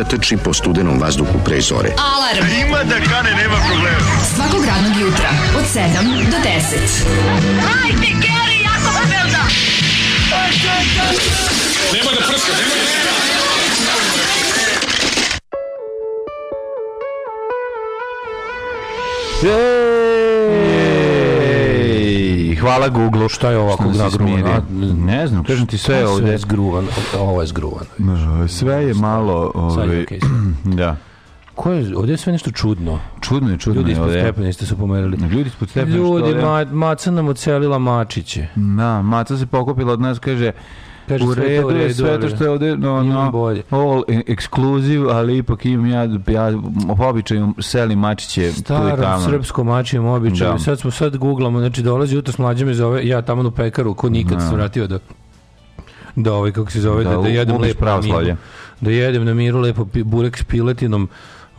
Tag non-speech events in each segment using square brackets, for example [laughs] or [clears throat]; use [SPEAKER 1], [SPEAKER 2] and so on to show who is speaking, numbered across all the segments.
[SPEAKER 1] mladića trči po studenom vazduhu pre zore.
[SPEAKER 2] Alarm.
[SPEAKER 3] Ima da kane, nema problema.
[SPEAKER 2] Svakog radnog jutra, od 7 do 10.
[SPEAKER 4] Hajde, Geri, jako se velda.
[SPEAKER 5] Ej, hvala Google.
[SPEAKER 6] Šta je ovako
[SPEAKER 5] Što nas
[SPEAKER 6] nagruvan?
[SPEAKER 5] izmirio.
[SPEAKER 6] A,
[SPEAKER 5] Ne znam, kažem ti sve ovde.
[SPEAKER 6] je zgruvan, ovo je zgruvan.
[SPEAKER 5] Sve je malo...
[SPEAKER 6] Je
[SPEAKER 5] Ovaj, [clears throat] da.
[SPEAKER 6] Ko je, ovdje je sve nešto čudno.
[SPEAKER 5] Čudno je, čudno
[SPEAKER 6] Ljudi
[SPEAKER 5] je
[SPEAKER 6] ispod
[SPEAKER 5] ovde.
[SPEAKER 6] stepenista su pomerili.
[SPEAKER 5] Ljudi ispod stepena
[SPEAKER 6] Ljudi,
[SPEAKER 5] što
[SPEAKER 6] ma, maca nam ucelila mačiće.
[SPEAKER 5] Da, maca se pokupila od nas, kaže,
[SPEAKER 6] Kaže,
[SPEAKER 5] u
[SPEAKER 6] sve to
[SPEAKER 5] redu
[SPEAKER 6] u
[SPEAKER 5] je
[SPEAKER 6] redu,
[SPEAKER 5] sve to što je ovde no, no,
[SPEAKER 6] bolje.
[SPEAKER 5] all exclusive, ali ipak imam ja, ja po običaju selim mačiće tu i tamo.
[SPEAKER 6] srpskom mačijem običaju.
[SPEAKER 5] Da.
[SPEAKER 6] Sad smo sad googlamo, znači dolazi jutro s mlađem i zove, ja tamo u pekaru, ko nikad se vratio da da ovaj, kako se zove, da, da,
[SPEAKER 5] Da,
[SPEAKER 6] jedem lepo na miru.
[SPEAKER 5] pravoslavlje.
[SPEAKER 6] Da jedem na miru lepo burek s piletinom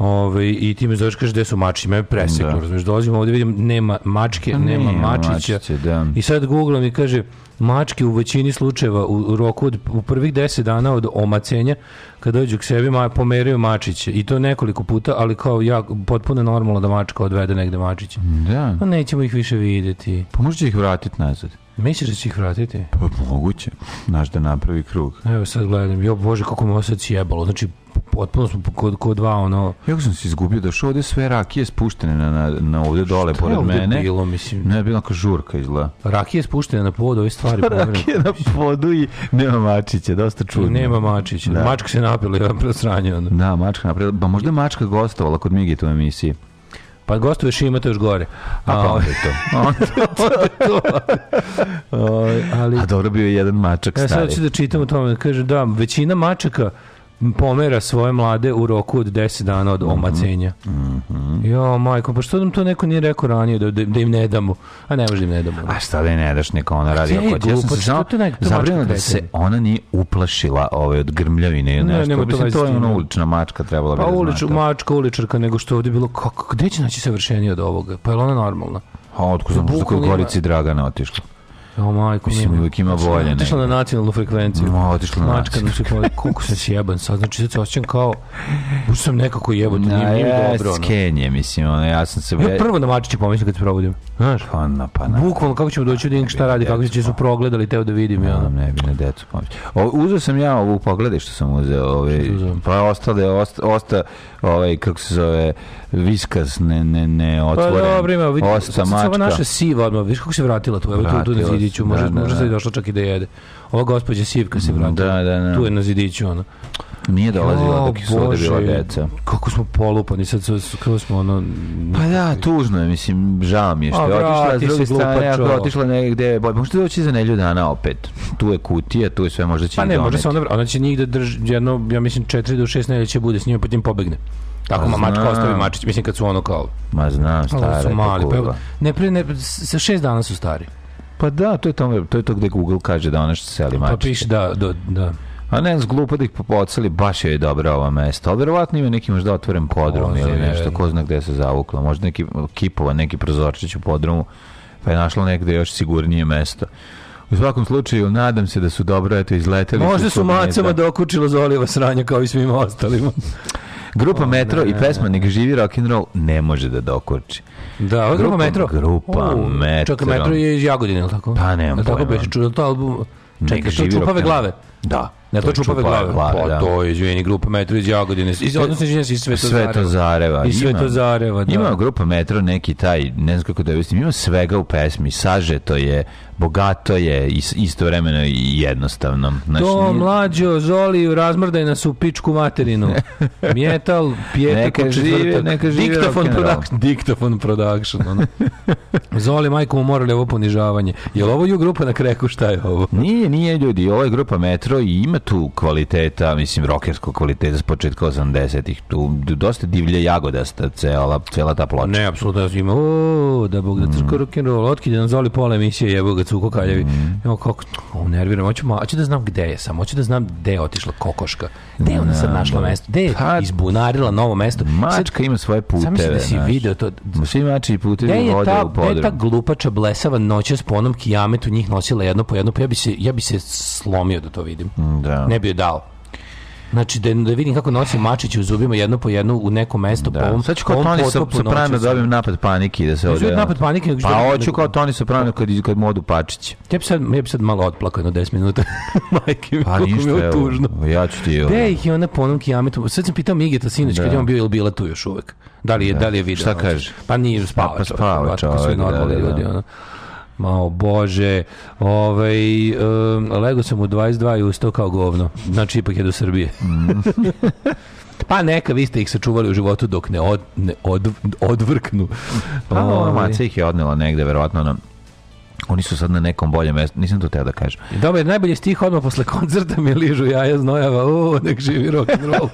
[SPEAKER 6] Ovaj i ti me zoveš kaže gde su mačići, me preseknu,
[SPEAKER 5] Da.
[SPEAKER 6] razumeš, dolazim ovdje vidim nema mačke,
[SPEAKER 5] Pa
[SPEAKER 6] nema
[SPEAKER 5] nema
[SPEAKER 6] mačića.
[SPEAKER 5] mačiće, da.
[SPEAKER 6] I sad Google mi kaže mačke u većini slučajeva u, u roku od u prvih 10 dana od omacenja kad dođu k sebi ma, pomeraju mačiće i to nekoliko puta, ali kao ja potpuno normalno da mačka odvede negde mačiće.
[SPEAKER 5] Da,
[SPEAKER 6] Pa nećemo ih više vidjeti.
[SPEAKER 5] pa možda će ih vratiti nazad.
[SPEAKER 6] Misliš da će ih vratiti?
[SPEAKER 5] Pa moguće, znaš da napravi krug.
[SPEAKER 6] Evo sad gledam, jo bože kako me ovo sad sjebalo. Znači, potpuno smo kod, kod dva ono...
[SPEAKER 5] Jako sam se izgubio, došao ovde sve rakije spuštene na, na, na ovde dole pored
[SPEAKER 6] ovde
[SPEAKER 5] mene.
[SPEAKER 6] bilo, mislim?
[SPEAKER 5] Ne, bila neka žurka izgleda.
[SPEAKER 6] Rakija je spuštena na pod, ove stvari [laughs]
[SPEAKER 5] Rakije na podu i nema mačića, dosta čudno.
[SPEAKER 6] Nema mačića.
[SPEAKER 5] Da.
[SPEAKER 6] Mačka se napila i vam sranje. Ono.
[SPEAKER 5] Da, mačka napravila. Ba možda mačka gostovala kod Migita u emisiji.
[SPEAKER 6] Pa gostuješ i imate još gore.
[SPEAKER 5] A pa [laughs] onda je to.
[SPEAKER 6] Ovaj, ali...
[SPEAKER 5] A dobro bio je jedan mačak
[SPEAKER 6] Ja sad
[SPEAKER 5] stari.
[SPEAKER 6] ću da čitam o tome. Kaže, da, većina mačaka pomera svoje mlade u roku od 10 dana od omacenja. Jo, majko, pa što nam to neko nije rekao ranije da, da, da im ne damo? A ne može da im ne damo.
[SPEAKER 5] A šta da je ne daš neka ona radi oko Ja sam se samo
[SPEAKER 6] Što
[SPEAKER 5] zabrinuo
[SPEAKER 6] mačka
[SPEAKER 5] da se ona nije uplašila ove od grmljavine ili
[SPEAKER 6] Ne,
[SPEAKER 5] nešto.
[SPEAKER 6] to
[SPEAKER 5] Mislim, to je ona
[SPEAKER 6] ne.
[SPEAKER 5] ulična mačka trebala bi
[SPEAKER 6] Pa
[SPEAKER 5] da
[SPEAKER 6] ulič,
[SPEAKER 5] zna to.
[SPEAKER 6] mačka uličarka, nego što je ovdje bilo, kako, gde će naći savršenije od ovoga? Pa je li ona normalna?
[SPEAKER 5] A otko znam, možda kod Gorici Dragana otišla.
[SPEAKER 6] O, majko,
[SPEAKER 5] Mislim, uvijek ima bolje
[SPEAKER 6] Otišla na nacionalnu frekvenciju.
[SPEAKER 5] Ma, otišla na
[SPEAKER 6] Mačka nam se pojavila. koliko sam sjeban sad, znači sad se osjećam kao, ušto sam nekako jebote, nije, nije mi
[SPEAKER 5] Ja,
[SPEAKER 6] dobro. Ono.
[SPEAKER 5] skenje, mislim, ono, ja sam se...
[SPEAKER 6] Ja prvo na mačiće pomislim kad se probudim. Znaš,
[SPEAKER 5] Pa na, pa na.
[SPEAKER 6] bukvalno kako ćemo doći vidim šta radi, kako će su progledali, teo da vidim. Ja,
[SPEAKER 5] ne bi na decu pomoći. O, uzeo sam ja ovu, pogledaj što sam uzeo, ovaj,
[SPEAKER 6] si uzeo?
[SPEAKER 5] pa ostale, osta, osta, ovaj, kako se zove, viskas, ne, ne, ne,
[SPEAKER 6] Pa
[SPEAKER 5] otvoren,
[SPEAKER 6] dobro, ima, vidi,
[SPEAKER 5] osta
[SPEAKER 6] se ova
[SPEAKER 5] mačka.
[SPEAKER 6] naša siva, odmah, viš kako se vratila tu, evo tu, tu na
[SPEAKER 5] se,
[SPEAKER 6] zidiću, može,
[SPEAKER 5] da, da,
[SPEAKER 6] može
[SPEAKER 5] da.
[SPEAKER 6] i došla čak i da jede. Ova gospođa Sivka se vratila.
[SPEAKER 5] Da, da, da.
[SPEAKER 6] Tu je na zidiću, ono.
[SPEAKER 5] Nije dolazila dok su ovde bila deca.
[SPEAKER 6] Kako smo polupani, sad kako smo ono...
[SPEAKER 5] Pa da, tužno je, mislim, žao mi je što je otišla, s druge strane, ako je otišla negde, bolje, možda doći za nelju dana opet. Tu je kutija, tu je sve, možda će
[SPEAKER 6] Pa ne, možda se ona, ona će njih da drži, jedno, ja mislim, 4 do 6 nedelja će bude s njima, pa tim pobegne. Tako
[SPEAKER 5] Pa
[SPEAKER 6] ma mačka ostavi mačić, mislim kad su ono kao,
[SPEAKER 5] Ma znam, je
[SPEAKER 6] mali, pa ne, pre, ne, sa 6 dana su stari.
[SPEAKER 5] Pa da, to je to, to je to gde Google kaže da ona što seli
[SPEAKER 6] Pa
[SPEAKER 5] mačiće.
[SPEAKER 6] piše da, da, da.
[SPEAKER 5] A ne, glupo da ih popocali, baš je dobra ova mesta. Ali verovatno ima neki možda otvoren podrum ili nešto, ko zna gde se zavukla. Možda neki kipova, neki prozorčić u podrumu, pa je našla negde još sigurnije mesto. U svakom slučaju, nadam se da su dobro eto izleteli.
[SPEAKER 6] Možda su macama dokučilo Zolijeva sranja kao i svima ostalima.
[SPEAKER 5] Grupa Metro i pesma Nek živi rock'n'roll ne može da dokurči.
[SPEAKER 6] Da, ovo je grupa Metro.
[SPEAKER 5] grupa
[SPEAKER 6] U,
[SPEAKER 5] Metro.
[SPEAKER 6] Čekaj, Metro je iz Jagodine, ili tako?
[SPEAKER 5] Pa, nemam
[SPEAKER 6] Jel tako
[SPEAKER 5] pojma.
[SPEAKER 6] beše, čuo to album? Čekaj, to čupave glave.
[SPEAKER 5] Da.
[SPEAKER 6] Ne, to,
[SPEAKER 5] je
[SPEAKER 6] čupave glave. Pa
[SPEAKER 5] da.
[SPEAKER 6] to je, izvini, grupa Metro iz Jagodine. Iz, odnosno, se, iz Svetozareva.
[SPEAKER 5] Svetozareva.
[SPEAKER 6] Iz Svetozareva, da.
[SPEAKER 5] Ima grupa Metro neki taj, ne znam kako da objasnim, ima svega u pesmi, sažeto je, bogato je, i s- istovremeno i jednostavno. Znači,
[SPEAKER 6] To
[SPEAKER 5] nije-
[SPEAKER 6] mlađo, Zoli, razmrdaj nas u pičku materinu. [laughs] Mjetal, pjetak
[SPEAKER 5] Neka
[SPEAKER 6] četvrtak.
[SPEAKER 5] neka živi
[SPEAKER 6] Diktafon production. Diktafon production. Ono. [laughs] Zoli, majko mu morali ovo ponižavanje. Je li ovo ju grupa na kreku, šta je ovo?
[SPEAKER 5] Nije, nije ljudi, ovo je grupa Metro i ima tu kvaliteta, mislim, rokerskog kvaliteta s početka 80-ih. Tu dosta divlje jagodasta cela, cela ta ploča.
[SPEAKER 6] Ne, apsolutno da ima, o, da bog da crko rock and roll, otkide nam zoli pola emisije, jebo ga cuko kaljevi. Mm. Evo kako, o, nerviram, hoću, ma, hoću da znam gde je sam, hoću da znam gde je otišla kokoška. Gde je ona sad našla mesto? Gde je
[SPEAKER 5] Pa-
[SPEAKER 6] izbunarila novo mesto?
[SPEAKER 5] Mačka ima svoje puteve.
[SPEAKER 6] Sam mislim da si video to.
[SPEAKER 5] Svi mači i putevi vode u
[SPEAKER 6] gde je ta
[SPEAKER 5] podrum.
[SPEAKER 6] glupača blesava noćas po onom kijametu njih nosila jedno po jedno, pa ja bi se, ja bi se slomio da to vidim.
[SPEAKER 5] Da.
[SPEAKER 6] Ne bi joj dao. Znači da, da vidim kako nosi mačić u zubima jedno po jedno u neko mesto po
[SPEAKER 5] Da.
[SPEAKER 6] ovom
[SPEAKER 5] Sad ću
[SPEAKER 6] po
[SPEAKER 5] kao Toni Soprano da dobijem napad panike da se
[SPEAKER 6] Neću
[SPEAKER 5] ovdje...
[SPEAKER 6] napad panike,
[SPEAKER 5] Pa
[SPEAKER 6] da-
[SPEAKER 5] hoću kao Toni Soprano kad, kad mu odu pačići.
[SPEAKER 6] Ja bi sad, ja bi sad malo otplakao jedno 10 minuta. [laughs] Majke mi,
[SPEAKER 5] Pa
[SPEAKER 6] koliko mi
[SPEAKER 5] ništa,
[SPEAKER 6] je tužno.
[SPEAKER 5] ja ću ti...
[SPEAKER 6] Gde ih je ona po onom kijametu? Sad sam pitao Migeta sinoć kad
[SPEAKER 5] Da.
[SPEAKER 6] je on bio ili bila tu još uvek. Da li je, da li je video?
[SPEAKER 5] Šta kaže?
[SPEAKER 6] Pa nije spava.
[SPEAKER 5] Pa
[SPEAKER 6] čovjek,
[SPEAKER 5] spava
[SPEAKER 6] ovako, kako sve
[SPEAKER 5] čovjek, da, da, da.
[SPEAKER 6] ljudi. Ono. Ma, o Bože, ovaj, um, lego sam u 22 i ustao kao govno. Znači, ipak je do Srbije. [laughs] pa neka, vi ste ih sačuvali u životu dok ne, od, ne od, odvrknu.
[SPEAKER 5] Pa ono,
[SPEAKER 6] Ovaj.
[SPEAKER 5] maca ih je odnela negde, verovatno na... Oni su sad na nekom boljem mestu, nisam to teo da kažem.
[SPEAKER 6] Dobar, najbolji stih odmah posle koncerta mi ližu jaja znojava, o, nek živi rock and roll.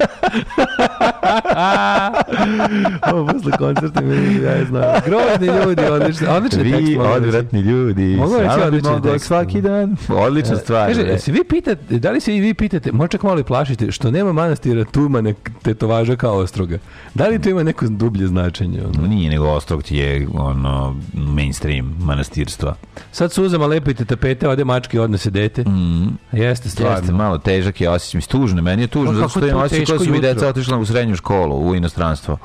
[SPEAKER 6] [laughs] o, posle koncerta mi ližu jaja znojava. Grozni ljudi, odlično, odličan tekst.
[SPEAKER 5] Vi,
[SPEAKER 6] reći.
[SPEAKER 5] odvratni ljudi,
[SPEAKER 6] Mogu reći tekst.
[SPEAKER 5] svaki dan. Odlična stvar.
[SPEAKER 6] Kaže, se vi pitate, da li se i vi pitate, možda čak malo i plašite, što nema manastira Tumane tetovaža kao ostroga? Da li to ima neko dublje značenje? Ono?
[SPEAKER 5] Nije nego Ostrog ti je ono mainstream manastirstva.
[SPEAKER 6] Sad suzama lepite tapete, ode mačke, odnose dete. Jeste, stvarno.
[SPEAKER 5] Jeste, malo težak je osjećaj. Mislim, tužno, meni je tužno,
[SPEAKER 6] Pa
[SPEAKER 5] zato što
[SPEAKER 6] je
[SPEAKER 5] osjećaj koji su mi deca otišla u srednju školu, u inostranstvo.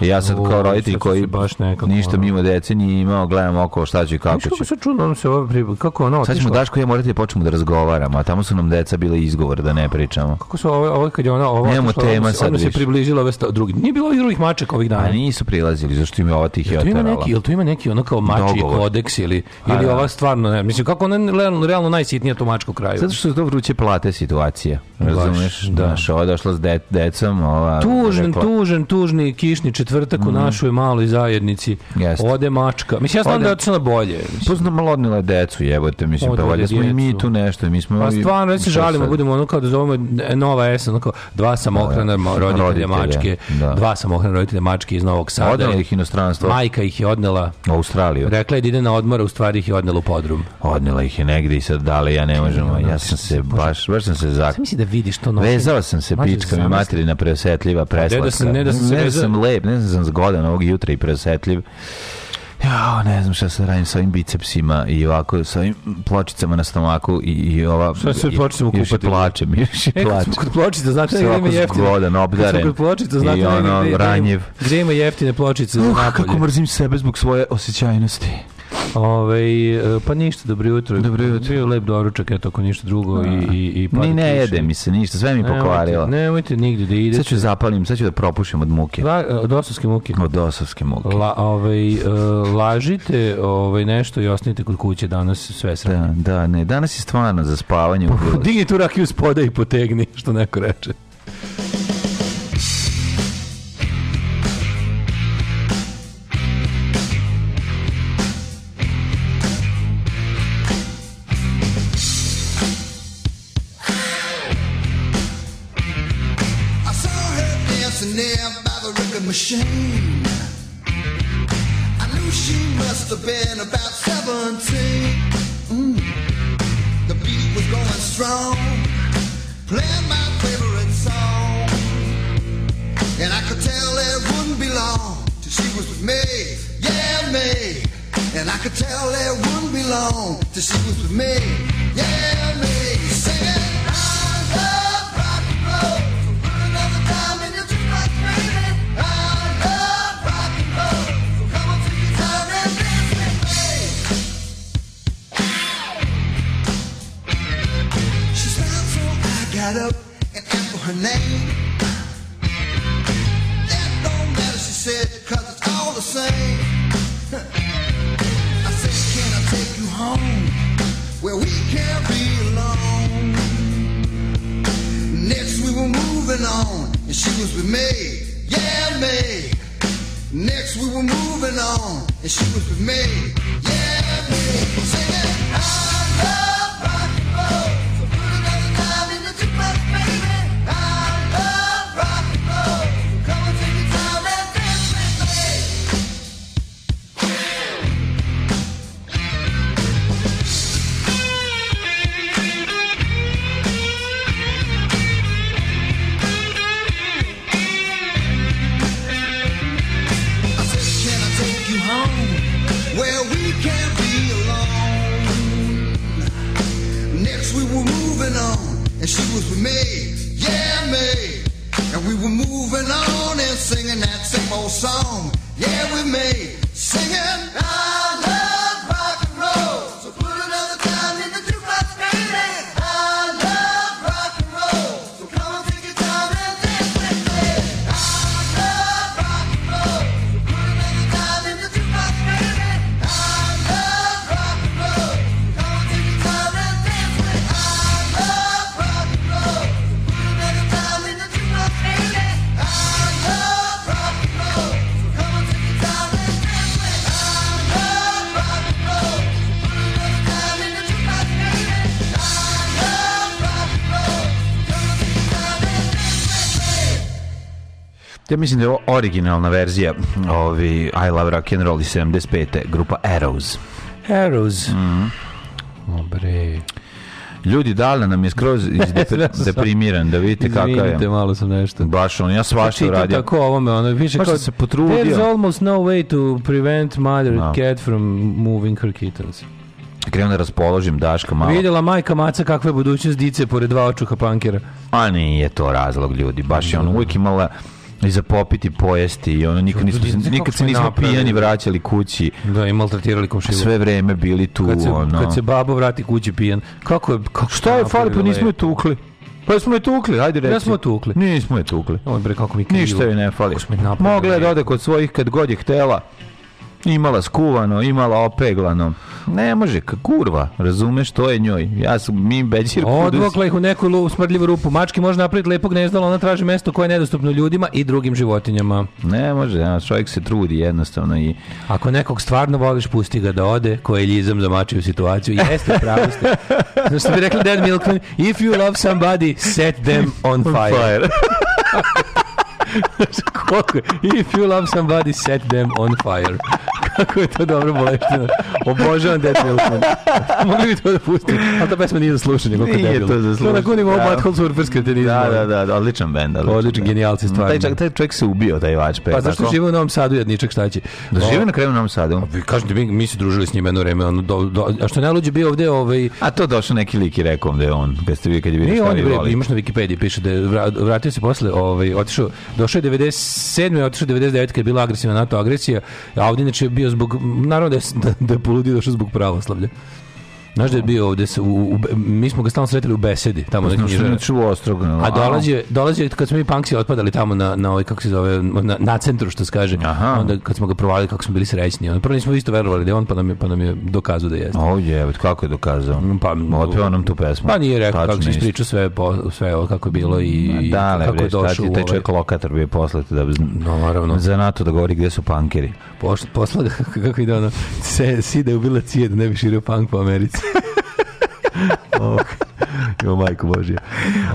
[SPEAKER 5] I ja sad
[SPEAKER 6] O,
[SPEAKER 5] kao roditelj koji
[SPEAKER 6] baš nekako,
[SPEAKER 5] ništa
[SPEAKER 6] ono.
[SPEAKER 5] mimo dece nije imao, gledam oko šta ću i kako
[SPEAKER 6] kako
[SPEAKER 5] ću.
[SPEAKER 6] se čudno, ono se ovo pribu, kako ono
[SPEAKER 5] Sad ćemo? Daško i ja morati da počnemo da razgovaramo, a tamo su nam deca bile izgovor da ne pričamo.
[SPEAKER 6] Kako su ovo, ovo kad je ona ovo
[SPEAKER 5] Nemamo
[SPEAKER 6] otišla,
[SPEAKER 5] tema
[SPEAKER 6] se-
[SPEAKER 5] sad
[SPEAKER 6] odmah se približila ove drugi. Nije bilo ovih drugih mačaka ovih dana.
[SPEAKER 5] A nisu prilazili, zašto im je ova tih
[SPEAKER 6] ima
[SPEAKER 5] oterala.
[SPEAKER 6] neki, jel tu ima neki ono kao mači kodeks ili, ili
[SPEAKER 5] da.
[SPEAKER 6] ova stvarno, ne, mislim, kako ona je realno, najsitnija to mačka u kraju.
[SPEAKER 5] Zato što su to vruće plate situacija. Razumeš?
[SPEAKER 6] da.
[SPEAKER 5] Znaš, ova došla s de, decom, ova...
[SPEAKER 6] Tužan,
[SPEAKER 5] rekla-
[SPEAKER 6] tužan, tužni kišni četvrtak u našoj maloj zajednici.
[SPEAKER 5] Jeste.
[SPEAKER 6] Ode mačka. Mislim, ja znam
[SPEAKER 5] Ode-
[SPEAKER 6] da je otišla bolje. Mislim.
[SPEAKER 5] Pa malo odnila je decu, jebote, mislim, pa
[SPEAKER 6] Odvode
[SPEAKER 5] valjda smo i mi tu nešto, mi smo...
[SPEAKER 6] Pa stvarno, već se žalimo,
[SPEAKER 5] sad?
[SPEAKER 6] budemo ono kao da zovemo nova esa, ono kao dva samohrana ma- roditelja
[SPEAKER 5] Roditelja,
[SPEAKER 6] mačke,
[SPEAKER 5] da.
[SPEAKER 6] dva samohrana roditelja mačke iz Novog Sada.
[SPEAKER 5] Odnela ih inostranstvo,
[SPEAKER 6] Majka ih je odnela,
[SPEAKER 5] u Australiju.
[SPEAKER 6] rekla je da ide na odmor, u stvari ih je odnela u podrum.
[SPEAKER 5] Odnela ih je negde i sad dale, ja ne možemo. Ja sam se baš, baš sam se zak...
[SPEAKER 6] Sam misli da vidiš to nosim.
[SPEAKER 5] Vezao sam se
[SPEAKER 6] Mlađe,
[SPEAKER 5] pička mi
[SPEAKER 6] zamisli.
[SPEAKER 5] materina preosetljiva, preslatka.
[SPEAKER 6] da sam- ne da sam se
[SPEAKER 5] ne
[SPEAKER 6] vezao-
[SPEAKER 5] sam lep, ne znam da zgodan ovog jutra i preosetljiv. Ja, ne znam šta se radim sa ovim bicepsima i ovako sa ovim pločicama na stomaku i, i ova...
[SPEAKER 6] Šta se pločicama
[SPEAKER 5] još
[SPEAKER 6] kupati?
[SPEAKER 5] plačem, još i [laughs]
[SPEAKER 6] E,
[SPEAKER 5] plačem.
[SPEAKER 6] kod pločica,
[SPEAKER 5] Sve
[SPEAKER 6] negdje ima jeftine.
[SPEAKER 5] zgodan, obdaren.
[SPEAKER 6] kod pločica, znate
[SPEAKER 5] I
[SPEAKER 6] negdje
[SPEAKER 5] ono,
[SPEAKER 6] gdje- gdje-
[SPEAKER 5] ranjiv.
[SPEAKER 6] Gdje ima jeftine pločice za
[SPEAKER 5] Uh, kako
[SPEAKER 6] napolje.
[SPEAKER 5] mrzim sebe zbog svoje osjećajnosti.
[SPEAKER 6] Ove, e, pa ništa, dobro jutro.
[SPEAKER 5] Dobro jutro.
[SPEAKER 6] Bio lep doručak, eto, ako ništa drugo. I, i, i pada
[SPEAKER 5] Ni ne
[SPEAKER 6] kiša.
[SPEAKER 5] jede mi se ništa, sve mi
[SPEAKER 6] Nemojte-
[SPEAKER 5] pokvarila.
[SPEAKER 6] Nemojte nigde da idete.
[SPEAKER 5] Sad ću zapalim, sad ću da propušim od muke.
[SPEAKER 6] La, od osovske muke.
[SPEAKER 5] Od dosovske muke.
[SPEAKER 6] La, ovaj, lažite ovaj, nešto i ostanite kod kuće danas sve sranje.
[SPEAKER 5] Da, da, ne, danas je stvarno za spavanje.
[SPEAKER 6] Digni tu rakiju s poda i potegni, što neko reče.
[SPEAKER 7] Me,
[SPEAKER 5] mislim da je ovo originalna verzija ovi I Love Rock and Roll iz 75. grupa Arrows.
[SPEAKER 6] Arrows.
[SPEAKER 5] Mhm.
[SPEAKER 6] O bre.
[SPEAKER 5] Ljudi, dala nam je skroz izdepre- [laughs] deprimiran, da vidite kakav
[SPEAKER 6] Izvinite,
[SPEAKER 5] je.
[SPEAKER 6] malo sam nešto.
[SPEAKER 5] Baš on, ja svašta
[SPEAKER 6] Čitam
[SPEAKER 5] uradio.
[SPEAKER 6] tako ovome, ono
[SPEAKER 5] Baš
[SPEAKER 6] kao
[SPEAKER 5] se potrudio.
[SPEAKER 6] There's almost no way to prevent mother
[SPEAKER 5] No.
[SPEAKER 6] cat from moving her kittens.
[SPEAKER 5] Krenuo da raspoložim Daška malo.
[SPEAKER 6] Vidjela majka maca kakva je budućnost dice pored dva očuha pankera.
[SPEAKER 5] A nije to razlog ljudi, baš je on uvijek imala i za popiti, pojesti i ono nikad, nismo, nikad se
[SPEAKER 6] smo
[SPEAKER 5] nismo
[SPEAKER 6] napravili?
[SPEAKER 5] pijani vraćali kući,
[SPEAKER 6] Da, i maltretirali komšilu.
[SPEAKER 5] sve vreme bili tu,
[SPEAKER 6] kad se,
[SPEAKER 5] ono.
[SPEAKER 6] kad se babo vrati kući pijan. Kako je... Kako
[SPEAKER 5] Šta je fali, pa nismo je tukli. Pa smo je tukli, ajde reci.
[SPEAKER 6] Da smo je tukli.
[SPEAKER 5] Nismo je tukli.
[SPEAKER 6] Oj bre, kako mi krivo.
[SPEAKER 5] Ništa joj ne fali.
[SPEAKER 6] Je.
[SPEAKER 5] Mogla je da ode kod svojih kad god je htela. Imala skuvano, imala opeglano. Ne može, kurva, razumeš, to je njoj. Ja sam, mi beđir kudus.
[SPEAKER 6] Odvokla ih u neku smrdljivu rupu. Mački može napraviti lepo gnezdalo, ali ona traži mesto koje je nedostupno ljudima i drugim životinjama.
[SPEAKER 5] Ne može, ja, čovjek se trudi jednostavno i
[SPEAKER 6] Ako nekog stvarno voliš, pusti ga da ode, ko je ljizam zamačio situaciju. Jeste, pravo ste. [laughs] Znaš što bi rekli Dan Milkman, if you love somebody, set them on fire. Koliko je? [laughs] If you love somebody, set them on fire. Kako je to dobro boleštino. Obožavam Dead Milkman. Mogli bi to da pustim. Ali ta pesma nije za slušanje. koliko
[SPEAKER 5] Nije
[SPEAKER 6] debilno.
[SPEAKER 5] to za
[SPEAKER 6] To na
[SPEAKER 5] slušanje,
[SPEAKER 6] kunivo
[SPEAKER 5] da.
[SPEAKER 6] Butthole Surfers kretenizma.
[SPEAKER 5] Da, da, da, da, odličan bend.
[SPEAKER 6] Odličan, genijalci, stvarno.
[SPEAKER 5] Taj, čak, taj čovjek se ubio, taj vačpe.
[SPEAKER 6] Pa zašto žive u Novom Sadu, jedničak, šta će?
[SPEAKER 5] Da žive na kraju u Novom Sadu.
[SPEAKER 6] Vi kažete, mi, mi se družili s njim jedno vreme, ono, do, do, a što je najluđe bio ovde, ovaj,
[SPEAKER 5] A to došao neki lik i rekao da je on, kad ste vi kad je
[SPEAKER 6] Nije
[SPEAKER 5] šta
[SPEAKER 6] on,
[SPEAKER 5] vi
[SPEAKER 6] bre, imaš na Wikipediji, piše da je vra- vratio se posle, ovaj, otišao, došao je 97. i otišao 99. kad je bila agresivna NATO agresija, a ovdje inače je bio zbog, naravno da je, [laughs] da, je poludio došao zbog pravoslavlja. Znaš da je bio ovdje, se- u, u, mi smo ga stalno sretili u besedi, tamo na knjižara.
[SPEAKER 5] u Ostrogu.
[SPEAKER 6] A dolazi, dolazi kad smo mi punksi otpadali tamo na, na ovaj, kako se zove, na, na centru, što se kaže.
[SPEAKER 5] Aha.
[SPEAKER 6] Onda kad smo ga provalili, kako smo bili srećni. Onda prvo nismo isto verovali da je on, pa nam je, pa nam je dokazao da jeste.
[SPEAKER 5] O je, kako je dokazao?
[SPEAKER 6] Pa,
[SPEAKER 5] Otpeo nam tu pesmu.
[SPEAKER 6] Pa nije rekao kako se ispričao sve, po, sve ovo kako je bilo i
[SPEAKER 5] Da, le,
[SPEAKER 6] kako
[SPEAKER 5] bre,
[SPEAKER 6] je došao u
[SPEAKER 5] taj
[SPEAKER 6] ovaj,
[SPEAKER 5] čovjek lokator bio poslati da
[SPEAKER 6] No, naravno.
[SPEAKER 5] za NATO da govori gdje su pankeri.
[SPEAKER 6] Pošla, posla ga, [laughs] kako ide ono, se, si da je ubila cije da ne bi širio punk po Americi. [laughs]
[SPEAKER 5] Jo, majko Božja.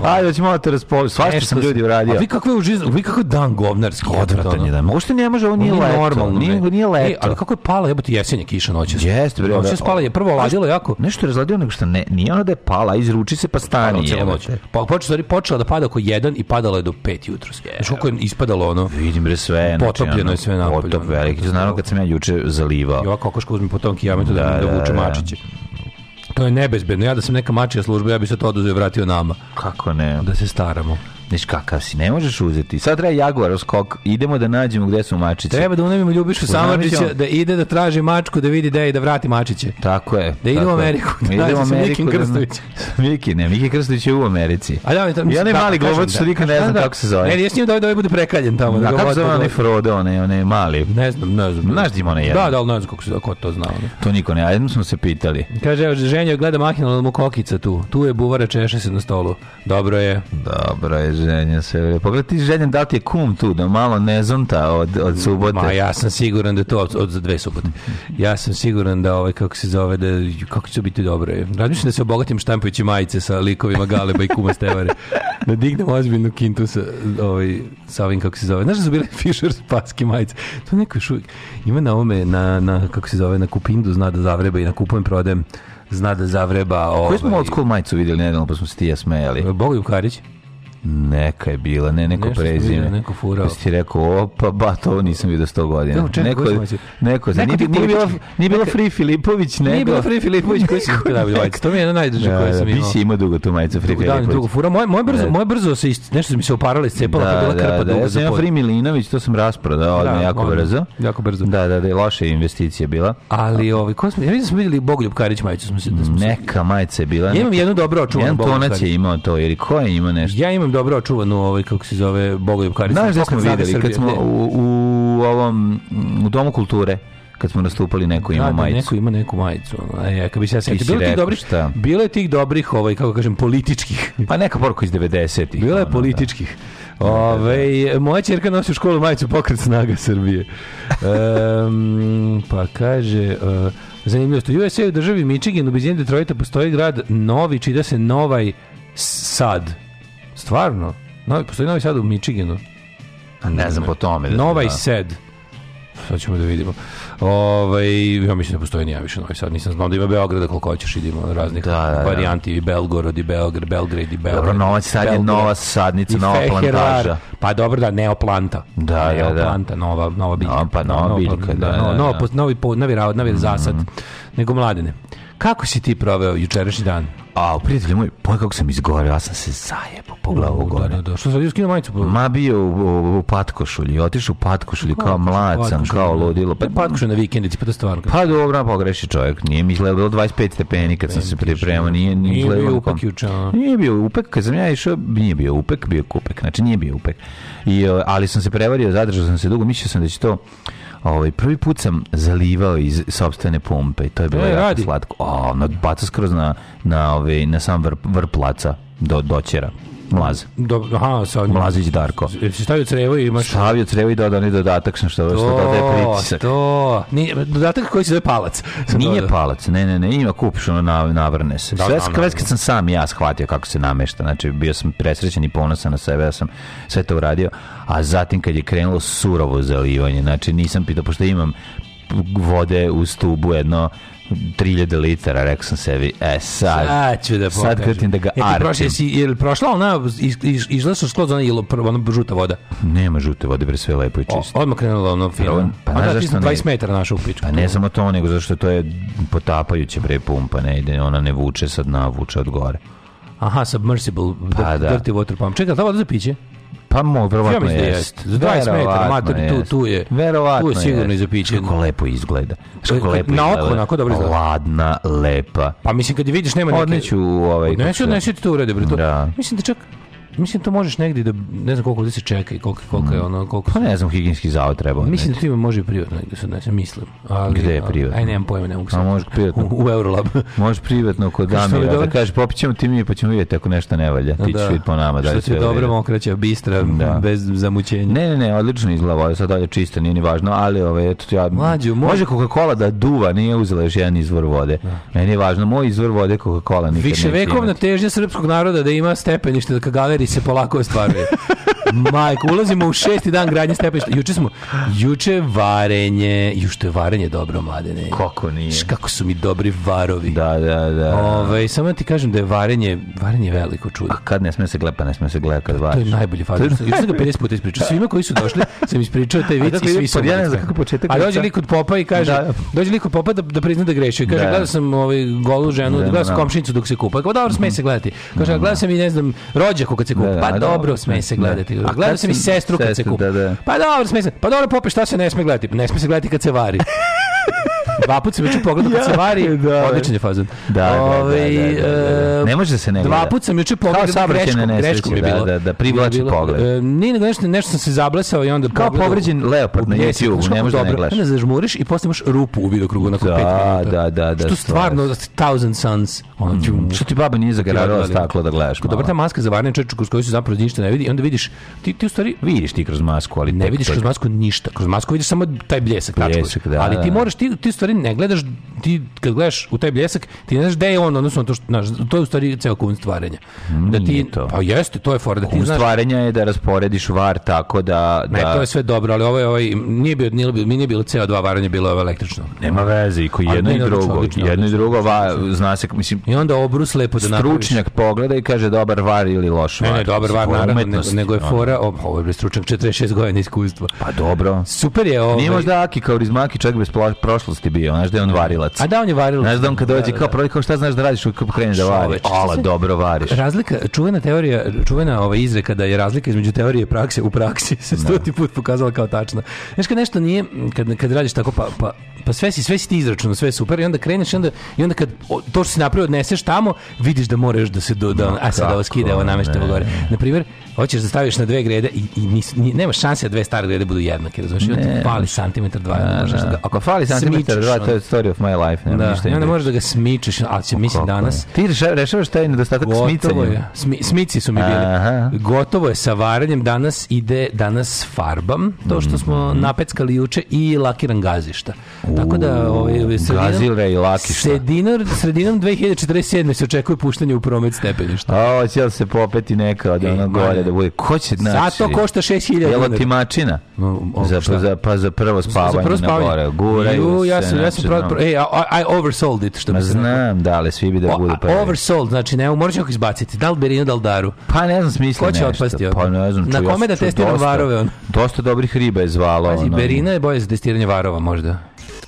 [SPEAKER 5] Ajde, ćemo malo te raspoložiti. Svašta sam ljudi uradio.
[SPEAKER 6] A vi kakve užiz, vi kako dan govnarski.
[SPEAKER 5] Odvratan je dan. Možda ne može, ovo nije
[SPEAKER 6] Nije
[SPEAKER 5] leto.
[SPEAKER 6] normalno.
[SPEAKER 5] Nije, nije
[SPEAKER 6] E,
[SPEAKER 5] leto.
[SPEAKER 6] ali kako je pala, jebote jesenje kiša noćas.
[SPEAKER 5] Jeste, bre.
[SPEAKER 6] Noćas pala je prvo ladilo jako.
[SPEAKER 5] Nešto je razladio nego što ne, nije ono da je pala, izruči se pa stani.
[SPEAKER 6] Padalo
[SPEAKER 5] jebote.
[SPEAKER 6] noć. Pa počela, počela da pada oko 1 i padala je do 5 jutros. Znaš koliko je ispadalo ono?
[SPEAKER 5] Vidim bre sve.
[SPEAKER 6] Potopljeno je sve napolje,
[SPEAKER 5] Potop
[SPEAKER 6] ono.
[SPEAKER 5] veliki. To naravno kad sam ja juče zalivao.
[SPEAKER 6] Ova kokoška uzme po tom kijametu da,
[SPEAKER 5] Da,
[SPEAKER 6] da,
[SPEAKER 5] da,
[SPEAKER 6] vuče
[SPEAKER 5] da.
[SPEAKER 6] mačiće. To je nebezbedno. Ja da sam neka mačija služba, ja bi se to oduzeo i vratio nama.
[SPEAKER 5] Kako ne?
[SPEAKER 6] Da se staramo.
[SPEAKER 5] Viš kakav si, ne možeš uzeti. Sad treba Jaguar skok, idemo da nađemo gde su mačice.
[SPEAKER 6] Treba da unajmimo Ljubišu
[SPEAKER 5] Unajmimo.
[SPEAKER 6] da ide da traži mačku da vidi da je i da vrati mačiće.
[SPEAKER 5] Tako je.
[SPEAKER 6] Da ide
[SPEAKER 5] tako
[SPEAKER 6] u. Ameriku, da
[SPEAKER 5] Idemo Ameriku
[SPEAKER 6] Mikin
[SPEAKER 5] da-
[SPEAKER 6] Krstović. [laughs]
[SPEAKER 5] Miki, ne, Miki Krstović je u Americi.
[SPEAKER 6] A da,
[SPEAKER 5] I onaj mali globac što nikad ne znam kako se zove.
[SPEAKER 6] Ne, jesam da ovaj da ovaj bude prekaljen tamo.
[SPEAKER 5] A
[SPEAKER 6] ga
[SPEAKER 5] kako se zove onaj
[SPEAKER 6] do-
[SPEAKER 5] Frodo, onaj, onaj mali?
[SPEAKER 6] Ne znam, ne znam.
[SPEAKER 5] Znaš di ima onaj jedan?
[SPEAKER 6] Da, da, ali ne znam kako se ko to zna. ono.
[SPEAKER 5] To niko ne, a jednom smo se pitali.
[SPEAKER 6] Kaže, evo, ženja gleda mahinalno mu kokica tu. Tu je buvara, češe se na stolu. Dobro je.
[SPEAKER 5] Dobro je ženja se. Pogledaj ti ženja da ti je kum tu, da malo ne zonta od, od subote.
[SPEAKER 6] Ma ja sam siguran da je to od, od dve subote. Ja sam siguran da ovaj kako se zove da kako će to biti dobro. Razmišljam da se obogatim štampajući majice sa likovima Galeba i Kuma Stevare. Da dignem ozbiljnu kintu sa, ovaj, sa ovim kako se zove. Znaš da su bile [laughs] Fisher spaski majice? To neko još uvijek ima na ovome na, na kako se zove na Kupindu zna da zavreba i na kupujem prodajem zna da zavreba ovaj,
[SPEAKER 5] Koji smo old school majicu vidjeli nedavno, pa smo se ti ja smejali?
[SPEAKER 6] Bogoljub Karić.
[SPEAKER 5] Neka je bila, ne neko
[SPEAKER 6] Nešto
[SPEAKER 5] prezime.
[SPEAKER 6] vidio, neko furao.
[SPEAKER 5] Da si ti rekao, opa, ba, to ovo nisam vidio sto godina.
[SPEAKER 6] Evo, čekaj,
[SPEAKER 5] neko,
[SPEAKER 6] majicu?
[SPEAKER 5] neko,
[SPEAKER 6] Neko
[SPEAKER 5] nije, nije, bilo, nije bilo Free Filipović, nego...
[SPEAKER 6] Nije bilo Free Filipović koji si najbolje majice. To mi je jedna najdraža
[SPEAKER 5] Da,
[SPEAKER 6] koja
[SPEAKER 5] da,
[SPEAKER 6] sam imao.
[SPEAKER 5] Bisi ima dugo tu majicu Free
[SPEAKER 6] dan,
[SPEAKER 5] Filipović.
[SPEAKER 6] dugo fura. Moje, moje brzo,
[SPEAKER 5] Da.
[SPEAKER 6] moje brzo se ist, nešto mi se uparalo, iscepalo, da,
[SPEAKER 5] Da,
[SPEAKER 6] bila krpa
[SPEAKER 5] da, da, ja sam imao
[SPEAKER 6] pod.
[SPEAKER 5] Free Milinović, to sam rasprodao odmah jako
[SPEAKER 6] odmah,
[SPEAKER 5] brzo.
[SPEAKER 6] Jako brzo.
[SPEAKER 5] Da, da, da, loša investicija bila.
[SPEAKER 6] Ali ovaj ko smo ja mislim da smo videli Bogoljub Karić majicu smo se da smo
[SPEAKER 5] Neka majica je bila.
[SPEAKER 6] Ja imam jednu dobro očuvanu
[SPEAKER 5] Jedan
[SPEAKER 6] Bogoljub
[SPEAKER 5] tonac je
[SPEAKER 6] Karić.
[SPEAKER 5] imao to, jer ko je imao nešto?
[SPEAKER 6] Ja imam dobro očuvanu ovaj kako se zove Bogoljub Karić.
[SPEAKER 5] Znaš da smo videli kad smo u, u ovom u domu kulture kad smo nastupali neko ima
[SPEAKER 6] Da, da,
[SPEAKER 5] majicu.
[SPEAKER 6] neko ima neku majicu. A je, kad bi se ja setio. Bilo tih dobrih,
[SPEAKER 5] šta?
[SPEAKER 6] bilo je tih dobrih, ovaj, kako kažem, političkih.
[SPEAKER 5] Pa neka poruka iz 90-ih.
[SPEAKER 6] Bilo je
[SPEAKER 5] ono,
[SPEAKER 6] političkih. Ove, moja čerka nosi u školu majicu pokret snaga Srbije. Em, pa kaže... Uh, zanimljivost. U USA u državi Michigan u blizini Detroita postoji grad Novi, čida se Novaj Sad. Stvarno? Novi, postoji Novi Sad u Michiganu.
[SPEAKER 5] Da, ne znam po tome. Da
[SPEAKER 6] Novaj
[SPEAKER 5] da.
[SPEAKER 6] Sad. Sad ćemo da vidimo. Ovaj ja mislim da postoji nije više Novi Sad. Nisam znao da ima Beograda koliko hoćeš. Idemo raznih
[SPEAKER 5] Da, da, da.
[SPEAKER 6] varijanti. I Belgorod, i Belgrade, i Beograd.
[SPEAKER 5] Dobro, Novac Sad je
[SPEAKER 6] Belgrad.
[SPEAKER 5] nova sadnica, nova
[SPEAKER 6] Feherar.
[SPEAKER 5] plantaža.
[SPEAKER 6] Pa dobro da, neoplanta.
[SPEAKER 5] Da, da, da.
[SPEAKER 6] Neoplanta, nova, nova biljka.
[SPEAKER 5] No, pa nova
[SPEAKER 6] nova
[SPEAKER 5] biljka, da, da,
[SPEAKER 6] nova-
[SPEAKER 5] da.
[SPEAKER 6] nova pos- Novi, po- novi, rad, novi zasad. Nego mladine. Kako si ti proveo jučerašnji dan?
[SPEAKER 5] A, prijatelju moj, poj kako sam izgoreo, ja sam se zajebao po glavu
[SPEAKER 6] Da,
[SPEAKER 5] gore.
[SPEAKER 6] da, da. Što sad skinuo majicu? Pa-
[SPEAKER 5] Ma bio u, u, u patkošulji, otišao u patkošulji kao mlad sam, kao
[SPEAKER 6] da.
[SPEAKER 5] ludilo. Pa,
[SPEAKER 6] Patkošulj na vikendici, pa to stvarno.
[SPEAKER 5] pa dobro, pogreši čovjek. Nije mi izgledalo bilo 25 stepeni kad sam se pripremao. Nije, nije,
[SPEAKER 6] Nije bio
[SPEAKER 5] kao-
[SPEAKER 6] upek juče?
[SPEAKER 5] Nije bio upek, kad sam ja išao, nije bio upek, bio kupek, znači nije bio upek. I, ali sam se prevario, zadržao sam se dugo, mislio sam da će to Ovaj prvi put sam zalivao iz sopstvene pumpe i to je bilo
[SPEAKER 6] E,
[SPEAKER 5] jako
[SPEAKER 6] radi.
[SPEAKER 5] slatko. O, na baca skroz na na ovaj na sam vrp, vrp placa do doćera. Mlaz.
[SPEAKER 6] Dobro, aha, sad.
[SPEAKER 5] Mlazić Darko.
[SPEAKER 6] Si stavio crevo i imaš...
[SPEAKER 5] Stavio crevo i dodao onaj dodatak što što dodaje pritisak.
[SPEAKER 6] to. Nije, dodatak koji se zove palac. Sam
[SPEAKER 5] Nije
[SPEAKER 6] dodao.
[SPEAKER 5] palac, ne, ne, ne, ima kupiš ono, na, navrne se.
[SPEAKER 6] Da,
[SPEAKER 5] sve,
[SPEAKER 6] da,
[SPEAKER 5] sve
[SPEAKER 6] naravno.
[SPEAKER 5] kad sam sam ja shvatio kako se namešta, znači bio sam presrećen i ponosan na sebe, ja sam sve to uradio, a zatim kad je krenulo surovo zalivanje, znači nisam pitao, pošto imam vode u stubu jedno 3000 litara, rekao sam sebi, e sad,
[SPEAKER 6] Sad ću da
[SPEAKER 5] sad
[SPEAKER 6] pokažem.
[SPEAKER 5] kretim da ga
[SPEAKER 6] E, ti prošli,
[SPEAKER 5] arčim.
[SPEAKER 6] jesi, je li prošla ona, iz, iz, izšla su skroz ona, prvo, ona žuta voda?
[SPEAKER 5] Nema žute vode, bre, sve lepo i
[SPEAKER 6] O,
[SPEAKER 5] čisto.
[SPEAKER 6] odmah krenula ono fino.
[SPEAKER 5] Pa,
[SPEAKER 6] Pa, da, ti
[SPEAKER 5] zašto
[SPEAKER 6] sam
[SPEAKER 5] ne?
[SPEAKER 6] 20 metara naša u pičku.
[SPEAKER 5] Pa ne samo to, nego zašto to je potapajuće bre pumpa, ne ide, ona ne vuče sad na vuče od gore.
[SPEAKER 6] Aha, submersible,
[SPEAKER 5] Pa
[SPEAKER 6] pa,
[SPEAKER 5] da.
[SPEAKER 6] dirty water pump. Čekaj, ta voda za piće?
[SPEAKER 5] Pa mo,
[SPEAKER 6] Ja
[SPEAKER 5] verovatno
[SPEAKER 6] mislim da
[SPEAKER 5] jest.
[SPEAKER 6] Za 20 metara, mater, tu, tu je.
[SPEAKER 5] Verovatno
[SPEAKER 6] tu je sigurno
[SPEAKER 5] jest.
[SPEAKER 6] i za piće.
[SPEAKER 5] Kako lepo izgleda. Kako
[SPEAKER 6] Na
[SPEAKER 5] lepo
[SPEAKER 6] oko
[SPEAKER 5] izgleda.
[SPEAKER 6] onako dobro izgleda.
[SPEAKER 5] Ladna, lepa.
[SPEAKER 6] Pa mislim, kad je vidiš, nema neke...
[SPEAKER 5] Odneću u ovaj...
[SPEAKER 6] Odneću, odneću ti to urede, bre.
[SPEAKER 5] Da.
[SPEAKER 6] Mislim da čak... Mislim to možeš negdje da ne znam koliko ovdje se čeka i koliko koliko je ono koliko
[SPEAKER 5] Pa ne znam, higijenski zavod treba.
[SPEAKER 6] Mislim da ima može privatno negdje se odnese, mislim. Ali,
[SPEAKER 5] Gde je privatno?
[SPEAKER 6] Aj nemam pojma, ne mogu
[SPEAKER 5] A
[SPEAKER 6] sad.
[SPEAKER 5] može privatno.
[SPEAKER 6] U, u Eurolab. [laughs]
[SPEAKER 5] Možeš privatno kod Damira da kažeš popićemo ti mi pa ćemo vidjeti ako nešto ne valja. Ti ćeš vidjeti po nama da
[SPEAKER 6] Što ti dobro mokraća, bistra,
[SPEAKER 5] Da.
[SPEAKER 6] bez zamućenja.
[SPEAKER 5] Ne, ne, ne, odlično izgleda sad dalje čisto, nije ni važno, ali ove, eto, ja,
[SPEAKER 6] Mlađo, moj-
[SPEAKER 5] može Coca-Cola da duva, nije uzela još jedan izvor vode. Meni je važno, moj izvor vode Coca-Cola nikad
[SPEAKER 6] Više vekovna težnja srpskog naroda da ima stepenište da ka galeriji se polako ostvaruje. [laughs] Majko, ulazimo u šesti dan gradnje stepeništa. Juče smo, juče varenje, ju što je varenje dobro, mladene.
[SPEAKER 5] Kako nije?
[SPEAKER 6] Šš, kako su mi dobri varovi.
[SPEAKER 5] Da, da, da.
[SPEAKER 6] Ove, samo da ti kažem da je varenje, varenje veliko čudo.
[SPEAKER 5] A kad ne sme se gleda, pa ne sme se gleda kad
[SPEAKER 6] To
[SPEAKER 5] variš.
[SPEAKER 6] je najbolji fazon. Još sam ga 50 puta ispričao. Svima koji su došli sam ispričao taj vic i svi su.
[SPEAKER 5] ja ne
[SPEAKER 6] me
[SPEAKER 5] znam
[SPEAKER 6] tako.
[SPEAKER 5] kako početak
[SPEAKER 6] A dođe lik od popa i kaže,
[SPEAKER 5] Da.
[SPEAKER 6] dođe lik od popa da, da prizna da greši. I Kaže,
[SPEAKER 5] Da.
[SPEAKER 6] gledao sam ovaj golu ženu,
[SPEAKER 5] Da,
[SPEAKER 6] gledao sam
[SPEAKER 5] da.
[SPEAKER 6] komšinicu dok se kupa. Kao, dobro, sme se gledati. Kaže, a gledao sam i, ne znam, rođaku kad se kupa.
[SPEAKER 5] Da, da,
[SPEAKER 6] Pa
[SPEAKER 5] a
[SPEAKER 6] dobro, sme se
[SPEAKER 5] da.
[SPEAKER 6] gledati.
[SPEAKER 5] A
[SPEAKER 6] Gledao sam i sestru kad se kupa.
[SPEAKER 5] da, da.
[SPEAKER 6] Pa dobro, sme se. Pa dobro, pope, šta se ne sme gledati? Ne sme se gledati kad se vari. [laughs] Dva put sam juče pogledao kad se vari.
[SPEAKER 5] da.
[SPEAKER 6] Odličan je fazon.
[SPEAKER 5] Da, da, da,
[SPEAKER 6] Ovaj,
[SPEAKER 5] da, da, da.
[SPEAKER 6] e,
[SPEAKER 5] Ne može da se ne gleda.
[SPEAKER 6] Dva put sam juče pogledao greškom, greškom je
[SPEAKER 5] da,
[SPEAKER 6] bilo.
[SPEAKER 5] da, da, privlači
[SPEAKER 6] Je bilo,
[SPEAKER 5] pogled.
[SPEAKER 6] e, Nije nešto, nešto sam se zablesao i onda
[SPEAKER 5] Kao povređen leopard na
[SPEAKER 6] Ne,
[SPEAKER 5] YouTube, ne možeš da ne gledaš.
[SPEAKER 6] Onda zažmuriš i posle imaš rupu u vidokrugu nakon
[SPEAKER 5] Da,
[SPEAKER 6] 5 minuta.
[SPEAKER 5] da, da, da,
[SPEAKER 6] Što stvarno, Thousand Suns. Ono, ću-
[SPEAKER 5] Što ti baba nije zagarala staklo da gledaš
[SPEAKER 6] Dobro,
[SPEAKER 5] malo?
[SPEAKER 6] ta maska za varne čeču kroz koju se zapravo ništa ne vidi i onda vidiš, ti, ti u stvari
[SPEAKER 5] Vidiš ti kroz masku, ali
[SPEAKER 6] ne vidiš kroz masku ništa. Kroz masku vidiš samo taj bljesak, tačku.
[SPEAKER 5] Da,
[SPEAKER 6] Ali ti
[SPEAKER 5] da.
[SPEAKER 6] moraš, ti, ti u stvari ne gledaš, ti kad gledaš u taj bljesak, ti ne znaš gde je on, odnosno to, što, znaš, to je u stvari ceo kun stvarenja. Da ti,
[SPEAKER 5] Nije to.
[SPEAKER 6] Pa jeste, to je fora, da ti znaš,
[SPEAKER 5] Ustvarenja je da rasporediš var tako da...
[SPEAKER 6] Ne,
[SPEAKER 5] da
[SPEAKER 6] to je sve dobro, ali ovo je ovaj, nije bio, nije, bio- nije bilo CO2 varanje, bilo je ovo električno.
[SPEAKER 5] Nema veze i koji jedno i
[SPEAKER 6] ne,
[SPEAKER 5] drugo. Jedno i drugo, va, zna se, mislim,
[SPEAKER 6] I onda obrus lepo da napraviš.
[SPEAKER 5] stručnjak pogleda i kaže dobar var ili loš var.
[SPEAKER 6] Ne, ne, dobar var, naravno, nego, je
[SPEAKER 5] ono.
[SPEAKER 6] fora, ovo je stručnjak 46 godina iskustva.
[SPEAKER 5] Pa dobro.
[SPEAKER 6] Super je ovo.
[SPEAKER 5] Nije možda Aki kao Rizmaki čovjek bez prošlosti bio, znaš da je on varilac.
[SPEAKER 6] A da, on je varilac.
[SPEAKER 5] Znaš da on kad dođe
[SPEAKER 6] Da, da,
[SPEAKER 5] kao
[SPEAKER 6] da.
[SPEAKER 5] prvi kao šta znaš da radiš kad krene da vari. Ala, dobro variš.
[SPEAKER 6] Razlika, čuvena teorija, čuvena ova izreka da je razlika između teorije i prakse u praksi se stoti put pokazala kao tačna. Znaš kad nešto nije, kad, kad radiš tako, pa, pa, pa sve si, sve si ti izračunao, sve je super i onda kreneš i onda, i onda kad to što si napravio odneseš tamo, vidiš da moraš da se do, da, a sad ovo skide, ovo namešta ovo gore. Na primjer, hoćeš da staviš na dve grede i, i nis, ni, nema šanse da dve stare grede budu jednake, razumiješ? I onda fali santimetar dva.
[SPEAKER 5] Da, da. Ako fali santimetar
[SPEAKER 6] smičeš,
[SPEAKER 5] to je story of my life. Nema
[SPEAKER 6] Da,
[SPEAKER 5] ništa
[SPEAKER 6] i onda
[SPEAKER 5] im
[SPEAKER 6] možeš da ga smičeš, ali će, mislim danas.
[SPEAKER 5] Ti reša- rešavaš taj nedostatak smicanja.
[SPEAKER 6] Smi, smici su mi bili.
[SPEAKER 5] Aha.
[SPEAKER 6] Gotovo je sa varanjem. Danas ide, danas farbam, to što smo
[SPEAKER 5] Mhm.
[SPEAKER 6] napeckali juče i lakiram gazišta. Tako da ovaj,
[SPEAKER 5] gazile i lakišta.
[SPEAKER 6] sredinom, sredinom 2047. se očekuje puštanje u promet stepeništa.
[SPEAKER 5] A, hoće li se popeti neka od
[SPEAKER 6] E,
[SPEAKER 5] ono
[SPEAKER 6] ma
[SPEAKER 5] gore
[SPEAKER 6] ne.
[SPEAKER 5] da bude? Ko će znači?
[SPEAKER 6] Zato košta 6000
[SPEAKER 5] Jel
[SPEAKER 6] dinara.
[SPEAKER 5] otimačina?
[SPEAKER 6] No, o,
[SPEAKER 5] za, za, pa za prvo spavanje
[SPEAKER 6] Za prvo
[SPEAKER 5] na
[SPEAKER 6] spavanje.
[SPEAKER 5] gore. Guraju
[SPEAKER 6] Ju, ja sam, ja sam pro, pro, ej, I, I oversold it, što bi se
[SPEAKER 5] znam, da, ali svi bi da budu
[SPEAKER 6] a,
[SPEAKER 5] prvi.
[SPEAKER 6] oversold, znači ne, morat ako izbaciti. Da li Berina, da li Daru?
[SPEAKER 5] Pa ne znam, smisli
[SPEAKER 6] Ko će otpasti od-
[SPEAKER 5] Pa ne znam,
[SPEAKER 6] Na
[SPEAKER 5] ja
[SPEAKER 6] kome da testiram
[SPEAKER 5] dosta-
[SPEAKER 6] varove, on?
[SPEAKER 5] Dosta dobrih riba je zvalo.
[SPEAKER 6] Pazi,
[SPEAKER 5] ono.
[SPEAKER 6] Berina je bolje za testiranje varova možda.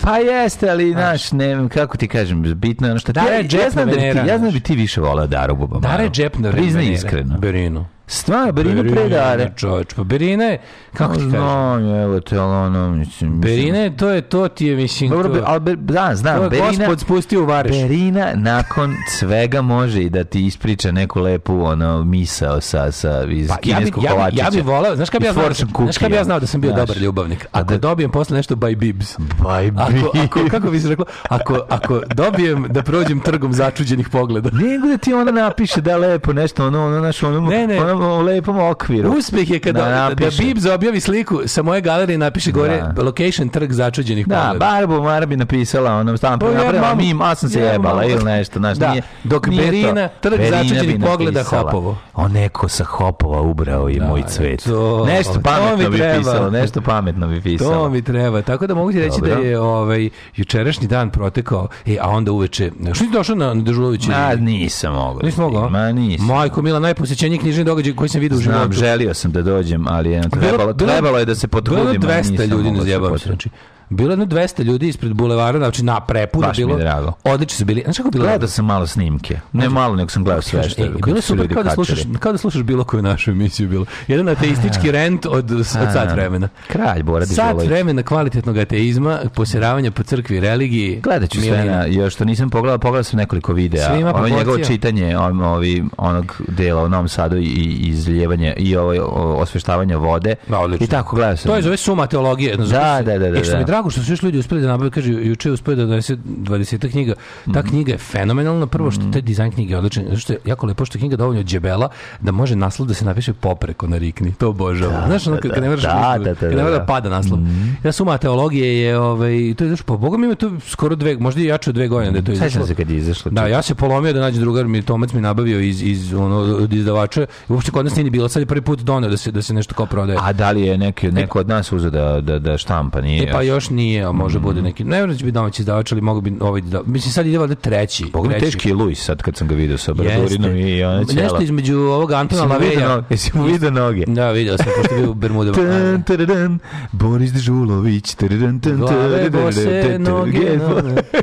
[SPEAKER 5] Pa jeste, ali znaš, ne znam, kako ti kažem, bitno je ono što...
[SPEAKER 6] Dara je
[SPEAKER 5] ja, ja,
[SPEAKER 6] džep
[SPEAKER 5] znam da ti, ja znam da bi ti više volao Daru Bubamanu.
[SPEAKER 6] Dara je džep na
[SPEAKER 5] Priznaj iskreno.
[SPEAKER 6] Berinu.
[SPEAKER 5] Stvarno, Berinu pre Dare.
[SPEAKER 6] Čovječ, pa Berina je, kako ti kažem?
[SPEAKER 5] Znam, evo te, ali ono, mislim... mislim-
[SPEAKER 6] Berina je, to je, to ti je, mislim,
[SPEAKER 5] Dobro, be, ali be, da, znam,
[SPEAKER 6] to
[SPEAKER 5] Berina,
[SPEAKER 6] gospod spustio u Vareš.
[SPEAKER 5] Berina nakon svega može i da ti ispriča neku lepu ono misao sa, sa iz
[SPEAKER 6] Pa, ja bi,
[SPEAKER 5] kineskog
[SPEAKER 6] ja, bi,
[SPEAKER 5] kolačića.
[SPEAKER 6] ja bi volao, znaš kad bi ja znao, znaš bi ja znao da sam bio
[SPEAKER 5] Znaš.
[SPEAKER 6] dobar ljubavnik?
[SPEAKER 5] A
[SPEAKER 6] Ako
[SPEAKER 5] da-
[SPEAKER 6] dobijem posle nešto by bibs.
[SPEAKER 5] By
[SPEAKER 6] Ako,
[SPEAKER 5] bibs.
[SPEAKER 6] ako, kako bi se reklo, ako, ako dobijem da prođem trgom začuđenih pogleda.
[SPEAKER 5] Nego da ti ona napiše da je lepo nešto, ono, ono, naš, ono,
[SPEAKER 6] Ne, ne.
[SPEAKER 5] ono, u lepom okviru.
[SPEAKER 6] Uspeh je kada
[SPEAKER 5] Da
[SPEAKER 6] da, da. Bibs objavi sliku sa moje galerije napiše gore
[SPEAKER 5] Da.
[SPEAKER 6] location trg začuđenih
[SPEAKER 5] Da,
[SPEAKER 6] pogleda.
[SPEAKER 5] Barbu Mara bi napisala, ono, stam
[SPEAKER 6] Pa je,
[SPEAKER 5] napravila mim, a sam se
[SPEAKER 6] Je,
[SPEAKER 5] jebala ili nešto, znaš,
[SPEAKER 6] Da,
[SPEAKER 5] nije,
[SPEAKER 6] dok
[SPEAKER 5] nije to.
[SPEAKER 6] Berina, trg začuđenih pogleda Hopovo.
[SPEAKER 5] O, neko sa Hopova ubrao i moj
[SPEAKER 6] da,
[SPEAKER 5] cvet.
[SPEAKER 6] to-
[SPEAKER 5] nešto
[SPEAKER 6] to
[SPEAKER 5] pametno bi pisalo, nešto pametno bi pisalo.
[SPEAKER 6] To mi treba. Tako da mogu ti reći
[SPEAKER 5] Dobro.
[SPEAKER 6] da je ovaj jučerašnji dan protekao, e, a onda uveče. Što si došao na Dežulović?
[SPEAKER 5] A, nisam mogao.
[SPEAKER 6] Nisi mogao?
[SPEAKER 5] Ma nisam.
[SPEAKER 6] Majko Mila, najposjećeniji knjižni događaj koji sam vidio u
[SPEAKER 5] Znam,
[SPEAKER 6] životu.
[SPEAKER 5] želio sam da dođem, ali je
[SPEAKER 6] Bilo-
[SPEAKER 5] trebalo,
[SPEAKER 6] bilo-
[SPEAKER 5] trebalo je da se
[SPEAKER 6] Bilo
[SPEAKER 5] potrudim.
[SPEAKER 6] je
[SPEAKER 5] a
[SPEAKER 6] 200
[SPEAKER 5] nisam
[SPEAKER 6] ljudi na
[SPEAKER 5] potrudim.
[SPEAKER 6] Znači, bilo je jedno 200 ljudi ispred bulevara, znači na prepuno
[SPEAKER 5] Baš mi je
[SPEAKER 6] bilo.
[SPEAKER 5] drago.
[SPEAKER 6] Odlični su bili. Znaš kako bilo?
[SPEAKER 5] Gledao sam malo snimke. Ne malo, nego sam gledao sve što
[SPEAKER 6] E,
[SPEAKER 5] je.
[SPEAKER 6] bilo je super kao da, slušaš, kao da slušaš bilo koju našu emisiju bilo. Jedan ateistički rent od, od sat vremena.
[SPEAKER 5] Kralj Bora
[SPEAKER 6] Sat vremena kvalitetnog ateizma, posjeravanja po crkvi i religiji.
[SPEAKER 5] Gledat ću sve na, još što nisam pogledao, pogledao sam nekoliko videa.
[SPEAKER 6] Sve ima proporcija.
[SPEAKER 5] njegovo čitanje on, ovi, onog dela u Novom Sadu i, izljevanje i ovo osveštavanje vode.
[SPEAKER 6] Da, odlično.
[SPEAKER 5] I tako gledao sam.
[SPEAKER 6] To je zove suma teologije.
[SPEAKER 5] Da, da, da, da,
[SPEAKER 6] E,
[SPEAKER 5] da.
[SPEAKER 6] Drago što su još ljudi uspeli da nabave, kaže, juče je uspio da donese 20 knjiga. Ta
[SPEAKER 5] Mhm.
[SPEAKER 6] knjiga je fenomenalna. Prvo što taj dizajn knjige je odličan, što je jako lepo što je knjiga dovoljno džebela da može naslov da se napiše popreko na rikni. To obožavam. Znaš, ono, kad ne moraš
[SPEAKER 5] da, da, da,
[SPEAKER 6] kad ne mora
[SPEAKER 5] da.
[SPEAKER 6] da pada naslov. Ja suma teologije je, ovaj, to je još, pa boga mi ima to skoro dve, možda i jače od dve godine da je to
[SPEAKER 5] Sećam
[SPEAKER 6] izašlo.
[SPEAKER 5] se kad je izašlo.
[SPEAKER 6] Da, ja se polomio da nađe drugar mi Tomac mi nabavio iz iz ono od izdavača. Uopšte kod nas nije ni bilo, sad je prvi put doneo da se da se nešto kao prodaje.
[SPEAKER 5] A da li je neki, neko od nas uzeo da, da, da štampa? Nije
[SPEAKER 6] E pa još nije, a može bude neki. Ne vjerujem da će biti domaći izdavač, ali mogu bi ovaj da. Mislim sad ide valjda treći. Treći.
[SPEAKER 5] teški je Luis sad kad sam ga vidio sa
[SPEAKER 6] Jeste.
[SPEAKER 5] Bradurinom i ona cijela.
[SPEAKER 6] Nešto između ovog Antona Laveja.
[SPEAKER 5] Jesi mu vidio noge?
[SPEAKER 6] Da, vidio sam, pošto bio u Bermudama.
[SPEAKER 5] Tan, taradan, Boris Dežulović. taradan, tan, taradan,
[SPEAKER 6] noge,
[SPEAKER 5] taradan.
[SPEAKER 6] noge.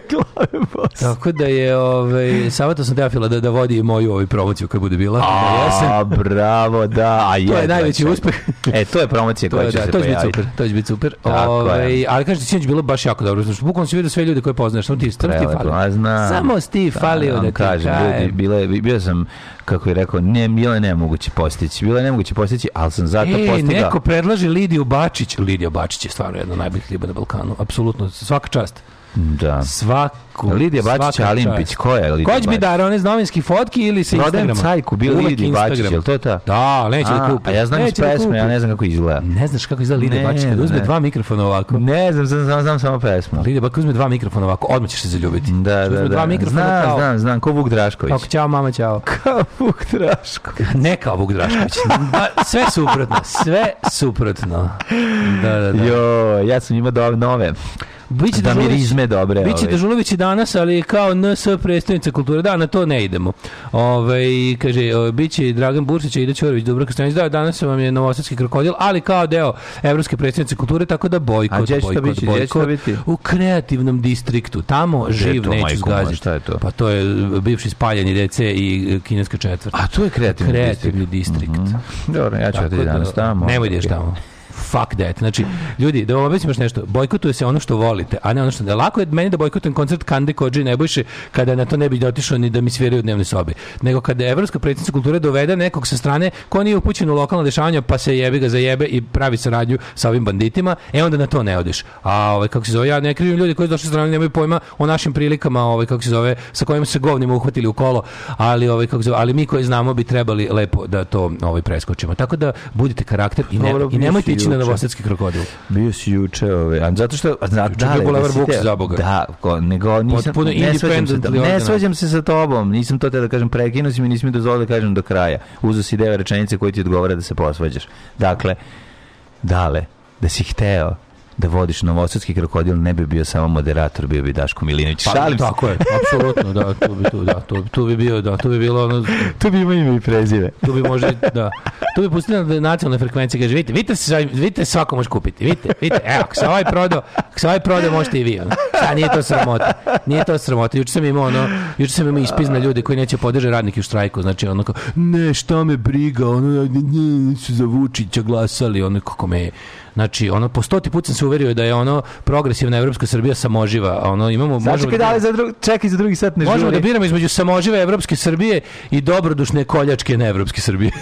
[SPEAKER 5] Glave bose.
[SPEAKER 6] Tako da je, ovaj, savjetao sam Teofila da, da vodi moju ovaj promociju kad bude bila. na jesen.
[SPEAKER 5] A, bravo, da. A [laughs]
[SPEAKER 6] To je najveći
[SPEAKER 5] čekam.
[SPEAKER 6] uspeh.
[SPEAKER 5] E, to je promocija [laughs] koja
[SPEAKER 6] je,
[SPEAKER 5] će
[SPEAKER 6] da,
[SPEAKER 5] se
[SPEAKER 6] to će biti
[SPEAKER 5] pojaviti.
[SPEAKER 6] super, to će biti super.
[SPEAKER 5] Tako
[SPEAKER 6] Ovaj,
[SPEAKER 5] je.
[SPEAKER 6] ali kažete, sinoć bilo baš jako dobro. Znači, bukvalno si vidio sve ljude koje poznaš, samo ti, samo ti
[SPEAKER 5] Prelepo,
[SPEAKER 6] fali.
[SPEAKER 5] a znam.
[SPEAKER 6] Samo ti falio da, ti
[SPEAKER 5] kažem, ljudi, bilo je, bio sam, kako je rekao, ne, bilo je nemoguće postići. Bilo je nemoguće postići, ali sam zato
[SPEAKER 6] E,
[SPEAKER 5] postigao.
[SPEAKER 6] neko predlaže Lidiju Bačić. Lidija Bačić je stvarno jedna najboljih riba na Balkanu. Apsolutno, svaka čast.
[SPEAKER 5] Da.
[SPEAKER 6] Svaka cajku.
[SPEAKER 5] Lidija Bačić Alimpić, koja je Lidija
[SPEAKER 6] Ko će biti
[SPEAKER 5] Bačić?
[SPEAKER 6] dar, one iz novinskih fotki ili sa
[SPEAKER 5] Prodajem
[SPEAKER 6] Instagrama?
[SPEAKER 5] cajku, bio Lidija Bačić, je to ta?
[SPEAKER 6] Da, neće da kupi.
[SPEAKER 5] A ja znam iz
[SPEAKER 6] da
[SPEAKER 5] pesme, ja ne znam kako izgleda.
[SPEAKER 6] Ne znaš kako izgleda Lidija Bačić kad uzme dva mikrofona ovako.
[SPEAKER 5] Ne znam, znam, znam, znam samo pesmu.
[SPEAKER 6] Lidija Bačić uzme dva mikrofona ovako, odmah ćeš se zaljubiti.
[SPEAKER 5] Da,
[SPEAKER 6] Uzme
[SPEAKER 5] da,
[SPEAKER 6] dva
[SPEAKER 5] da.
[SPEAKER 6] mikrofona
[SPEAKER 5] Znam,
[SPEAKER 6] kao,
[SPEAKER 5] znam, znam, ko Vuk Drašković.
[SPEAKER 6] kao ćao mama, ćao. [laughs]
[SPEAKER 5] Kao Vuk Drašković.
[SPEAKER 6] Ne kao Vuk Drašković. Da, sve suprotno, sve suprotno. Da, da, da.
[SPEAKER 5] Jo, ja sam imao do nove.
[SPEAKER 6] Biće
[SPEAKER 5] Da mi
[SPEAKER 6] Dežulović-
[SPEAKER 5] rizme dobre.
[SPEAKER 6] Biće
[SPEAKER 5] ovaj.
[SPEAKER 6] Dežulović i danas, ali kao NS predstavnica kulture. Da, na to ne idemo. Ove, kaže, o, biće i Dragan Bursić i Ida Ćorović, Dubravka Stanić. Da, danas vam je Novosadski krokodil, ali kao deo Evropske predstavnice kulture, tako da bojkot,
[SPEAKER 5] A
[SPEAKER 6] bojkot,
[SPEAKER 5] biti? Gdje će to
[SPEAKER 6] bojkot.
[SPEAKER 5] biti?
[SPEAKER 6] U kreativnom distriktu. Tamo živ
[SPEAKER 5] to,
[SPEAKER 6] neću zgaziti.
[SPEAKER 5] šta je to?
[SPEAKER 6] Pa to je bivši spaljeni DC i e, kineska četvrta.
[SPEAKER 5] A to je kreativni
[SPEAKER 6] Kreativni distrikt.
[SPEAKER 5] Dobro, ja ću
[SPEAKER 6] Tako da,
[SPEAKER 5] danas tamo.
[SPEAKER 6] Nemoj ideš tamo. Fuck that. Znači, ljudi, da vam objasnim još nešto. Bojkotuje se ono što volite, a ne ono što... Da, lako je meni da bojkotujem koncert Kande Kođe i Nebojše kada na to ne bi otišao ni da mi sviraju u dnevnoj sobi. Nego kada je Evropska predsjednica kulture dovede nekog sa strane ko nije upućen u lokalna dešavanja pa se jebi ga za jebe i pravi saradnju sa ovim banditima, e onda na to ne odeš. A ovaj, kako se zove, ja ne krivim ljudi koji su došli sa strane nemaju pojma o našim prilikama, ovaj, kako se zove, sa kojima su se govnima uhvatili u kolo, ali ovaj kako se zove, ali mi koji znamo bi trebali lepo da to ovaj preskočimo. Tako da budite karakter i, ne,
[SPEAKER 5] Dobro,
[SPEAKER 6] i nemojte
[SPEAKER 5] bio
[SPEAKER 6] ići na
[SPEAKER 5] juče.
[SPEAKER 6] novosadski krokodil.
[SPEAKER 5] Bio si juče, ove, a zato što a,
[SPEAKER 6] Juče
[SPEAKER 5] da,
[SPEAKER 6] Vuksa,
[SPEAKER 5] te-
[SPEAKER 6] za Boga.
[SPEAKER 5] Da, ko, nego nisam,
[SPEAKER 6] Potpuno
[SPEAKER 5] ne svađam se, ne svađam se sa tobom, nisam to te da kažem, prekinuo si mi, nisi mi dozvolio da kažem do kraja. Uzo si deve rečenice koje ti odgovara da se posvađaš. Dakle, dale, da si hteo da vodiš novosadski krokodil, ne bi bio samo moderator, bio bi Daško Milinović. Šalim se.
[SPEAKER 6] Pa, tako je, apsolutno, da, tu bi, tu, da, tu, tu bi bio, da, tu bi bilo ono,
[SPEAKER 5] Tu bi imao ime i prezive.
[SPEAKER 6] tu bi može, da, tu bi pustili na nacionalne frekvencije, kaže, vidite, vidite, se, vidite, svako može kupiti, vidite, vidite, evo, ako se ovaj prodao, ako se ovaj prodao, možete i vi, ono. Šta, nije to sramota, nije to sramota, juče sam imao, ono, juče sam imao ispis na ljude koji neće podržati radnike u štrajku, znači, ono kao, ne, šta me briga, ono, ne, ne, su za Vučića glasali, ono, kako me, Znači, ono, po stoti put sam se uverio da je ono progresivna evropska Srbija samoživa. a Ono, imamo, možemo
[SPEAKER 5] Sačekaj,
[SPEAKER 6] da-
[SPEAKER 5] da za drug, čekaj za drugi sat ne
[SPEAKER 6] Možemo
[SPEAKER 5] žuri.
[SPEAKER 6] da biramo između samožive evropske Srbije i dobrodušne koljačke neevropske Srbije. [laughs]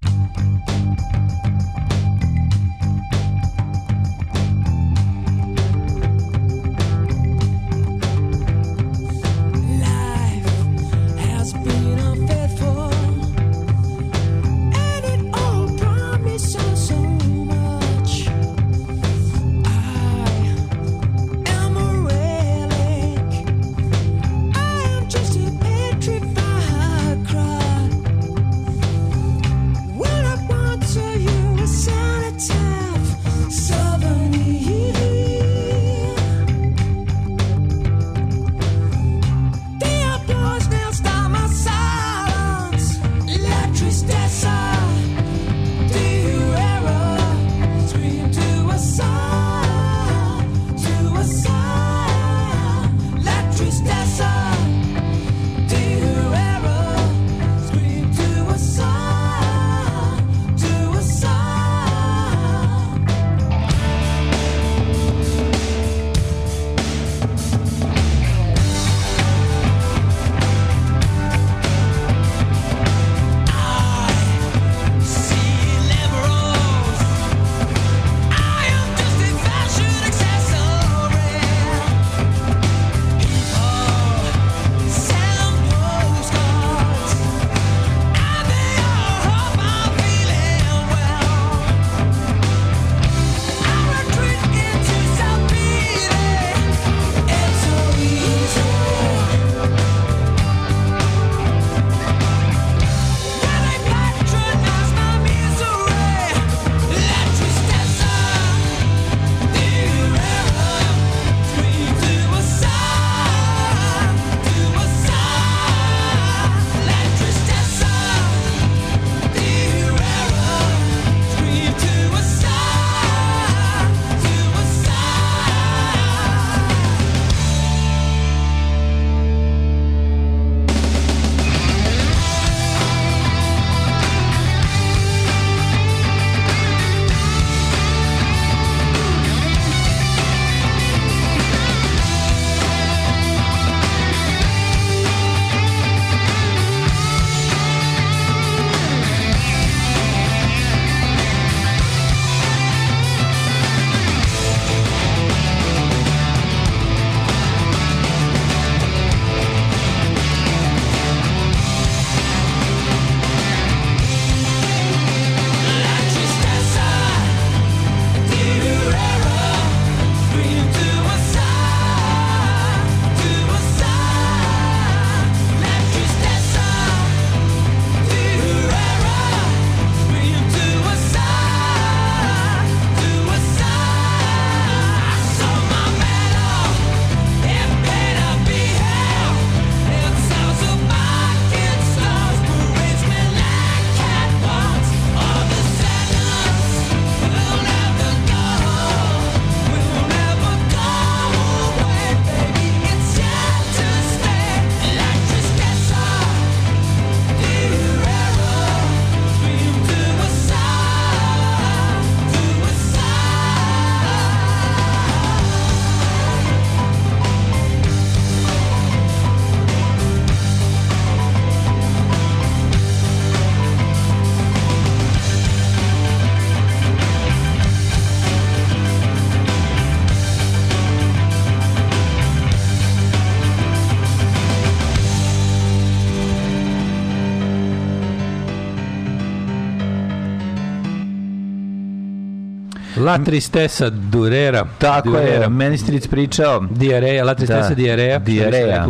[SPEAKER 8] La
[SPEAKER 6] Tristesa Durera.
[SPEAKER 5] Tako
[SPEAKER 6] Durera.
[SPEAKER 5] je, meni stric pričao.
[SPEAKER 6] Diareja, La Tristesa
[SPEAKER 5] Da,
[SPEAKER 6] Diareja.
[SPEAKER 5] diareja.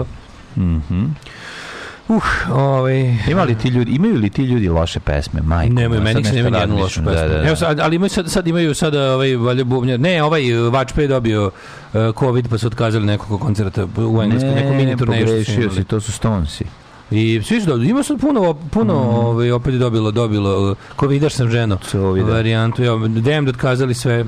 [SPEAKER 5] Mhm.
[SPEAKER 6] Uh, ovaj...
[SPEAKER 5] Ima li ti ljudi, imaju li ti ljudi loše pesme, majko?
[SPEAKER 6] Nemaju, meni
[SPEAKER 5] sad
[SPEAKER 6] se nema nijednu lošu pesmu.
[SPEAKER 5] Da, da, da.
[SPEAKER 6] Evo sad, ali imaju sad, sad imaju sada ovaj valjda bubnjar. Ne, ovaj Vačpe je dobio uh, covid pa su otkazali nekoliko koncerta u Engleskoj, neku mini turneju. su
[SPEAKER 5] pogrešio si, to su Stonesi.
[SPEAKER 6] I svi su dobili. Ima sad puno, puno ovaj, opet je dobilo, dobilo. uh, Covidaš sam ženo. Varijantu. Ja, dem da otkazali sve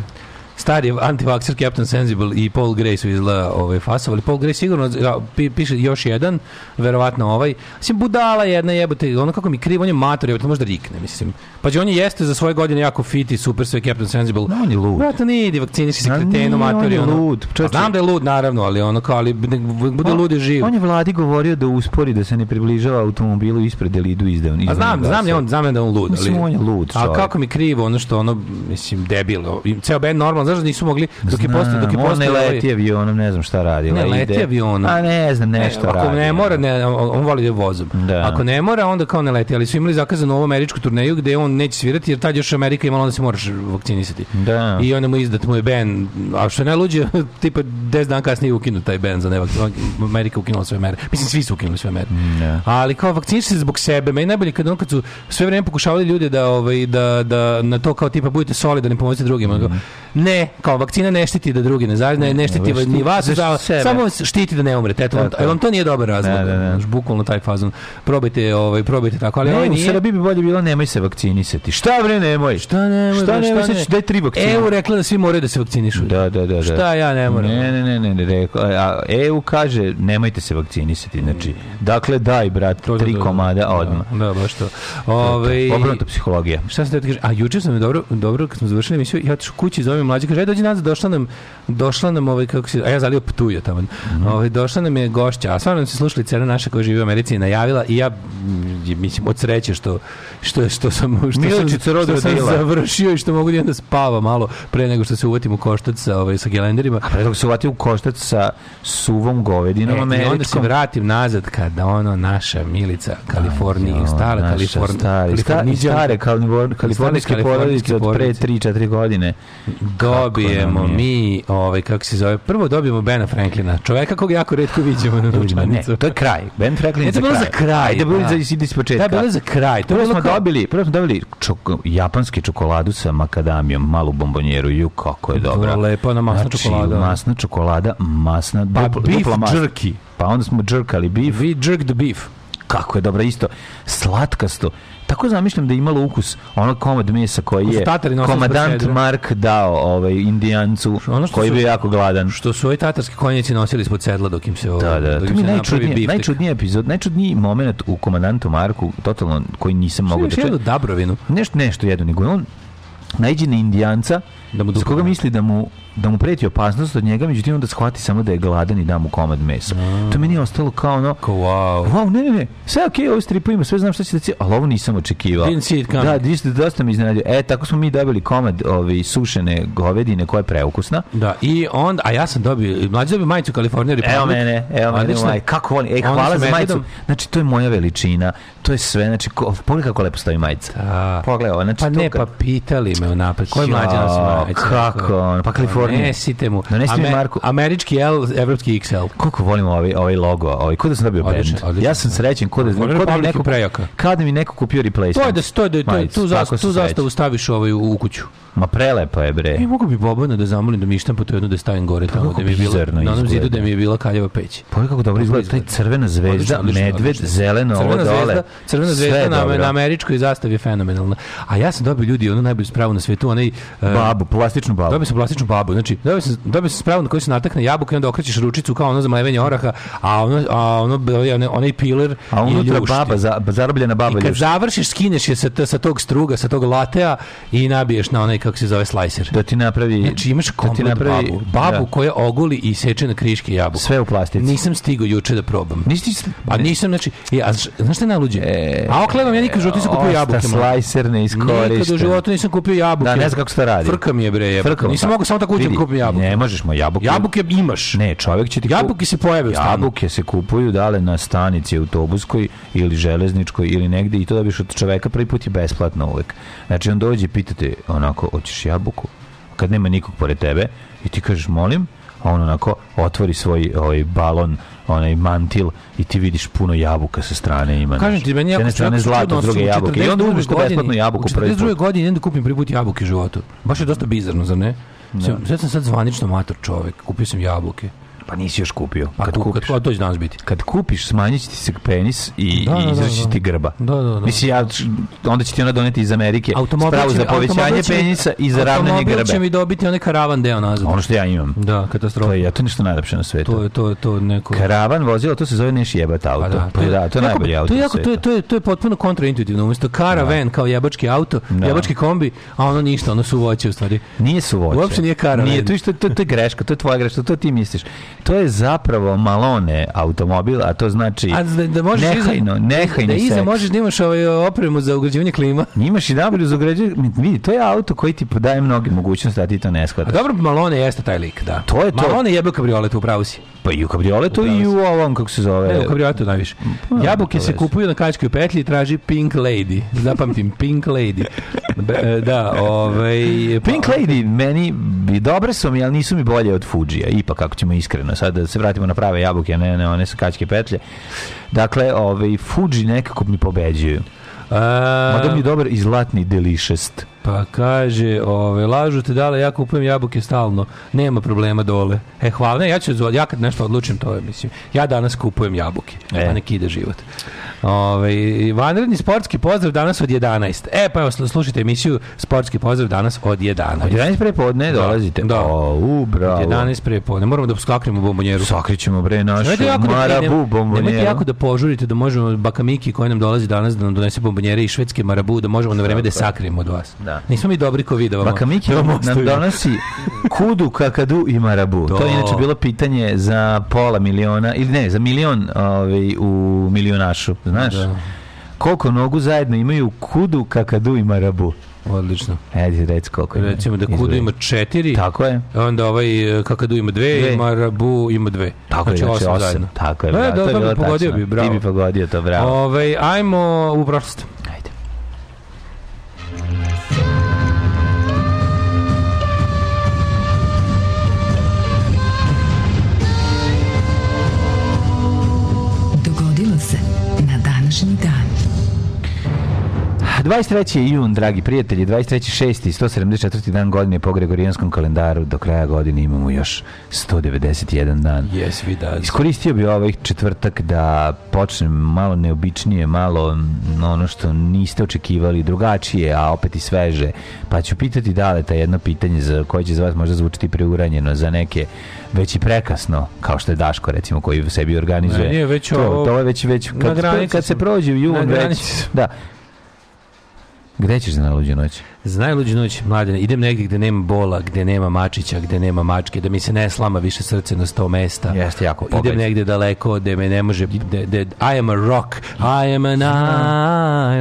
[SPEAKER 6] stari antivakser Captain Sensible i Paul Gray su izgleda ovaj, fasovali. Paul Gray sigurno ja, pi- piše još jedan, verovatno ovaj. Mislim, budala jedna jebote, ono kako mi krivo, on je mator, jebote, možda rikne, mislim. Pa on je jeste za svoje godine jako fit i super sve Captain Sensible.
[SPEAKER 5] No, on je lud.
[SPEAKER 6] Brate, ne idi, vakciniši se kretenu,
[SPEAKER 5] nije, on je
[SPEAKER 6] ono.
[SPEAKER 5] lud,
[SPEAKER 6] Pa. Znam da je lud, naravno, ali ono kao, ali bude lud i živ.
[SPEAKER 5] On je vladi govorio da uspori da se ne približava automobilu ispred ili idu izdan.
[SPEAKER 6] A znam, znam je on, znam da on lud,
[SPEAKER 5] Mislim,
[SPEAKER 6] ali
[SPEAKER 5] on je lud
[SPEAKER 6] A kako mi krivo ono što ono mislim debil. o, i Ceo band normalno, znaš da nisu mogli dok je postao dok je
[SPEAKER 5] on ne
[SPEAKER 6] ovaj-
[SPEAKER 5] leti avionom, ne znam šta radi.
[SPEAKER 6] Ne, leti avionom.
[SPEAKER 5] A ne znam, nešto
[SPEAKER 6] Ako
[SPEAKER 5] radi.
[SPEAKER 6] ne mora, ne, on, voli da je vozom.
[SPEAKER 5] Da.
[SPEAKER 6] Ako ne mora, onda kao ne leti. Ali su imali zakazanu ovu američku turneju gde on neće svirati jer tad još Amerika imala onda se moraš vakcinisati.
[SPEAKER 5] Da.
[SPEAKER 6] I onda mu izdat mu je ben, a što je najluđe, [laughs] tipa 10 dana kasnije je ukinut taj ben za nevakcin. Amerika ukinula sve mere. Mislim, svi su ukinuli sve mere.
[SPEAKER 5] Da.
[SPEAKER 6] Ali kao vakciniš se zbog sebe. Meni najbolje kad, on, kad su sve vreme pokušavali ljude da, ovaj, da, da na to kao tipa budete solidarni, pomozite drugima.
[SPEAKER 5] Mhm.
[SPEAKER 6] Ne, kao vakcina ne štiti da drugi ne zajedno, ne, ne štiti
[SPEAKER 5] štiti-
[SPEAKER 6] ni vas, da, samo štiti da ne umrete. Eto, jel vam to nije dobar razlog.
[SPEAKER 5] Da, da, da.
[SPEAKER 6] Bukvalno taj fazon. Probajte, ovaj, probajte tako. Ali
[SPEAKER 5] Ne,
[SPEAKER 6] ovaj
[SPEAKER 5] u
[SPEAKER 6] nije.
[SPEAKER 5] Srbiji bi bolje bilo nemoj se vakcinisati. Šta bre nemoj?
[SPEAKER 6] Šta nemoj,
[SPEAKER 5] Šta nemoj?
[SPEAKER 6] šta
[SPEAKER 5] ću daj tri vakcine.
[SPEAKER 6] EU rekla da svi moraju da se vakcinišu.
[SPEAKER 5] Da, da, da, da.
[SPEAKER 6] Šta ja ne moram?
[SPEAKER 5] Ne, ne, ne, ne, ne rekao. A EU kaže nemojte se vakcinisati. Znači, dakle daj brat
[SPEAKER 6] To, da,
[SPEAKER 5] tri
[SPEAKER 6] da, da.
[SPEAKER 5] komada odmah.
[SPEAKER 6] Da, da, baš to. Ovaj
[SPEAKER 5] psihologija.
[SPEAKER 6] Šta sam te kaže? A juče sam dobro, dobro kad smo završili emisiju, ja otišao kući, zovem mlađe, kaže aj dođi nazad, došla nam, došla nam ovaj kako se, a ja zalio ptuje tamo.
[SPEAKER 5] Mhm.
[SPEAKER 6] Ovaj došla nam je gošća, a stvarno nam se slušali cena naša koja živi u Americi najavila i ja mm, mislim od sreće što što što sam što sam,
[SPEAKER 5] Milčica roda
[SPEAKER 6] što sam završio i što mogu da da spava malo pre nego što se uvatim u koštac sa ovaj sa gelenderima.
[SPEAKER 5] Pre toga se uvati u koštac sa suvom govedinom
[SPEAKER 6] E, I onda se
[SPEAKER 5] američkom.
[SPEAKER 6] vratim nazad kada ono naša Milica Kalifornija,
[SPEAKER 5] Jo,
[SPEAKER 6] stara Kalifornija,
[SPEAKER 5] stari, sta- stare kalivor- kalifornijske porodice od pre 3-4 godine.
[SPEAKER 6] Dobijemo
[SPEAKER 5] nam
[SPEAKER 6] mi, ovaj, kako se zove, prvo dobijemo Bena Franklina, čoveka kog jako redko vidimo na
[SPEAKER 5] ne,
[SPEAKER 6] ručanicu.
[SPEAKER 5] to je kraj. Ben Franklin je za kraj.
[SPEAKER 6] za kraj,
[SPEAKER 5] Ajde, bilo
[SPEAKER 6] da.
[SPEAKER 5] za ide iz početka.
[SPEAKER 6] Da, bilo za kraj. To
[SPEAKER 5] Prvo smo dobili, prvo smo dobili čoko, japanski čokoladu sa makadamijom, malu bombonjeru, ju kako je dobra.
[SPEAKER 6] lepa ona masna
[SPEAKER 5] znači,
[SPEAKER 6] čokolada.
[SPEAKER 5] masna čokolada, masna,
[SPEAKER 6] Pa
[SPEAKER 5] dupla,
[SPEAKER 6] beef
[SPEAKER 5] dupla masna.
[SPEAKER 6] jerky.
[SPEAKER 5] Pa onda smo džrkali beef.
[SPEAKER 6] We jerk the beef.
[SPEAKER 5] Kako je dobra isto. Slatkasto. Tako zamišljam da je imalo ukus onog komad mesa koji je komadant. Mark dao ovaj, indijancu
[SPEAKER 6] Ono
[SPEAKER 5] koji je bio jako gladan.
[SPEAKER 6] Što su ovi tatarski konjici nosili ispod sedla dok im se ovo,
[SPEAKER 5] Da, da,
[SPEAKER 6] dok
[SPEAKER 5] to mi
[SPEAKER 6] biftek.
[SPEAKER 5] najčudniji epizod, najčudniji moment u komandantu Marku, totalno koji nisam mogao da
[SPEAKER 6] Što je
[SPEAKER 5] čujem.
[SPEAKER 6] jedu Dabrovinu?
[SPEAKER 5] Nešto, nešto jedu, nego on naiđe na indijanca
[SPEAKER 6] Da mu
[SPEAKER 5] za koga misli da mu da mu preti opasnost od njega, međutim onda shvati samo da je gladan i da mu komad mesa. To meni je ostalo kao ono,
[SPEAKER 6] Kao wow.
[SPEAKER 5] Wow, ne, ne, ne, sve okej, ovo stripu ima, sve znam šta će da će, ali ovo nisam očekivao.
[SPEAKER 6] Didn't see it coming.
[SPEAKER 5] Da, isto, dosta me iznenadio. E, tako smo mi dobili komad ovi, sušene govedine koja je preukusna.
[SPEAKER 6] Da, i onda, a ja sam dobio, mlađi dobio majicu California Republic.
[SPEAKER 5] Evo mene, evo mene, maj, kako volim.
[SPEAKER 6] Onda
[SPEAKER 5] hvala za majicu. Znači, to je moja veličina, to je sve, znači, ko, pogledaj kako lepo stoji majica.
[SPEAKER 6] Da.
[SPEAKER 5] Pogledaj ovo, znači,
[SPEAKER 6] Pa ne, pa pitali me unapred. Ko je
[SPEAKER 5] Jo,
[SPEAKER 6] mlađa nosi majicu?
[SPEAKER 5] Kako ono, pa Kalifornija.
[SPEAKER 6] Donesite mu.
[SPEAKER 5] Donesi mi Marku.
[SPEAKER 6] Američki L, evropski XL.
[SPEAKER 5] Koliko volim ovaj, ovaj logo, ovaj, ko da sam dobio
[SPEAKER 6] Odlično,
[SPEAKER 5] band.
[SPEAKER 6] odlično.
[SPEAKER 5] Ja sam srećen, ko da,
[SPEAKER 6] Volim
[SPEAKER 5] ko da mi neko,
[SPEAKER 6] prejaka.
[SPEAKER 5] kao da mi neko kupio replacement.
[SPEAKER 6] To je da se to je da to je tu zastavu, tu zastavu staviš ovaj u, u kuću.
[SPEAKER 5] Ma prelepa je bre.
[SPEAKER 6] E, mogu bi Bobana da zamolim da mi štampu to jednu da stavim gore tamo
[SPEAKER 5] kako
[SPEAKER 6] da mi je bila na onom zidu da mi je bila kaljeva peć.
[SPEAKER 5] Pogledaj kako dobro izgleda, taj crvena zvezda,
[SPEAKER 6] Odlično, odlično,
[SPEAKER 5] medved,
[SPEAKER 6] odlično.
[SPEAKER 5] zeleno, ovo
[SPEAKER 6] Crvena
[SPEAKER 5] dole.
[SPEAKER 6] zvezda, crvena
[SPEAKER 5] Sve
[SPEAKER 6] zvezda na, na američkoj zastavi je fenomenalna. A ja sam dobio ljudi onu najbolju spravu na svetu, onaj e,
[SPEAKER 5] Babu, plastičnu babu.
[SPEAKER 6] Dobio sam plastičnu babu, znači dobio sam, dobio sam spravu na kojoj se natakne jabuka i onda okrećeš ručicu kao ono za mlevenje oraha, a ono, a ono, onaj, onaj piler
[SPEAKER 5] A unutra baba, za, zarobljena baba
[SPEAKER 6] I kad
[SPEAKER 5] ljušti.
[SPEAKER 6] završiš, skineš je sa, sa tog struga, sa tog latea i nabiješ na onaj, kako se zove, slicer.
[SPEAKER 5] Da ti napravi...
[SPEAKER 6] Znači imaš
[SPEAKER 5] da ti napravi,
[SPEAKER 6] babu. Babu
[SPEAKER 5] da.
[SPEAKER 6] koja ogoli i seče na kriške jabuku.
[SPEAKER 5] Sve u plastici.
[SPEAKER 6] Nisam stigao juče da probam.
[SPEAKER 5] Nisi.
[SPEAKER 6] Pa nisam, znači, e, a znaš- šta je najluđe?
[SPEAKER 5] E,
[SPEAKER 6] a oklevam, ja nikad u životu nisam kupio jabuke.
[SPEAKER 5] slicer ne
[SPEAKER 6] Nikad u životu nisam kupio jabuke.
[SPEAKER 5] Da, ne znam kako se to radi.
[SPEAKER 6] Frka mi je bre.
[SPEAKER 5] Frka,
[SPEAKER 6] Nisam
[SPEAKER 5] pa,
[SPEAKER 6] mogao samo tako da
[SPEAKER 5] vidi,
[SPEAKER 6] kupim jabuke.
[SPEAKER 5] Ne možeš mo jabuke.
[SPEAKER 6] Jabuke imaš.
[SPEAKER 5] Ne, čovjek će ti...
[SPEAKER 6] Jabuke se pojave u stanu.
[SPEAKER 5] Jabuke se kupuju dale na stanici autobuskoj ili železničkoj ili negde i to dobiš od čoveka prvi put je besplatno uvek. Znači on dođe i pita te onako, hoćeš jabuku? Kad nema nikog pored tebe i ti kažeš molim, on onako otvori svoj ovaj balon, onaj mantil i ti vidiš puno jabuka sa strane ima.
[SPEAKER 6] Kažem ti, meni jako
[SPEAKER 5] jedne strane zlato, druge jabuke. I onda
[SPEAKER 6] 42.
[SPEAKER 5] uzmeš besplatnu jabuku prvi
[SPEAKER 6] 42.
[SPEAKER 5] put.
[SPEAKER 6] godini idem da kupim prvi put jabuke u životu. Baš je dosta bizarno, zar ne? Sve sam sad zvanično mator čovek. Kupio sam jabuke.
[SPEAKER 5] Pa nisi još kupio.
[SPEAKER 6] A
[SPEAKER 5] Kad
[SPEAKER 6] ku-
[SPEAKER 5] kupiš,
[SPEAKER 6] kad, to će danas biti.
[SPEAKER 5] kad kupiš, smanjit će ti se penis i,
[SPEAKER 6] Da, da,
[SPEAKER 5] i
[SPEAKER 6] da,
[SPEAKER 5] izraći
[SPEAKER 6] da.
[SPEAKER 5] ti grba.
[SPEAKER 6] Da, da, da.
[SPEAKER 5] Mislim, ja, onda će ti ona doneti iz Amerike
[SPEAKER 6] Automobil
[SPEAKER 5] spravu za povećanje
[SPEAKER 6] automobil
[SPEAKER 5] penisa i za ravnanje
[SPEAKER 6] automobil
[SPEAKER 5] grbe.
[SPEAKER 6] će mi dobiti onaj karavan deo nazad.
[SPEAKER 5] Ono što ja imam.
[SPEAKER 6] Da, katastrofa.
[SPEAKER 5] To je, ja, to je nešto najlepše na svetu.
[SPEAKER 6] To je to je to neko
[SPEAKER 5] Karavan vozilo, to se zove neš jebat auto. Pa da, to je
[SPEAKER 6] jako-
[SPEAKER 5] najbolji auto
[SPEAKER 6] To je, jako, to, je, to, je, to je potpuno kontraintuitivno. Umesto karavan kao jebački auto,
[SPEAKER 5] Da.
[SPEAKER 6] jebački kombi, a ono ništa, ono su voće u stvari.
[SPEAKER 5] Nije su voće.
[SPEAKER 6] Uopšte nije karavan.
[SPEAKER 5] Nije, to, je što- to, to je greška, to je tvoja greška, to ti misliš. To je zapravo malone automobil, a to znači
[SPEAKER 6] A da, da možeš
[SPEAKER 5] nehajno,
[SPEAKER 6] iza,
[SPEAKER 5] nehajni
[SPEAKER 6] da iza
[SPEAKER 5] seks.
[SPEAKER 6] možeš da imaš ovaj opremu za ugrađivanje klima. [laughs]
[SPEAKER 5] Imaš i najbolju za ugrađenje. Vidi, to je auto koji ti daje mnoge mogućnosti, a ti to ne
[SPEAKER 6] A
[SPEAKER 5] shvataš.
[SPEAKER 6] dobro, Malone jeste taj lik, da.
[SPEAKER 5] To je to.
[SPEAKER 6] Malone jebe kabriolet, upravo si.
[SPEAKER 5] Pa i u kabrioletu i u ovom, kako se zove...
[SPEAKER 6] Ne, u kabrioletu najviše. Jabuke
[SPEAKER 5] to
[SPEAKER 6] se
[SPEAKER 5] veze.
[SPEAKER 6] kupuju na kačkoj petlji i traži Pink Lady. Zapamtim, [laughs] Pink Lady. Be- e, da, ovaj...
[SPEAKER 5] Pink Lady, meni dobre su mi, ali nisu mi bolje od Fujija. Ipak, kako ćemo iskreno. Sad da se vratimo na prave jabuke, a ne, ne one sa kačke petlje. Dakle, ovaj, Fuji nekako mi pobeđuju.
[SPEAKER 6] A,
[SPEAKER 5] Mada mi je dobar i zlatni delišest.
[SPEAKER 6] Pa kaže, ove, lažu te dale, ja kupujem jabuke stalno, nema problema dole. E, hvala, ne, ja ću, ja kad nešto odlučim, to je, mislim, ja danas kupujem jabuke,
[SPEAKER 5] E.
[SPEAKER 6] a nek ide život. Ove, vanredni sportski pozdrav danas od 11. E, pa evo, slu- slušajte emisiju Sportski pozdrav danas od 11.
[SPEAKER 5] Od 11 prepodne
[SPEAKER 6] Da,
[SPEAKER 5] dolazite.
[SPEAKER 6] da.
[SPEAKER 5] O, u, bravo.
[SPEAKER 6] Od 11 prepodne. Moramo da skaknemo bombonjeru.
[SPEAKER 5] Sakrićemo bre našu
[SPEAKER 6] da,
[SPEAKER 5] marabu
[SPEAKER 6] ne, nemojte
[SPEAKER 5] bombonjeru.
[SPEAKER 6] jako da požurite da možemo Bakamiki koji nam dolazi danas da nam donese bombonjere i švedske marabu da možemo na vreme da je sakrijemo od vas.
[SPEAKER 5] Da.
[SPEAKER 6] Nismo mi dobri ko vi da vam,
[SPEAKER 5] Bakamiki
[SPEAKER 6] da
[SPEAKER 5] nam
[SPEAKER 6] ostavimo.
[SPEAKER 5] donosi kudu, kakadu i marabu. To,
[SPEAKER 6] To.
[SPEAKER 5] je inače bilo pitanje za pola miliona, ili ne, za milion ovaj, u milionašu, znaš?
[SPEAKER 6] Da.
[SPEAKER 5] Koliko nogu zajedno imaju kudu, kakadu i marabu?
[SPEAKER 6] Odlično.
[SPEAKER 5] Ajde, reci koliko ima.
[SPEAKER 6] Recimo da kudu ima četiri,
[SPEAKER 5] Tako je.
[SPEAKER 6] onda ovaj e, kakadu ima dve,
[SPEAKER 5] Dve.
[SPEAKER 6] i marabu ima dve.
[SPEAKER 5] Tako je, znači
[SPEAKER 6] osam
[SPEAKER 5] osam.
[SPEAKER 6] zajedno.
[SPEAKER 5] Tako je,
[SPEAKER 6] E,
[SPEAKER 5] bravo.
[SPEAKER 6] da,
[SPEAKER 5] to je
[SPEAKER 6] da,
[SPEAKER 5] bilo
[SPEAKER 6] pogodio
[SPEAKER 5] tačno.
[SPEAKER 6] bi, bravo.
[SPEAKER 5] Ti bi pogodio to, bravo.
[SPEAKER 6] Ovaj, ajmo u prošlost.
[SPEAKER 5] 23. jun, dragi prijatelji, 23. 6. 174. dan godine po Gregorijanskom kalendaru. Do kraja godine imamo još 191 dan.
[SPEAKER 6] Yes, we does.
[SPEAKER 5] Iskoristio bi ovaj četvrtak da počnem malo neobičnije, malo mm, ono što niste očekivali, drugačije, a opet i sveže. Pa ću pitati da li ta jedno pitanje za koje će za vas možda zvučiti preuranjeno, za neke već i prekasno, kao što je Daško recimo koji sebi organizuje.
[SPEAKER 6] Ne, nije već
[SPEAKER 5] to,
[SPEAKER 6] ovo-
[SPEAKER 5] to je već, već kad, kad se prođe u jun, već, da. Gde ćeš za najluđu noć?
[SPEAKER 6] Za najluđu noć, mladene, idem negdje gde nema bola, gde nema mačića, gde nema mačke, da mi se ne slama više srce na sto mesta.
[SPEAKER 5] Jeste jako
[SPEAKER 6] Idem
[SPEAKER 5] pogađa.
[SPEAKER 6] negdje daleko, gde me ne može, gde, gde, I am a rock, I am an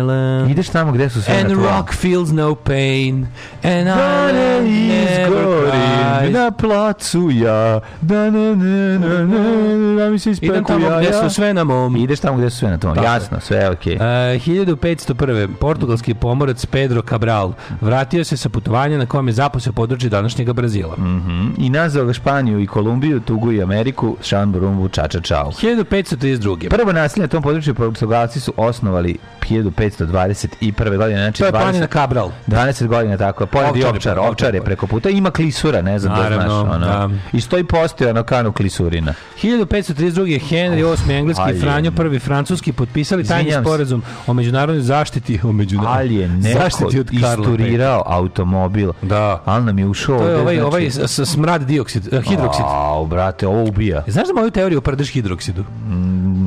[SPEAKER 6] island.
[SPEAKER 5] Ideš tamo gde su sve
[SPEAKER 6] And
[SPEAKER 5] na
[SPEAKER 6] rock feels no pain, and I never
[SPEAKER 5] izgorim na placu ja, da ne, ne, ne, ne, da mi se ispeku
[SPEAKER 6] Idem tamo gde su sve na mom.
[SPEAKER 5] Ideš tamo gde su sve na tom, jasno, sve je okej.
[SPEAKER 6] Uh, 1501. Portugalski pomorac Pedro Cabral vratio se sa putovanja na kojem je zaposeo područje današnjeg Brazila.
[SPEAKER 5] Mhm. I nazvao ga Španiju i Kolumbiju, Tugu i Ameriku, Šan Burumbu, Čača Čao.
[SPEAKER 6] 1532.
[SPEAKER 5] Prvo nasilje na tom području Portugalci su osnovali 1521. godine, znači
[SPEAKER 6] To je
[SPEAKER 5] 20
[SPEAKER 6] planina Cabral.
[SPEAKER 5] 20 godina tako, pored i
[SPEAKER 6] Ovčar
[SPEAKER 5] ovčar, je preko puta, ima klisura, ne znam da
[SPEAKER 6] Naravno,
[SPEAKER 5] znaš, ono.
[SPEAKER 6] da.
[SPEAKER 5] I stoji postoje na kanu klisurina.
[SPEAKER 6] 1532. Henry VIII. engleski
[SPEAKER 5] ali
[SPEAKER 6] i Franjo I. francuski potpisali tajni sporazum o međunarodnoj zaštiti o međunarodnoj zaštiti od Karla V.
[SPEAKER 5] isturirao automobil.
[SPEAKER 6] Da.
[SPEAKER 5] Ali nam je ušao
[SPEAKER 6] To je
[SPEAKER 5] ovde,
[SPEAKER 6] ovaj,
[SPEAKER 5] znači-
[SPEAKER 6] ovaj smrad dioksid, eh, hidroksid.
[SPEAKER 5] Au, brate, ovo ubija.
[SPEAKER 6] Znaš da moju teoriju o prdeš hidroksidu?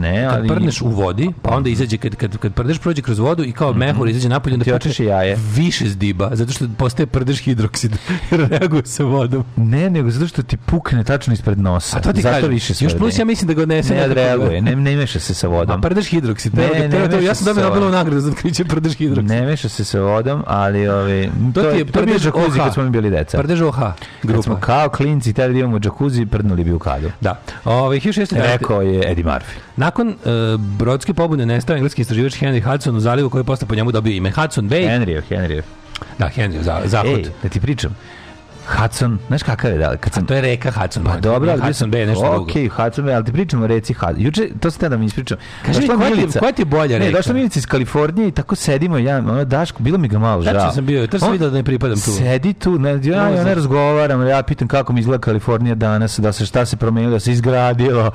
[SPEAKER 5] Ne,
[SPEAKER 6] Kad
[SPEAKER 5] ali...
[SPEAKER 6] prdneš u vodi, pa onda izađe, kad, kad, kad prdeš prođe kroz vodu i kao mehur izađe napolje, onda pukne
[SPEAKER 5] očeše jaje.
[SPEAKER 6] više zdiba, zato što postaje prdeš hidroksid, [laughs] reaguje sa vodom.
[SPEAKER 5] Ne, nego zato što ti pukne tačno ispred nosa.
[SPEAKER 6] A to ti
[SPEAKER 5] zato
[SPEAKER 6] kažem.
[SPEAKER 5] više
[SPEAKER 6] Još plus ja mislim da ga odnese
[SPEAKER 5] Ne odreaguje, ne, ne meša se sa
[SPEAKER 6] A
[SPEAKER 5] vodom.
[SPEAKER 6] prdeš hidroksid,
[SPEAKER 5] Ne,
[SPEAKER 6] ne, ne,
[SPEAKER 5] ne
[SPEAKER 6] to, ja sam dobio Nobelovu nagradu za otkriće prdeš hidroksid.
[SPEAKER 5] Ne meša se sa vodom, ali ovi, to,
[SPEAKER 6] To ti
[SPEAKER 5] je,
[SPEAKER 6] prdež
[SPEAKER 5] džakuzi kad smo mi bili deca.
[SPEAKER 6] Prdež OH,
[SPEAKER 5] Kad smo
[SPEAKER 6] grupa.
[SPEAKER 5] kao klinci tada da imamo džakuzi, prdnuli bi u kadu.
[SPEAKER 6] Da. Ove, 1611.
[SPEAKER 5] Rekao je Eddie Murphy.
[SPEAKER 6] Nakon uh, brodske pobune nestao engleski istraživač Henry Hudson u zalivu koji je posle po njemu dobio ime Hudson Bay.
[SPEAKER 5] Henryjev, Henryjev.
[SPEAKER 6] Da, Henry, za, zahod.
[SPEAKER 5] Ej, da ti pričam. Hudson, znaš kakav je da, kad sam
[SPEAKER 6] To je reka Hudson.
[SPEAKER 5] Pa dobro, ali
[SPEAKER 6] Hudson Bay je nešto drugo.
[SPEAKER 5] Okej, Hudson Bay, ali ti pričamo o reci Hudson. Juče, to sam te da mi ispričam.
[SPEAKER 6] Kaži mi, koja ti koja ti je bolja
[SPEAKER 5] Ne,
[SPEAKER 6] reka?
[SPEAKER 5] došla Milica iz Kalifornije i tako sedimo, ja, ono, Daško, bilo mi ga malo žao.
[SPEAKER 6] Tačno sam bio, to sam vidio da ne pripadam tu.
[SPEAKER 5] Sedi tu, ne, ja, ja ne razgovaram, ja pitam kako mi izgleda Kalifornija danas, da se šta se promenilo, da se izgradilo.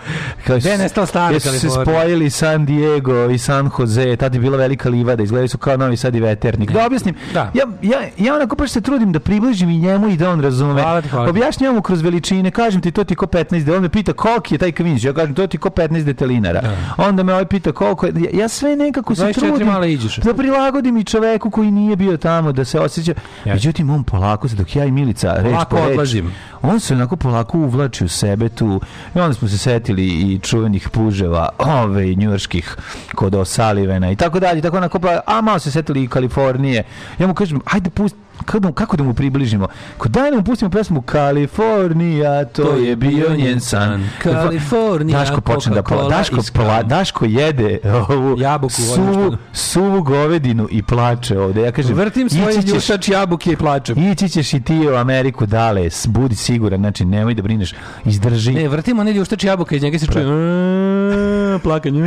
[SPEAKER 6] Gde je nestala stara
[SPEAKER 5] jesu se
[SPEAKER 6] Kalifornija?
[SPEAKER 5] spojili San Diego i San Jose, tad je bila velika livada, izgledaju su kao Novi Sad i Veternik. Da objasnim,
[SPEAKER 6] Da.
[SPEAKER 5] ja, ja, ja onako baš se trudim da približim i njemu i da on razume.
[SPEAKER 6] Hvala ti, hvala.
[SPEAKER 5] Objašnjavam mu kroz veličine, kažem ti to ti ko 15 de, on me pita koliki je taj kaminč, ja kažem to ti ko 15 detelinara. Onda me ovaj pita koliko je, ja, sve nekako se
[SPEAKER 6] 24
[SPEAKER 5] trudim
[SPEAKER 6] male iđeš.
[SPEAKER 5] da prilagodim i čoveku koji nije bio tamo, da se osjeća.
[SPEAKER 6] Ja.
[SPEAKER 5] Međutim, on polako se, dok ja i Milica reč
[SPEAKER 6] Polako
[SPEAKER 5] po reč,
[SPEAKER 6] odlazim.
[SPEAKER 5] on se onako polako uvlači u sebe tu. I onda smo se setili i čuvenih puževa, ove, njurških kod Osalivena i tako dalje. Tako onako, pa, a malo se setili i Kalifornije. Ja mu kažem, ajde pusti, kako da, kako da mu približimo? Ko daj da mu pustimo pesmu Kalifornija, to, je bio njen san.
[SPEAKER 6] Kalifornija,
[SPEAKER 5] Daško počne da
[SPEAKER 6] Coca-Cola
[SPEAKER 5] Daško,
[SPEAKER 6] Skam.
[SPEAKER 5] Daško jede ovu
[SPEAKER 6] Jabuku
[SPEAKER 5] suvu,
[SPEAKER 6] vodočkanu.
[SPEAKER 5] suvu govedinu i plače ovde. Ja kažem,
[SPEAKER 6] Vrtim svoj ljušač jabuke i plačem.
[SPEAKER 5] Ići ćeš i ti u Ameriku dale, budi siguran, znači nemoj da brineš, izdrži.
[SPEAKER 6] Ne, vrtim onaj ljuštač jabuka iz njega se čuje plakanje.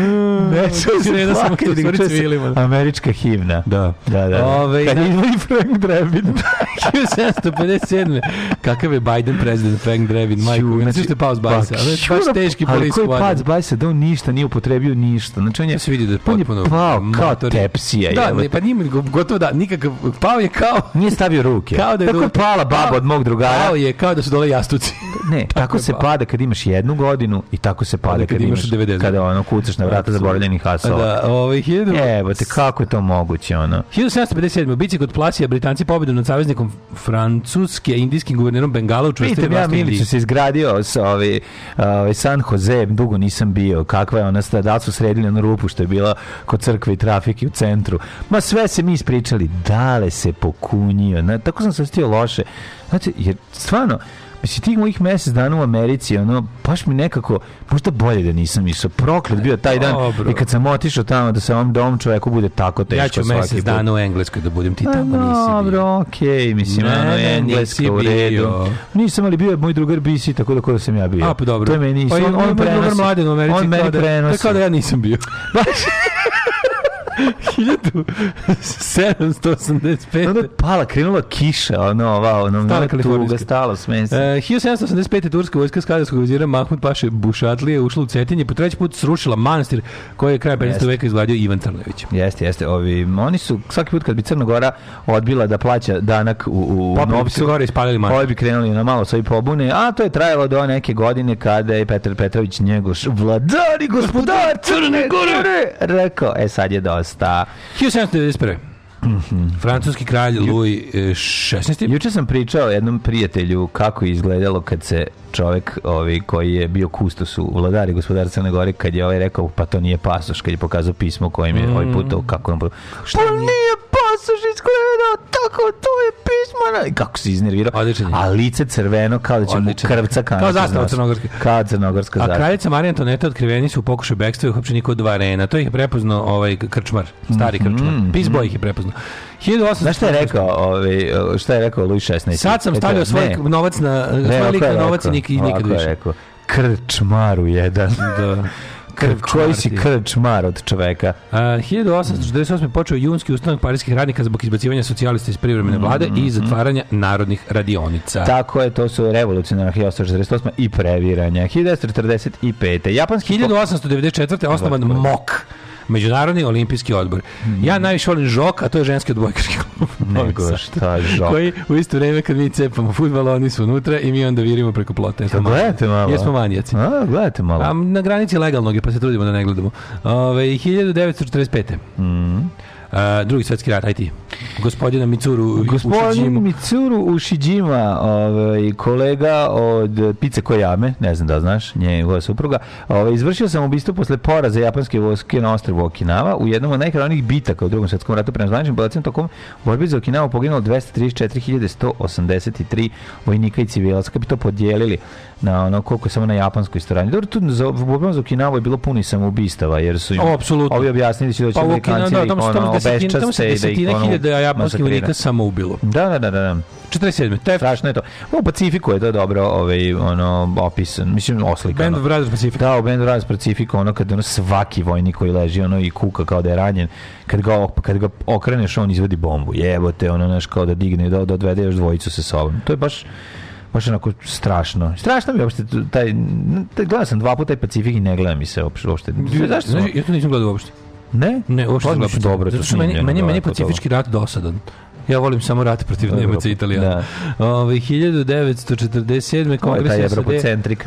[SPEAKER 5] Ne, čuje se plakanje. Američka himna.
[SPEAKER 6] Da.
[SPEAKER 5] Da, da.
[SPEAKER 6] Ove,
[SPEAKER 5] Kad izvoli Frank Drebin.
[SPEAKER 6] 1757. [laughs] Kakav je Biden prezident Frank Drebin, majku.
[SPEAKER 5] Ću,
[SPEAKER 6] Znači, što je pao s bajsa. Ali baš teški
[SPEAKER 5] Ali koji
[SPEAKER 6] squad.
[SPEAKER 5] pad s bajsa da on ništa nije upotrebio ništa. Znači on je,
[SPEAKER 6] se vidi da je
[SPEAKER 5] on je
[SPEAKER 6] potpuno
[SPEAKER 5] pao kao tepsija.
[SPEAKER 6] Da, ne, pa nije gotovo da, nikakav, pao je kao...
[SPEAKER 5] Nije stavio ruke.
[SPEAKER 6] Kao da je
[SPEAKER 5] Tako je pala baba od mog drugara.
[SPEAKER 6] Pao je kao da su dole jastuci. [laughs]
[SPEAKER 5] Ne, tako,
[SPEAKER 6] je
[SPEAKER 5] se
[SPEAKER 6] pao.
[SPEAKER 5] pada kad imaš jednu godinu i tako se pada kad,
[SPEAKER 6] kad imaš
[SPEAKER 5] imaš
[SPEAKER 6] 90.
[SPEAKER 5] kada ono kucaš na vrata zaboravljenih hasova.
[SPEAKER 6] Da, ovaj, 1000...
[SPEAKER 5] Evo te, kako je to moguće, ono?
[SPEAKER 6] 1757. U bici kod Plasija Britanci pobedom nad saveznikom Francuske indijskim guvernerom Bengala učvrstili
[SPEAKER 5] Pitam ja
[SPEAKER 6] u.
[SPEAKER 5] Milicu se izgradio sa ovaj, ovaj San Jose, dugo nisam bio. Kakva je ona da su sredili onu rupu što je bila kod crkve i trafike u centru. Ma sve se mi ispričali, dale se pokunjio. Na, tako sam se ostio loše. Znate, jer stvarno, Mislim, tih mojih mjesec dana u Americi, ono, baš mi nekako, možda bolje da nisam išao. Proklet bio taj dan.
[SPEAKER 6] Dobro.
[SPEAKER 5] I kad sam otišao tamo da se ovom dom čoveku bude tako teško
[SPEAKER 6] Ja ću mesec
[SPEAKER 5] put.
[SPEAKER 6] dana u Engleskoj da budem ti tamo nisi bio.
[SPEAKER 5] Dobro, okej, mislim,
[SPEAKER 6] Ne,
[SPEAKER 5] ono engleska u
[SPEAKER 6] bio.
[SPEAKER 5] redu. Nisam, ali bio moj drugar BC, tako da ko da sam ja bio.
[SPEAKER 6] A, pa dobro.
[SPEAKER 5] To je meni,
[SPEAKER 6] pa
[SPEAKER 5] on, on,
[SPEAKER 6] drugar
[SPEAKER 5] prenosi. On meni
[SPEAKER 6] da,
[SPEAKER 5] prenosi.
[SPEAKER 6] To je kao da ja nisam bio. Baš. [laughs] 1785.
[SPEAKER 5] Onda je pala, krenula kiša, ono, ova, ono,
[SPEAKER 6] Stala
[SPEAKER 5] tuga, stala smesa.
[SPEAKER 6] E, 1785. turska vojska skadarskog vizira Mahmud Paše Bušatlije ušla u Cetinje po treći put srušila manastir koji je kraj 15.
[SPEAKER 5] Jeste.
[SPEAKER 6] veka izgladio Ivan Crnojević.
[SPEAKER 5] Jeste, jeste. Ovi, oni su, svaki put kad bi Crna Gora odbila da plaća danak u, u
[SPEAKER 6] Popili
[SPEAKER 5] novcu,
[SPEAKER 6] gore i spalili manastir.
[SPEAKER 5] ovi bi krenuli na malo svoje pobune, a to je trajalo do neke godine kada je Petar Petrović njegoš vladar i gospodar Crne Gore rekao, e sad je dosta.
[SPEAKER 6] 1791. Francuski kralj Louis XVI.
[SPEAKER 5] Juče sam pričao jednom prijatelju kako je izgledalo kad se čovek ovaj, koji je bio kustos u vladari i gospodar Crne Gore, kad je ovaj rekao pa to nije pasoš, kad je pokazao pismo kojim je ovaj put kako nam pa nije pasoš izgledao tako, to je pismo. I kako se iznervirao,
[SPEAKER 6] Odličan je.
[SPEAKER 5] a lice crveno kao da će mu
[SPEAKER 6] Odličan.
[SPEAKER 5] krvca kanati
[SPEAKER 6] Kao zastava crnogorska.
[SPEAKER 5] Kao crnogorska
[SPEAKER 6] A
[SPEAKER 5] zastava.
[SPEAKER 6] kraljica Marija Antoneta otkriveni su u pokušaju bekstva i uhapšeni kod dva arena. To ih je prepoznao ovaj krčmar, stari krčmar. Pizboj ih je prepoznao. 1800
[SPEAKER 5] Znaš šta je rekao, ovaj, šta je rekao Louis XVI?
[SPEAKER 6] Sad sam stavio svoj
[SPEAKER 5] ne,
[SPEAKER 6] novac na svoj lik na novac i nikad više.
[SPEAKER 5] krčmaru jedan.
[SPEAKER 6] Da. [laughs]
[SPEAKER 5] Krv, koji si
[SPEAKER 6] Krčmar
[SPEAKER 5] od čoveka?
[SPEAKER 6] A, 1848. počeo junski ustanak parijskih radnika zbog izbacivanja socijalista iz privremene vlade i zatvaranja narodnih radionica.
[SPEAKER 5] Tako je, to su revolucionarna 1848 i previranja. 1945. Japanski...
[SPEAKER 6] 1894. osnovan MOK. Međunarodni olimpijski odbor. Ja najviše volim žok, a to je ženski odbojkaški klub. [laughs]
[SPEAKER 5] Nego šta, žok.
[SPEAKER 6] Koji u isto vrijeme kad mi cepamo futbal, oni su unutra i mi onda virimo preko plota. Jesmo
[SPEAKER 5] Jel gledate malo?
[SPEAKER 6] Jesmo manijaci.
[SPEAKER 5] A, gledajte malo.
[SPEAKER 6] A na granici legalnog je, pa se trudimo da ne gledamo. Ove, 1945.
[SPEAKER 5] Mhm.
[SPEAKER 6] Drugi svetski rat, aj ti. Gospodina Mitsuru
[SPEAKER 5] Gospodin. Mitsuru Ušiđima, ovaj, kolega od Pice Kojame, ne znam da znaš, njegova supruga, ovaj, izvršio sam ubistvo posle poraza japanske vojske na ostrvu Okinawa u jednom od najkrajnijih bitaka u drugom svetskom ratu prema zvaničnim podacima tokom borbe za Okinawa poginulo 234.183 vojnika i civilaca. Kad bi to podijelili na ono koliko je samo na japanskoj strani. Dobro, tu za borbama za Okinawa je bilo puno i samoubistava, jer su im
[SPEAKER 6] O,
[SPEAKER 5] ovi objasnili da će doći
[SPEAKER 6] Pa
[SPEAKER 5] Amerikanci da
[SPEAKER 6] tamo
[SPEAKER 5] ono
[SPEAKER 6] tamo
[SPEAKER 5] obeščaste da ih
[SPEAKER 6] desetine
[SPEAKER 5] ono
[SPEAKER 6] hiljada japanskih vojnika samoubilo.
[SPEAKER 5] Da, da, da, da. da.
[SPEAKER 6] 47. Tef,
[SPEAKER 5] Strašno je to. U Pacifiku je to dobro ovaj, ono, opisan. Mislim, oslikano.
[SPEAKER 6] Band of Brothers Pacific.
[SPEAKER 5] Da, u Band of Brothers Pacific, ono kad ono svaki vojnik koji leži ono i kuka kao da je ranjen, kad ga, kad ga okreneš, on izvodi bombu. Jebote, ono, znaš, kao da digne, da, da odvede još dvojicu sa sobom. To je baš baš onako strašno. Strašno mi je uopšte taj, taj gledao sam dva puta taj Pacifik i ne gleda mi se uopšte. uopšte. Zašto?
[SPEAKER 6] Znaš, ja to nisam gledao uopšte.
[SPEAKER 5] Ne?
[SPEAKER 6] Ne, uopšte
[SPEAKER 5] Pa, dobro, to
[SPEAKER 6] Zato što meni, meni, meni je pacifički rat dosadan. Ja volim samo rat protiv Nemaca i Italijana. Da. Ovaj, Ove, 1947. Kongres
[SPEAKER 5] je
[SPEAKER 6] SAD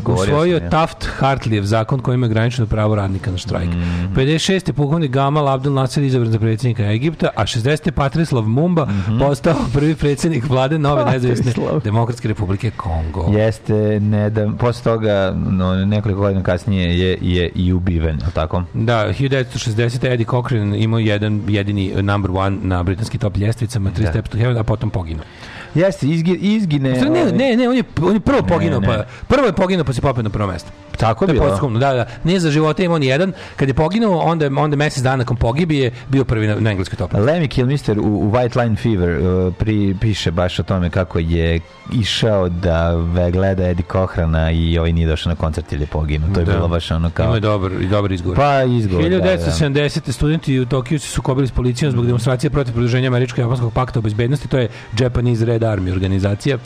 [SPEAKER 6] usvojio Taft-Hartlijev zakon kojim je granično pravo radnika na štrajk. Mm -hmm. 56. pukovnik Gamal Abdel Nasser izabran za predsjednika Egipta, a 60. Patrislav Mumba mm -hmm. postao [laughs] prvi predsjednik vlade nove nezavisne Demokratske republike Kongo.
[SPEAKER 5] Jeste, ne, da, posle toga, no, nekoliko godina kasnije je, je i ubiven, tako?
[SPEAKER 6] Da, 1960. Eddie Cochran imao jedan jedini number one na britanski top ljestvicama, Step to Heaven, a potom poginuo.
[SPEAKER 5] Jeste, izgi, izgine...
[SPEAKER 6] Ne, ne,
[SPEAKER 5] ovaj,
[SPEAKER 6] ne, ne, on je, on je prvo poginuo,
[SPEAKER 5] ne.
[SPEAKER 6] pa prvo je poginuo pa se popeo na prvo mesto.
[SPEAKER 5] Tako je bilo.
[SPEAKER 6] posthumno, da, da. Nije za života imao ni jedan. Kad je poginuo, onda, onda mesec dana nakon pogibije bio prvi na, na engleskoj topi.
[SPEAKER 5] Lemmy Kilmister u, u White Line Fever uh, pri, piše baš o tome kako je išao da gleda Eddie Kohrana i ovaj nije došao na koncert ili je poginuo. To je
[SPEAKER 6] Da.
[SPEAKER 5] bilo baš ono kao...
[SPEAKER 6] Imao je dobar, i dobar izgovor.
[SPEAKER 5] Pa izgovor, da, da.
[SPEAKER 6] 1970. studenti u Tokiju se sukobili s policijom zbog demonstracije protiv produženja američko-japanskog pakta o bezbednosti, to je Japanese Red Army organizacija.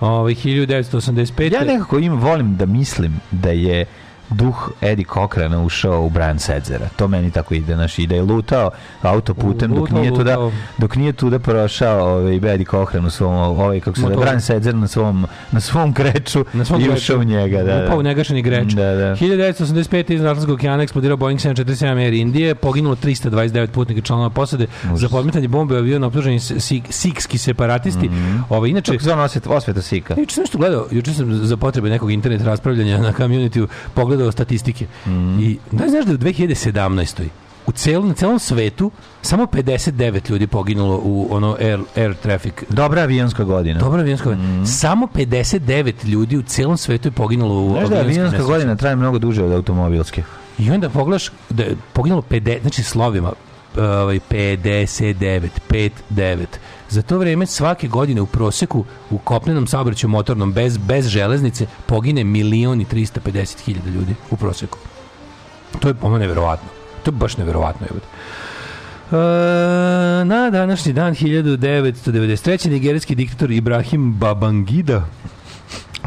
[SPEAKER 6] Ovaj 1985.
[SPEAKER 5] Ja nekako im volim da mislim da je duh Eddie Cochrana ušao u Brian Sedzera. To meni tako ide, znaš, i da je lutao autoputem dok nije da
[SPEAKER 6] lutao.
[SPEAKER 5] dok nije tu da prošao ovaj Eddie Cochran u svom ovaj kako se zove. Brian Sedzer na svom na svom kreču
[SPEAKER 6] Na svom
[SPEAKER 5] i ušao u njega, da. da.
[SPEAKER 6] Upao u negašeni greč.
[SPEAKER 5] Da, da.
[SPEAKER 6] 1985. iz Atlantskog okeana eksplodirao Boeing 747 Air Indije, poginulo 329 putnika članova posade za podmetanje bombe u avion optuženi si- sikski separatisti. Ovaj inače
[SPEAKER 5] Kako se zove osvet, osveta sika?
[SPEAKER 6] Juče sam nešto gledao, juče sam za potrebe nekog internet raspravljanja na community pogledao statistike. I da znaš da u 2017. u celom, na celom svetu samo 59 ljudi poginulo u ono air, air traffic.
[SPEAKER 5] Dobra avionska godina.
[SPEAKER 6] Dobra avionska godina. Samo 59 ljudi u celom svetu je poginulo u
[SPEAKER 5] Znaš da
[SPEAKER 6] nesreći.
[SPEAKER 5] godina traje mnogo duže od automobilske.
[SPEAKER 6] I onda pogledaš da je poginulo 50, znači slovima ovaj 59, 59. Za to vrijeme svake godine u proseku u kopnenom saobraćaju motornom bez, bez železnice pogine milion i 350 hiljada ljudi u proseku. To je ono neverovatno. To je baš neverovatno. jebote. E, na današnji dan 1993. nigerijski diktator Ibrahim Babangida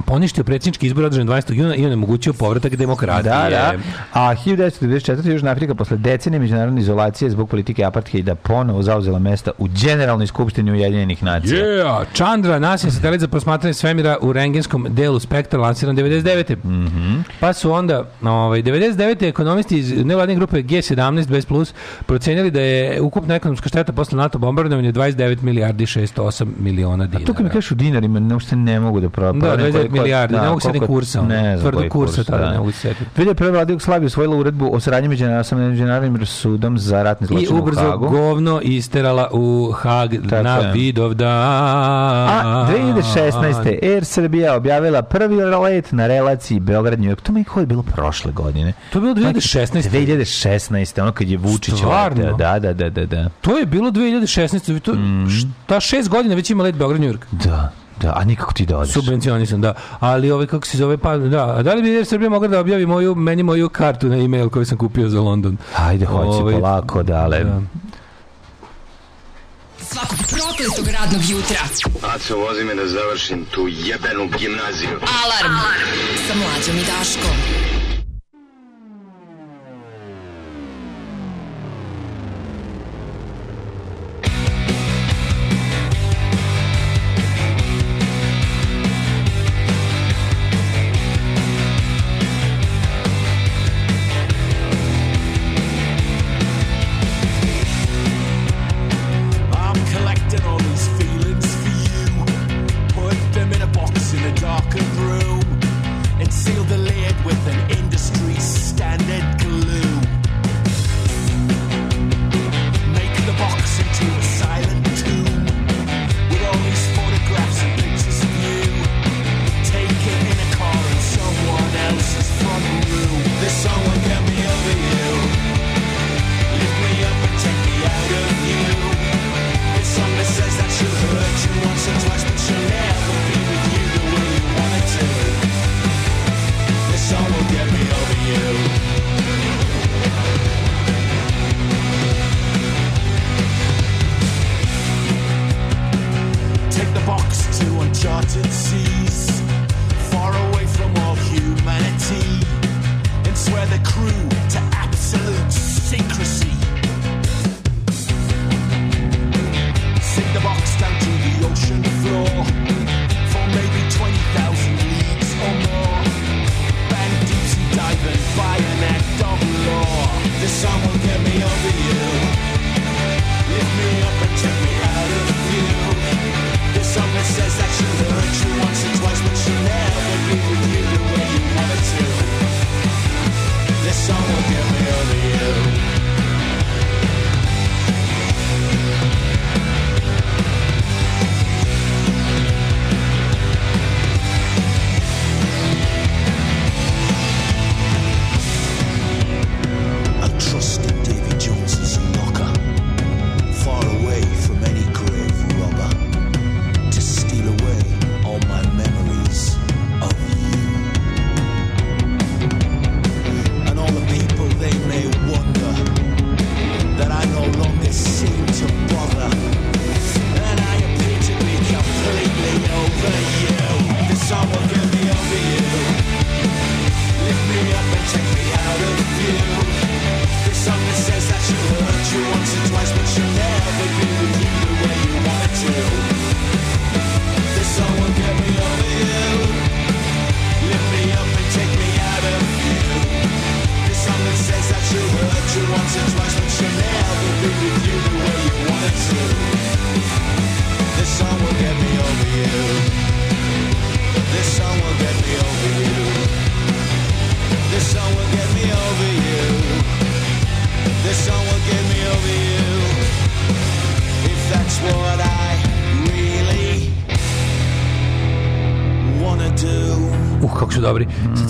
[SPEAKER 6] poništio predsjednički izbor održan 20. juna i onemogućio povratak demokratije.
[SPEAKER 5] Da, da. A 1994. Južna Afrika posle decenije međunarodne izolacije zbog politike apartheida ponovo zauzela mesta u Generalnoj skupštini Ujedinjenih nacija.
[SPEAKER 6] Yeah! Chandra, nas je satelit za prosmatranje svemira u rengenskom delu spektra lansiran 99.
[SPEAKER 5] Mhm.
[SPEAKER 6] Pa su onda, ovaj, 99. ekonomisti iz nevladine grupe G17 bez plus procenjali da je ukupna ekonomska šteta posle NATO bombardovanja 29 milijardi 608 miliona dinara.
[SPEAKER 5] Tu kad mi kažeš u dinarima, ne, ne mogu da pro-
[SPEAKER 6] Da,
[SPEAKER 5] pronađem
[SPEAKER 6] 29
[SPEAKER 5] koliko-
[SPEAKER 6] milijardi,
[SPEAKER 5] da,
[SPEAKER 6] ne mogu se ni kursa,
[SPEAKER 5] Ne znam koji
[SPEAKER 6] kursa
[SPEAKER 5] kurs,
[SPEAKER 6] tada
[SPEAKER 5] da.
[SPEAKER 6] ne mogu se setiti.
[SPEAKER 5] 2001. vlada Jugoslavije usvojila uredbu o saradnji međunarodnim sudom za ratne
[SPEAKER 6] I
[SPEAKER 5] zločine u
[SPEAKER 6] ubrzo
[SPEAKER 5] Hagu.
[SPEAKER 6] govno isterala u Hag
[SPEAKER 5] Tako
[SPEAKER 6] na
[SPEAKER 5] je.
[SPEAKER 6] Vidovdan.
[SPEAKER 5] A 2016. Air Srbija objavila prvi let na relaciji Beograd New York. To mi je bilo prošle godine.
[SPEAKER 6] To je bilo 2016.
[SPEAKER 5] 2016. ono kad je Vučić leteo. Da, da, da, da, da.
[SPEAKER 6] To je bilo 2016. To, šta šest godina već ima let Beograd New York.
[SPEAKER 5] Da, da, a nikako ti da odeš.
[SPEAKER 6] Subvencionisan, da. Ali ovaj kako se zove pa da, a da li bi Air Srbija mogla da objavi moju meni moju kartu na e-mail koju sam kupio za London?
[SPEAKER 5] Ajde, hoće
[SPEAKER 6] Ovaj,
[SPEAKER 5] polako, dale.
[SPEAKER 6] Da.
[SPEAKER 2] Svakog prokletog radnog jutra.
[SPEAKER 3] Aco, vozi me da završim tu jebenu gimnaziju.
[SPEAKER 2] Alarm. Sa mlađom i Daškom.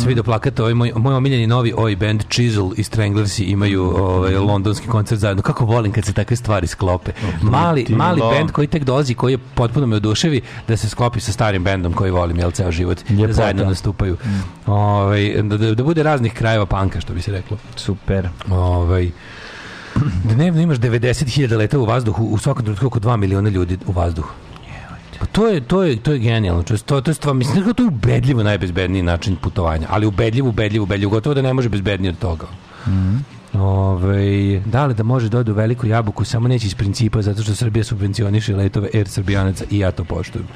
[SPEAKER 6] Se vidio plakat, ovaj moj, moj omiljeni novi ovaj band Chisel i Stranglersi imaju ovaj, londonski koncert zajedno. Kako volim kad se takve stvari sklope. Mali,
[SPEAKER 5] ti
[SPEAKER 6] mali band koji tek dolazi, koji je potpuno me oduševi, da se sklopi sa starim bendom koji volim, jel, ceo život. Da zajedno nastupaju. Ovaj, da, da, da bude raznih krajeva panka, što bi se reklo.
[SPEAKER 5] Super.
[SPEAKER 6] Ovaj, dnevno imaš 90.000 leta u vazduhu, u svakom trenutku oko 2 miliona ljudi u vazduhu. To je to je to je genijalno. To to, to je stvar, mislim da to je ubedljivo najbezbedniji način putovanja, ali ubedljivo, ubedljivo, ubedljivo, gotovo da ne može bezbednije od toga. Ove, da li da može da ode u veliku jabuku, samo neće iz principa, zato što Srbija subvencioniše letove Air Srbijanaca i ja to poštujem.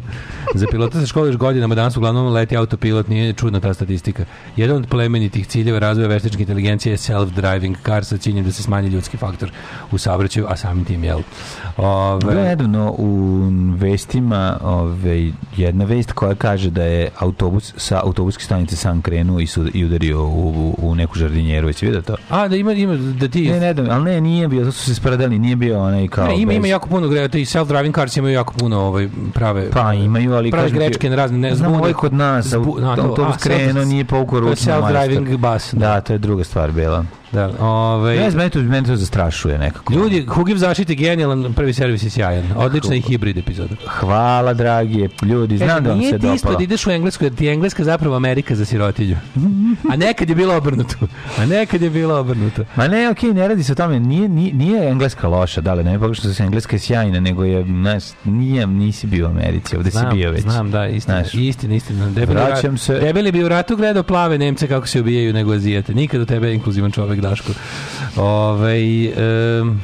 [SPEAKER 6] [laughs] Za pilota sa škole još godinama danas uglavnom leti autopilot, nije čudna ta statistika. Jedan od plemenitih ciljeva razvoja veštačke inteligencije je self-driving car sa ciljem da se smanji ljudski faktor u saobraćaju, a samim tim jel. Ove,
[SPEAKER 5] nedavno u vestima ove, jedna vest koja kaže da je autobus sa autobuske stanice sam krenuo i, su, i udario u, u, u neku žardinjeru. Jesi vidio to?
[SPEAKER 6] a, da ima, ima da ti...
[SPEAKER 5] Ne, ne, da, ali ne, nije bio, to su se spredali, nije bio onaj kao...
[SPEAKER 6] Ne, ima,
[SPEAKER 5] bez-
[SPEAKER 6] ima jako puno grešaka, i self-driving cars imaju jako puno ovaj, prave...
[SPEAKER 5] Pa imaju, ali
[SPEAKER 6] prave
[SPEAKER 5] ti-
[SPEAKER 6] greške na razne... Ne,
[SPEAKER 5] Znam,
[SPEAKER 6] zbune-
[SPEAKER 5] ovaj kod nas,
[SPEAKER 6] zbu- na, to-
[SPEAKER 5] autobus
[SPEAKER 6] a,
[SPEAKER 5] krenuo,
[SPEAKER 6] self-
[SPEAKER 5] nije povukao
[SPEAKER 6] to je
[SPEAKER 5] ručnu
[SPEAKER 6] Self-driving bus.
[SPEAKER 5] Da, to je druga stvar bila.
[SPEAKER 6] Da, ovaj,
[SPEAKER 5] Ne znam, to, mene to zastrašuje nekako.
[SPEAKER 6] Ljudi, Hugiv zaštite genijalan, prvi servis je sjajan. Odlična i hibrid epizoda.
[SPEAKER 5] Hvala, dragi ljudi, znam
[SPEAKER 6] Kaže,
[SPEAKER 5] da vam
[SPEAKER 6] nije
[SPEAKER 5] se
[SPEAKER 6] ti isto
[SPEAKER 5] dopalo.
[SPEAKER 6] da ideš u Englesku, jer ti je Engleska zapravo Amerika za sirotinju. A nekad je bilo obrnuto. A nekad je bilo obrnuto.
[SPEAKER 5] Ma ne, okej, ne radi se o tome, nije, nije, nije engleska loša, da li ne, pogrešno da se engleska je sjajna, nego je, znaš, nije, nisi bio u Americi, ovde
[SPEAKER 6] Znam,
[SPEAKER 5] si bio već.
[SPEAKER 6] znam, da, istina,
[SPEAKER 5] Znaš.
[SPEAKER 6] istina, istina. Debeli,
[SPEAKER 5] Vraćam se-
[SPEAKER 6] Debeli bi u ratu gledao plave Nemce kako se ubijaju nego Azijete. Nikad u tebe je inkluzivan čovek, Daško. Ove, em,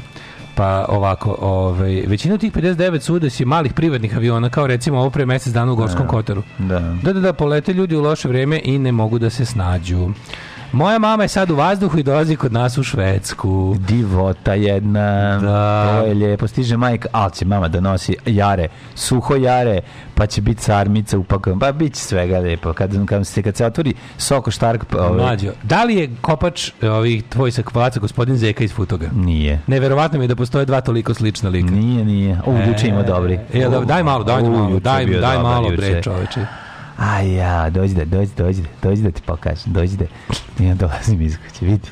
[SPEAKER 6] pa ovako, ovaj većina tih 59 suda si malih privatnih aviona, kao recimo ovo pre mesec dana u Gorskom Kotaru.
[SPEAKER 5] Da.
[SPEAKER 6] Da, da, da, polete ljudi u loše vreme i ne mogu da se snađu. Moja mama je sad u vazduhu i dolazi kod nas u Švedsku.
[SPEAKER 5] Divota jedna,
[SPEAKER 6] Da.
[SPEAKER 5] to je lijepo. Stiže majka, ali će mama da nosi jare, suho jare, pa će biti sarmica upakovan, pa bit će svega lijepo. Kad, kad, se, kad se otvori Soko Štark, pa, ovaj,
[SPEAKER 6] Mlađo, da li je kopač ovih tvoj sakvalaca gospodin Zeka iz Futoga?
[SPEAKER 5] nije.
[SPEAKER 6] Neverovatno mi je da postoje dva toliko slična lika.
[SPEAKER 5] Nije, nije. U, juče ima dobri.
[SPEAKER 6] E, da, daj malo, daj malo, daj, daj malo bre, čoveče.
[SPEAKER 5] A ja, dođi da, dođi, dođi, dođi da ti pokažem, dođi da. Ja dolazim iz kuće, vidi.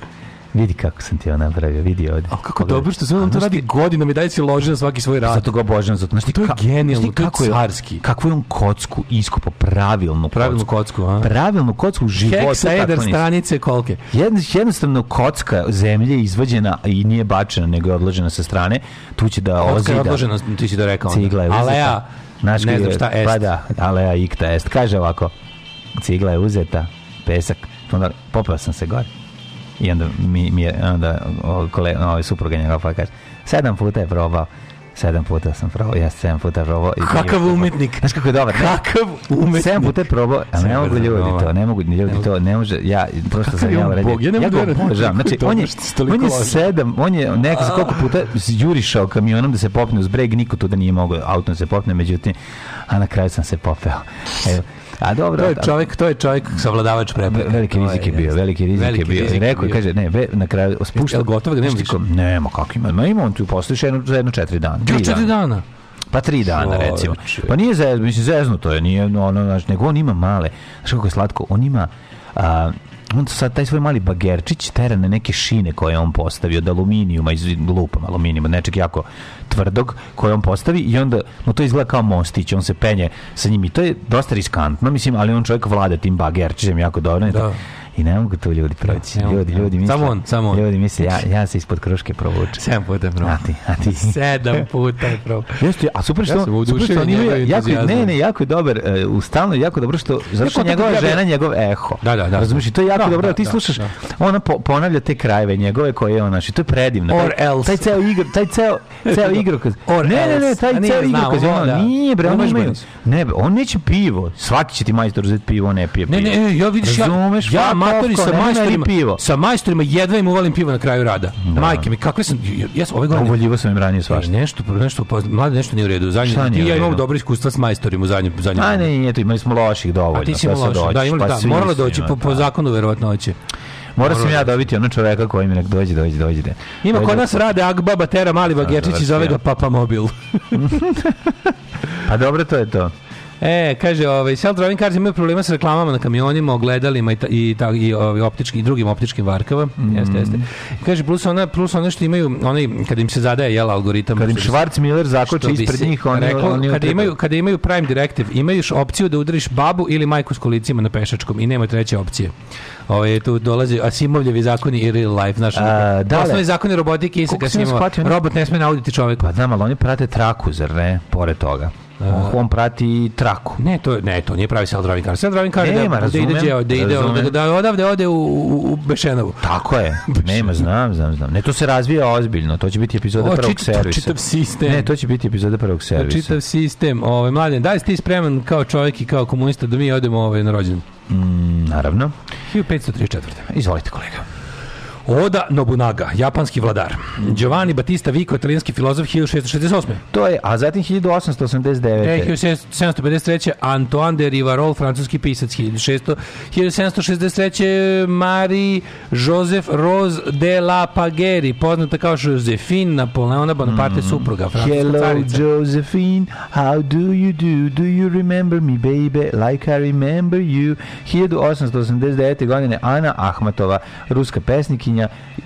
[SPEAKER 5] Vidi kako sam ti ovo napravio, vidi ovde.
[SPEAKER 6] A kako
[SPEAKER 5] Pogledaj.
[SPEAKER 6] dobro što se on to radi godinama i daje si loži na svaki svoj rad.
[SPEAKER 5] Zato ga obožavam, zato znaš ti
[SPEAKER 6] To je genijalno, to je
[SPEAKER 5] kako
[SPEAKER 6] carski.
[SPEAKER 5] Kakvu je on kocku iskopo, pravilnu
[SPEAKER 6] Pravilnu
[SPEAKER 5] kocku.
[SPEAKER 6] kocku, a?
[SPEAKER 5] Pravilnu kocku u životu.
[SPEAKER 6] Heksa eder
[SPEAKER 5] tako nisam.
[SPEAKER 6] stranice kolke.
[SPEAKER 5] Jedno, jednostavno kocka zemlje je izvađena i nije bačena, nego je odložena sa strane. Tu će da
[SPEAKER 6] Kocka je
[SPEAKER 5] ozida.
[SPEAKER 6] odložena, ti si to rekao.
[SPEAKER 5] Cigla je uzeta. Znaš
[SPEAKER 6] ne znam šta est.
[SPEAKER 5] Pa da, alea ikta est. Kaže ovako, cigla je uzeta, pesak, onda popeo sam se gore. I onda mi, mi je, onda kole, ovaj supruga njegova pa kaže, sedam puta je probao. Sedam puta sam probao, ja sedam puta probao. i-
[SPEAKER 6] Kakav umetnik.
[SPEAKER 5] Znaš kako je dobar?
[SPEAKER 6] Kakav umetnik.
[SPEAKER 5] Sedam puta je probao, a ne mogu ljudi to, ne mogu ljudi to, ne može, ja prosto sam ja
[SPEAKER 6] bog, ja
[SPEAKER 5] ga obožavam. Znači, on je, on je
[SPEAKER 6] laže.
[SPEAKER 5] sedam, on je neka koliko puta jurišao kamionom da se popne uz breg, niko tu da nije mogao autom da se popne, međutim, a na kraju sam se popeo. Evo, a dobro,
[SPEAKER 6] To je
[SPEAKER 5] a-
[SPEAKER 6] čovjek, to je čovjek savladavač prepreka.
[SPEAKER 5] Veliki
[SPEAKER 6] To je,
[SPEAKER 5] rizik je bio, veliki rizik je
[SPEAKER 6] Veliki
[SPEAKER 5] bio.
[SPEAKER 6] rizik je
[SPEAKER 5] Rekao je, kaže, ne, ve, na kraju spušta.
[SPEAKER 6] Jel gotovo ga nema više?
[SPEAKER 5] Nema, kako ima. Ma ima on tu posle jedno, za jedno četiri dana. Tri
[SPEAKER 6] četiri dana.
[SPEAKER 5] Pa tri dana, recimo. Pa nije zez, mislim, zeznuto je, nije ono, znaš, nego on ima male, znaš kako je slatko, on ima, a, on sad taj svoj mali bagerčić tera na neke šine koje je on postavio od aluminijuma, iz lupam aluminijuma, nečeg jako tvrdog koje on postavi i onda mu to izgleda kao mostić, on se penje sa njim i to je dosta riskantno, mislim, ali on čovjek vlada tim bagerčićem jako dobro.
[SPEAKER 6] Da.
[SPEAKER 5] I ne mogu to ljudi proći.
[SPEAKER 6] Mogu,
[SPEAKER 5] Ljudi, ljudi misle.
[SPEAKER 6] Samo on, samo on.
[SPEAKER 5] Ljudi misle, ja, ja se ispod kruške provučem.
[SPEAKER 6] Sedam puta je.
[SPEAKER 5] A ti, a ti. [laughs]
[SPEAKER 6] Sedam puta je.
[SPEAKER 5] Jeste, a super što,
[SPEAKER 6] Ja sam
[SPEAKER 5] super što imaju,
[SPEAKER 6] njegovim
[SPEAKER 5] jako, ne, ne, jako je dobar, e, u stalno je jako dobro što, zato što njegova
[SPEAKER 6] ja
[SPEAKER 5] žena, njegov eho.
[SPEAKER 6] Da, da, da.
[SPEAKER 5] Razumiješ, to je jako
[SPEAKER 6] Da,
[SPEAKER 5] dobro,
[SPEAKER 6] da,
[SPEAKER 5] ti
[SPEAKER 6] da,
[SPEAKER 5] slušaš,
[SPEAKER 6] da.
[SPEAKER 5] ona po, ponavlja te krajeve njegove koje je on, znači, to je predivno.
[SPEAKER 6] Or
[SPEAKER 5] taj,
[SPEAKER 6] else.
[SPEAKER 5] Taj ceo igro, taj ceo, ceo [laughs] igrokaz.
[SPEAKER 6] Or
[SPEAKER 5] ne, ne, ne, taj ceo igrokaz, ono,
[SPEAKER 6] da.
[SPEAKER 5] nije bre,
[SPEAKER 6] Ono
[SPEAKER 5] imaju, ne, on neće pivo, svaki će ti majstor uzeti pivo, on ne pije pivo.
[SPEAKER 6] Ne, ne, e, ja vidiš, ja, ja
[SPEAKER 5] fuck
[SPEAKER 6] matori
[SPEAKER 5] off,
[SPEAKER 6] sa majstorima,
[SPEAKER 5] pivo.
[SPEAKER 6] sa majstorima jedva im uvalim pivo na kraju rada. Majke mi, kakve sam, ja, sam ove godine...
[SPEAKER 5] Uvoljivo sam im ranije
[SPEAKER 6] Svašta.
[SPEAKER 5] svašta.
[SPEAKER 6] Nešto, nešto, pa, mlade, nešto nije u redu. Zadnje, ti ja imam dobro iskustva s majstorima u zadnjem, zadnjem.
[SPEAKER 5] A ne, nije to, imali smo loših dovoljno.
[SPEAKER 6] A ti si loše. Da, imali,
[SPEAKER 5] pa
[SPEAKER 6] da, moralo doći po, po
[SPEAKER 5] da.
[SPEAKER 6] zakonu verovatnoće.
[SPEAKER 5] Morao sam
[SPEAKER 6] Moralo
[SPEAKER 5] ja dobiti ono čoveka koji mi nek dođe, dođe, dođe. dođe.
[SPEAKER 6] Ima
[SPEAKER 5] Dođe
[SPEAKER 6] kod
[SPEAKER 5] da-
[SPEAKER 6] nas rade Agbaba Tera Mali Bagerčić i zove ga Papa Mobil. [laughs] [laughs]
[SPEAKER 5] Pa dobro, to je to.
[SPEAKER 6] E, kaže, ovaj self-driving cars imaju problema sa reklamama na kamionima, ogledalima i ta, i, ta, i, ovaj, optički, i drugim optičkim varkama.
[SPEAKER 5] Mm.
[SPEAKER 6] Jeste, jeste. Kaže, plus ona, plus ono što imaju, onaj, kada im se zadaje, jel, algoritam.
[SPEAKER 5] Kad im Schwarzmiller zakoči ispred njih, oni,
[SPEAKER 6] reklo,
[SPEAKER 5] oni
[SPEAKER 6] kada
[SPEAKER 5] utrpaju.
[SPEAKER 6] imaju, kada imaju Prime Directive, imaš opciju da udariš babu ili majku s kolicima na pešačkom i nema treće opcije. Ovaj tu dolazi Asimovljevi zakoni i real life, znaš.
[SPEAKER 5] A, da,
[SPEAKER 6] osnovni zakoni robotike i
[SPEAKER 5] oni-
[SPEAKER 6] Robot ne sme nauditi čoveka.
[SPEAKER 5] Pa znam, ali oni prate traku, zar ne? Pored toga. On, on prati traku.
[SPEAKER 6] Ne, to ne, to nije pravi self-driving car. Self-driving car
[SPEAKER 5] Nema,
[SPEAKER 6] da, da ide da ide da, da odavde ode u, u, Bešenovu.
[SPEAKER 5] Tako je. [laughs] Nema, znam, znam, znam. Ne, to se razvija ozbiljno. To će biti epizoda
[SPEAKER 6] O,
[SPEAKER 5] prvog
[SPEAKER 6] čit-
[SPEAKER 5] servisa.
[SPEAKER 6] čitav sistem.
[SPEAKER 5] Ne, to će biti epizoda prvog servisa.
[SPEAKER 6] Čitav sistem. Ovaj mladen, da li si ti spreman kao čovjek i kao komunista da mi odemo ovaj na rođendan?
[SPEAKER 5] Mm, naravno.
[SPEAKER 6] 1534.
[SPEAKER 5] Izvolite, kolega.
[SPEAKER 6] Oda Nobunaga, japanski vladar. Giovanni Battista Vico, italijanski filozof 1668.
[SPEAKER 5] To je, a zatim 1889.
[SPEAKER 6] E, 1753. Antoine de Rivarol, francuski pisac 1600, 1763. Marie Joseph Rose de la Pagheri, poznata kao Josephine Napoleona Bonaparte, supruga, francuska
[SPEAKER 5] Hello,
[SPEAKER 6] carica.
[SPEAKER 5] Josephine. How do you do? Do you remember me, baby? Like I remember you. 1889. godine Ana Ahmatova, ruska pesnikinja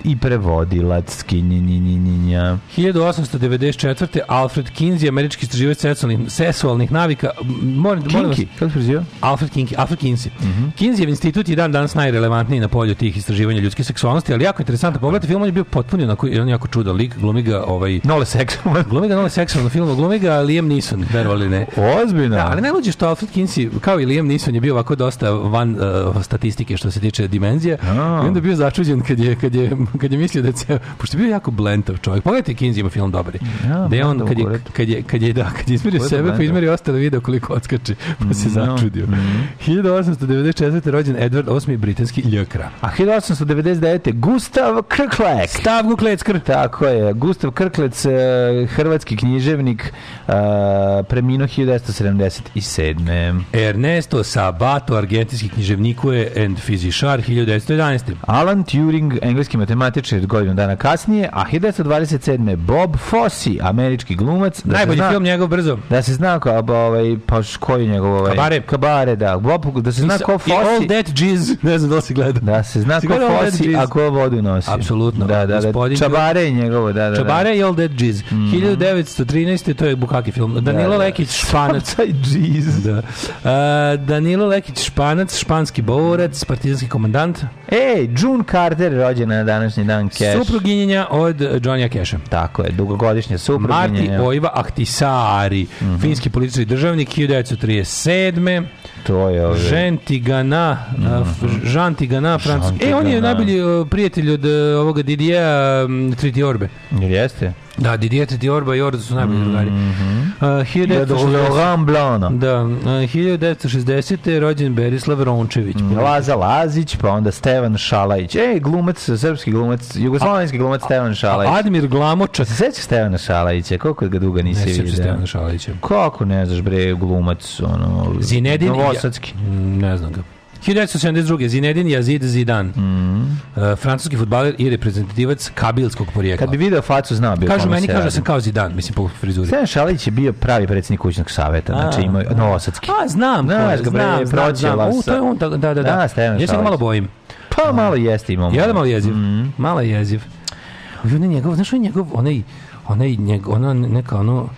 [SPEAKER 5] i prevodilac kinjinjinjinja.
[SPEAKER 6] 1894. Alfred Kinsey, američki istraživač seksualnih, seksualnih navika. Moram, molim vas,
[SPEAKER 5] kako se prezio?
[SPEAKER 6] Alfred Kinki, Alfred Kinsey.
[SPEAKER 5] Mhm.
[SPEAKER 6] Kinsijev institut je dan danas najrelevantniji na polju tih istraživanja ljudske seksualnosti, ali jako interesantno. Pogledajte film, on je bio potpuno onako, jedan jako čudan lik, glumi ga ovaj
[SPEAKER 5] Nole seksualno. [laughs]
[SPEAKER 6] Glumi ga nole seksualno filmu, glumi ga Liam Neeson, verovali ne.
[SPEAKER 5] Ozbiljno.
[SPEAKER 6] Da, ali najluđe što Alfred Kinsey, kao i Liam Neeson, je bio ovako dosta van uh, statistike što se tiče dimenzija.
[SPEAKER 5] A.
[SPEAKER 6] I onda je bio začuđen kad je, kad je, kad je mislio da je ceo, pošto je bio jako blentav čovjek. Pogledajte Kinsey ima film dobri.
[SPEAKER 5] Ja,
[SPEAKER 6] da je on, kad je, kad je, kad je, da, kad je izmerio sebe, pa
[SPEAKER 5] Blendov.
[SPEAKER 6] izmerio ostale video koliko odskače, pa se
[SPEAKER 5] No.
[SPEAKER 6] začudio. 1894. rođen Edward VIII, britanski ljekra.
[SPEAKER 5] A 1899. Gustav Krklek.
[SPEAKER 6] Stav Gukleckr.
[SPEAKER 5] Tako je, Gustav Krklec, e, hrvatski književnik, e, preminuo 1977.
[SPEAKER 6] Ernesto Sabato, argentinski književnikuje and fizišar, 1911.
[SPEAKER 5] Alan Turing, engleski matematičar godinu dana kasnije, a 1927. Bob Fosse, američki glumac. Da se
[SPEAKER 6] Najbolji
[SPEAKER 5] zna-
[SPEAKER 6] film njegov brzo.
[SPEAKER 5] Da se zna ko, ovaj, pa koji je njegov ovaj...
[SPEAKER 6] Kabare.
[SPEAKER 5] Kabare, da. Bob, da se zna ko
[SPEAKER 6] I All
[SPEAKER 5] Fosse.
[SPEAKER 6] That Jizz, [laughs] ne znam da li si gledao.
[SPEAKER 5] Da se zna
[SPEAKER 6] Si
[SPEAKER 5] ko Fosse,
[SPEAKER 6] Jizz?
[SPEAKER 5] a ko vodu nosi.
[SPEAKER 6] Apsolutno.
[SPEAKER 5] Da, da, da. Čabare je njegovo, da, da. da.
[SPEAKER 6] Čabare i All That Jizz. 1913. to je Bukaki film. Danilo
[SPEAKER 5] Da, da.
[SPEAKER 6] Lekić, Španac. [laughs]
[SPEAKER 5] Taj džiz.
[SPEAKER 6] Da. A, Danilo Lekić, Španac, španski borac, partizanski komandant,
[SPEAKER 5] Ej, June Carter rođena na današnji dan Cash.
[SPEAKER 6] supruginjenja od Johnny'a Casha.
[SPEAKER 5] Tako je, dugogodišnja supruginja.
[SPEAKER 6] Marti
[SPEAKER 5] ja.
[SPEAKER 6] Ojva Ahtisari,
[SPEAKER 5] Mhm.
[SPEAKER 6] finski politički državnik, 1937.
[SPEAKER 5] To je ovaj...
[SPEAKER 6] Žen Tigana, a, f- Jean Tigana, francuski. E, on je najbolji prijatelj od uh, ovoga Didija Tritiorbe.
[SPEAKER 5] Jeste?
[SPEAKER 6] Da, Didier Tritiorba i Orda su najbolji drugari. Uh,
[SPEAKER 5] Da,
[SPEAKER 6] 1960
[SPEAKER 5] Laurent Blanc.
[SPEAKER 6] Da, uh, 1960. je rođen Berislav Rončević.
[SPEAKER 5] Laza Lazić, pa onda Stevan Šalajić. Ej, glumac, srpski glumac, jugoslovenski glumac Stevan Šalajić.
[SPEAKER 6] Admir Glamočak.
[SPEAKER 5] Se sećaš Stevana Šalajića? Koliko ga dugo
[SPEAKER 6] Ne
[SPEAKER 5] nisi
[SPEAKER 6] sjećam se
[SPEAKER 5] vidio?
[SPEAKER 6] Stevana Šalića.
[SPEAKER 5] Kako ne znaš bre, glumac, ono...
[SPEAKER 6] Zinedin
[SPEAKER 5] Novosadski.
[SPEAKER 6] Mm, Ne znam ga. 1972. Zinedin Yazid Zidan. Uh, francuski futbaler i reprezentativac kabilskog porijekla.
[SPEAKER 5] Kad bi video facu, znao bi
[SPEAKER 6] Kažu meni, kažu da sam kao Zidan, mislim po frizuri.
[SPEAKER 5] Stevan Šalajić je bio pravi predsjednik kućnog saveta, znači
[SPEAKER 6] A.
[SPEAKER 5] imao je Novosadski.
[SPEAKER 6] A, znam, je,
[SPEAKER 5] Znaš ga,
[SPEAKER 6] znam, znam, znam. U, to je on, da, da, da. da.
[SPEAKER 5] Da,
[SPEAKER 6] ja se ga
[SPEAKER 5] Šalić.
[SPEAKER 6] malo bojim.
[SPEAKER 5] Pa malo jeste imao.
[SPEAKER 6] Ja da malo jeziv. Malo jeziv. I on je njegov, znaš, on je njegov, onaj, onaj, njegov, ona neka, ono,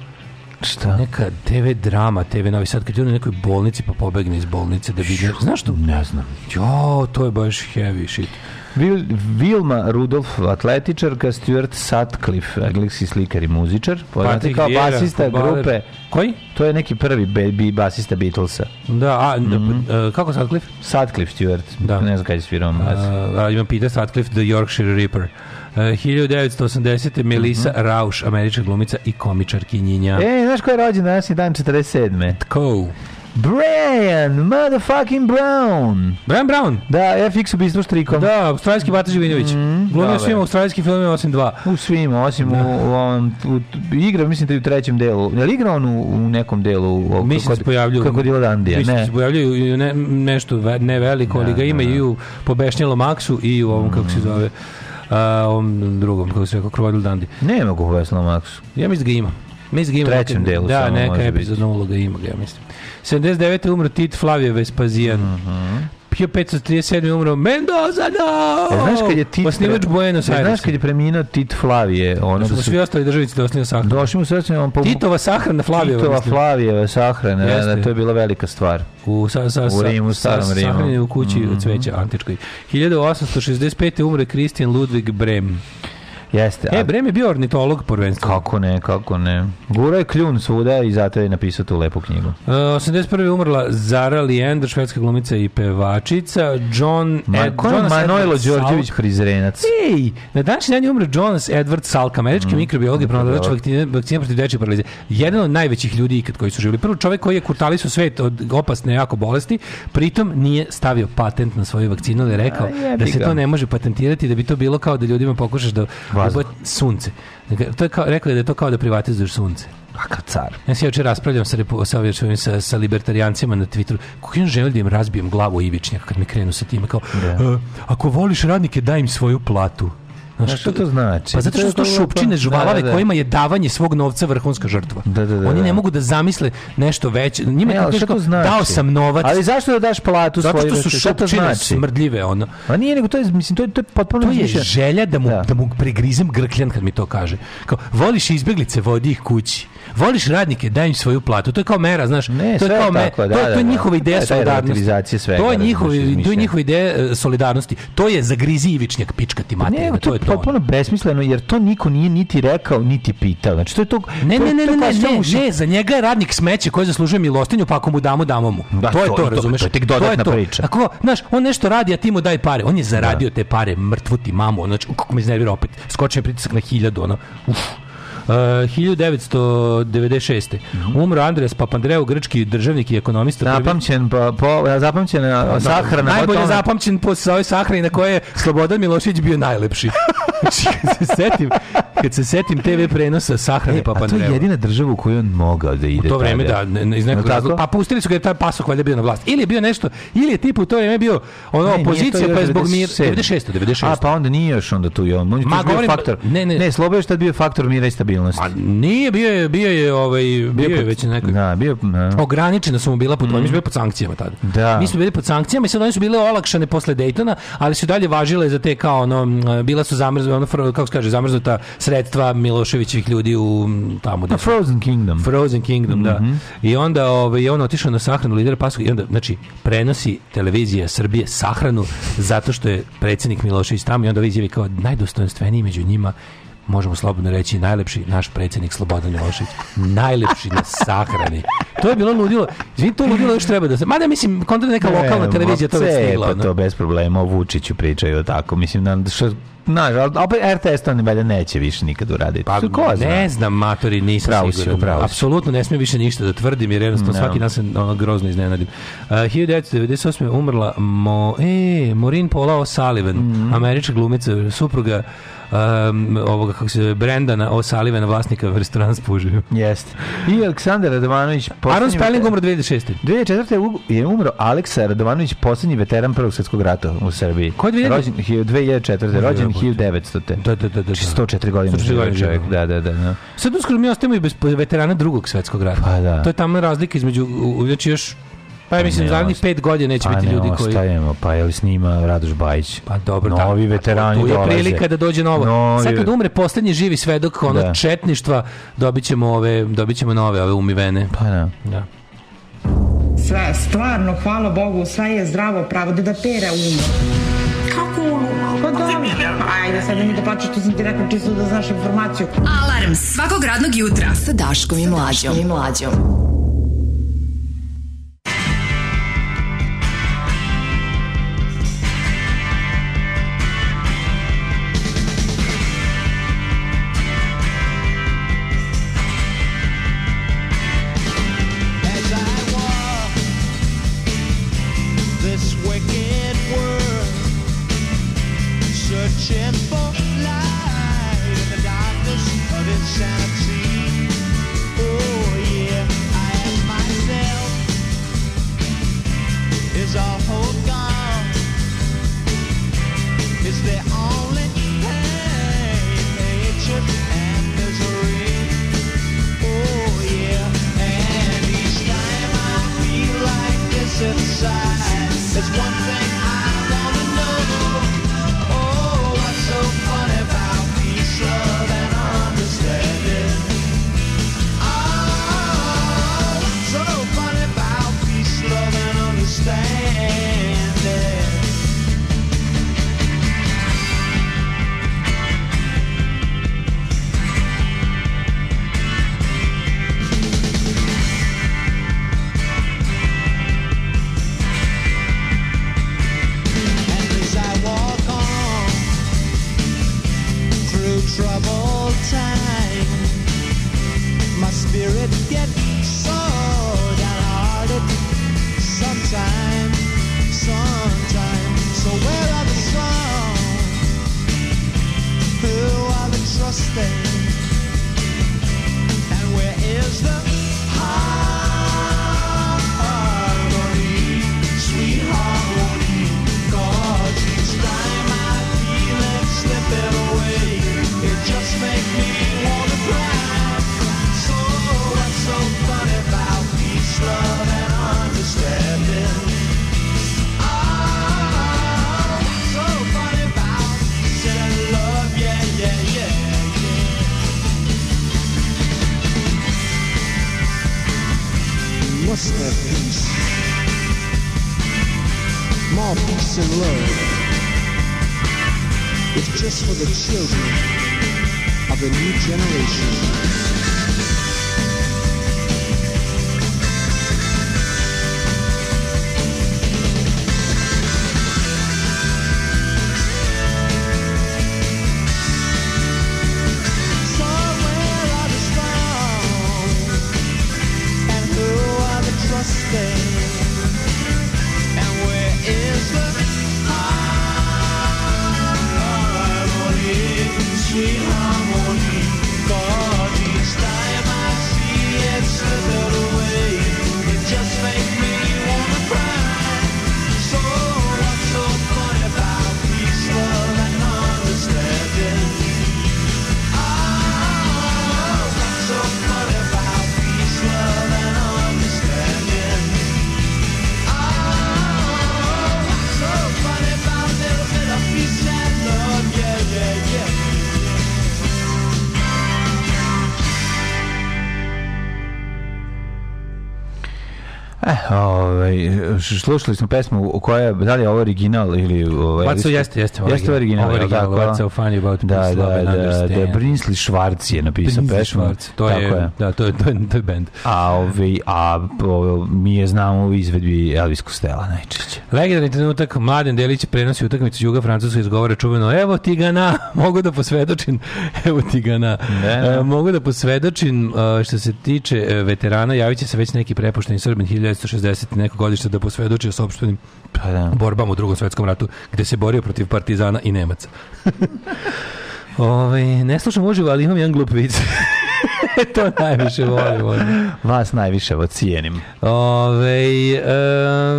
[SPEAKER 5] Šta?
[SPEAKER 6] Neka TV drama, TV Novi Sad, kad je on u nekoj bolnici pa pobegne iz bolnice da vidi. Znaš što?
[SPEAKER 5] Ne znam.
[SPEAKER 6] Jo, to je baš heavy shit.
[SPEAKER 5] Vil, Vilma Rudolf, atletičarka, Stuart Sutcliffe, engleski slikar i muzičar, poznati kao
[SPEAKER 6] Vieira,
[SPEAKER 5] basista
[SPEAKER 6] fudbaler.
[SPEAKER 5] grupe.
[SPEAKER 6] Koji?
[SPEAKER 5] To je neki prvi be, bi, basista Beatlesa.
[SPEAKER 6] Da, a,
[SPEAKER 5] Mhm.
[SPEAKER 6] e, kako Sutcliffe?
[SPEAKER 5] Sutcliffe Stuart,
[SPEAKER 6] Da.
[SPEAKER 5] ne znam kada je svirao. bas.
[SPEAKER 6] A, a, imam Peter Sutcliffe, The Yorkshire Ripper. E, 1980. Melissa Rausch, američka glumica i komičarkinjinja.
[SPEAKER 5] E, znaš ko je rođen danas je dan 47.
[SPEAKER 6] Ko?
[SPEAKER 5] Brian, motherfucking Brown.
[SPEAKER 6] Brian Brown.
[SPEAKER 5] Da, FX ubistvo štrikom.
[SPEAKER 6] Da, australijski Bata Živinović. Glumio
[SPEAKER 5] dobar.
[SPEAKER 6] svim australijskim filmima osim dva.
[SPEAKER 5] U svim, osim u, u, ovom, u, igra, mislim da je u trećem delu. Je li igra on u, u nekom delu? U,
[SPEAKER 6] Mislim da se pojavljuju.
[SPEAKER 5] Kako Dila Dandija,
[SPEAKER 6] Mislim da
[SPEAKER 5] ne.
[SPEAKER 6] se pojavljuju i u ne, nešto ne veliko, ali ga ima i u Pobešnjelo Maxu i u ovom, kako se zove, a, ovom drugom, kako se rekao, Krovodil Dandi.
[SPEAKER 5] Nema ga u Vesla Maxu.
[SPEAKER 6] Ja mislim da ga ima. Mislim da ga ima.
[SPEAKER 5] Trećem
[SPEAKER 6] neka-
[SPEAKER 5] delu
[SPEAKER 6] Da,
[SPEAKER 5] samo
[SPEAKER 6] neka epizodna uloga ima ga, ja mislim. 79. umro Tit Flavije Vespazijan.
[SPEAKER 5] Mhm.
[SPEAKER 6] 1537. umro Mendoza, no!
[SPEAKER 5] E, znaš kad je Tit...
[SPEAKER 6] Osnivač Buenos
[SPEAKER 5] E, Znaš
[SPEAKER 6] Aires.
[SPEAKER 5] kad je preminuo Tit Flavije? Ono
[SPEAKER 6] Su
[SPEAKER 5] da su
[SPEAKER 6] svi ostali državici da osniva sahranu.
[SPEAKER 5] došli mu srce, on po...
[SPEAKER 6] Titova sahrana Flavijeva.
[SPEAKER 5] Titova
[SPEAKER 6] mislim.
[SPEAKER 5] Flavijeva sahrana, da, da, to je bila velika stvar.
[SPEAKER 6] U, sa, sa,
[SPEAKER 5] U Rimu, starom
[SPEAKER 6] sa,
[SPEAKER 5] Rimu.
[SPEAKER 6] Sahranjen u kući od cveća antičkoj. 1865. umre Christian Ludwig Brem.
[SPEAKER 5] Jeste.
[SPEAKER 6] E, Brem je bio ornitolog prvenstveno.
[SPEAKER 5] Kako ne, kako ne. Gura je kljun svuda i zato je napisao tu lepu knjigu.
[SPEAKER 6] Uh, 81. umrla Zara Leander, švedska glumica i pevačica. John...
[SPEAKER 5] Ma,
[SPEAKER 6] Ed, Jonas
[SPEAKER 5] Manojlo Đorđević. Prizrenac?
[SPEAKER 6] Ej, na današnji dan je umre Jonas Edward Salk, američki mikrobiolog i pronalazač vakcine, vakcine protiv dečje paralize. Jedan od najvećih ljudi ikad koji su živjeli. Prvo čovjek koji je kurtalisao svet od opasne jako bolesti, pritom nije stavio patent na svoju vakcinu, ali je rekao
[SPEAKER 5] A,
[SPEAKER 6] da se to ne može patentirati, da bi to bilo kao da ljudima pokušaš da
[SPEAKER 5] Vazduh.
[SPEAKER 6] sunce. To je kao, rekao je da je to kao da privatizuješ sunce.
[SPEAKER 5] Kakav car.
[SPEAKER 6] Ja se jučer raspravljam sa, repu, sa, sa, sa libertarijancima na Twitteru. Kako im želim da im razbijem glavu ivičnjaka kad mi krenu sa time. Kao, "E, ako voliš radnike, daj im svoju platu. Znaš,
[SPEAKER 5] što to znači?
[SPEAKER 6] Pa zato što su to šupčine
[SPEAKER 5] da,
[SPEAKER 6] žvalave
[SPEAKER 5] da, da.
[SPEAKER 6] kojima je davanje svog novca vrhunska žrtva.
[SPEAKER 5] Da, da, da,
[SPEAKER 6] Oni ne
[SPEAKER 5] da.
[SPEAKER 6] mogu da zamisle nešto veće. Njima
[SPEAKER 5] E,
[SPEAKER 6] je
[SPEAKER 5] ali
[SPEAKER 6] teško,
[SPEAKER 5] znači?
[SPEAKER 6] dao sam novac.
[SPEAKER 5] Ali zašto da daš platu
[SPEAKER 6] zato
[SPEAKER 5] svoju?
[SPEAKER 6] što su šupčine
[SPEAKER 5] znači?
[SPEAKER 6] smrdljive. Ono.
[SPEAKER 5] A nije nego to je mislim to je to je potpuno
[SPEAKER 6] To je želja da mu,
[SPEAKER 5] Da.
[SPEAKER 6] da. mu pregrizem grkljan kad mi to kaže. Kao, voliš izbjeglice, vodi ih kući. Voliš radnike, daj im svoju platu. To je kao mera, znaš.
[SPEAKER 5] Ne,
[SPEAKER 6] to je kao me-
[SPEAKER 5] tako, da,
[SPEAKER 6] to, je- to je
[SPEAKER 5] da, da.
[SPEAKER 6] njihova
[SPEAKER 5] To
[SPEAKER 6] ideja
[SPEAKER 5] je ta
[SPEAKER 6] solidarnosti.
[SPEAKER 5] relativizacija svega,
[SPEAKER 6] To je njihova, to je
[SPEAKER 5] izmišljanja.
[SPEAKER 6] njihova ideja e, solidarnosti. To je zagrizi ivičnjak pička ti materina.
[SPEAKER 5] Ne, to je
[SPEAKER 6] to.
[SPEAKER 5] potpuno besmisleno jer to niko nije niti rekao niti pitao. Znači to je to
[SPEAKER 6] Ne,
[SPEAKER 5] to
[SPEAKER 6] ne,
[SPEAKER 5] je-
[SPEAKER 6] ne,
[SPEAKER 5] to
[SPEAKER 6] ne, ne, ne, ne, za njega je radnik smeće koji zaslužuje milostinju, pa ako mu damo, damo mu.
[SPEAKER 5] Da,
[SPEAKER 6] to je
[SPEAKER 5] to-
[SPEAKER 6] to, razumeš?
[SPEAKER 5] to je tek dodatna
[SPEAKER 6] to.
[SPEAKER 5] priča.
[SPEAKER 6] Ako, znaš, on nešto radi, a ti mu daj pare. On je zaradio te pare, mrtvu ti mamu. Znači, kako me iznervira opet. Skočen pritisak na hiljadu, ono. Uf. Uh, 1996. Umro Andreas Papandreou, grčki državnik i ekonomista.
[SPEAKER 5] Zapamćen pa po zapamćen a, sahrana
[SPEAKER 6] Najbolje
[SPEAKER 5] po tome-
[SPEAKER 6] zapamćen po ovoj sahrani na kojoj je Slobodan Milošević bio najlepši. [laughs] Znači, kad se setim, kad se setim TV prenosa sahrane
[SPEAKER 5] E, a to je
[SPEAKER 6] Papandreou.
[SPEAKER 5] jedina država u kojoj on mogao da ide
[SPEAKER 6] U to vreme da, ne, iz nekog
[SPEAKER 5] tako?
[SPEAKER 6] razloga. Pa pustili su ga da je taj pasok valjda bio na vlast. Ili je bio nešto, ili je tipa u to vreme bio ono
[SPEAKER 5] Ne,
[SPEAKER 6] opozicija pa je zbog mir
[SPEAKER 5] 97.
[SPEAKER 6] 96. 96.
[SPEAKER 5] A pa onda nije još onda tu i on. On je
[SPEAKER 6] Ma,
[SPEAKER 5] još bio
[SPEAKER 6] govorim-
[SPEAKER 5] faktor.
[SPEAKER 6] ne, ne.
[SPEAKER 5] ne Slobo je bio faktor mira i stabilnosti.
[SPEAKER 6] A nije bio je bio je ovaj bio, je
[SPEAKER 5] pod-
[SPEAKER 6] već nekoj
[SPEAKER 5] Da, bio da.
[SPEAKER 6] ograničeno su mu bila pod, mi smo bili pod sankcijama tada.
[SPEAKER 5] Da.
[SPEAKER 6] Mi smo bili pod sankcijama i sad oni su bile olakšane posle Daytona, ali su dalje važile za te kao ono, bila su zamrznuta, ono, kako se kaže, zamrznuta sredstva Miloševićevih ljudi u tamo gde
[SPEAKER 5] A
[SPEAKER 6] su-
[SPEAKER 5] Frozen Kingdom.
[SPEAKER 6] Frozen Kingdom, da. I onda ovaj, on otišao na sahranu lidera Paskog i onda, znači, prenosi televizija Srbije sahranu zato što je predsjednik Milošević tamo i onda izjavi kao najdostojanstveniji među njima možemo slobodno reći najlepši naš predsjednik Slobodan Milošević. Najlepši na sahrani. To je bilo ludilo. Izvini, to ludilo još treba da se... Mada mislim, kontra neka lokalna televizija to već stigla.
[SPEAKER 5] Pa to bez problema, o Vučiću pričaju tako. Mislim, na, što, na, ali opet RTS to ne neće više nikad uraditi.
[SPEAKER 6] Pa,
[SPEAKER 5] Ko zna?
[SPEAKER 6] ne znam, matori, nisam
[SPEAKER 5] Pravo si,
[SPEAKER 6] siguran.
[SPEAKER 5] upravo si.
[SPEAKER 6] Apsolutno ne smijem više ništa da tvrdim, jer jednostavno
[SPEAKER 5] No.
[SPEAKER 6] svaki dan se ono, grozno iznenadim. Uh, 1998. umrla Mo, e, Maureen Paula O'Sullivan,
[SPEAKER 5] Mhm.
[SPEAKER 6] američka glumica, supruga um, ovoga, kako se Brendana O'Sullivana, vlasnika restorana s pužeju.
[SPEAKER 5] Jeste. I Aleksandar Radovanović... Poslednji
[SPEAKER 6] Spelling umro 2006.
[SPEAKER 5] 2004. u- je umro Aleksa Radovanović, posljednji veteran Prvog svjetskog rata u Srbiji.
[SPEAKER 6] Ko je 2000?
[SPEAKER 5] Rođen, hi- 2004. Rođen
[SPEAKER 6] jebote.
[SPEAKER 5] 1900.
[SPEAKER 6] Da, da, da, da.
[SPEAKER 5] Znači 104 godine
[SPEAKER 6] 104
[SPEAKER 5] živi
[SPEAKER 6] godine
[SPEAKER 5] čovjek. Da, da, da. da.
[SPEAKER 6] Sad uskoro mi ostajemo i bez veterana drugog svetskog rata.
[SPEAKER 5] Pa da.
[SPEAKER 6] To je tamo razlika između, znači još Pa ja mislim,
[SPEAKER 5] Ne
[SPEAKER 6] zadnjih pet godina neće
[SPEAKER 5] pa
[SPEAKER 6] biti
[SPEAKER 5] ne
[SPEAKER 6] ljudi koji...
[SPEAKER 5] ostajemo, pa je li snima Radoš Bajić?
[SPEAKER 6] Pa dobro,
[SPEAKER 5] Novi
[SPEAKER 6] da.
[SPEAKER 5] veterani
[SPEAKER 6] Tu je
[SPEAKER 5] dolaze.
[SPEAKER 6] prilika da dođe novo.
[SPEAKER 5] Novi
[SPEAKER 6] Sad kad umre poslednji živi svedok ono
[SPEAKER 5] Da.
[SPEAKER 6] četništva, dobit ćemo ove, dobit ćemo nove, ove umivene.
[SPEAKER 5] Pa da.
[SPEAKER 6] Da.
[SPEAKER 9] Sve, stvarno, hvala Bogu, sve je zdravo pravo, da da pere umo. Kako umo? Pa dobro. Ajde, sad mi da plaćaš, to sam ti rekao čisto da znaš informaciju.
[SPEAKER 2] Alarm svakog radnog jutra sa Daškom i Mlađom. I Mlađom.
[SPEAKER 5] Slušali smo pesmu u koja je, da li je ovo original ili... Ovaj,
[SPEAKER 6] so-
[SPEAKER 5] ili-
[SPEAKER 6] jeste, jeste
[SPEAKER 5] Jeste original,
[SPEAKER 6] Ovo je
[SPEAKER 5] jel
[SPEAKER 6] original,
[SPEAKER 5] tako?
[SPEAKER 6] What's so funny about
[SPEAKER 5] da, da, da, da,
[SPEAKER 6] understanding.
[SPEAKER 5] Brinsley Schwarz je napisao pesmu.
[SPEAKER 6] To
[SPEAKER 5] tako
[SPEAKER 6] je, da, to je, to je, to je band.
[SPEAKER 5] A, ovaj, a o, mi je znamo u izvedbi Elvis Costello najčešće.
[SPEAKER 6] Legendarni trenutak, Mladen Delić prenosi utakmicu Juga Francuska izgovara čuveno evo ti ga na, [laughs] mogu da posvedočim [laughs] evo ti ga na.
[SPEAKER 5] Ne, ne.
[SPEAKER 6] E, mogu da posvedočim e, što se tiče e, veterana, javit će se već neki prepušteni Srbin 1960 neko godište da posvedoči o sopstvenim
[SPEAKER 5] Pa da.
[SPEAKER 6] borbama u drugom svetskom ratu gde se borio protiv partizana i Nemaca. [laughs] Ove, ne slušam uživo, ali imam jedan glup vic. [laughs] to najviše volim.
[SPEAKER 5] Vas najviše cijenim.
[SPEAKER 6] Ove,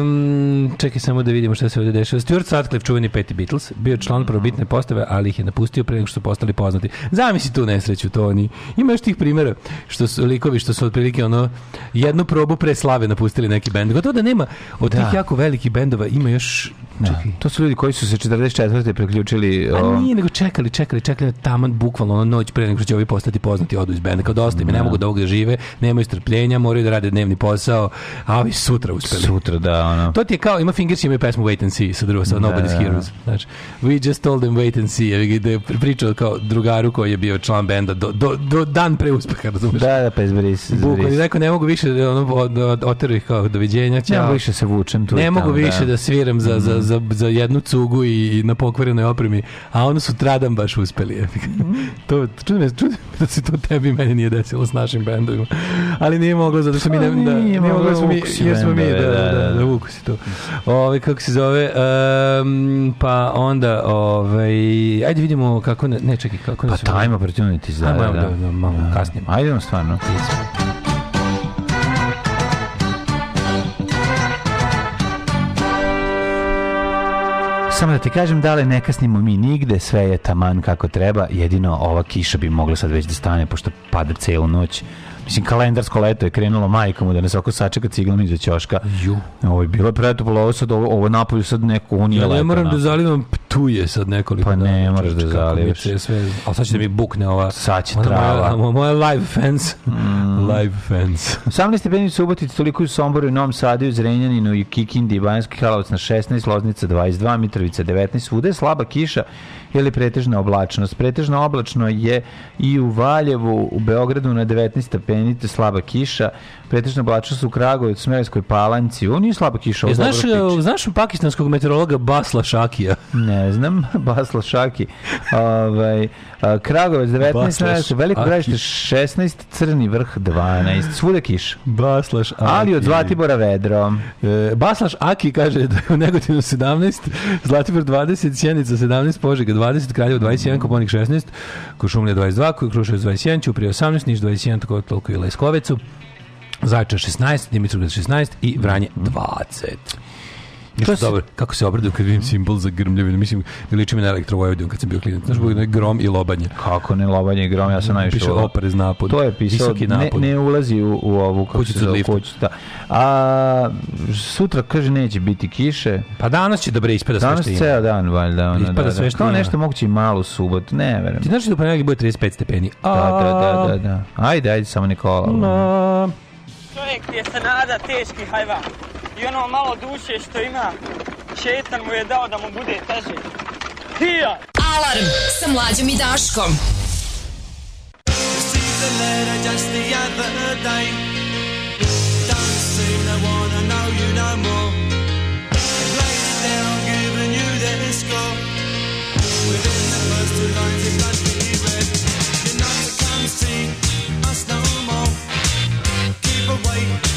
[SPEAKER 6] um, čekaj samo da vidimo šta se ovdje dešava. Stuart Sutcliffe, čuveni peti Beatles, bio član prvobitne postave, ali ih je napustio pre nego što su postali poznati. Zamisli tu nesreću, to oni. Ima još tih primjera što su likovi što su otprilike ono jednu probu pre slave napustili neki bend. Gotovo da nema od
[SPEAKER 5] Da.
[SPEAKER 6] tih jako velikih bendova ima još
[SPEAKER 5] Da. To su ljudi koji su se 44. priključili
[SPEAKER 6] A
[SPEAKER 5] o,
[SPEAKER 6] nije nego čekali, čekali, čekali taman bukvalno ono noć pre nego što će ovi postati poznati odu iz benda. Kao dosta im je, ne mogu da ovog da žive, nemaju strpljenja, moraju da rade dnevni posao, a ovi sutra uspeli.
[SPEAKER 5] sutra, da, ono.
[SPEAKER 6] To ti je kao, ima Fingers imaju pesmu Wait and See sa drugo, sa
[SPEAKER 5] Da,
[SPEAKER 6] Nobody's
[SPEAKER 5] da, da.
[SPEAKER 6] Heroes. Znači, we just told them wait and see. Da je pričao kao drugaru koji je bio član benda do, do, do dan pre uspeha, razumiješ?
[SPEAKER 5] Da, da, pa izbris.
[SPEAKER 6] Bukvalno, rekao, ne mogu više, ono, od, oteru ih kao, doviđenja,
[SPEAKER 5] Ne
[SPEAKER 6] ćao.
[SPEAKER 5] mogu više se vučem tu.
[SPEAKER 6] Ne mogu više da, sviram za, za, za, za jednu cugu i, i na pokvarenoj opremi, a ono su tradan baš uspeli. [laughs] to, čudi me, čudi me da se to tebi i meni nije desilo s našim bendovima. Ali nije moglo, zato što mi ne...
[SPEAKER 5] Pa
[SPEAKER 6] Da,
[SPEAKER 5] nije
[SPEAKER 6] nije moglo,
[SPEAKER 5] moglo,
[SPEAKER 6] jer smo mi, jer smo mi, da, da,
[SPEAKER 5] da,
[SPEAKER 6] da,
[SPEAKER 5] da.
[SPEAKER 6] da, vuku si to. Ove, kako se zove, em, pa onda, ovaj, ajde vidimo kako, ne, ne čekaj, kako
[SPEAKER 5] Pa time opportunities, da, da, da.
[SPEAKER 6] da, da, malo kasnije.
[SPEAKER 5] Ajde, idemo stvarno. Samo da ti kažem, dale, ne kasnimo mi nigde, sve je taman kako treba, jedino ova kiša bi mogla sad već da stane, pošto pada celu noć. Mislim, kalendarsko leto je krenulo majkom da nas oko sačeka ciglom iza ćoška.
[SPEAKER 6] Ju.
[SPEAKER 5] Ovo je bilo pretoplo, ovo sad, ovo, ovo napolju sad neko, ovo nije
[SPEAKER 6] Ja ne
[SPEAKER 5] lepo
[SPEAKER 6] moram da zalivam ptuje sad nekoliko
[SPEAKER 5] Pa ne
[SPEAKER 6] dana,
[SPEAKER 5] moraš da zalivaš.
[SPEAKER 6] je Sve, ali sad će da mi bukne ova...
[SPEAKER 5] Sad će trava.
[SPEAKER 6] Moja, [laughs] moja live fans.
[SPEAKER 5] Mm.
[SPEAKER 6] live fans. [laughs]
[SPEAKER 5] 18 stepeni u Subotici, toliko u Somboru i Novom Sadu, u Zrenjaninu i Kikindi, i Banjski Karlovac na 16, Loznica 22, Mitrovica 19, svuda je slaba kiša ili pretežna oblačnost. Pretežno oblačno je i u Valjevu, u Beogradu na 19 stepeni, te slaba kiša. Pretežna oblačnost u Kragujevcu, Smerskoj palanci. Ovo nije slaba kiša,
[SPEAKER 6] E, znaš, znaš pakistanskog meteorologa Basla Šakija?
[SPEAKER 5] Ne znam, [laughs] Basla Šaki. Ovaj, Kragovac 19,
[SPEAKER 6] Basla
[SPEAKER 5] Smersko, Veliko
[SPEAKER 6] Šaki.
[SPEAKER 5] gražište 16, Crni vrh 12, svuda kiša.
[SPEAKER 6] Baslaš Aki.
[SPEAKER 5] Ali od Zlatibora vedro.
[SPEAKER 6] E, Baslaš Aki kaže da je u Negotinu 17, Zlatibor 20, Sjenica 17, Požega 20, Kraljevo 21, Koponik 16, Košumlja 22, Kruševac 21, Ćuprije 18, Niš 21, tako toliko i Leskovecu, Zaječar 16, Dimitrovgrad 16 i Vranje 20. Ništa
[SPEAKER 5] se-
[SPEAKER 6] dobro, kako se obradujem kad vidim simbol za grmljavinu, mislim, mi liči mi na elektrovojvodinu kad sam bio klinac, znaš, bude grom i lobanje.
[SPEAKER 5] Kako ne lobanje i grom, ja sam najviše
[SPEAKER 6] Piše oprez napad.
[SPEAKER 5] To je pisao,
[SPEAKER 6] Visoki
[SPEAKER 5] ne, ne ulazi u, u ovu kako
[SPEAKER 6] Kućicu
[SPEAKER 5] se zove, da. A sutra kaže neće biti kiše.
[SPEAKER 6] Pa danas će dobro ispada sve
[SPEAKER 5] Danas
[SPEAKER 6] što ima.
[SPEAKER 5] ceo dan valjda. Ono,
[SPEAKER 6] Ispada
[SPEAKER 5] da, da.
[SPEAKER 6] sve što
[SPEAKER 5] Kao
[SPEAKER 6] ima.
[SPEAKER 5] nešto moguće i malo u subotu, ne verujem.
[SPEAKER 6] Ti znaš da u ponedjeljak bude 35 stepeni?
[SPEAKER 5] Da, da, da, da, da. Ajde, ajde, samo Nikola.
[SPEAKER 6] A,
[SPEAKER 10] Čovjek je se nada teški hajvan. I ono malo duše što ima, šetan mu je dao da mu bude teže. Hija!
[SPEAKER 11] Alarm sa mlađom i Daškom.
[SPEAKER 12] Received the other people wait.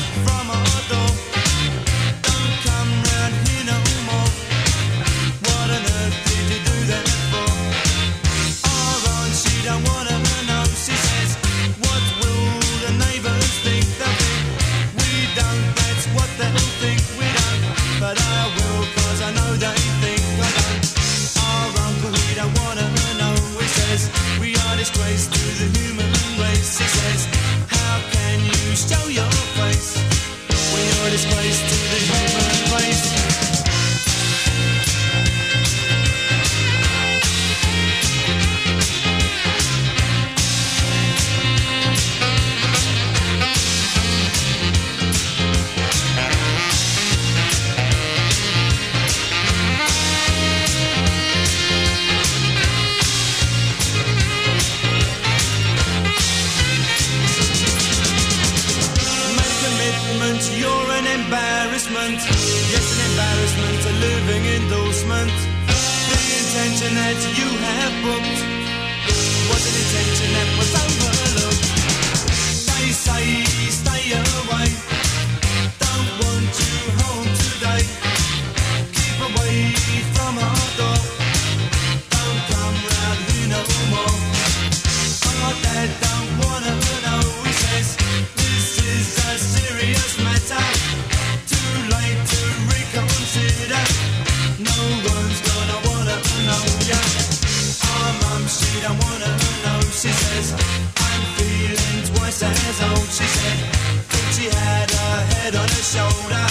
[SPEAKER 12] That you have booked
[SPEAKER 11] shoulder.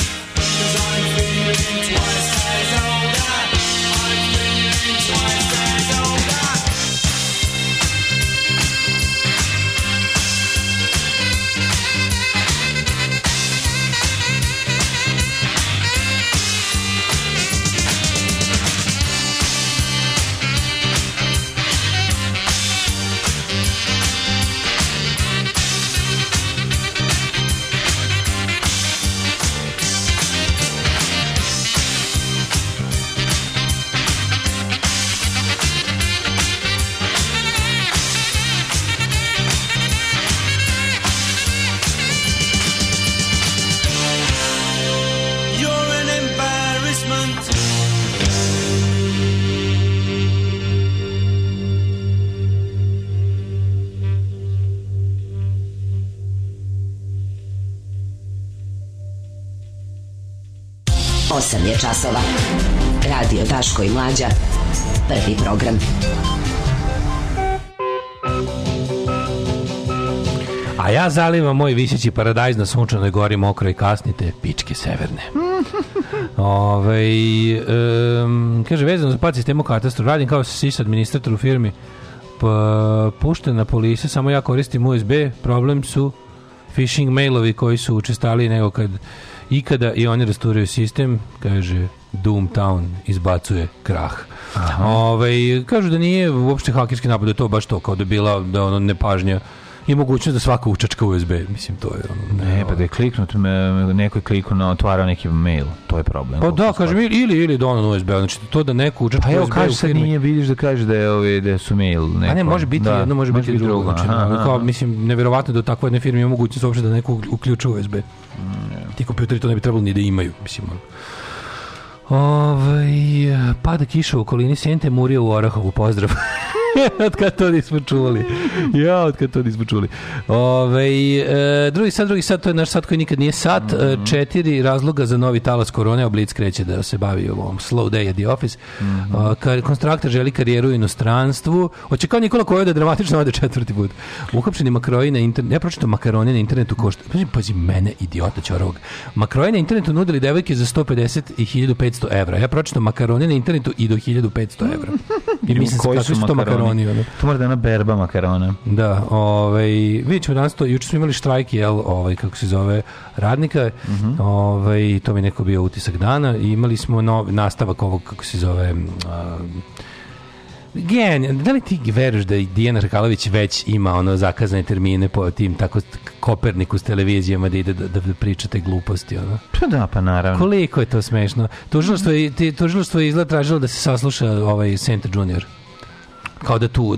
[SPEAKER 11] Časova. Radio Daško i Mlađa. Prvi program.
[SPEAKER 6] A ja zalivam moj viseći paradajz na sunčanoj gori mokroj kasnite pičke severne. [laughs] Ove, um, kaže, vezano za pad sistemu katastru, radim kao SIS administrator u firmi, pa, puštena polisa, samo ja koristim USB, problem su phishing mailovi koji su učestaliji nego kad ikada i oni rasturaju sistem, kaže Doomtown izbacuje krah. Ove, kažu da nije uopšte hakerski napad, da je to baš to, kao da je bila da ono nepažnja i mogućnost da svako učačka USB. Mislim, to je ono...
[SPEAKER 5] Ne, pa da je kliknut, me- neko je kliknuo na otvarao neki mail, to je problem.
[SPEAKER 6] Pa da, kažem, ili, ili, ili da ono USB, znači to da neko učačka
[SPEAKER 5] Pa evo,
[SPEAKER 6] USB
[SPEAKER 5] kaže sad
[SPEAKER 6] firmi.
[SPEAKER 5] nije, vidiš da kaže da je ovi, da su mail neko.
[SPEAKER 6] A ne, može biti
[SPEAKER 5] Da,
[SPEAKER 6] jedno, može biti drugo. Znači,
[SPEAKER 5] Aha,
[SPEAKER 6] kao, mislim, nevjerovatno da u takvoj jednoj firmi ima mogućnost uopšte da neko uključuje USB. Ti kompjuteri to ne bi trebalo ni da imaju, mislim. ono. Ovaj, pada kiša u okolini Sente Murija u Orahovu, pozdrav. [laughs] [laughs] od kad to nismo čuli. Ja, od kad to nismo čuli. Ove, e, drugi sad, drugi sad, to je naš sad koji nikad nije.
[SPEAKER 5] Mhm.
[SPEAKER 6] E, četiri razloga za novi talas korone, a Blitz kreće da se bavi ovom slow day at the office.
[SPEAKER 5] Mhm.
[SPEAKER 6] A, kar, konstraktor želi karijeru u inostranstvu. Hoće kao Nikola Kojo da dramatično ode četvrti put. Uhapšeni makroji na internetu. Ja pročitam makaroni na internetu košta. Pazi, pazi mene, idiota ćorovog. Makroji na internetu nudili devojke za 150 i 1500 evra. Ja pročitam makaroni na internetu i do 1500 evra. [laughs] I mislim,
[SPEAKER 5] Koji
[SPEAKER 6] su to makaroni? Ono?
[SPEAKER 5] To mora da je ona berba makarona.
[SPEAKER 6] Da, ovaj, vidjet ćemo danas to, juče smo imali štrajk, jel, ovaj, kako se zove, radnika,
[SPEAKER 5] Mhm.
[SPEAKER 6] ovaj, to mi neko bio utisak dana, i imali smo nov, nastavak ovog, kako se zove, a, Gen, da li ti veruješ da i Dijana Rakalović već ima ono zakazane termine po tim tako Koperniku s televizijama da ide da, da, da priča te gluposti ono?
[SPEAKER 5] Pa da, pa naravno.
[SPEAKER 6] Koliko je to smešno? Tužilaštvo je, tužilaštvo je izgleda tražilo da se sasluša ovaj Senta Junior. Kao da tu, uh,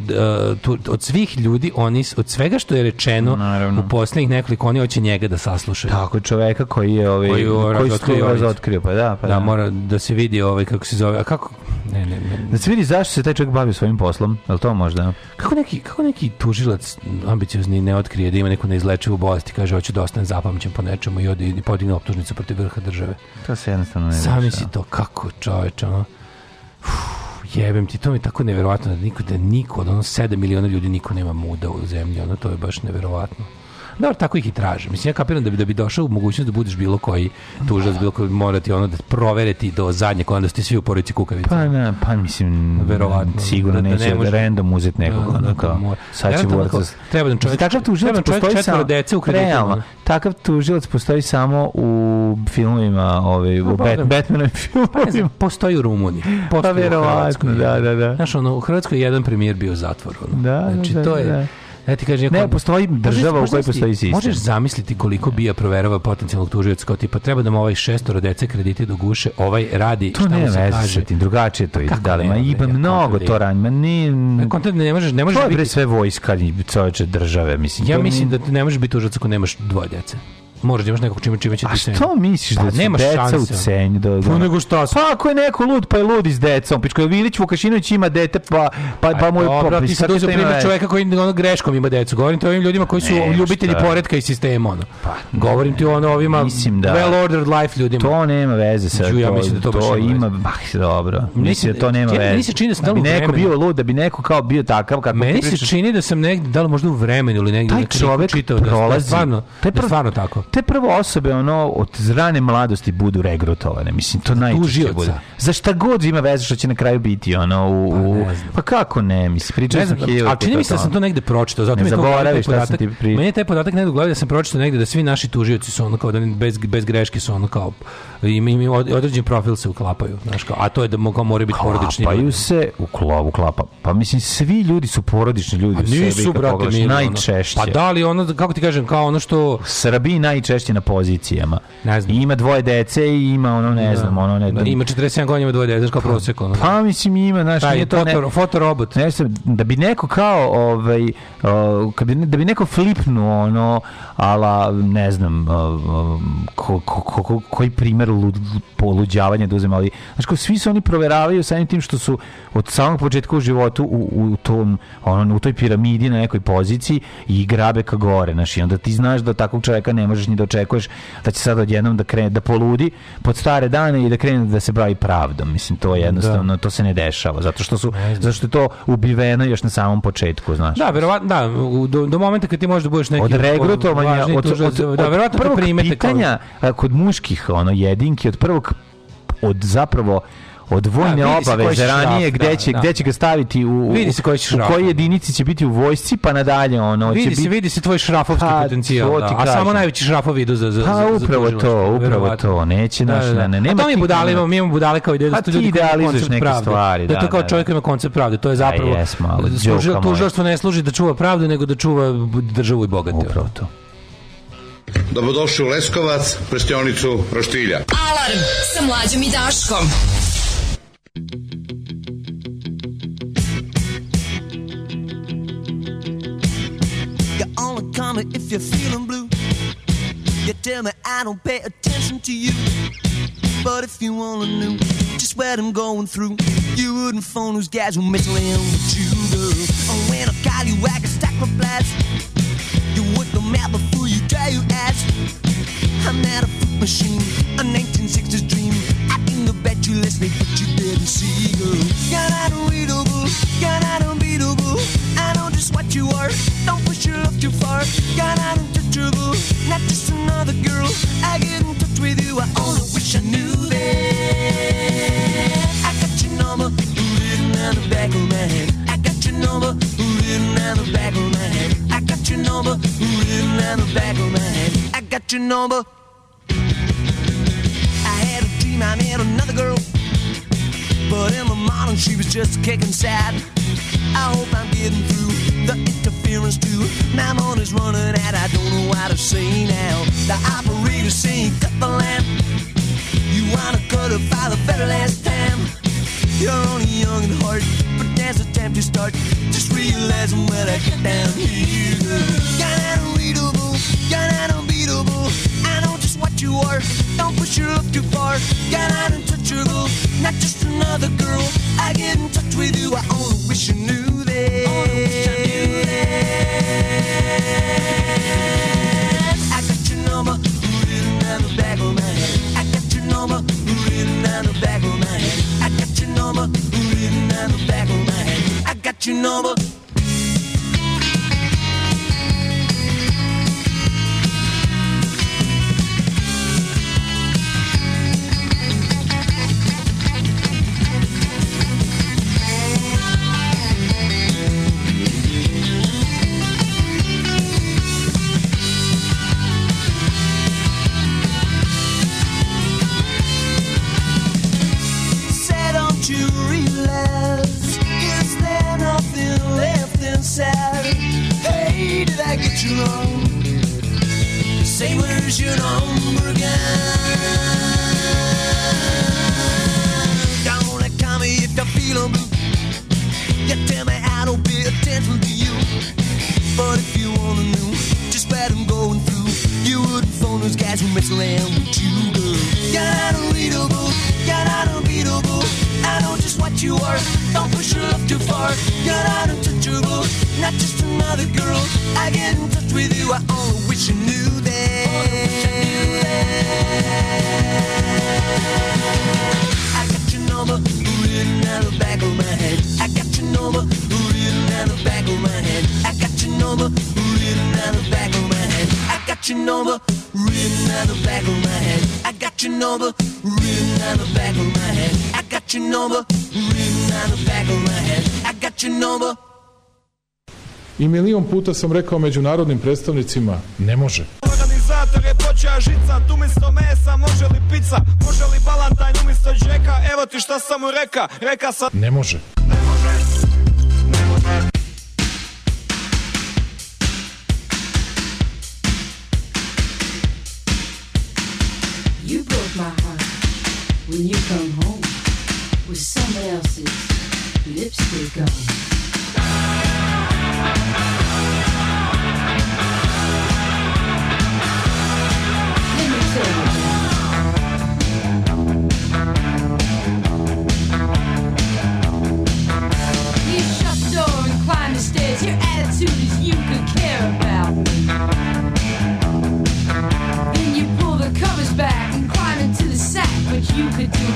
[SPEAKER 6] tu, od svih ljudi, oni, od svega što je rečeno u posljednjih nekoliko, oni hoće njega da saslušaju.
[SPEAKER 5] Tako, čoveka koji je ovaj,
[SPEAKER 6] Koji,
[SPEAKER 5] koji, su
[SPEAKER 6] razotkrio
[SPEAKER 5] pa da, pa
[SPEAKER 6] da,
[SPEAKER 5] da.
[SPEAKER 6] mora da se vidi ovaj, kako se zove, a kako, ne, ne, ne,
[SPEAKER 5] Da se vidi zašto se taj čovjek bavi svojim poslom, je li to možda?
[SPEAKER 6] Kako neki, kako neki tužilac ambiciozni ne otkrije da ima neku neizlečivu bolest i kaže hoću da ostane zapamćen po nečemu i ode i podigne optužnicu protiv vrha države.
[SPEAKER 5] To se jednostavno ne
[SPEAKER 6] Sami si to, kako čoveče, ono. Uf, jebem ti, to mi je tako neverovatno da niko, da niko, od ono 7 miliona ljudi niko nema muda u zemlji, ono, to je baš neverovatno. Dobro, tako ih i traže. Mislim, ja kapiram da bi, da bi došao u mogućnost da budeš bilo koji tužilac, bilo koji morati ono da proveriti do zadnjeg, onda ste svi u porodici kukavica.
[SPEAKER 5] Pa ne, pa mislim,
[SPEAKER 6] Verovatno.
[SPEAKER 5] sigurno
[SPEAKER 6] Da- da
[SPEAKER 5] neće
[SPEAKER 6] ne
[SPEAKER 5] da,
[SPEAKER 6] može-
[SPEAKER 5] random uzeti nekog,
[SPEAKER 6] Da, da, da,
[SPEAKER 5] kao,
[SPEAKER 6] mora.
[SPEAKER 5] sad će borca.
[SPEAKER 6] treba da čovjek-
[SPEAKER 5] takav tužilac postoji samo,
[SPEAKER 6] dece u kreditu,
[SPEAKER 5] realno, takav tužilac postoji samo u filmovima, ovaj, u
[SPEAKER 6] Pa,
[SPEAKER 5] Bat,
[SPEAKER 6] da.
[SPEAKER 5] Batmanovim
[SPEAKER 6] Pa
[SPEAKER 5] filmovima.
[SPEAKER 6] postoji u Rumuniji.
[SPEAKER 5] Pa
[SPEAKER 6] Postoji u
[SPEAKER 5] verovatno,
[SPEAKER 6] Hrvatskoj.
[SPEAKER 5] da, da, da.
[SPEAKER 6] Znaš, ono, u Hrvatskoj je jedan premijer bio u zatvoru. Ono.
[SPEAKER 5] Da,
[SPEAKER 6] znači,
[SPEAKER 5] da,
[SPEAKER 6] to je...
[SPEAKER 5] da.
[SPEAKER 6] Ja ti kažem,
[SPEAKER 5] Ne, postoji država u
[SPEAKER 6] Možeš-
[SPEAKER 5] kojoj
[SPEAKER 6] možeš
[SPEAKER 5] postoji sistem.
[SPEAKER 6] Možeš zamisliti koliko bija proverava potencijalnog tužioca kao tipa treba da mu ovaj šestoro dece krediti do guše, ovaj radi
[SPEAKER 5] To
[SPEAKER 6] šta mu se kaže.
[SPEAKER 5] tim, drugačije to ide. Da li, ima
[SPEAKER 6] bre,
[SPEAKER 5] mnogo to
[SPEAKER 6] ide?
[SPEAKER 5] ranj, ma nije...
[SPEAKER 6] Ne, ne možeš, ne možeš
[SPEAKER 5] To
[SPEAKER 6] biti...
[SPEAKER 5] sve vojska i čoveče države, mislim.
[SPEAKER 6] Ja
[SPEAKER 5] to
[SPEAKER 6] mislim da ne možeš biti tužilac ako nemaš dvoje dece. Moraš da imaš nekog čime, čime će
[SPEAKER 5] A
[SPEAKER 6] ti ceniti.
[SPEAKER 5] što misliš
[SPEAKER 6] Pa
[SPEAKER 5] da su
[SPEAKER 6] nemaš
[SPEAKER 5] deca u
[SPEAKER 6] šanse.
[SPEAKER 5] cenju? Da, da,
[SPEAKER 6] Pa nego šta su?
[SPEAKER 5] Pa ako je neko lud, pa je lud i s decom. Pičko, Vilić Vukašinović ima dete, pa, pa, pa mu je...
[SPEAKER 6] Dobro,
[SPEAKER 5] pa,
[SPEAKER 6] ti sad uzeo
[SPEAKER 5] to ima
[SPEAKER 6] primjer čoveka koji ono greškom ima decu. Govorim ti o ovim ljudima koji su
[SPEAKER 5] Ne,
[SPEAKER 6] ljubitelji
[SPEAKER 5] šta?
[SPEAKER 6] poretka i sistema. Ono. Govorim ti o ono ovima
[SPEAKER 5] Mislim da-
[SPEAKER 6] well ordered life ljudima.
[SPEAKER 5] To nema veze sa
[SPEAKER 6] Ću, ja
[SPEAKER 5] to,
[SPEAKER 6] mislim da to baš ima
[SPEAKER 5] ima, bah, dobro. Mislim da to nema veze.
[SPEAKER 6] meni se čini da sam
[SPEAKER 5] da bi neko bio lud, da bi neko kao bio takav kako
[SPEAKER 6] Meni se čini da sam negdje, da li možda u vremenu ili nekad
[SPEAKER 5] čovek
[SPEAKER 6] čitao da, da je stvarno, da je stvarno tako.
[SPEAKER 5] Te prvo osobe ono od rane mladosti budu regrutovane. Mislim to najčešće bude. Za šta god ima veze što će na kraju biti ono u
[SPEAKER 6] Pa
[SPEAKER 5] u- pa kako ne, mislim pričao sam hiljadu
[SPEAKER 6] ali čini mi se da sam to negde pročitao, zato mi je to
[SPEAKER 5] zaboravi šta sam
[SPEAKER 6] podatak.
[SPEAKER 5] ti pri-
[SPEAKER 6] Meni je taj podatak negde u glavi da sam pročitao negde da svi naši tužioci su ono kao da bez, bez greške su ono kao im, im od- određen profil se uklapaju, znaš kao, a to je da mo- kao moraju biti porodični
[SPEAKER 5] Klapaju
[SPEAKER 6] ljudi.
[SPEAKER 5] se u klovu klapa. Pa mislim svi ljudi su porodični ljudi
[SPEAKER 6] A nisu, brate,
[SPEAKER 5] najčešće.
[SPEAKER 6] Pa da li ono, kako ti kažem, kao ono što...
[SPEAKER 5] Srbiji najčešće na pozicijama.
[SPEAKER 6] Ne znam.
[SPEAKER 5] I ima dvoje dece i ima ono ne
[SPEAKER 6] Da.
[SPEAKER 5] znam, ono ne
[SPEAKER 6] Da, ima 47 godina, ima dvoje dece, kao prosek, ono.
[SPEAKER 5] Pa mislim ima, znaš,
[SPEAKER 6] Taj
[SPEAKER 5] nije to ne,
[SPEAKER 6] foto, fotorobot.
[SPEAKER 5] ne znam, da bi neko kao ovaj o, bi, da bi neko flipnuo ono ala ne znam o, ko, ko, ko, ko- koji primjer lud, poluđavanja da uzem ali znaš kao svi se oni proveravaju samim tim što su od samog početka u životu u, u tom ono u toj piramidi na nekoj poziciji i grabe ka gore znaš i onda ti znaš da takvog čovjeka ne možeš možeš ni da očekuješ da će sad odjednom da krene da poludi pod stare dane i da krene da se bavi pravdom. Mislim to je jednostavno to se ne dešava zato što su zato što je to ubiveno još na samom početku, znaš.
[SPEAKER 6] Da, verovatno, da, do, do momenta kad ti možeš da budeš neki
[SPEAKER 5] od regrutovanja od,
[SPEAKER 6] tužilac,
[SPEAKER 5] od, od,
[SPEAKER 6] da, verovatno te
[SPEAKER 5] prvog pitanja kod muških ono jedinki od prvog od zapravo od vojne
[SPEAKER 6] Da, se
[SPEAKER 5] obaveze
[SPEAKER 6] će šraf,
[SPEAKER 5] ranije gde
[SPEAKER 6] da,
[SPEAKER 5] će
[SPEAKER 6] da.
[SPEAKER 5] gde će ga staviti u
[SPEAKER 6] Vidi se koji će
[SPEAKER 5] u
[SPEAKER 6] šraf.
[SPEAKER 5] kojoj jedinici će biti u vojsci pa nadalje ono će
[SPEAKER 6] Vidi se,
[SPEAKER 5] biti
[SPEAKER 6] vidi se tvoj šrafovski
[SPEAKER 5] Pa,
[SPEAKER 6] potencijal, da. a samo najveći šrafovi idu za, za,
[SPEAKER 5] Pa,
[SPEAKER 6] za, za
[SPEAKER 5] upravo to, upravo to. Neće naš- ne, ne,
[SPEAKER 6] A
[SPEAKER 5] nema
[SPEAKER 6] to mi budale, imamo, mi imamo budale kao ideju da
[SPEAKER 5] Pa
[SPEAKER 6] su to
[SPEAKER 5] ti
[SPEAKER 6] ljudi
[SPEAKER 5] idealizuješ
[SPEAKER 6] koncept
[SPEAKER 5] neke
[SPEAKER 6] pravde.
[SPEAKER 5] stvari,
[SPEAKER 6] da, je to
[SPEAKER 5] da,
[SPEAKER 6] kao
[SPEAKER 5] da,
[SPEAKER 6] čovjek
[SPEAKER 5] da.
[SPEAKER 6] ima koncept pravde, to je zapravo
[SPEAKER 5] A đuka moj.
[SPEAKER 6] tužilaštvo ne služi da čuva pravdu, nego da čuva državu i bogate.
[SPEAKER 5] Upravo to.
[SPEAKER 13] Dobrodošli u Leskovac, prštionicu Roštilja.
[SPEAKER 2] Alarm sa mlađom i Daškom.
[SPEAKER 8] You only call me if you're feeling blue. You tell me I don't pay attention to you. But if you only knew just what I'm going through, you wouldn't phone those guys who mess around with you, girl. And when I call you, I can stack replies. You work the map before you try your ass. I'm not a fruit machine, a 1960s dream. I can go bet you less me, but you didn't see, girl. You're not unreadable, you're not unbeatable. I know just what you are. Don't push your love too far. You're not untouchable, not just another girl. I get in touch with you. I only wish I knew that. I got your number written on the back of my head. I got your number written on the back of my head. Got your number written on the back of my head. I got your number. I had a dream I met another girl. But in the morning she was just kicking sad. I hope I'm getting through the interference too. My money's running out, I don't know what to say now. The operator's saying cut the lamp. You wanna cut it by the very last time. You're only young and hard, but there's a time to start. Just realizing when I get down here. You're not unreadable, you're unbeatable. I know just what you are. Don't push your love too far. You're untouchable, not just another girl. I get in touch with you. I only wish you knew that. I the back of my head. I got your number. You wrong? Say, where's your number again? Don't call me if you're feeling blue. You tell me I don't pay attention to you. But if you wanna know just what I'm going through, you wouldn't phone those guys who mess around with you, girl. You're not unreadable, you're not unbeatable. I know just what you are. Don't push your love too far. You're not untouchable, not just another girl. I get in touch with you. I only wish you knew that. I got your number written on the back of my head. I got your number written on the back of my head. I got your number written on the back of my head. I got your number written on the back of my head. I got your number written on the back of my head. I got your number written I got your number.
[SPEAKER 14] I milion puta sam rekao međunarodnim predstavnicima, ne može.
[SPEAKER 12] Organizator je počeo žicat umjesto mesa, može li pizza, može li balantajn umjesto džeka, evo ti šta sam mu reka, reka sam...
[SPEAKER 14] Ne može.
[SPEAKER 15] You broke my heart when you come home with someone else's lipstick on. Let me tell you. You shut the door and climb the stairs. Your attitude is you could care about me.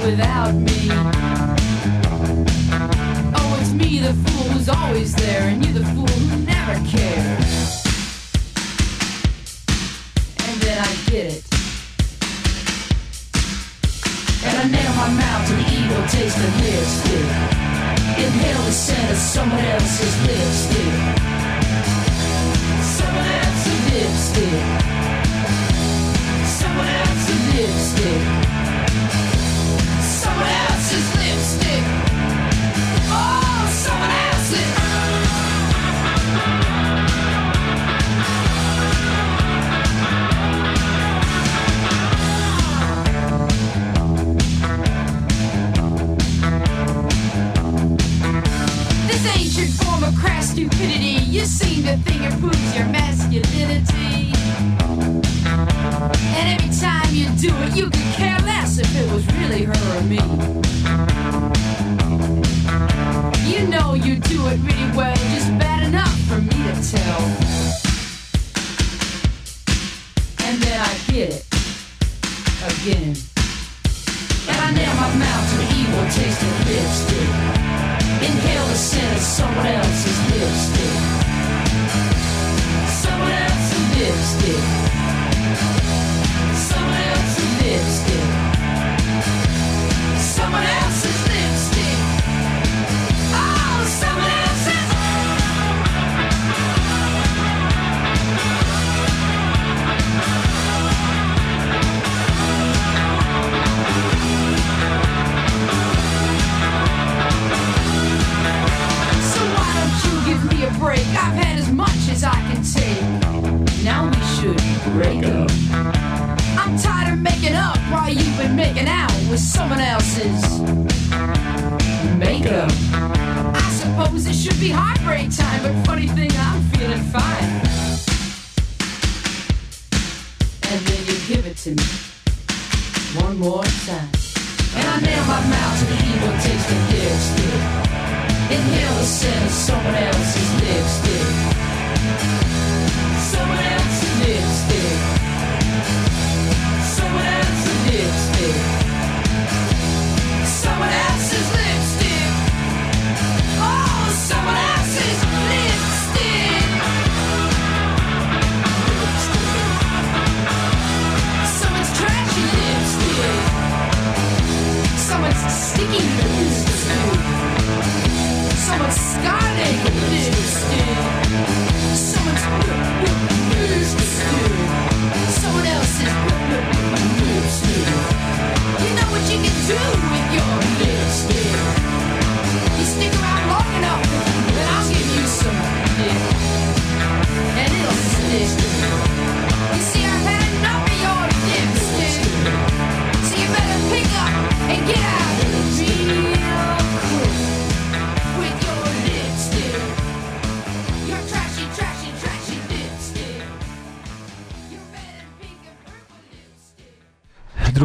[SPEAKER 15] Without me. Oh, it's me, the fool who's always there, and you, the fool who never cared. And then I get it. And I nail my mouth to the evil taste of lipstick. Inhale the scent of someone else's lipstick. Someone else's lipstick. Someone else's lipstick. Of crass stupidity, you seem to think it proves your masculinity. And every time you do it, you could care less if it was really her or me. You know you do it really well, just bad enough for me to tell. And then I get it again.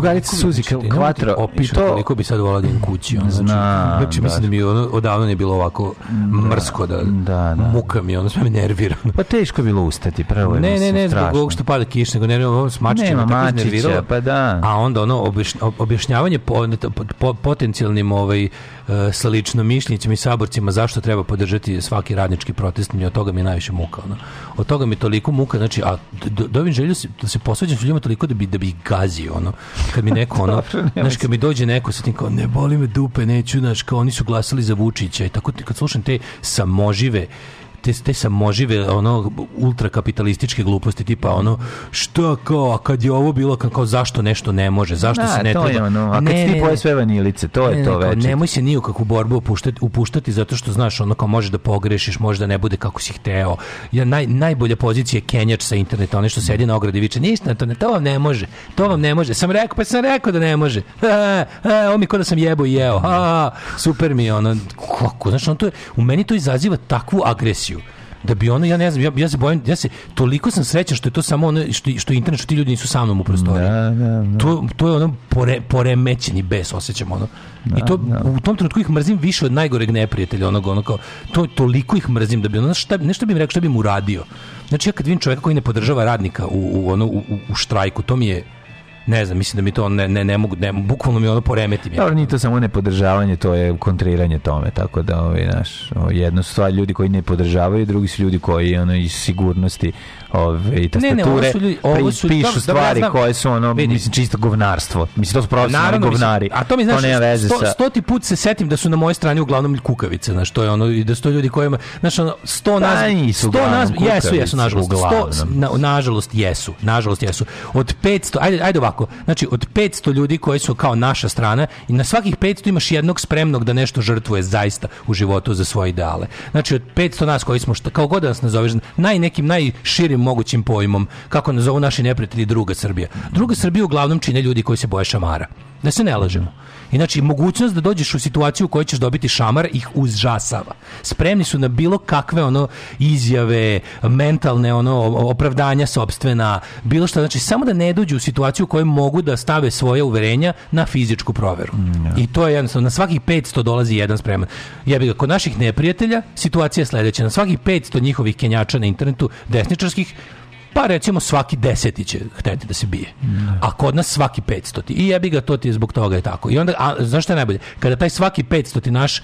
[SPEAKER 5] Drugarica Suzi Quattro.
[SPEAKER 6] Opišu koliko bi sad volao da im kući. Ono, znači,
[SPEAKER 5] Znam,
[SPEAKER 6] znači, mislim da mi ono, odavno nije bilo ovako mrsko da,
[SPEAKER 5] da, da.
[SPEAKER 6] muka mi, ono sve me nervira.
[SPEAKER 5] Pa teško je bilo ustati, prvo je
[SPEAKER 6] Ne, ne, ne, zbog ovog što pada kiš, nego nervira ovo s mačićima.
[SPEAKER 5] Nema
[SPEAKER 6] tako
[SPEAKER 5] mačića, pa da.
[SPEAKER 6] A onda ono objašnj- objašnjavanje po, po, po- potencijalnim ovaj, e, sa ličnomišljenicima i saborcima zašto treba podržati svaki radnički protest, mi od toga mi je najviše muka. Ono. Od toga mi toliko muka, znači, a do- dobim želju se- da se posveđam s ljudima toliko da bi, da bi gazio. Ono. Kad mi neko, ono, [laughs] znaš, kad mi dođe neko sa tim kao, ne boli me dupe, neću, znaš, kao oni su glasali za Vučića i tako, kad slušam te samožive te, te samožive ono ultrakapitalističke gluposti tipa ono šta kao a kad je ovo bilo kao, kao zašto nešto ne može zašto
[SPEAKER 5] Da,
[SPEAKER 6] se ne
[SPEAKER 5] to
[SPEAKER 6] treba
[SPEAKER 5] je ono, a kad
[SPEAKER 6] Ne,
[SPEAKER 5] ti poje sve vanilice, to je
[SPEAKER 6] Ne,
[SPEAKER 5] to
[SPEAKER 6] ne, kao,
[SPEAKER 5] večer.
[SPEAKER 6] Nemoj se ni u kakvu borbu upuštati, upuštati zato što znaš ono kao možeš da pogrešiš, može da ne bude kako si hteo. Ja naj, najbolja pozicija je kenjač sa interneta, onaj što sedi na ogradi viče ništa, to, ne, to vam ne može. To vam ne može. Sam rekao, pa sam rekao da ne može. E, e, ovo mi kao da sam jebo i jeo. A, super mi je ono kako, znaš, ono to je, u meni to izaziva takvu agresiju da bi ono ja ne znam ja, ja se bojim ja se toliko sam srećan što je to samo ono što što je internet što ti ljudi nisu sa mnom u prostoriji. To to je ono pore, poremećeni bes osjećam ono. I to u tom trenutku ih mrzim više od najgoreg neprijatelja onog ono kao to toliko ih mrzim da bi ono šta nešto bi im rekao šta bi mu uradio. Znači ja kad vidim čovjeka koji ne podržava radnika u, u ono u, u- u štrajku to mi je ne znam, mislim da mi to ne, ne, ne mogu, ne, bukvalno mi ono poremeti. mi.
[SPEAKER 5] Dobro, nije to samo nepodržavanje, to je kontriranje tome, tako da ovaj, naš, ovaj, jedno su stvari ljudi koji ne podržavaju, drugi su ljudi koji ono, iz sigurnosti ove, i tastature
[SPEAKER 6] Ne, ne, ovo su ljudi- ovo su-
[SPEAKER 5] pišu
[SPEAKER 6] dobro, dobro, ja
[SPEAKER 5] stvari
[SPEAKER 6] znam.
[SPEAKER 5] koje su ono,
[SPEAKER 6] Vidi.
[SPEAKER 5] mislim, čisto govnarstvo. Mislim, to su profesionalni
[SPEAKER 6] Naravno, mislim,
[SPEAKER 5] govnari.
[SPEAKER 6] a to mi znaš,
[SPEAKER 5] nema veze
[SPEAKER 6] sto,
[SPEAKER 5] sa...
[SPEAKER 6] stoti put se setim da su na mojoj strani uglavnom kukavice, znaš, to je ono, i da su to ljudi kojima, znaš, ono, sto
[SPEAKER 5] Pa
[SPEAKER 6] nas,
[SPEAKER 5] nisu
[SPEAKER 6] sto nas, jesu, jesu, nažalost, sto,
[SPEAKER 5] uglavnom.
[SPEAKER 6] na, nažalost, jesu, nažalost, jesu. Od 500, ajde, ajde ovako, znači, od 500 ljudi koji su kao naša strana, i na svakih 500 imaš jednog spremnog da nešto žrtvuje zaista u životu za svoje ideale. Znači, od 500 nas koji smo, šta, kao god da nas nazoveš, naj nekim najširim mogućim pojmom, kako nazovu naši neprijatelji druga Srbija. Druga Srbija uglavnom čine ljudi koji se boje šamara. Da se ne lažemo. I znači, mogućnost da dođeš u situaciju u kojoj ćeš dobiti šamar ih užasava. Spremni su na bilo kakve ono izjave, mentalne ono opravdanja sobstvena, bilo što, znači samo da ne dođu u situaciju u mogu da stave svoje uverenja na fizičku proveru. I to je jednostavno, na svakih 500 dolazi jedan spreman. Jebi ga, kod naših neprijatelja situacija je sledeća. Na svakih 500 njihovih kenjača na internetu, desničarskih, pa recimo svaki deseti će hteti da se bije. A kod nas svaki 500. I jebi ga, to ti je zbog toga je tako. I onda, a, znaš šta je najbolje? Kada taj svaki 500 naš e,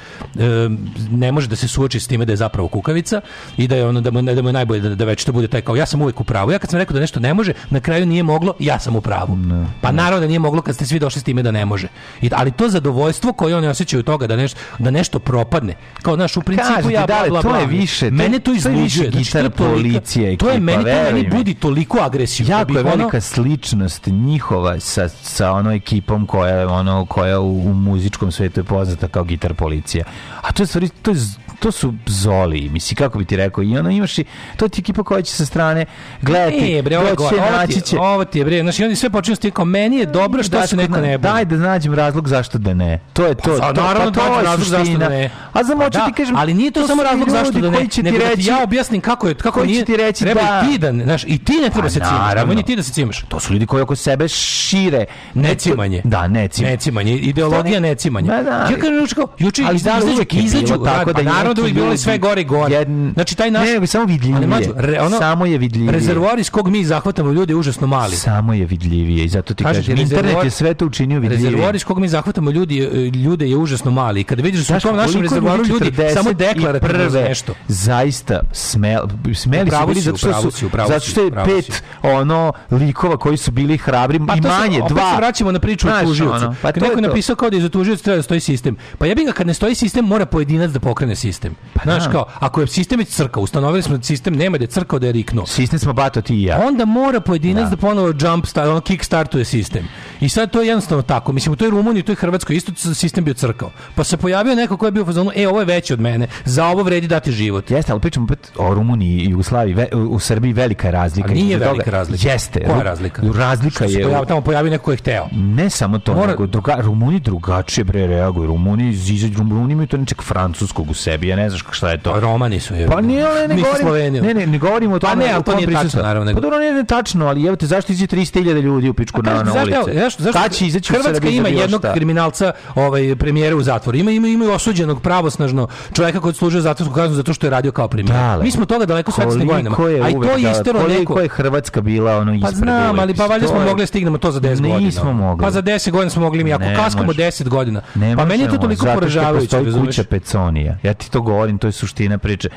[SPEAKER 6] ne može da se suoči s time da je zapravo kukavica i da je ono da mu, da mu je najbolje da, da već to bude taj kao ja sam uvijek u pravu. Ja kad sam rekao da nešto ne može, na kraju nije moglo, ja sam u pravu. Pa naravno da nije moglo kad ste svi došli s time da ne može. I, ali to zadovoljstvo koje oni osjećaju toga da nešto, da nešto propadne. Kao naš u principu
[SPEAKER 5] Kažete,
[SPEAKER 6] ja bla,
[SPEAKER 5] dale,
[SPEAKER 6] bla,
[SPEAKER 5] to
[SPEAKER 6] bla.
[SPEAKER 5] je više,
[SPEAKER 6] Mene to
[SPEAKER 5] to je
[SPEAKER 6] izluđuje. Znači, to je
[SPEAKER 5] policija
[SPEAKER 6] To je meni, to meni. Budi toliko agresiju. da
[SPEAKER 5] jako je
[SPEAKER 6] ono-
[SPEAKER 5] velika sličnost njihova sa, sa onom ekipom koja je ono koja u, u muzičkom svetu je poznata kao gitar policija. A to je stvari to je to su zoli, misli kako bi ti rekao. I ono imaš i to ti ekipa koja će sa strane gledati.
[SPEAKER 6] Ne, bre, ovo,
[SPEAKER 5] doći će,
[SPEAKER 6] ovo, ti,
[SPEAKER 5] naći će.
[SPEAKER 6] ovo ti je, bre, znači oni sve počinju s kao, meni je dobro što se neko ne boji.
[SPEAKER 5] Daj da nađem razlog zašto da ne. To je to.
[SPEAKER 6] Pa,
[SPEAKER 5] to,
[SPEAKER 6] naravno
[SPEAKER 5] pa to je
[SPEAKER 6] razlog zašto da ne.
[SPEAKER 5] A znam,
[SPEAKER 6] Pa
[SPEAKER 5] hoću
[SPEAKER 6] da,
[SPEAKER 5] ti kažem,
[SPEAKER 6] ali nije to,
[SPEAKER 5] to
[SPEAKER 6] samo razlog zašto da ne,
[SPEAKER 5] koji će ti
[SPEAKER 6] nego da ti
[SPEAKER 5] reći-
[SPEAKER 6] ja objasnim kako je, kako nije,
[SPEAKER 5] ti reći
[SPEAKER 6] treba
[SPEAKER 5] da-
[SPEAKER 6] i ti da, znaš, i ti ne treba
[SPEAKER 5] Pa
[SPEAKER 6] se cimaš,
[SPEAKER 5] naravno.
[SPEAKER 6] nemoj ni ti da se cimaš.
[SPEAKER 5] To su ljudi koji oko sebe šire
[SPEAKER 6] Necimanje.
[SPEAKER 5] Da, necimanje.
[SPEAKER 6] Necimanje, ideologija necimanja.
[SPEAKER 5] Ma da,
[SPEAKER 6] ja kažem, juče
[SPEAKER 5] ali da, uvek
[SPEAKER 6] izađu,
[SPEAKER 5] tako
[SPEAKER 6] pa
[SPEAKER 5] da
[SPEAKER 6] naravno da uvijek bilo
[SPEAKER 5] ljudi-
[SPEAKER 6] sve gore i gore.
[SPEAKER 5] Jedn-
[SPEAKER 6] Znači, taj naš...
[SPEAKER 5] Ne, samo vidljivije.
[SPEAKER 6] Ali, mlađo, re- ono,
[SPEAKER 5] Samo je vidljivije.
[SPEAKER 6] Rezervoar iz kog mi zahvatamo ljude je užasno mali.
[SPEAKER 5] Samo je vidljivije i zato ti
[SPEAKER 6] Kažem,
[SPEAKER 5] internet je sve to učinio vidljivije.
[SPEAKER 6] Rezervoar iz kog mi zahvatamo ljudi, ljude je užasno mali. I kada vidiš da su u tom našem rezervoaru ljudi
[SPEAKER 5] 41
[SPEAKER 6] samo deklarativno za nešto.
[SPEAKER 5] Zaista smel, smeli su bili zato što su zato što je pet ono likova koji su bili hrabri
[SPEAKER 6] Pa
[SPEAKER 5] i manje dva.
[SPEAKER 6] se vraćamo na priču o tužiocu.
[SPEAKER 5] pa
[SPEAKER 6] neko je napisao kao da je za tužioc treba da stoji sistem. Pa ja bih ga kad ne stoji sistem mora pojedinac da pokrene sistem. Znaš
[SPEAKER 5] da.
[SPEAKER 6] kao, ako je sistem već crkao, ustanovili smo da sistem nema da je crkao da je riknuo.
[SPEAKER 5] Sistem smo bato ti i ja.
[SPEAKER 6] Onda mora pojedinac da,
[SPEAKER 5] Da.
[SPEAKER 6] ponovo jump start, ono kick startuje sistem. I sad to je jednostavno tako. Mislim, u toj Rumuniji, u toj Hrvatskoj isto sistem bio crkao. Pa se pojavio neko ko je bio u fazonu, e, ovo je veće od mene, za ovo vredi dati život.
[SPEAKER 5] Jeste, ali pričamo opet o Rumuniji i Jugoslaviji. Ve, u Srbiji velika je razlika.
[SPEAKER 6] A nije
[SPEAKER 5] između toga.
[SPEAKER 6] velika razlika.
[SPEAKER 5] Jeste.
[SPEAKER 6] Koja je razlika?
[SPEAKER 5] Razlika je...
[SPEAKER 6] pojavi, tamo pojavi neko ko je hteo.
[SPEAKER 5] Ne samo to,
[SPEAKER 6] Mora-
[SPEAKER 5] nego druga, Rumuni drugačije bre reaguju. Rumuni izađu, Rumuni imaju to nečeg francuskog u sebi. Ja ne znaš šta je to.
[SPEAKER 6] Romani su je.
[SPEAKER 5] Pa nije, ne
[SPEAKER 6] Misli
[SPEAKER 5] govorim, ne, ne, ne govorimo o
[SPEAKER 6] Pa
[SPEAKER 5] tome.
[SPEAKER 6] ne, ali to nije tačno, naravno,
[SPEAKER 5] Pa dobro, nije ne tačno, ali evo te, zašto izađe 300.000 ljudi u pičku na, na
[SPEAKER 6] zašto,
[SPEAKER 5] ulice?
[SPEAKER 6] zašto, zašto
[SPEAKER 5] će izaći
[SPEAKER 6] Hrvatska ima jednog kriminalca ovaj, premijera u zatvoru. Ima, ima, ima osuđenog pravosnažno čovjeka koji služio zatvorsku kaznu zato što je radio kao premijer.
[SPEAKER 5] Dale.
[SPEAKER 6] Mi smo toga daleko svetskim godinama. A i to je
[SPEAKER 5] da,
[SPEAKER 6] istero neko...
[SPEAKER 5] je Hrvatska bila ono
[SPEAKER 6] Pa
[SPEAKER 5] ispred
[SPEAKER 6] znam,
[SPEAKER 5] uvek.
[SPEAKER 6] ali pa valjda smo mogli da stignemo to za 10 godina.
[SPEAKER 5] Nismo mogli.
[SPEAKER 6] Pa za 10 godina smo mogli mi. Ako
[SPEAKER 5] Ne
[SPEAKER 6] kaskamo
[SPEAKER 5] može.
[SPEAKER 6] 10 godina.
[SPEAKER 5] Ne
[SPEAKER 6] pa meni je to toliko poražavajuće.
[SPEAKER 5] kuća Peconija. Ja ti to govorim, to je suština priče.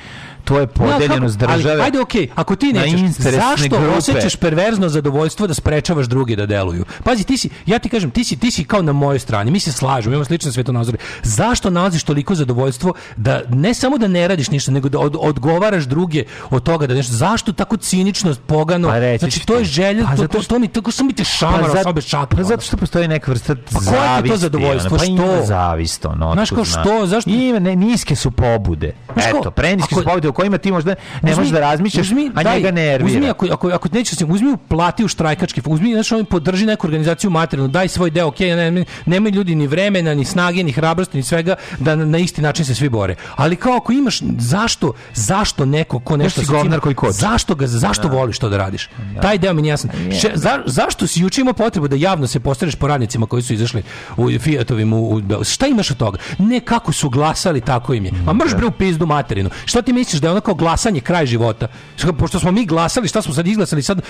[SPEAKER 5] To je
[SPEAKER 6] Ja,
[SPEAKER 5] podeljenost države.
[SPEAKER 6] Ali, ajde, okej, ako ti nećeš, zašto
[SPEAKER 5] grupe.
[SPEAKER 6] osjećaš perverzno zadovoljstvo da sprečavaš druge da deluju? Pazi, ti si, ja ti kažem, ti si, ti si kao na mojoj strani, mi se slažemo, imamo slične svetonazore. Zašto nalaziš toliko zadovoljstvo da ne samo da ne radiš ništa, nego da od, odgovaraš druge od toga da nešto, zašto tako cinično, pogano,
[SPEAKER 5] Pa reći
[SPEAKER 6] znači to je želja,
[SPEAKER 5] Pa
[SPEAKER 6] to,
[SPEAKER 5] zato
[SPEAKER 6] to, to mi, tako sam mi te šamara,
[SPEAKER 5] zato-
[SPEAKER 6] pa sobe šaka.
[SPEAKER 5] Pa zato što postoji neka vrsta
[SPEAKER 6] Pa koje ti je to
[SPEAKER 5] zavisti,
[SPEAKER 6] zadovoljstvo?
[SPEAKER 5] ono, Pa ima
[SPEAKER 6] Što?
[SPEAKER 5] zavist, ono.
[SPEAKER 6] Znaš kao što? Zašto?
[SPEAKER 5] Ima, ne, niske su pobude. Eto, preniske su pobude u kojima ti možda ne
[SPEAKER 6] Uzmi-
[SPEAKER 5] možeš da razmišljaš,
[SPEAKER 6] uzmi,
[SPEAKER 5] a
[SPEAKER 6] daj,
[SPEAKER 5] njega nervira.
[SPEAKER 6] Uzmi ako ako ako nećeš se uzmi uplati u štrajkački fond, uzmi znači on podrži neku organizaciju materijalno, daj svoj deo, okej, ne, ne, nema ljudi ni vremena, ni snage, ni hrabrosti, ni svega da na, na isti način se svi bore. Ali kao ako imaš zašto zašto neko ko nešto
[SPEAKER 5] si govnar koji koči.
[SPEAKER 6] Zašto ga zašto voliš to da radiš? Taj deo mi nije jasan. Še- za- zašto si juče imao potrebu da javno se postereš po radnicima koji su izašli u Fiatovim u, u? Šta imaš od toga? Ne kako su glasali, tako im je. Ma mrš bre u pizdu materinu. Šta ti misliš da je ono kao glasanje kraj života. Što- Pošto smo mi glasali, šta smo sad izglasali, sad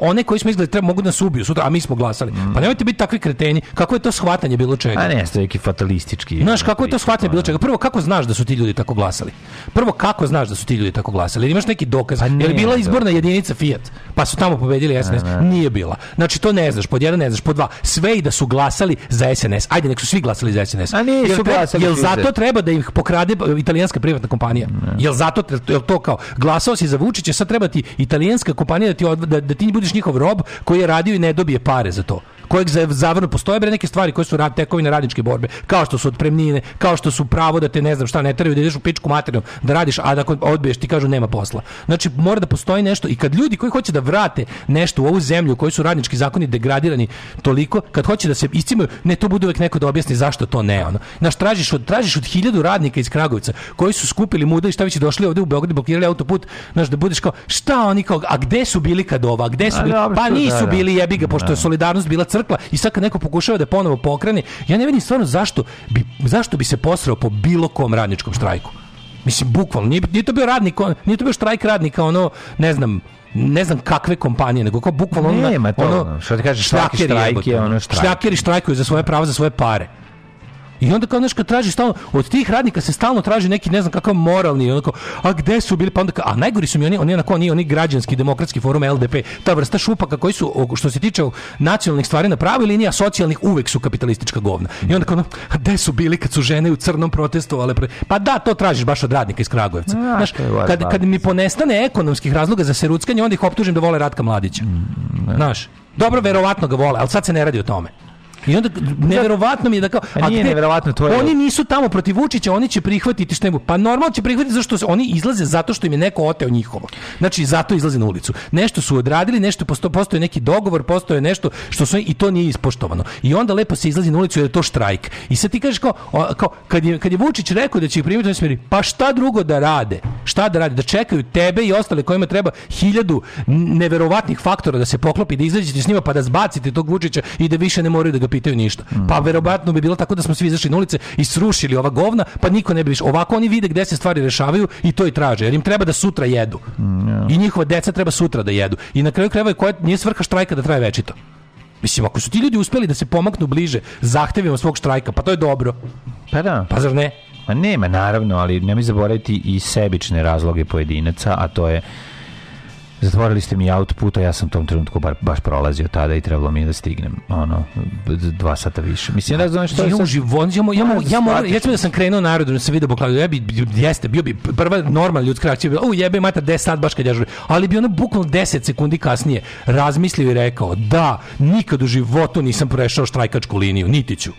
[SPEAKER 6] one koji smo izglasali treba, mogu da nas ubiju sutra, a mi smo glasali. Pa nemojte biti takvi kreteni. Kako je to shvatanje bilo čega?
[SPEAKER 5] A ne, ste neki fatalistički.
[SPEAKER 6] Znaš, kako je to shvatanje bilo čega? Prvo, kako znaš da su ti ljudi tako glasali? Prvo, kako znaš da su ti ljudi tako glasali? Jel imaš neki dokaz?
[SPEAKER 5] Pa ne,
[SPEAKER 6] je li bila izborna jedinica Fiat? Pa su tamo pobedili SNS? Nije bila. Znači, to ne znaš. Pod jedan ne znaš. Pod dva, sve i da su glasali za SNS. Ajde, nek su svi glasali za SNS.
[SPEAKER 5] A nisu
[SPEAKER 6] Jel
[SPEAKER 5] glasali
[SPEAKER 6] Jel zato
[SPEAKER 5] za-
[SPEAKER 6] treba da ih pokrade italijanska privatna kompanija? Jel zato, jel to kao, glasao si za Vučića, sad treba ti italijanska kompanija da ti, da, da ti budeš njihov rob koji je radio i ne dobije pare za to kojeg za- zavrno postoje bre neke stvari koje su rad tekovine radničke borbe, kao što su otpremnine, kao što su pravo da te ne znam šta ne teraju da ideš u pičku materinu da radiš, a da odbiješ ti kažu nema posla. Znači mora da postoji nešto i kad ljudi koji hoće da vrate nešto u ovu zemlju koji su radnički zakoni degradirani toliko, kad hoće da se iscimaju, ne to bude uvek neko da objasni zašto to ne ono. Znaš, tražiš od tražiš od hiljadu radnika iz Kragujevca koji su skupili muda i šta već došli ovde u Beograd blokirali autoput, znaš da budeš kao šta oni kao a gde su bili kad ova, gde su bili? Pa
[SPEAKER 5] to da,
[SPEAKER 6] nisu
[SPEAKER 5] da.
[SPEAKER 6] bili jebi ga pošto je solidarnost bila crkla i sad kad neko pokušava da je ponovo pokrene, ja ne vidim stvarno zašto bi, zašto bi se posrao po bilo kom radničkom štrajku. Mislim, bukvalno, nije, nije to bio radnik, nije to bio štrajk radnika, ono, ne znam, ne znam kakve kompanije, nego kao bukvalno ono,
[SPEAKER 5] Nema to,
[SPEAKER 6] ono,
[SPEAKER 5] što ti kažeš,
[SPEAKER 6] šljakeri
[SPEAKER 5] štrajk je ono štrajk.
[SPEAKER 6] Šljakeri štrajkuju za svoje prava, za svoje pare. I onda kao znaš kad traži stalno od tih radnika se stalno traži neki ne znam kakav moralni onako a gde su bili pa onda kao, a najgori su mi oni oni onako oni oni građanski demokratski forum LDP ta vrsta šupaka koji su što se tiče nacionalnih stvari na pravoj liniji a socijalnih uvek su kapitalistička govna. I onda kao ono, a gde su bili kad su žene u crnom protestovale pre... pa da to tražiš baš od radnika iz Kragujevca.
[SPEAKER 5] A,
[SPEAKER 6] Znaš, kad, kad mi ponestane ekonomskih razloga za seruckanje onda ih optužim da vole Ratka Mladića. Znaš, dobro verovatno ga vole, ali sad se ne radi o tome. I onda neverovatno mi je da kao
[SPEAKER 5] A nije neverovatno, to je-
[SPEAKER 6] Oni nisu tamo protiv Vučića, oni će prihvatiti što im pa normalno će prihvatiti zašto se oni izlaze zato što im je neko oteo njihovo. Znači zato izlaze na ulicu. Nešto su odradili, nešto posto, postoje neki dogovor, postoje nešto što su i to nije ispoštovano. I onda lepo se izlazi na ulicu jer je to štrajk. I sad ti kažeš kao, kao kad je kad je Vučić rekao da će ih primiti oni smeri, pa šta drugo da rade? Šta da rade? Da čekaju tebe i ostale kojima treba hiljadu neverovatnih faktora da se poklopi, da izađete s njima pa da zbacite tog Vučića i da više ne moraju da ga pitaju ništa. Pa verovatno bi bilo tako da smo svi izašli na ulice i srušili ova govna, pa niko ne bi više. Ovako oni vide gde se stvari rešavaju i to i traže, jer im treba da sutra jedu. I njihova deca treba sutra da jedu. I na kraju krajeva koja nije svrha štrajka da traje večito. Mislim, ako su ti ljudi uspeli da se pomaknu bliže zahtevima svog štrajka, pa to je dobro.
[SPEAKER 5] Pa da.
[SPEAKER 6] Pa zar ne?
[SPEAKER 5] Ma nema, naravno, ali nemoj zaboraviti i sebične razloge pojedinaca, a to je Zatvorili ste mi output, a ja sam u tom trenutku bar, baš prolazio tada i trebalo mi je da stignem ono, dva sata više. Mislim, ne znam što je
[SPEAKER 6] ja
[SPEAKER 5] sad-
[SPEAKER 6] u životu, ja, mo- ja, mo-
[SPEAKER 5] da
[SPEAKER 6] ja, moram,
[SPEAKER 5] shvatiš.
[SPEAKER 6] recimo da sam krenuo na aerodrom, da sam video bokladu, ja bi, jeste, bio bi prva normalna ljudska reakcija, bila, u jebe mater 10 sat baš kad ja žurim, ali bi ono bukvalno 10 sekundi kasnije razmislio i rekao, da, nikad u životu nisam prešao štrajkačku liniju, niti ću.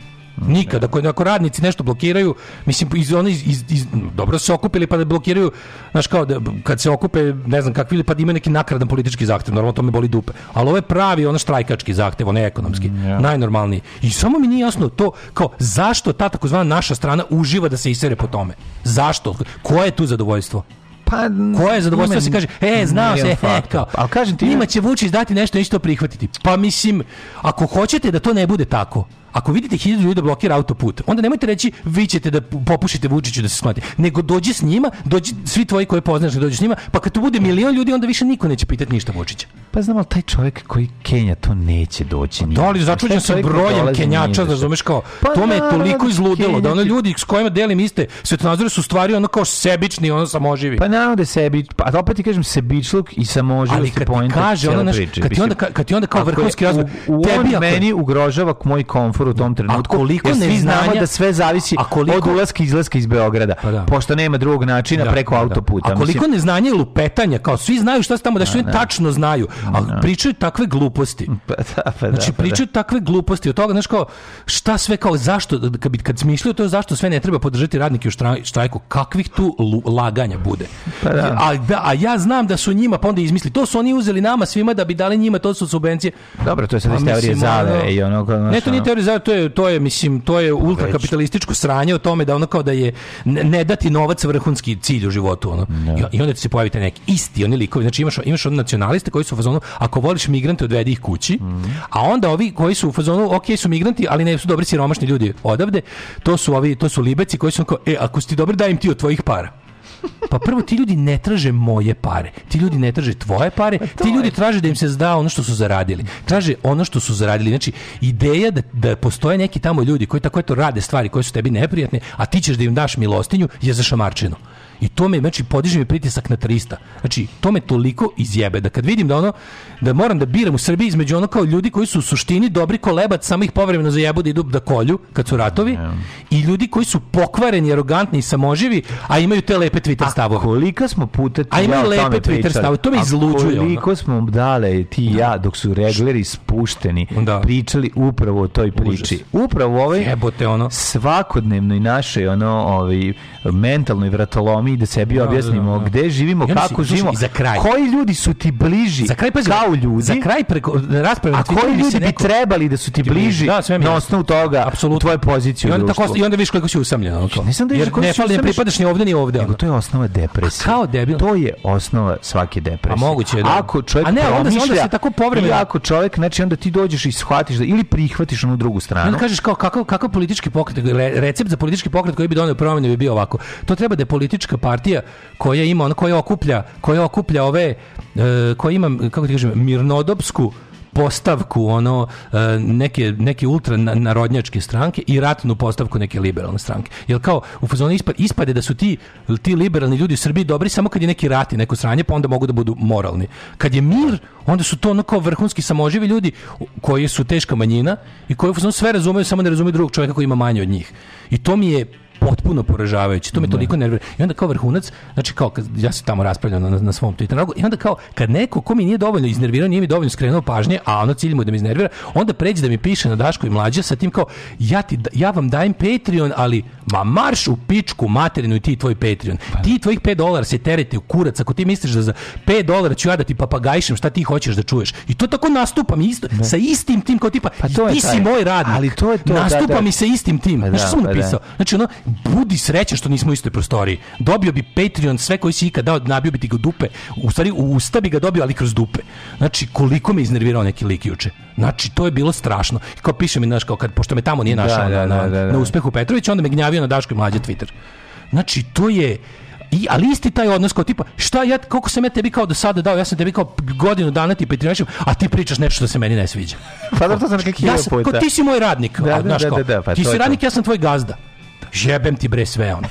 [SPEAKER 6] Nikad, ako, ako radnici nešto blokiraju, mislim, iz, oni iz, iz, iz- dobro se okupili pa da blokiraju, znaš kao, da, kad se okupe, ne znam kakvi, pa da imaju neki nakradan politički zahtev, normalno to me boli dupe. Ali ovo je pravi, ono štrajkački zahtev, ono ekonomski, najnormalniji. I samo mi nije jasno to, kao, zašto ta takozvana naša strana uživa da se isere po tome? Zašto? Koje je tu zadovoljstvo?
[SPEAKER 5] Pa,
[SPEAKER 6] Koje je zadovoljstvo da se
[SPEAKER 5] ima
[SPEAKER 6] kaže, e, znao se, e,
[SPEAKER 5] faktora.
[SPEAKER 6] kao,
[SPEAKER 5] Ali kažem ti,
[SPEAKER 6] njima će Vučić dati nešto, neće to prihvatiti. Pa mislim, ako hoćete da to ne bude tako, ako vidite hiljadu ljudi da blokira autoput, onda nemojte reći vi ćete da popušite Vučiću da se shvati, nego dođi s njima, dođi svi tvoji koje poznaš da dođu s njima, pa kad tu bude milion ljudi, onda više niko neće pitati ništa Vučića.
[SPEAKER 5] Pa znam, ali taj čovjek koji Kenja to neće doći.
[SPEAKER 6] Da, ali začuđen sam brojem Kenjača, razumeš kao,
[SPEAKER 5] Pa
[SPEAKER 6] to me je
[SPEAKER 5] naravno,
[SPEAKER 6] toliko izludilo, da ono ljudi s kojima delim iste svetonazore su stvari ono kao sebični, ono samoživi.
[SPEAKER 5] Pa naravno da je sebi, pa opet ti kažem sebičluk i samoživost
[SPEAKER 6] Ali
[SPEAKER 5] je
[SPEAKER 6] kad ti
[SPEAKER 5] poenta
[SPEAKER 6] kaže ono,
[SPEAKER 5] cijele
[SPEAKER 6] znaš,
[SPEAKER 5] priče.
[SPEAKER 6] kad ti onda ka- kad ti onda kao vrhunski
[SPEAKER 5] u
[SPEAKER 6] tebi
[SPEAKER 5] meni ugrožava moj komfor u tom trenutku.
[SPEAKER 6] koliko
[SPEAKER 5] jer svi znamo da sve zavisi
[SPEAKER 6] A koliko-
[SPEAKER 5] od ulaska i izlaska iz Beograda.
[SPEAKER 6] Pa da.
[SPEAKER 5] Pošto nema drugog načina
[SPEAKER 6] Da,
[SPEAKER 5] preko
[SPEAKER 6] da, da.
[SPEAKER 5] autoputa.
[SPEAKER 6] A koliko
[SPEAKER 5] Mislim,
[SPEAKER 6] neznanja i lupetanja, kao svi znaju šta se tamo da što tačno znaju, a pričaju takve gluposti. [laughs]
[SPEAKER 5] Pa da, pa da,
[SPEAKER 6] Znači
[SPEAKER 5] pa da.
[SPEAKER 6] pričaju takve gluposti od toga, znaš kao šta sve kao zašto kad bi kad smišljaju to zašto sve ne treba podržati radnike u štraj- štrajku, kakvih tu laganja bude.
[SPEAKER 5] Pa da.
[SPEAKER 6] A, da, a ja znam da su njima pa onda izmisli, to su oni uzeli nama svima da bi dali njima, to su subvencije.
[SPEAKER 5] Dobro, to je sad
[SPEAKER 6] Pa mislim,
[SPEAKER 5] zavere i ono
[SPEAKER 6] Ne, to nije teorija zavere, to je, to je, mislim, to je ultrakapitalističko sranje o tome da ono kao da je ne, dati novac vrhunski cilj u životu. Ono. I, I onda ti se pojavite neki isti oni likovi. Znači imaš, imaš ono nacionaliste koji su u fazonu, ako voliš migrante, odvedi ih kući, a onda ovi koji su u fazonu, ok, su migranti, ali ne su dobri siromašni ljudi odavde, to su ovi, to su libeci koji su kao, e, ako si ti dobri, daj im ti od tvojih para. Pa prvo, ti ljudi ne traže moje pare. Ti ljudi ne traže tvoje pare. ti ljudi traže da im se zda ono što su zaradili. Traže ono što su zaradili. Znači, ideja da, da postoje neki tamo ljudi koji tako eto rade stvari koje su tebi neprijatne, a ti ćeš da im daš milostinju, je za šamarčinu. I to me, znači, podiže mi pritisak na 300. Znači, to me toliko izjebe da kad vidim da ono, da moram da biram u Srbiji između ono kao ljudi koji su u suštini dobri kolebac, samo ih povremeno zajebu da idu da kolju kad su ratovi, i ljudi koji su pokvareni, arogantni i samoživi, a imaju te lepe Twitter stavove.
[SPEAKER 5] Kolika smo puta ti
[SPEAKER 6] A imaju
[SPEAKER 5] ja
[SPEAKER 6] lepe Twitter stavove, to me
[SPEAKER 5] A
[SPEAKER 6] izluđuje, ono.
[SPEAKER 5] Koliko smo dale ti i ja dok su regleri spušteni pričali upravo o toj priči. Upravo ovaj
[SPEAKER 6] Jebote ono.
[SPEAKER 5] svakodnevnoj našoj ono ovaj mentalnoj vratolomiji da sebi
[SPEAKER 6] Da,
[SPEAKER 5] objasnimo
[SPEAKER 6] da, da.
[SPEAKER 5] gde živimo,
[SPEAKER 6] I onda si-
[SPEAKER 5] kako živimo.
[SPEAKER 6] za kraj.
[SPEAKER 5] Koji ljudi su ti bliži
[SPEAKER 6] Za kraj, pazi,
[SPEAKER 5] kao ljudi?
[SPEAKER 6] za kraj preko rasprave
[SPEAKER 5] A koji
[SPEAKER 6] mi
[SPEAKER 5] ljudi bi
[SPEAKER 6] neko-
[SPEAKER 5] trebali da su ti bliži
[SPEAKER 6] Da, sve mi
[SPEAKER 5] na osnovu toga
[SPEAKER 6] Apsolutno.
[SPEAKER 5] tvoje pozicije
[SPEAKER 6] I
[SPEAKER 5] u
[SPEAKER 6] onda, tako? I onda vidiš koliko si usamljen. ono kao.
[SPEAKER 5] Ne sam da
[SPEAKER 6] Jer ne, fali- ne pripadaš ni ovde ni ovde.
[SPEAKER 5] Nego to je osnova depresije.
[SPEAKER 6] Kao debil.
[SPEAKER 5] To je osnova svake depresije.
[SPEAKER 6] A moguće je da.
[SPEAKER 5] Ako čovjek
[SPEAKER 6] A ne, onda se- onda se tako povremeno-
[SPEAKER 5] ako čovjek, znači onda ti dođeš i shvatiš da ili prihvatiš onu drugu
[SPEAKER 6] I
[SPEAKER 5] stranu.
[SPEAKER 6] onda kažeš kao kakav, kakav politički pokret, re- recept za politički pokret koji bi donio promjene bi bio ovako. To treba da je politička partija koja ima, ona koja okuplja, koja okuplja ove, e, koja ima, kako ti kažem, mirnodopsku postavku ono e, neke neke ultra na- narodnjačke stranke i ratnu postavku neke liberalne stranke. Jel kao u fazonu ispad, ispade da su ti ti liberalni ljudi u Srbiji dobri samo kad je neki rat i neko sranje, pa onda mogu da budu moralni. Kad je mir, onda su to ono kao vrhunski samoživi ljudi koji su teška manjina i koji u fazonu sve razumeju, samo ne razumeju drugog čovjeka koji ima manje od njih. I to mi je potpuno poražavajuće. To me toliko nervira. I onda kao vrhunac, znači kao kad ja se tamo raspravljam na, na svom Twitter nalogu, i onda kao kad neko ko mi nije dovoljno iznervirao, nije mi dovoljno skrenuo pažnje, a ono cilj mu je da me iznervira, onda pređe da mi piše na Daško i mlađe sa tim kao ja ti da- ja vam dajem Patreon, ali ma marš u pičku materinu i ti tvoj Patreon. Ti tvojih 5 dolara se terete u kurac ako ti misliš da za 5 dolara ću ja da ti papagajšem šta ti hoćeš da čuješ. I to tako nastupam isto sa istim tim kao tipa
[SPEAKER 5] to je
[SPEAKER 6] ti si
[SPEAKER 5] taj-
[SPEAKER 6] moj radnik.
[SPEAKER 5] ali to je to, da,
[SPEAKER 6] Nastupam
[SPEAKER 5] da.
[SPEAKER 6] i sa istim tim.
[SPEAKER 5] Pa
[SPEAKER 6] Znaš
[SPEAKER 5] da,
[SPEAKER 6] šta sam
[SPEAKER 5] pa da.
[SPEAKER 6] napisao? Znači ono, budi srećan što nismo u istoj prostoriji. Dobio bi Patreon, sve koji si ikad dao, nabio bi ti ga dupe. U stvari, u usta bi ga dobio, ali kroz dupe. Znači, koliko me iznervirao neki lik juče. Znači, to je bilo strašno. I kao piše mi, znaš, kao kad, pošto me tamo nije
[SPEAKER 5] Da,
[SPEAKER 6] našao
[SPEAKER 5] da,
[SPEAKER 6] na,
[SPEAKER 5] da, da, da.
[SPEAKER 6] na uspehu Petrovića, onda me gnjavio na Daško i mlađe Twitter. Znači, to je... I, ali isti taj odnos kao tipa, šta ja, koliko sam ja tebi kao do sada dao, ja sam tebi kao godinu dana ti Patreonišem, a ti pričaš nešto što se meni ne sviđa.
[SPEAKER 5] Pa dobro, to sam nekak
[SPEAKER 6] Ja sam,
[SPEAKER 5] puta.
[SPEAKER 6] kao ti si moj radnik,
[SPEAKER 5] Da,
[SPEAKER 6] a,
[SPEAKER 5] da,
[SPEAKER 6] znaš
[SPEAKER 5] da, da, da, pa
[SPEAKER 6] ti si radnik, ja sam tvoj gazda. Jebem ti bre sve ono.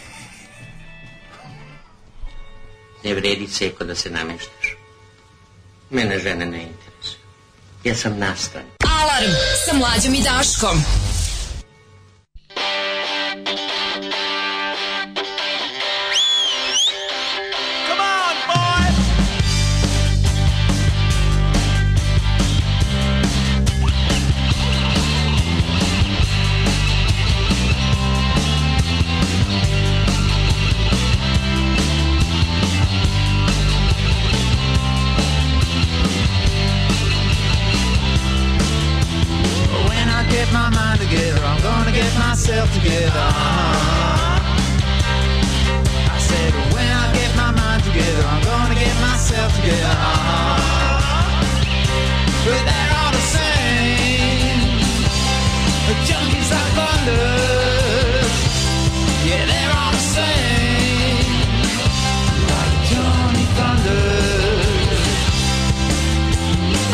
[SPEAKER 16] Ne vredi ceko da se nameštaš. Mene žene ne interesuju. Ja sam nastan.
[SPEAKER 11] Alarm sa mlađom i Daškom.
[SPEAKER 2] Together. I said, when I get my mind together, I'm gonna get myself together. But they're all the same. The junkies like thunder. Yeah, they're all the same. Like Johnny Thunder.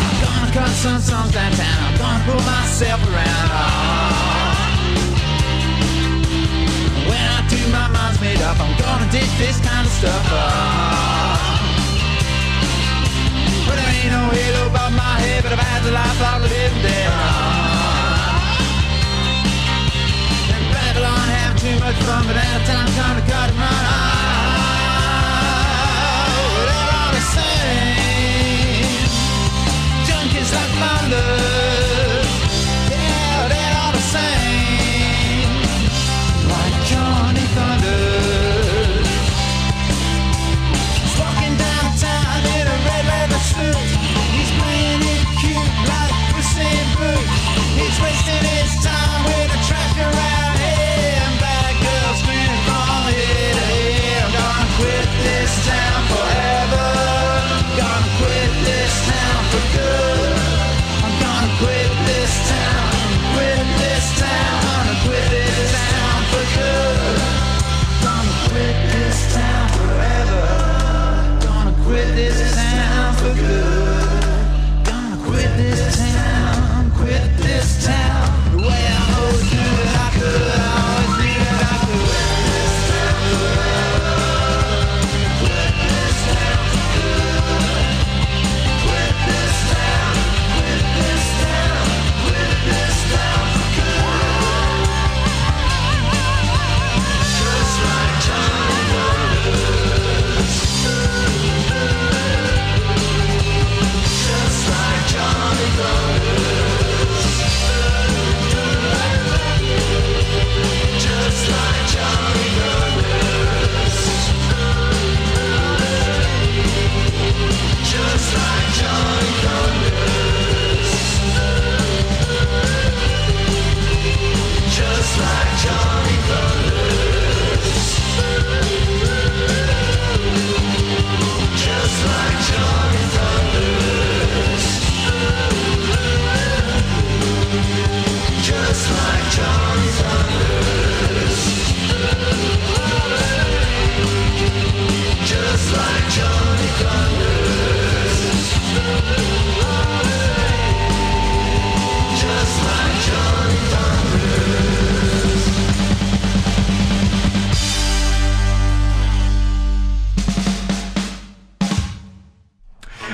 [SPEAKER 2] I'm gonna cut some songs downtown. I'm gonna pull myself around. My mind's made up. I'm gonna ditch this kind of stuff. Ah. But there ain't no halo above my head, but I've had the life of the living dead. Ah. And Babylon having too much fun, but at a time time to cut and run.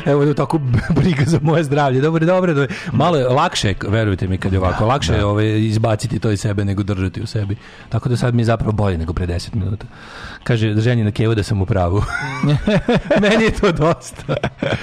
[SPEAKER 6] Evo je tako [laughs] briga za moje zdravlje. Dobro, dobro, dobro. Malo je lakše, verujte mi, kad je ovako, lakše je ovaj, izbaciti to iz sebe nego držati u sebi. Tako da sad mi je zapravo bolje nego pre 10 minuta. Kaže ženje na kevu da sam u pravu. [laughs] Meni je to dosta.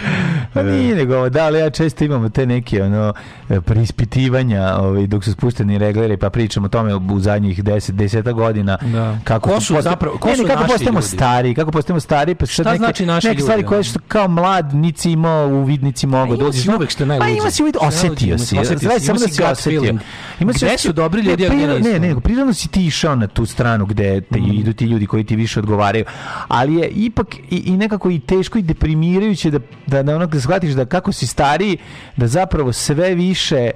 [SPEAKER 6] [laughs]
[SPEAKER 5] Pa nije nego, da, ali ja često imamo te neke ono, preispitivanja ovaj, dok su spušteni regleri, pa pričamo o tome u zadnjih 10 10 godina.
[SPEAKER 6] Da.
[SPEAKER 5] Kako
[SPEAKER 6] Ko su
[SPEAKER 5] posta-
[SPEAKER 6] zapravo- ko
[SPEAKER 5] ne,
[SPEAKER 6] su
[SPEAKER 5] ne, kako postajemo stari, kako postajemo stari, pa sad
[SPEAKER 6] Šta
[SPEAKER 5] neke,
[SPEAKER 6] znači naši
[SPEAKER 5] neke stvari
[SPEAKER 6] ljudi,
[SPEAKER 5] koje što kao mlad nisi imao uvid, nisi mogao
[SPEAKER 6] ima
[SPEAKER 5] dođeš.
[SPEAKER 6] si uvek što je najluđe.
[SPEAKER 5] Pa ima si uvid, osetio si.
[SPEAKER 6] si,
[SPEAKER 5] samo da
[SPEAKER 6] si
[SPEAKER 5] si osetio. Ima si
[SPEAKER 6] su dobri
[SPEAKER 5] ne,
[SPEAKER 6] ljudi, nisu?
[SPEAKER 5] Ne, ne, prirodno si ti išao na tu stranu gde te
[SPEAKER 6] Mhm.
[SPEAKER 5] idu ti ljudi koji ti više odgovaraju. Ali je ipak i, i nekako i teško i deprimirajuće da, da, da onog shvatiš da kako si stariji, da zapravo sve više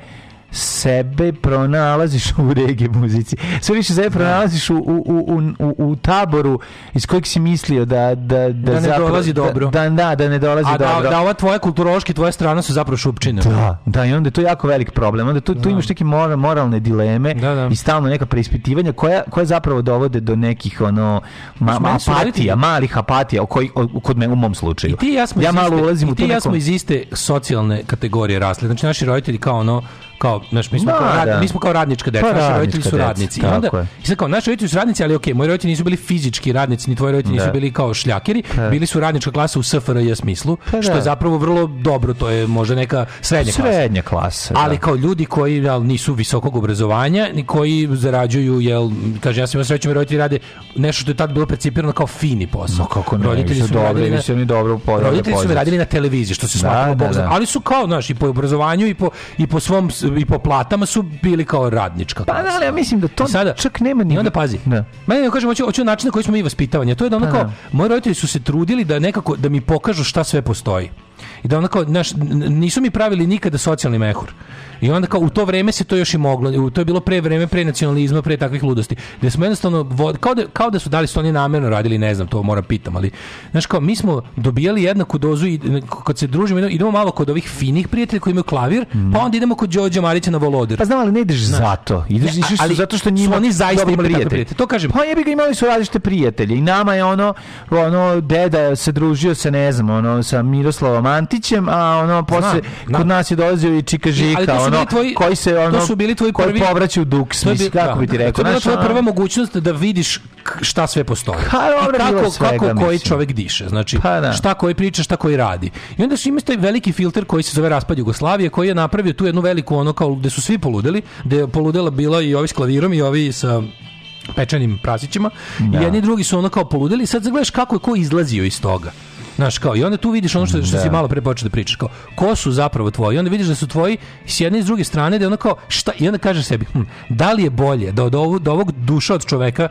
[SPEAKER 5] sebe pronalaziš u reggae muzici. Sve više sebe pronalaziš u, u, u, u, u taboru iz kojeg si mislio da, da, da,
[SPEAKER 6] Da ne
[SPEAKER 5] zapravo-
[SPEAKER 6] dolazi dobro.
[SPEAKER 5] Da, da, da ne dolazi
[SPEAKER 6] A da,
[SPEAKER 5] dobro.
[SPEAKER 6] da ova tvoja kulturološki, tvoja strana su zapravo šupčine.
[SPEAKER 5] Da, da, i onda je to jako velik problem. Onda tu, tu imaš neke mora- moralne dileme i stalno neka preispitivanja koja, koja zapravo dovode do nekih ono ma,
[SPEAKER 6] su
[SPEAKER 5] apatija, malih apatija, o koji, o, kod me, u mom slučaju.
[SPEAKER 6] I ti ja smo
[SPEAKER 5] ja malo ulazim
[SPEAKER 6] i
[SPEAKER 5] u
[SPEAKER 6] ti
[SPEAKER 5] to
[SPEAKER 6] i ja
[SPEAKER 5] neko...
[SPEAKER 6] smo iz iste socijalne kategorije rasli. Znači naši roditelji kao ono kao znaš, mi smo,
[SPEAKER 5] Da,
[SPEAKER 6] kao, rad-
[SPEAKER 5] da.
[SPEAKER 6] mi smo kao radnička deca,
[SPEAKER 5] Pa
[SPEAKER 6] naši roditelji su
[SPEAKER 5] deca,
[SPEAKER 6] radnici. I
[SPEAKER 5] tako
[SPEAKER 6] onda,
[SPEAKER 5] je.
[SPEAKER 6] i sad kao, naši roditelji su radnici, ali okej, moji roditelji nisu bili fizički radnici, ni tvoji roditelji nisu
[SPEAKER 5] Da.
[SPEAKER 6] bili kao šljakeri,
[SPEAKER 5] Pa.
[SPEAKER 6] bili su radnička klasa u SFRJ smislu,
[SPEAKER 5] Pa
[SPEAKER 6] što
[SPEAKER 5] da.
[SPEAKER 6] je zapravo vrlo dobro, to je možda neka srednja klasa.
[SPEAKER 5] Srednja klasa.
[SPEAKER 6] Ali
[SPEAKER 5] da.
[SPEAKER 6] kao ljudi koji jel, nisu visokog obrazovanja, ni koji zarađuju, jel, kaže, ja sam imao sreću, roditelji rade nešto što je tad bilo percipirano kao fini posao.
[SPEAKER 5] Ma kako ne,
[SPEAKER 6] roditelji su
[SPEAKER 5] dobri,
[SPEAKER 6] radili na-
[SPEAKER 5] oni dobro
[SPEAKER 6] Roditelji su radili na televiziji, što se
[SPEAKER 5] Da, da, da.
[SPEAKER 6] Ali su kao, znaš, i po obrazovanju i po, i po svom, i po platama su bili kao radnička
[SPEAKER 5] Pa
[SPEAKER 6] klasa.
[SPEAKER 5] da, ali ja mislim da to
[SPEAKER 6] I sada,
[SPEAKER 5] čak nema ni...
[SPEAKER 6] I onda pazi.
[SPEAKER 5] Da.
[SPEAKER 6] Meni ne kažem, hoću, hoću način na koji smo mi vaspitavanje. To je da ono
[SPEAKER 5] Pa
[SPEAKER 6] kao,
[SPEAKER 5] da.
[SPEAKER 6] moji roditelji su se trudili da nekako, da mi pokažu šta sve postoji. I da ono kao, znaš, nisu mi pravili nikada socijalni mehur. I onda kao u to vreme se to još i moglo. To je bilo pre vreme pre nacionalizma, pre takvih ludosti. Gde smo jednostavno vod- kao da kao da su dali su oni namerno radili, ne znam, to moram pitam, ali znaš kao mi smo dobijali jednaku dozu i kad se družimo idemo- idemo malo kod ovih finih prijatelja koji imaju klavir, pa onda idemo kod Đorđa Marića na Volodir.
[SPEAKER 5] Pa znam, ali ne ideš zato. Ideš,
[SPEAKER 6] Ne, ali
[SPEAKER 5] zato što
[SPEAKER 6] su
[SPEAKER 5] njima
[SPEAKER 6] oni zaista imali takve
[SPEAKER 5] prijatelji.
[SPEAKER 6] prijatelje. To kažem.
[SPEAKER 5] Pa jebi ga imali su različite prijatelje. I nama je ono, ono, deda se družio sa, ne znam, ono, sa Miroslavom Antićem, a ono, posle,
[SPEAKER 6] znam.
[SPEAKER 5] kod nas je dolazio i Čika Žika,
[SPEAKER 6] to
[SPEAKER 5] ono,
[SPEAKER 6] tvoji-
[SPEAKER 5] koji se, ono,
[SPEAKER 6] to su bili tvoji
[SPEAKER 5] koji
[SPEAKER 6] prvi-
[SPEAKER 5] povraća u duks,
[SPEAKER 6] To je
[SPEAKER 5] mislim, kako
[SPEAKER 6] da,
[SPEAKER 5] bi ti
[SPEAKER 6] To
[SPEAKER 5] rekao.
[SPEAKER 6] je bila
[SPEAKER 5] znaš,
[SPEAKER 6] tvoja prva mogućnost da vidiš šta sve postoji.
[SPEAKER 5] Dobro,
[SPEAKER 6] I kako,
[SPEAKER 5] svega,
[SPEAKER 6] kako koji
[SPEAKER 5] mislim.
[SPEAKER 6] čovjek diše. Znači,
[SPEAKER 5] Pa, da.
[SPEAKER 6] šta koji priča, šta koji radi. I onda su ima taj veliki filter koji se zove raspad Jugoslavije, koji je napravio tu jednu veliku ono kao gde su svi poludeli, gde je poludela bila i ovi s klavirom i ovi sa pečenim prasićima.
[SPEAKER 5] Da.
[SPEAKER 6] I jedni drugi su ono kao poludeli. Sad zagledaš kako je ko izlazio iz toga. Znaš, kao, i onda tu vidiš ono što, što
[SPEAKER 5] Da.
[SPEAKER 6] si malo pre počeo da pričaš, kao, ko su zapravo tvoji? I onda vidiš da su tvoji s jedne i s druge strane, da je ono kao, šta, i onda kažeš sebi, hm, da li je bolje da od, ovog, da ovog duša od čoveka,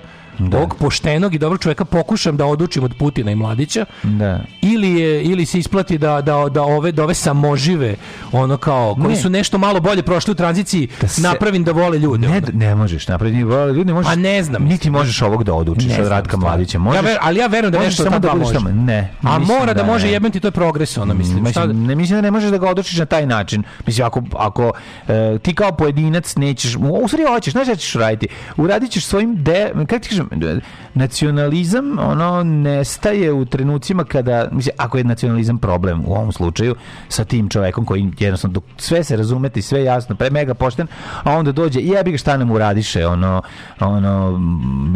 [SPEAKER 6] ovog poštenog i dobrog čoveka pokušam da odučim od Putina i Mladića,
[SPEAKER 5] Da.
[SPEAKER 6] ili je ili se isplati da da da ove da ove samožive ono kao koji
[SPEAKER 5] Ne.
[SPEAKER 6] su nešto malo bolje prošli u tranziciji
[SPEAKER 5] se-
[SPEAKER 6] napravim da vole ljude.
[SPEAKER 5] Ne, ne možeš napraviti, ljudi ne možeš.
[SPEAKER 6] Pa ne znam,
[SPEAKER 5] Niti možeš ovog da odučiš
[SPEAKER 6] Ne
[SPEAKER 5] od Ratka. Mladića.
[SPEAKER 6] Ja
[SPEAKER 5] Možeš,
[SPEAKER 6] ver- ali ja verujem da nešto
[SPEAKER 5] samo da
[SPEAKER 6] može.
[SPEAKER 5] tamo. Ne.
[SPEAKER 6] A
[SPEAKER 5] mislim
[SPEAKER 6] mora da, može
[SPEAKER 5] ne.
[SPEAKER 6] jebem ti to je progres ono mislim. Šta da-
[SPEAKER 5] Mislim, ne mislim da ne možeš da ga odučiš na taj način. Mislim, ako, ako e, ti kao pojedinac nećeš, u u stvari hoćeš, znaš šta ćeš raditi? Uradit ćeš svojim, de, kako ti kažem, e, nacionalizam, ono, nestaje u trenucima kada, mislim, ako je nacionalizam problem u ovom slučaju, sa tim čovekom koji jednostavno, dok sve se razumete i sve jasno, pre mega pošten, a onda dođe, i jebi ga šta nam uradiše, ono, ono,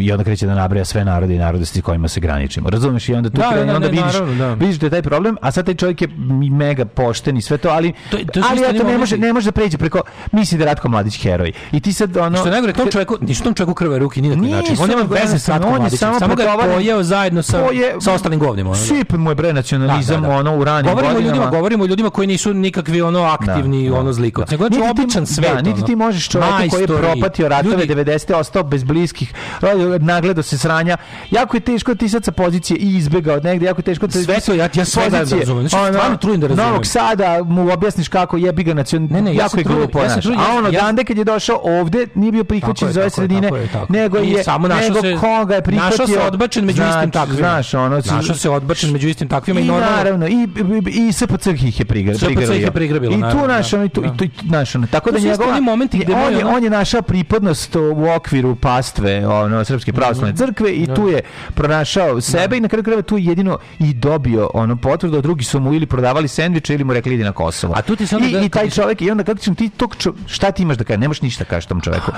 [SPEAKER 5] i onda kreće da nabraja sve narode i narodnosti s kojima se graničimo. Razumeš? I onda tu
[SPEAKER 6] Da,
[SPEAKER 5] krene,
[SPEAKER 6] da,
[SPEAKER 5] onda
[SPEAKER 6] ne,
[SPEAKER 5] vidiš,
[SPEAKER 6] naravno, da.
[SPEAKER 5] vidiš da je taj problem, a sad taj čovjek je mega pošten i sve to, ali
[SPEAKER 6] To- to
[SPEAKER 5] ali eto, ne može ne može da pređe preko misli da je Ratko Mladić heroj. I ti sad ono
[SPEAKER 6] Što je najgore, tom čovjeku, nisu tom čovjeku krve ruke ni na koji način. On nema veze s
[SPEAKER 5] jednostavno,
[SPEAKER 6] Ratkom
[SPEAKER 5] on je samo
[SPEAKER 6] samo ga pojeo zajedno sa,
[SPEAKER 5] To je-
[SPEAKER 6] sa ostalim govnima. ono, da.
[SPEAKER 5] Sip mu je bre nacionalizam
[SPEAKER 6] Da, da, da.
[SPEAKER 5] ono u ranim
[SPEAKER 6] govorimo
[SPEAKER 5] godinama.
[SPEAKER 6] ljudima, govorimo o ljudima koji nisu nikakvi ono aktivni
[SPEAKER 5] Da, da,
[SPEAKER 6] ono zlikovci.
[SPEAKER 5] da.
[SPEAKER 6] Nego znači običan svet.
[SPEAKER 5] Da, niti ti možeš čovjeka koji je propatio ratove
[SPEAKER 6] ljudi-
[SPEAKER 5] 90. ostao bez bliskih, nagledao se sranja. Jako je teško da ti sad sa pozicije i izbega od negde, jako je teško da
[SPEAKER 6] Sve to, ja- ja sve da razumem. Znači, stvarno trudim da razumem.
[SPEAKER 5] Novog Sada mu objasniš kako jebi ga nacion...
[SPEAKER 6] Ne, ne, ja
[SPEAKER 5] jako je glupo, A ono, Dande kad je došao ovde, nije bio prihvaćen
[SPEAKER 6] je,
[SPEAKER 5] sredine, nego je,
[SPEAKER 6] samo našao se
[SPEAKER 5] koga je prihvatio.
[SPEAKER 6] Našao se odbačen među
[SPEAKER 5] Znači,
[SPEAKER 6] istim takvima.
[SPEAKER 5] Znaš, ono... si-
[SPEAKER 6] Našao se odbačen među istim takvima i,
[SPEAKER 5] I
[SPEAKER 6] normalno.
[SPEAKER 5] naravno, i, i, i SPC ih je prigra-
[SPEAKER 6] SPC ih je
[SPEAKER 5] prigrabio.
[SPEAKER 6] prigrabilo,
[SPEAKER 5] I tu,
[SPEAKER 6] naravno,
[SPEAKER 5] naš, ono, i tu,
[SPEAKER 6] da.
[SPEAKER 5] i tu, i tu, naš, ono, tako da
[SPEAKER 6] isto
[SPEAKER 5] njegova...
[SPEAKER 6] oni momenti gde
[SPEAKER 5] on, je, on je našao pripadnost u okviru pastve ono, Srpske pravoslavne
[SPEAKER 6] Mhm.
[SPEAKER 5] crkve i tu je pronašao sebe i na kraju krajeva tu je jedino i dobio ono potvrdu, drugi su mu ili prodavali sendviče ili mu rekli idi na Kosovo.
[SPEAKER 6] A tu ti onda
[SPEAKER 5] I, taj čovjek, i onda kako ćeš ti tog čo, šta ti imaš da kažeš, nemaš ništa da kažeš tom čoveku.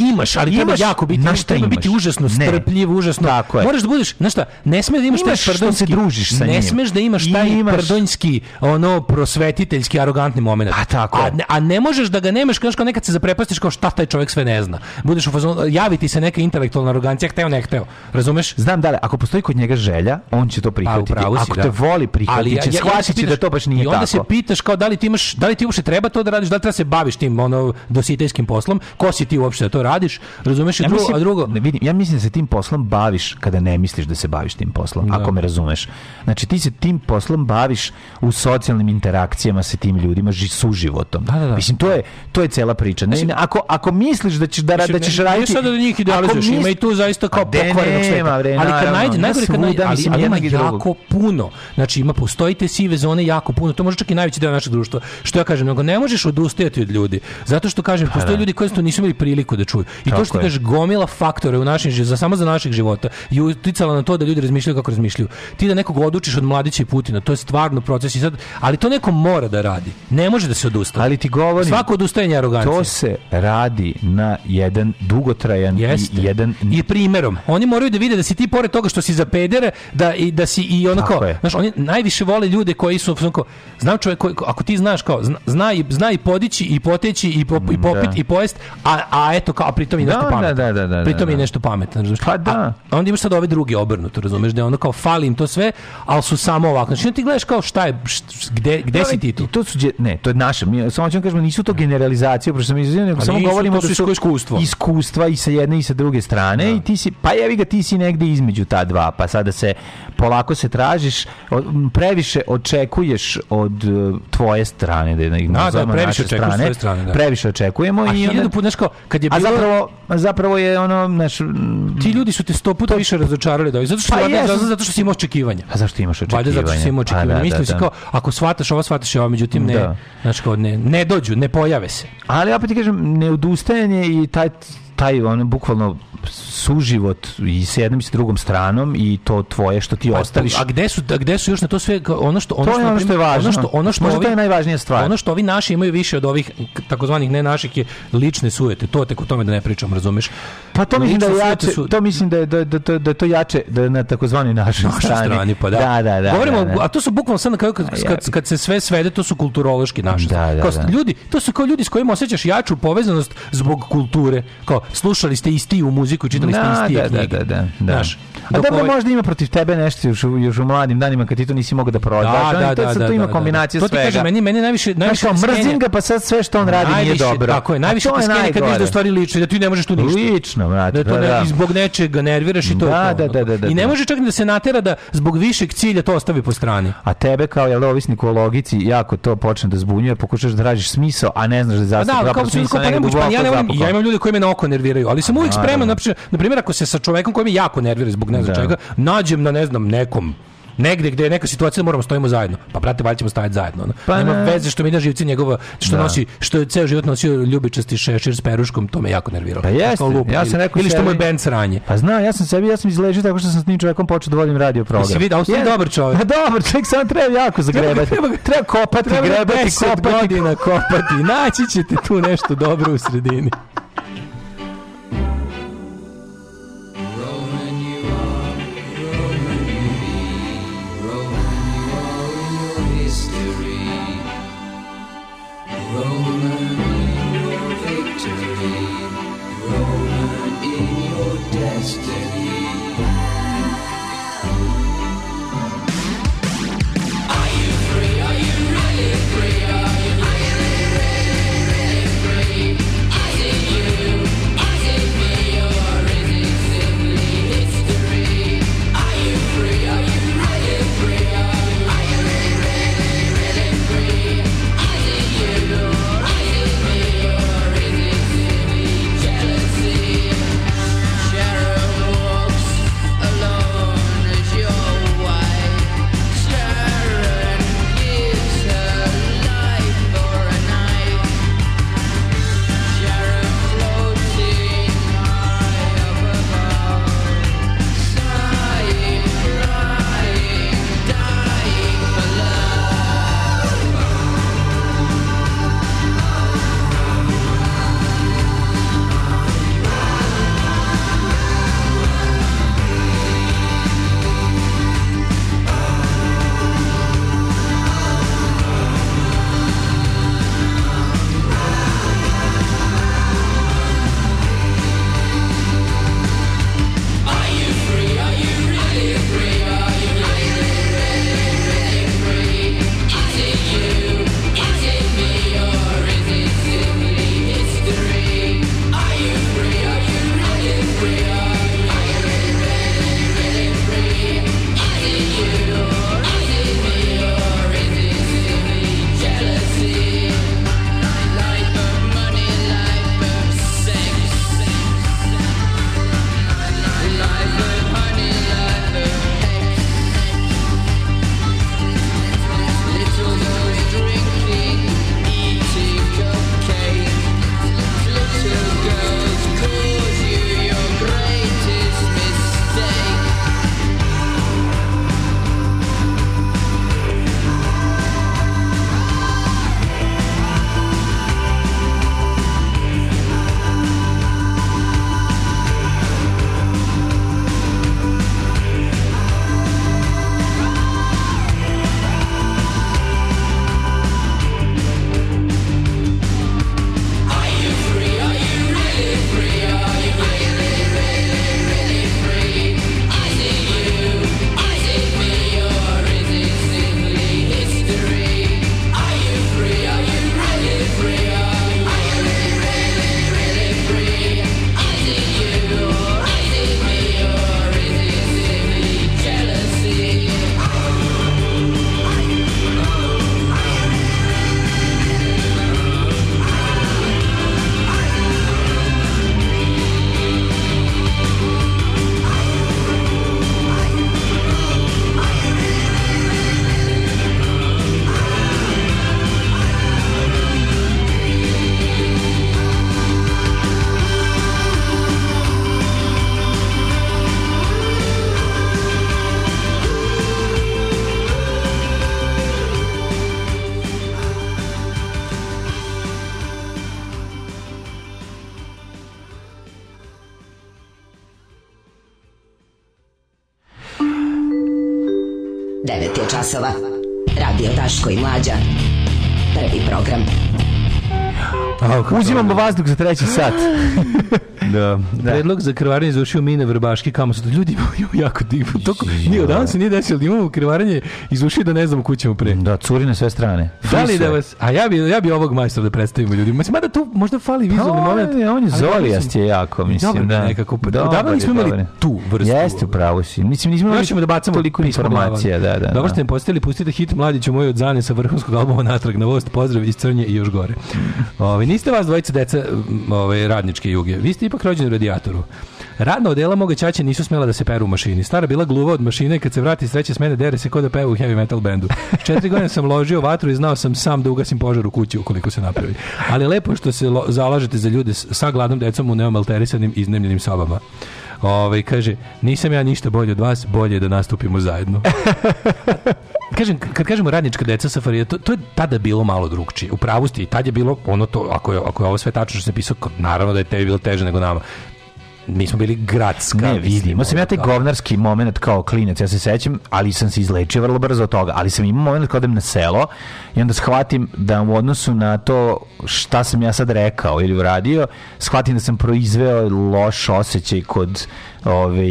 [SPEAKER 6] Imaš, ali treba
[SPEAKER 5] Imaš,
[SPEAKER 6] jako biti,
[SPEAKER 5] na šta
[SPEAKER 6] treba biti
[SPEAKER 5] imaš?
[SPEAKER 6] Užasno
[SPEAKER 5] Ne.
[SPEAKER 6] strpljiv, užasno.
[SPEAKER 5] Tako je.
[SPEAKER 6] Moraš da budeš, znaš šta, ne smeš da imaš,
[SPEAKER 5] Imaš
[SPEAKER 6] taj prdonjski,
[SPEAKER 5] se družiš sa
[SPEAKER 6] ne
[SPEAKER 5] njim.
[SPEAKER 6] smeš da imaš taj
[SPEAKER 5] Imaš-
[SPEAKER 6] prdonjski, ono prosvetiteljski arogantni momenat.
[SPEAKER 5] A tako
[SPEAKER 6] a, ne, a ne možeš da ga nemaš, kao nekad se zaprepastiš kao šta taj čovjek sve ne zna. Budeš u fazonu, javi ti se neka intelektualna arogancija, hteo ne hteo. Razumeš?
[SPEAKER 5] Znam da ako postoji kod njega želja, on će to prihvatiti.
[SPEAKER 6] Pa, upravo si,
[SPEAKER 5] ako
[SPEAKER 6] da.
[SPEAKER 5] te voli prihvatiti, će
[SPEAKER 6] onda se
[SPEAKER 5] shvatiti da to baš nije
[SPEAKER 6] I onda
[SPEAKER 5] tako.
[SPEAKER 6] se pitaš kao da li ti imaš, da li ti uopšte treba to da radiš, da li treba se baviš tim ono dositejskim poslom, ko si ti uopšte da to radiš, razumeš? I
[SPEAKER 5] Ja
[SPEAKER 6] drugo, a drugo,
[SPEAKER 5] ne vidim, ja mislim da se tim poslom baviš kada ne misliš da se baviš tim poslom, ako me razumeš. Znači ti se tim poslom baviš u socijalnim interakcijama sa tim ljudima, ži, suživotom.
[SPEAKER 6] Da, da, da.
[SPEAKER 5] Mislim to je to je cela priča. Ne, ne, ako ako misliš da ćeš da, da
[SPEAKER 6] Mislim,
[SPEAKER 5] ćeš
[SPEAKER 6] ne-
[SPEAKER 5] raditi
[SPEAKER 6] Ne sada da njih idealizuješ, ima i tu zaista kao pokvarenog sveta. ali kad najde,
[SPEAKER 5] na
[SPEAKER 6] najgore kad najde, ali,
[SPEAKER 5] mislim,
[SPEAKER 6] ali ima jako puno. Znači ima, postoji te sive zone jako puno. To može čak i najveći deo našeg društva. Što ja kažem, nego ne možeš odustajati od ljudi. Zato što kažem, postoje
[SPEAKER 5] da.
[SPEAKER 6] ljudi koji to nisu imali priliku da čuju. I to što kažeš, gomila faktora u našim za samo za naših života, i uticala na to da ljudi razmišljaju kako razmišljaju. Ti da nekog odučiš od mladića i Putina, to je stvarno proces i sad, ali to neko mora da radi. Ne može da se odustane.
[SPEAKER 5] Ali ti govorim,
[SPEAKER 6] Svako odustajanje je arogancija.
[SPEAKER 5] to se radi na jedan dugotrajan
[SPEAKER 6] Jeste.
[SPEAKER 5] i jedan
[SPEAKER 6] I primjerom. Oni moraju da vide da si ti pored toga što si za pedere, da i da si i onako, znaš, oni najviše vole ljude koji su onako, znam čovjek koji ako ti znaš kao zna, i zna i podići i poteći i pop, i popit
[SPEAKER 5] Da.
[SPEAKER 6] i pojest, a a eto kao pritom i
[SPEAKER 5] Da,
[SPEAKER 6] nešto
[SPEAKER 5] da,
[SPEAKER 6] pametan.
[SPEAKER 5] da, da, da,
[SPEAKER 6] pritom
[SPEAKER 5] da.
[SPEAKER 6] i nešto pametan, razumeš?
[SPEAKER 5] Pa da.
[SPEAKER 6] A onda imaš sad ove druge obrnuto, razumeš, da je ono kao fali im to sve, ali su samo ovako. Znači ti gledaš kao šta je, št- gde, gde si ti tu?
[SPEAKER 5] To su ne, to je naše. Mi samo ćemo kažemo nisu to generalizacije, pošto sam izvinio, nego
[SPEAKER 6] Pa
[SPEAKER 5] samo govorimo
[SPEAKER 6] su
[SPEAKER 5] da
[SPEAKER 6] isko- iskustva.
[SPEAKER 5] iskustva i sa jedne i sa druge strane i ti si pa jevi ga ti si negde između ta dva, pa sada se polako se tražiš, previše očekuješ od e, tvoje strane, da ih
[SPEAKER 6] Da, da,
[SPEAKER 5] nazovemo
[SPEAKER 6] previše
[SPEAKER 5] naše
[SPEAKER 6] očekuješ s tvoje strane, da.
[SPEAKER 5] Previše očekujemo
[SPEAKER 6] A
[SPEAKER 5] i onda,
[SPEAKER 6] puta, znaš kao, kad je
[SPEAKER 5] a
[SPEAKER 6] bilo...
[SPEAKER 5] zapravo, a zapravo je ono, naš,
[SPEAKER 6] Ti ljudi su te sto puta više razočarali da zato što
[SPEAKER 5] Pa
[SPEAKER 6] valjda-
[SPEAKER 5] jesu.
[SPEAKER 6] zato što si imao očekivanja.
[SPEAKER 5] a zašto imaš očekivanja?
[SPEAKER 6] Valjda zato što si imao
[SPEAKER 5] Pa
[SPEAKER 6] očekivanja.
[SPEAKER 5] da,
[SPEAKER 6] Mislio
[SPEAKER 5] da,
[SPEAKER 6] si
[SPEAKER 5] da.
[SPEAKER 6] kao, ako shvataš ovo, shvataš i ovo, međutim ne,
[SPEAKER 5] Da.
[SPEAKER 6] znači kao ne, ne dođu, ne pojave se.
[SPEAKER 5] Ali opet ti kažem, neodustajanje i taj, taj ono, bukvalno suživot i s jednom i s drugom stranom i to tvoje što ti ostaviš.
[SPEAKER 6] A gde su, a gde su još na to sve, ono što, ono
[SPEAKER 5] To je
[SPEAKER 6] što,
[SPEAKER 5] ono
[SPEAKER 6] na
[SPEAKER 5] što je važno.
[SPEAKER 6] Ono što, ono što
[SPEAKER 5] Možda to
[SPEAKER 6] ovi-
[SPEAKER 5] je najvažnija stvar.
[SPEAKER 6] Ono što ovi naši imaju više od ovih takozvanih ne naših je lične sujete. To tek o tome da ne pričam, razumeš?
[SPEAKER 5] Pa to mislim da je jače,
[SPEAKER 6] su-
[SPEAKER 5] to mislim da je, da, da, da, da je to jače da je na takozvanoj našoj strani.
[SPEAKER 6] strani, pa da.
[SPEAKER 5] Da, da, da.
[SPEAKER 6] Govorimo,
[SPEAKER 5] da, da.
[SPEAKER 6] a to su bukvalno sad na kraju kad, kad, kad se sve svede, to su kulturološki naši.
[SPEAKER 5] Da, da,
[SPEAKER 6] kao,
[SPEAKER 5] da.
[SPEAKER 6] Ljudi, to su kao ljudi s kojima osjećaš jaču povezanost zbog kulture. Kao, slušali ste isti u muziku i čitali ste
[SPEAKER 5] Da,
[SPEAKER 6] isti
[SPEAKER 5] da, da,
[SPEAKER 6] knjige.
[SPEAKER 5] da, da, da.
[SPEAKER 6] Znaš,
[SPEAKER 5] A
[SPEAKER 6] dok
[SPEAKER 5] dobro,
[SPEAKER 6] ovaj-
[SPEAKER 5] možda ima protiv tebe nešto još, u- još u mladim danima kad ti to nisi mogao da prodaš.
[SPEAKER 6] Da, da, da, da,
[SPEAKER 5] tu ima
[SPEAKER 6] da,
[SPEAKER 5] kombinacija
[SPEAKER 6] da. To ti
[SPEAKER 5] svega.
[SPEAKER 6] kažem, meni, meni najviše, najviše me
[SPEAKER 5] mrzim ga, pa sad sve što on radi nije
[SPEAKER 6] Najviše,
[SPEAKER 5] dobro.
[SPEAKER 6] Tako je,
[SPEAKER 5] A
[SPEAKER 6] najviše
[SPEAKER 5] to
[SPEAKER 6] te
[SPEAKER 5] je
[SPEAKER 6] skenja kad vidiš da u stvari lično, da ti ne možeš tu ništa.
[SPEAKER 5] Lično, brate,
[SPEAKER 6] Da to
[SPEAKER 5] pa
[SPEAKER 6] ne,
[SPEAKER 5] da.
[SPEAKER 6] i zbog nečega nerviraš i to je
[SPEAKER 5] Da,
[SPEAKER 6] to.
[SPEAKER 5] da, da, da, da,
[SPEAKER 6] I ne
[SPEAKER 5] da.
[SPEAKER 6] može čak ni da se natera da zbog višeg cilja to ostavi po strani.
[SPEAKER 5] A tebe kao jel da, ovisnik o logici jako to počne da zbunjuje, pokušaš da tražiš smisao, a ne znaš da
[SPEAKER 6] Pa
[SPEAKER 5] zapravo
[SPEAKER 6] da, kao,
[SPEAKER 5] zapravo
[SPEAKER 6] kao,
[SPEAKER 5] smisao
[SPEAKER 6] pa
[SPEAKER 5] negdje
[SPEAKER 6] ne mogu, pa
[SPEAKER 5] duboko zapukao.
[SPEAKER 6] ja imam ljude koji me na oko nerviraju, ali sam uvijek spreman, na primjer- na primjer ako se sa čovekom koji me jako nervira zbog ne znam
[SPEAKER 5] Da.
[SPEAKER 6] čega, nađem na ne znam nekom negde gde je neka situacija da moramo stojimo zajedno. Pa brate, valjda ćemo stajati zajedno. ono.
[SPEAKER 5] Pa
[SPEAKER 6] Nema
[SPEAKER 5] ne.
[SPEAKER 6] veze što mi na živci njegova što
[SPEAKER 5] Da.
[SPEAKER 6] nosi što je ceo život nosio ljubičasti šešir s peruškom, to me jako nerviralo.
[SPEAKER 5] Pa jeste,
[SPEAKER 6] lupa.
[SPEAKER 5] ja sam rekao
[SPEAKER 6] ili što moj bend sranje.
[SPEAKER 5] Pa znam, ja sam sebi, ja sam izležio tako što sam s tim čovjekom počeo da vodim radio program.
[SPEAKER 6] Jesi vidio, a on je
[SPEAKER 5] Je-
[SPEAKER 6] dobar čovjek.
[SPEAKER 5] Pa dobar čovjek, samo treba jako zagrebati.
[SPEAKER 6] Treba
[SPEAKER 5] Treba,
[SPEAKER 6] ga-
[SPEAKER 5] kopati,
[SPEAKER 6] Treba
[SPEAKER 5] grebati,
[SPEAKER 6] 10
[SPEAKER 5] kopati.
[SPEAKER 6] godina kopati. Naći ćete tu nešto dobro u sredini.
[SPEAKER 11] Časova. Radio Daško i Mlađa. Prvi program.
[SPEAKER 5] Uzimamo vazduh za treći sat. [laughs] da, da.
[SPEAKER 6] Predlog za krvarenje izvršio Mine Vrbaški, kamo su ljudi imaju [laughs] jako divno. Toko, nije, odavno se nije desilo da imamo krvarenje izvršio da ne znamo kuće ćemo pre.
[SPEAKER 5] Da, curi na sve strane.
[SPEAKER 6] Da li da vas, a ja bi, ja bi ovog majstora da predstavimo ljudima. Mislim, mada tu možda fali vizualni
[SPEAKER 5] Pa,
[SPEAKER 6] moment.
[SPEAKER 5] on je- on je zolijast je jako, mislim,
[SPEAKER 6] Dobro,
[SPEAKER 5] da.
[SPEAKER 6] nekako. Odavno nismo imali
[SPEAKER 5] dobar
[SPEAKER 6] tu vrstu.
[SPEAKER 5] Jeste, upravo si. Mislim, nismo imali
[SPEAKER 6] da bacamo
[SPEAKER 5] toliko informacija. Da, da,
[SPEAKER 6] Dobro
[SPEAKER 5] da.
[SPEAKER 6] ste mi postavili, pustite hit Mladiću moj od Zane sa vrhunskog albuma natrag na vost, pozdrav iz Crnje i još gore. [laughs] Ove, niste vas dvojica deca ove, radničke juge, vi ste ipak rođeni u radijatoru. Radna odela moga ćaće nisu smjela da se peru u mašini. Stara bila gluva od mašine, kad se vrati iz treće smene, dere se kod da peva u heavy metal bendu. Četiri godine sam ložio vatru i znao sam sam da ugasim požar u kući ukoliko se napravi. Ali lepo što se zalažete za ljude s- sa gladnom decom u neomalterisanim iznemljenim sobama. Ovaj kaže, nisam ja ništa bolje od vas, bolje je da nastupimo zajedno. [laughs] Kažem, kad kažemo radnička deca SFRJ, to, to je tada bilo malo drugčije. U pravu ste i tad je bilo ono to, ako je, ako je ovo sve tačno što se pisao, naravno da je tebi bilo teže nego nama. Mi smo bili gradska.
[SPEAKER 5] Ne,
[SPEAKER 6] mislim,
[SPEAKER 5] vidim. Imao sam ja taj
[SPEAKER 6] da.
[SPEAKER 5] govnarski moment kao klinac, ja se sećam, ali sam se izlečio vrlo brzo od toga. Ali sam imao moment kad odem na selo i onda shvatim da u odnosu na to šta sam ja sad rekao ili uradio, shvatim da sam proizveo loš osjećaj kod ovaj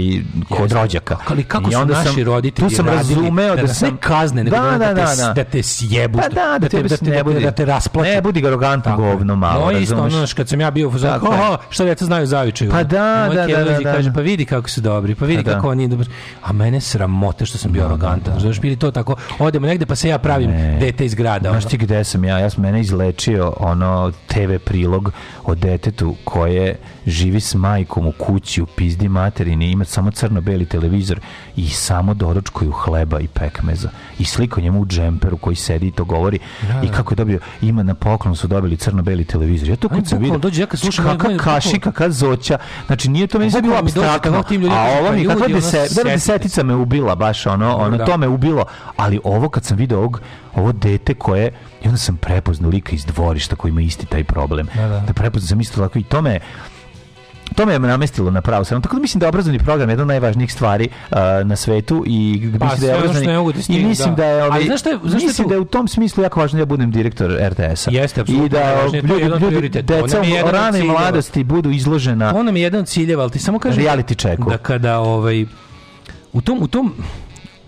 [SPEAKER 5] kod
[SPEAKER 6] Jeste.
[SPEAKER 5] rođaka.
[SPEAKER 6] Ali kako
[SPEAKER 5] I
[SPEAKER 6] su
[SPEAKER 5] onda
[SPEAKER 6] naši
[SPEAKER 5] sam,
[SPEAKER 6] roditelji
[SPEAKER 5] tu sam
[SPEAKER 6] radili
[SPEAKER 5] razumeo
[SPEAKER 6] da
[SPEAKER 5] da, sam
[SPEAKER 6] ne kazne, nego
[SPEAKER 5] da,
[SPEAKER 6] da-
[SPEAKER 5] da,
[SPEAKER 6] da
[SPEAKER 5] da,
[SPEAKER 6] te-
[SPEAKER 5] da.
[SPEAKER 6] da te sjebu,
[SPEAKER 5] Pa da, da,
[SPEAKER 6] da te- da te-
[SPEAKER 5] ne
[SPEAKER 6] da te-
[SPEAKER 5] budi,
[SPEAKER 6] da te rasplaču.
[SPEAKER 5] Ne budi
[SPEAKER 6] je.
[SPEAKER 5] govno malo,
[SPEAKER 6] No isto, ono, kad sam ja bio u
[SPEAKER 5] je.
[SPEAKER 6] "Aha, šta djeca znaju zavičaju.
[SPEAKER 5] Pa da, da, da, da,
[SPEAKER 6] kaže,
[SPEAKER 5] da.
[SPEAKER 6] pa vidi kako su dobri, pa vidi
[SPEAKER 5] Pa da.
[SPEAKER 6] kako oni dobri. A mene sramote što sam bio arogantan. Znaš, bili to tako, odemo negde pa se ja pravim dete iz grada.
[SPEAKER 5] Znaš ti gde sam ja? Ja sam mene izlečio ono TV prilog o detetu koje živi s majkom u kući u pizdi materini, ima samo crno-beli televizor i samo doručkuju hleba i pekmeza. I sliko njemu u džemperu koji sedi i to govori.
[SPEAKER 6] Da,
[SPEAKER 5] I
[SPEAKER 6] da.
[SPEAKER 5] kako je dobio, ima na poklon su dobili crno-beli televizor. Ja to kad sam vidio,
[SPEAKER 6] dođe, ja kad slušam,
[SPEAKER 5] kakva
[SPEAKER 6] oni-
[SPEAKER 5] kaši, kakva zoća. Znači nije to meni sad bilo abstraktno. A ovo mi, kakva
[SPEAKER 6] setite
[SPEAKER 5] desetica me ubila baš ono, ono,
[SPEAKER 6] Da.
[SPEAKER 5] to me ubilo. Ali ovo kad sam video ovog, ovo dete koje, i onda sam prepoznao lika iz dvorišta koji ima isti taj problem.
[SPEAKER 6] Da, da.
[SPEAKER 5] Da prepoznao sam isto tako i to me to me je namestilo na pravu stranu. Tako da mislim da je obrazovni program jedna od najvažnijih stvari uh, na svetu i mislim
[SPEAKER 6] Pa,
[SPEAKER 5] da
[SPEAKER 6] sve
[SPEAKER 5] je
[SPEAKER 6] ono
[SPEAKER 5] obrazovni
[SPEAKER 6] mogu da
[SPEAKER 5] i mislim
[SPEAKER 6] da.
[SPEAKER 5] da, je ovaj,
[SPEAKER 6] Ali znaš šta je- je
[SPEAKER 5] mislim da je u tom smislu jako važno da ja budem direktor RTS-a.
[SPEAKER 6] Jeste, apsolutno
[SPEAKER 5] I da ljudi, ljudi deca u ranoj mladosti budu izložena
[SPEAKER 6] To nam je jedan od ciljeva, ali ti samo kažem
[SPEAKER 5] reality checku.
[SPEAKER 6] da kada ovaj u tom u tom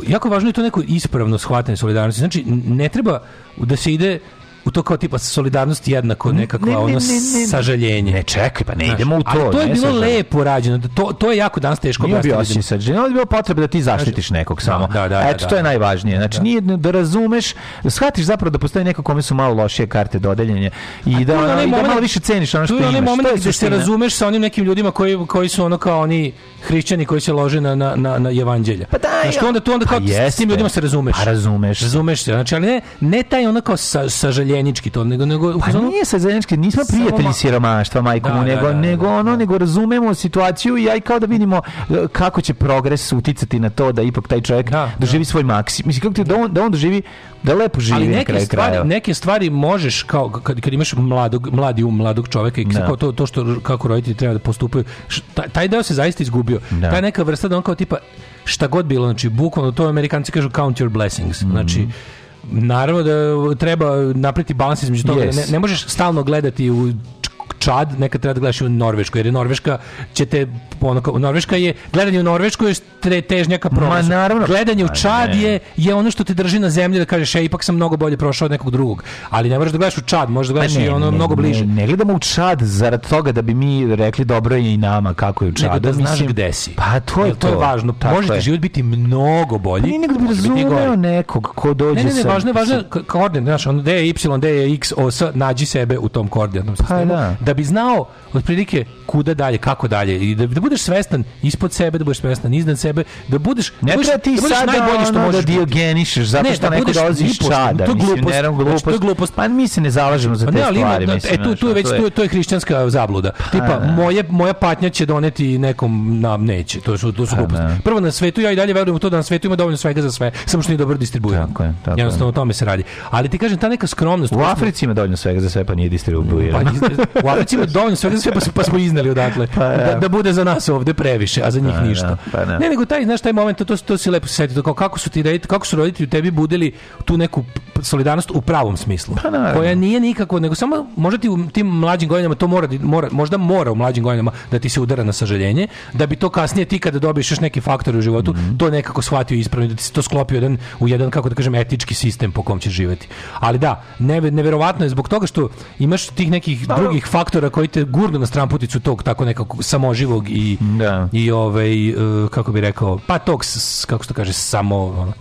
[SPEAKER 6] jako važno je to neko ispravno shvatanje solidarnosti. Znači ne treba da se ide u to kao tipa solidarnost jednako nekakva
[SPEAKER 5] ne, ne,
[SPEAKER 6] ono
[SPEAKER 5] ne,
[SPEAKER 6] sažaljenje.
[SPEAKER 5] Ne, čekaj, pa ne
[SPEAKER 6] Znaš,
[SPEAKER 5] idemo u to.
[SPEAKER 6] Ali to je bilo
[SPEAKER 5] sažaljenje.
[SPEAKER 6] lepo rađeno. To, to je jako danas teško
[SPEAKER 5] Nije bio osjećaj sažaljenja, ali je bilo potrebe da ti zaštitiš nekog samo.
[SPEAKER 6] da, da,
[SPEAKER 5] Eto,
[SPEAKER 6] da,
[SPEAKER 5] to je
[SPEAKER 6] da.
[SPEAKER 5] najvažnije. Znači, nije da razumeš, da shvatiš zapravo da postoji neko kome su malo lošije karte dodeljenje i da,
[SPEAKER 6] onaj
[SPEAKER 5] i da malo više ceniš ono što
[SPEAKER 6] Tu je onaj
[SPEAKER 5] imaš.
[SPEAKER 6] moment gde se razumeš sa onim nekim ljudima koji, koji su ono kao oni hrišćani koji se lože na, na, na, na evanđelja. Pa
[SPEAKER 5] daj,
[SPEAKER 6] Znaš, tu onda, tu onda
[SPEAKER 5] pa
[SPEAKER 6] kao s- tim ljudima se razumeš.
[SPEAKER 5] Pa razumeš.
[SPEAKER 6] Razumeš se. Znači, ali ne, ne taj ono kao sa, sažaljenički to, nego, nego
[SPEAKER 5] Pa
[SPEAKER 6] fazonu-
[SPEAKER 5] nije sad zajednički, nismo prijatelji
[SPEAKER 6] ma-
[SPEAKER 5] siromaštva, majko
[SPEAKER 6] Da,
[SPEAKER 5] mu,
[SPEAKER 6] da,
[SPEAKER 5] nego,
[SPEAKER 6] da, da,
[SPEAKER 5] nego ono, nego razumemo situaciju i aj kao da vidimo e, kako će progres uticati na to da ipak taj čovjek doživi svoj maksimum. Mislim, kako ti, da on, da on doživi, da lepo živi
[SPEAKER 6] ali
[SPEAKER 5] na
[SPEAKER 6] neke
[SPEAKER 5] kraju
[SPEAKER 6] stvari,
[SPEAKER 5] krajeva.
[SPEAKER 6] neke stvari možeš kao kad, kad imaš mladog mladi um mladog čovjeka i
[SPEAKER 5] Da.
[SPEAKER 6] kao to to što kako roditelji treba da postupaju taj, taj deo se zaista izgubio
[SPEAKER 5] Da.
[SPEAKER 6] ta neka vrsta da on kao tipa šta god bilo znači bukvalno to Amerikanci kažu count your blessings
[SPEAKER 5] Mhm.
[SPEAKER 6] znači naravno da treba napraviti balans između toga
[SPEAKER 5] Yes.
[SPEAKER 6] ne, ne možeš stalno gledati u Čad, nekad treba da gledaš u Norvešku, jer je Norveška će te, ono, kao- Norveška je, gledanje u Norvešku je tre, težnja ka pronosu.
[SPEAKER 5] naravno.
[SPEAKER 6] Gledanje u
[SPEAKER 5] Ma
[SPEAKER 6] Čad
[SPEAKER 5] ne.
[SPEAKER 6] je, je ono što te drži na zemlji da kažeš, e, ipak sam mnogo bolje prošao od nekog drugog. Ali ne možeš da gledaš u Čad, možeš da
[SPEAKER 5] Pa
[SPEAKER 6] gledaš i
[SPEAKER 5] ne,
[SPEAKER 6] ono
[SPEAKER 5] ne,
[SPEAKER 6] mnogo
[SPEAKER 5] ne,
[SPEAKER 6] bliže.
[SPEAKER 5] Ne, gledamo u Čad zarad toga da bi mi rekli dobro je i nama kako je u Čadu.
[SPEAKER 6] Nego da znaš
[SPEAKER 5] mislim.
[SPEAKER 6] gde si.
[SPEAKER 5] Pa to je
[SPEAKER 6] Jer to je važno. Može ti život biti mnogo bolji.
[SPEAKER 5] Pa nije nego da bi
[SPEAKER 6] i
[SPEAKER 5] razumeo nekog ko dođe
[SPEAKER 6] Ne, ne, ne,
[SPEAKER 5] sa-
[SPEAKER 6] važno je, važno je
[SPEAKER 5] sa-
[SPEAKER 6] koordinat, znaš, ono, D je Y, D je X, O, S, nađi sebe u tom koordinatnom sistemu,
[SPEAKER 5] Pa da.
[SPEAKER 6] da bi znao otprilike kuda dalje, kako dalje, i da, da budeš svestan ispod sebe, da budeš svestan iznad sebe, da budeš,
[SPEAKER 5] Ne
[SPEAKER 6] da budeš,
[SPEAKER 5] ti
[SPEAKER 6] da budeš najbolji što
[SPEAKER 5] ono da
[SPEAKER 6] možeš biti.
[SPEAKER 5] diogenišeš zato
[SPEAKER 6] Ne,
[SPEAKER 5] što
[SPEAKER 6] da
[SPEAKER 5] neko dolazi iz Čada.
[SPEAKER 6] to je
[SPEAKER 5] mislim,
[SPEAKER 6] glupost,
[SPEAKER 5] naravno,
[SPEAKER 6] znači, to je
[SPEAKER 5] glupost.
[SPEAKER 6] glupost.
[SPEAKER 5] Pa mi se ne zalažemo za
[SPEAKER 6] Pa
[SPEAKER 5] te
[SPEAKER 6] ne, ali ima,
[SPEAKER 5] stvari.
[SPEAKER 6] da,
[SPEAKER 5] mislim,
[SPEAKER 6] e, tu, tu je već
[SPEAKER 5] to
[SPEAKER 6] tu, je- to je hrišćanska zabluda. Tipa,
[SPEAKER 5] da.
[SPEAKER 6] moje, moja patnja će doneti nekom na neće. To su, to su
[SPEAKER 5] Pa
[SPEAKER 6] gluposti.
[SPEAKER 5] da.
[SPEAKER 6] Prvo na svetu, ja i dalje verujem u to da na svetu ima dovoljno svega za sve, samo što nije dobro distribuirano.
[SPEAKER 5] Tako je, tako je.
[SPEAKER 6] Jednostavno o tome se radi. Ali ti kažem, ta neka skromnost...
[SPEAKER 5] U Africi ima dovoljno svega za sve, pa nije
[SPEAKER 6] Pa,
[SPEAKER 5] distribuirano.
[SPEAKER 6] iz- u Švarac ima dovoljno svega za sve, pa, smo- pa smo [laughs] iznali odatle. da, da bude za nas ovde previše, a za njih
[SPEAKER 5] Pa
[SPEAKER 6] ništa.
[SPEAKER 5] da, pa da.
[SPEAKER 6] Ne, nego taj, znaš, taj moment, to, to, si lepo setio, kao kako su ti roditelji, kako su roditelji u tebi budili tu neku solidarnost u pravom smislu.
[SPEAKER 5] Pa
[SPEAKER 6] koja nije nikako, nego samo možda ti u tim mlađim godinama to mora, mora, možda mora u mlađim godinama da ti se udara na sažaljenje, da bi to kasnije ti kada dobiješ još neki faktor u životu,
[SPEAKER 5] Mhm.
[SPEAKER 6] to nekako shvatio ispravno, i da ti se to sklopio u jedan, u jedan, kako da kažem, etički sistem po kom ćeš živjeti. Ali da, neve, neverovatno je zbog toga što imaš tih nekih drugih faktora koji te gurnu na stramputicu tog tako nekako samoživog i, i ovaj, e, kako bi rekao, pa tog, kako se to kaže, samo, ono,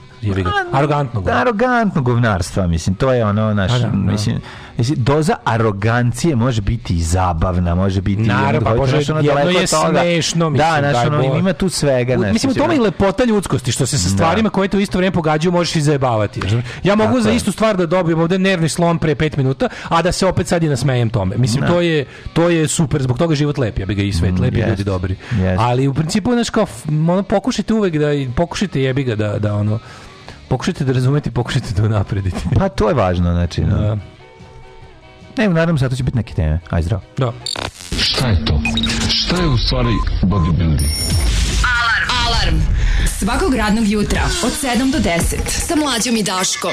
[SPEAKER 6] arogantnog. ono.
[SPEAKER 5] Arogantno govnarstva, mislim, to je ono, naš,
[SPEAKER 6] A da, da.
[SPEAKER 5] mislim, doza arogancije može biti i zabavna, može biti i
[SPEAKER 6] Naravno, pa može,
[SPEAKER 5] ono,
[SPEAKER 6] jedno je smešno, mislim,
[SPEAKER 5] da, znaš, ono, ima tu svega, znaš,
[SPEAKER 6] Mislim, u tome i lepota ljudskosti, što se sa stvarima koje te u isto vrijeme pogađaju možeš i zajebavati. Ja mogu
[SPEAKER 5] Tako
[SPEAKER 6] za istu stvar da dobijem ovde nervni slom pre pet minuta, a da se opet sad i nasmejem tome. Mislim,
[SPEAKER 5] Da.
[SPEAKER 6] to je, to je super, zbog toga život lep, ja bi ga i svet,
[SPEAKER 5] Mm,
[SPEAKER 6] lepi
[SPEAKER 5] jest,
[SPEAKER 6] ljudi dobri.
[SPEAKER 5] jest.
[SPEAKER 6] Ali u principu, znaš, kao, ono, pokušajte uvek da, pokušajte jebi ga da, da ono, pokušajte da razumete, pokušajte da unapredite.
[SPEAKER 5] Pa to je važno, znači, no. Ne, naravno, sad to će biti neke teme. Aj, zdravo.
[SPEAKER 6] Da.
[SPEAKER 17] Šta je to? Šta je u stvari bodybuilding?
[SPEAKER 12] Alarm. Alarm. Svakog radnog jutra od 7 do 10. Sa mlađom i Daškom.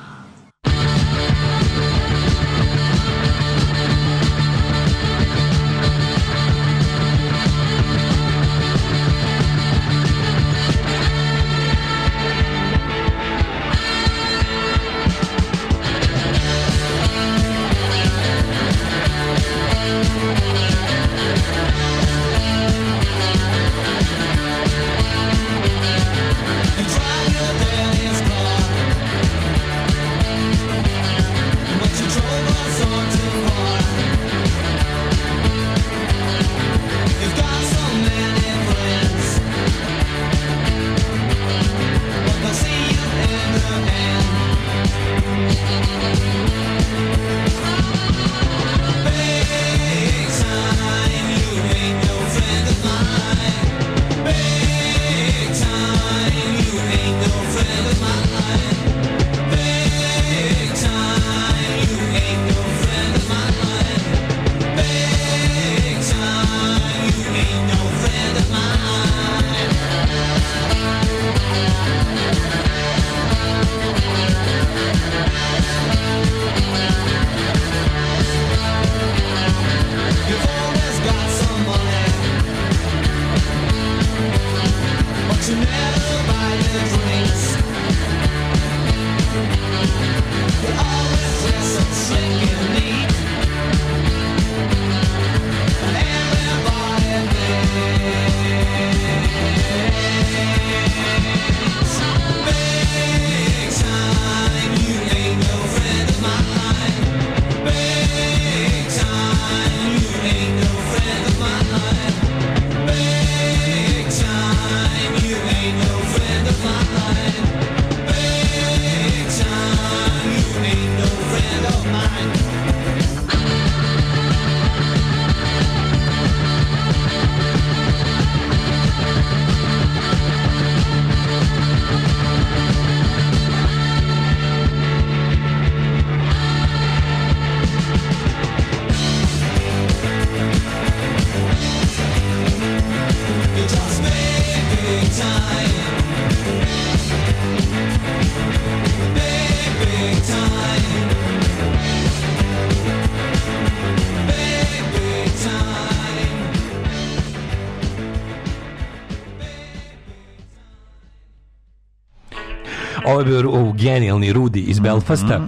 [SPEAKER 6] Ovo je bio o, genijalni Rudi iz Belfasta.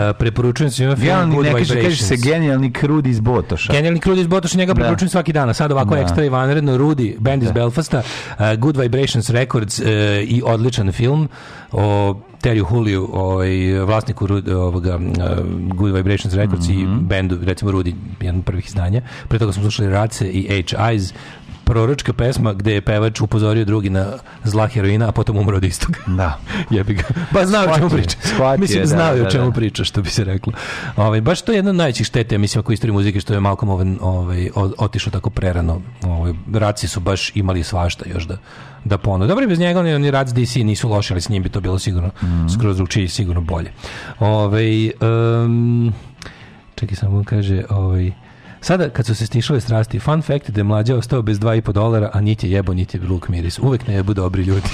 [SPEAKER 6] E, preporučujem svima film
[SPEAKER 5] Genijalni,
[SPEAKER 6] Good
[SPEAKER 5] ne kaže, kaže
[SPEAKER 6] Vibrations.
[SPEAKER 5] se genijalni krud iz Botoša.
[SPEAKER 6] Genijalni Krud iz Botoša, njega
[SPEAKER 5] Da.
[SPEAKER 6] preporučujem svaki dan. A sad ovako
[SPEAKER 5] Da.
[SPEAKER 6] ekstra i vanredno, Rudi, band iz Belfasta, uh, Good Vibrations Records uh, i odličan film o Terry Huliju, ovaj, vlasniku ovoga, uh, Good Vibrations Records i
[SPEAKER 5] Mhm.
[SPEAKER 6] bendu, recimo Rudi, jedan od prvih izdanja. Pre toga smo slušali Race i H-Eyes, proročka pesma gde je pevač upozorio drugi na zla heroina, a potom umro od istog.
[SPEAKER 5] Da. [laughs]
[SPEAKER 6] Jebi ga. Ba znao o čemu priča.
[SPEAKER 5] shvatio
[SPEAKER 6] Mislim,
[SPEAKER 5] da,
[SPEAKER 6] znao je o
[SPEAKER 5] da,
[SPEAKER 6] čemu
[SPEAKER 5] da.
[SPEAKER 6] priča, što bi se reklo. Ovaj, baš to je jedna od najvećih štete, mislim, ako istoriji muzike, što je Malcolm Owen ovaj, otišao tako prerano. Ovaj, raci su baš imali svašta još da da ponude. Dobro, bez njega oni, oni Rac DC nisu loši, ali s njim bi to bilo sigurno
[SPEAKER 5] Mhm.
[SPEAKER 6] skroz drugčije i sigurno bolje. Ovaj, em, čekaj, samo kaže, ovaj, Sada, kad su se stišale strasti, fun fact da je mlađa ostao bez 2,5 dolara, a niti je jebo, niti je luk miris. Uvek ne jebu dobri ljudi.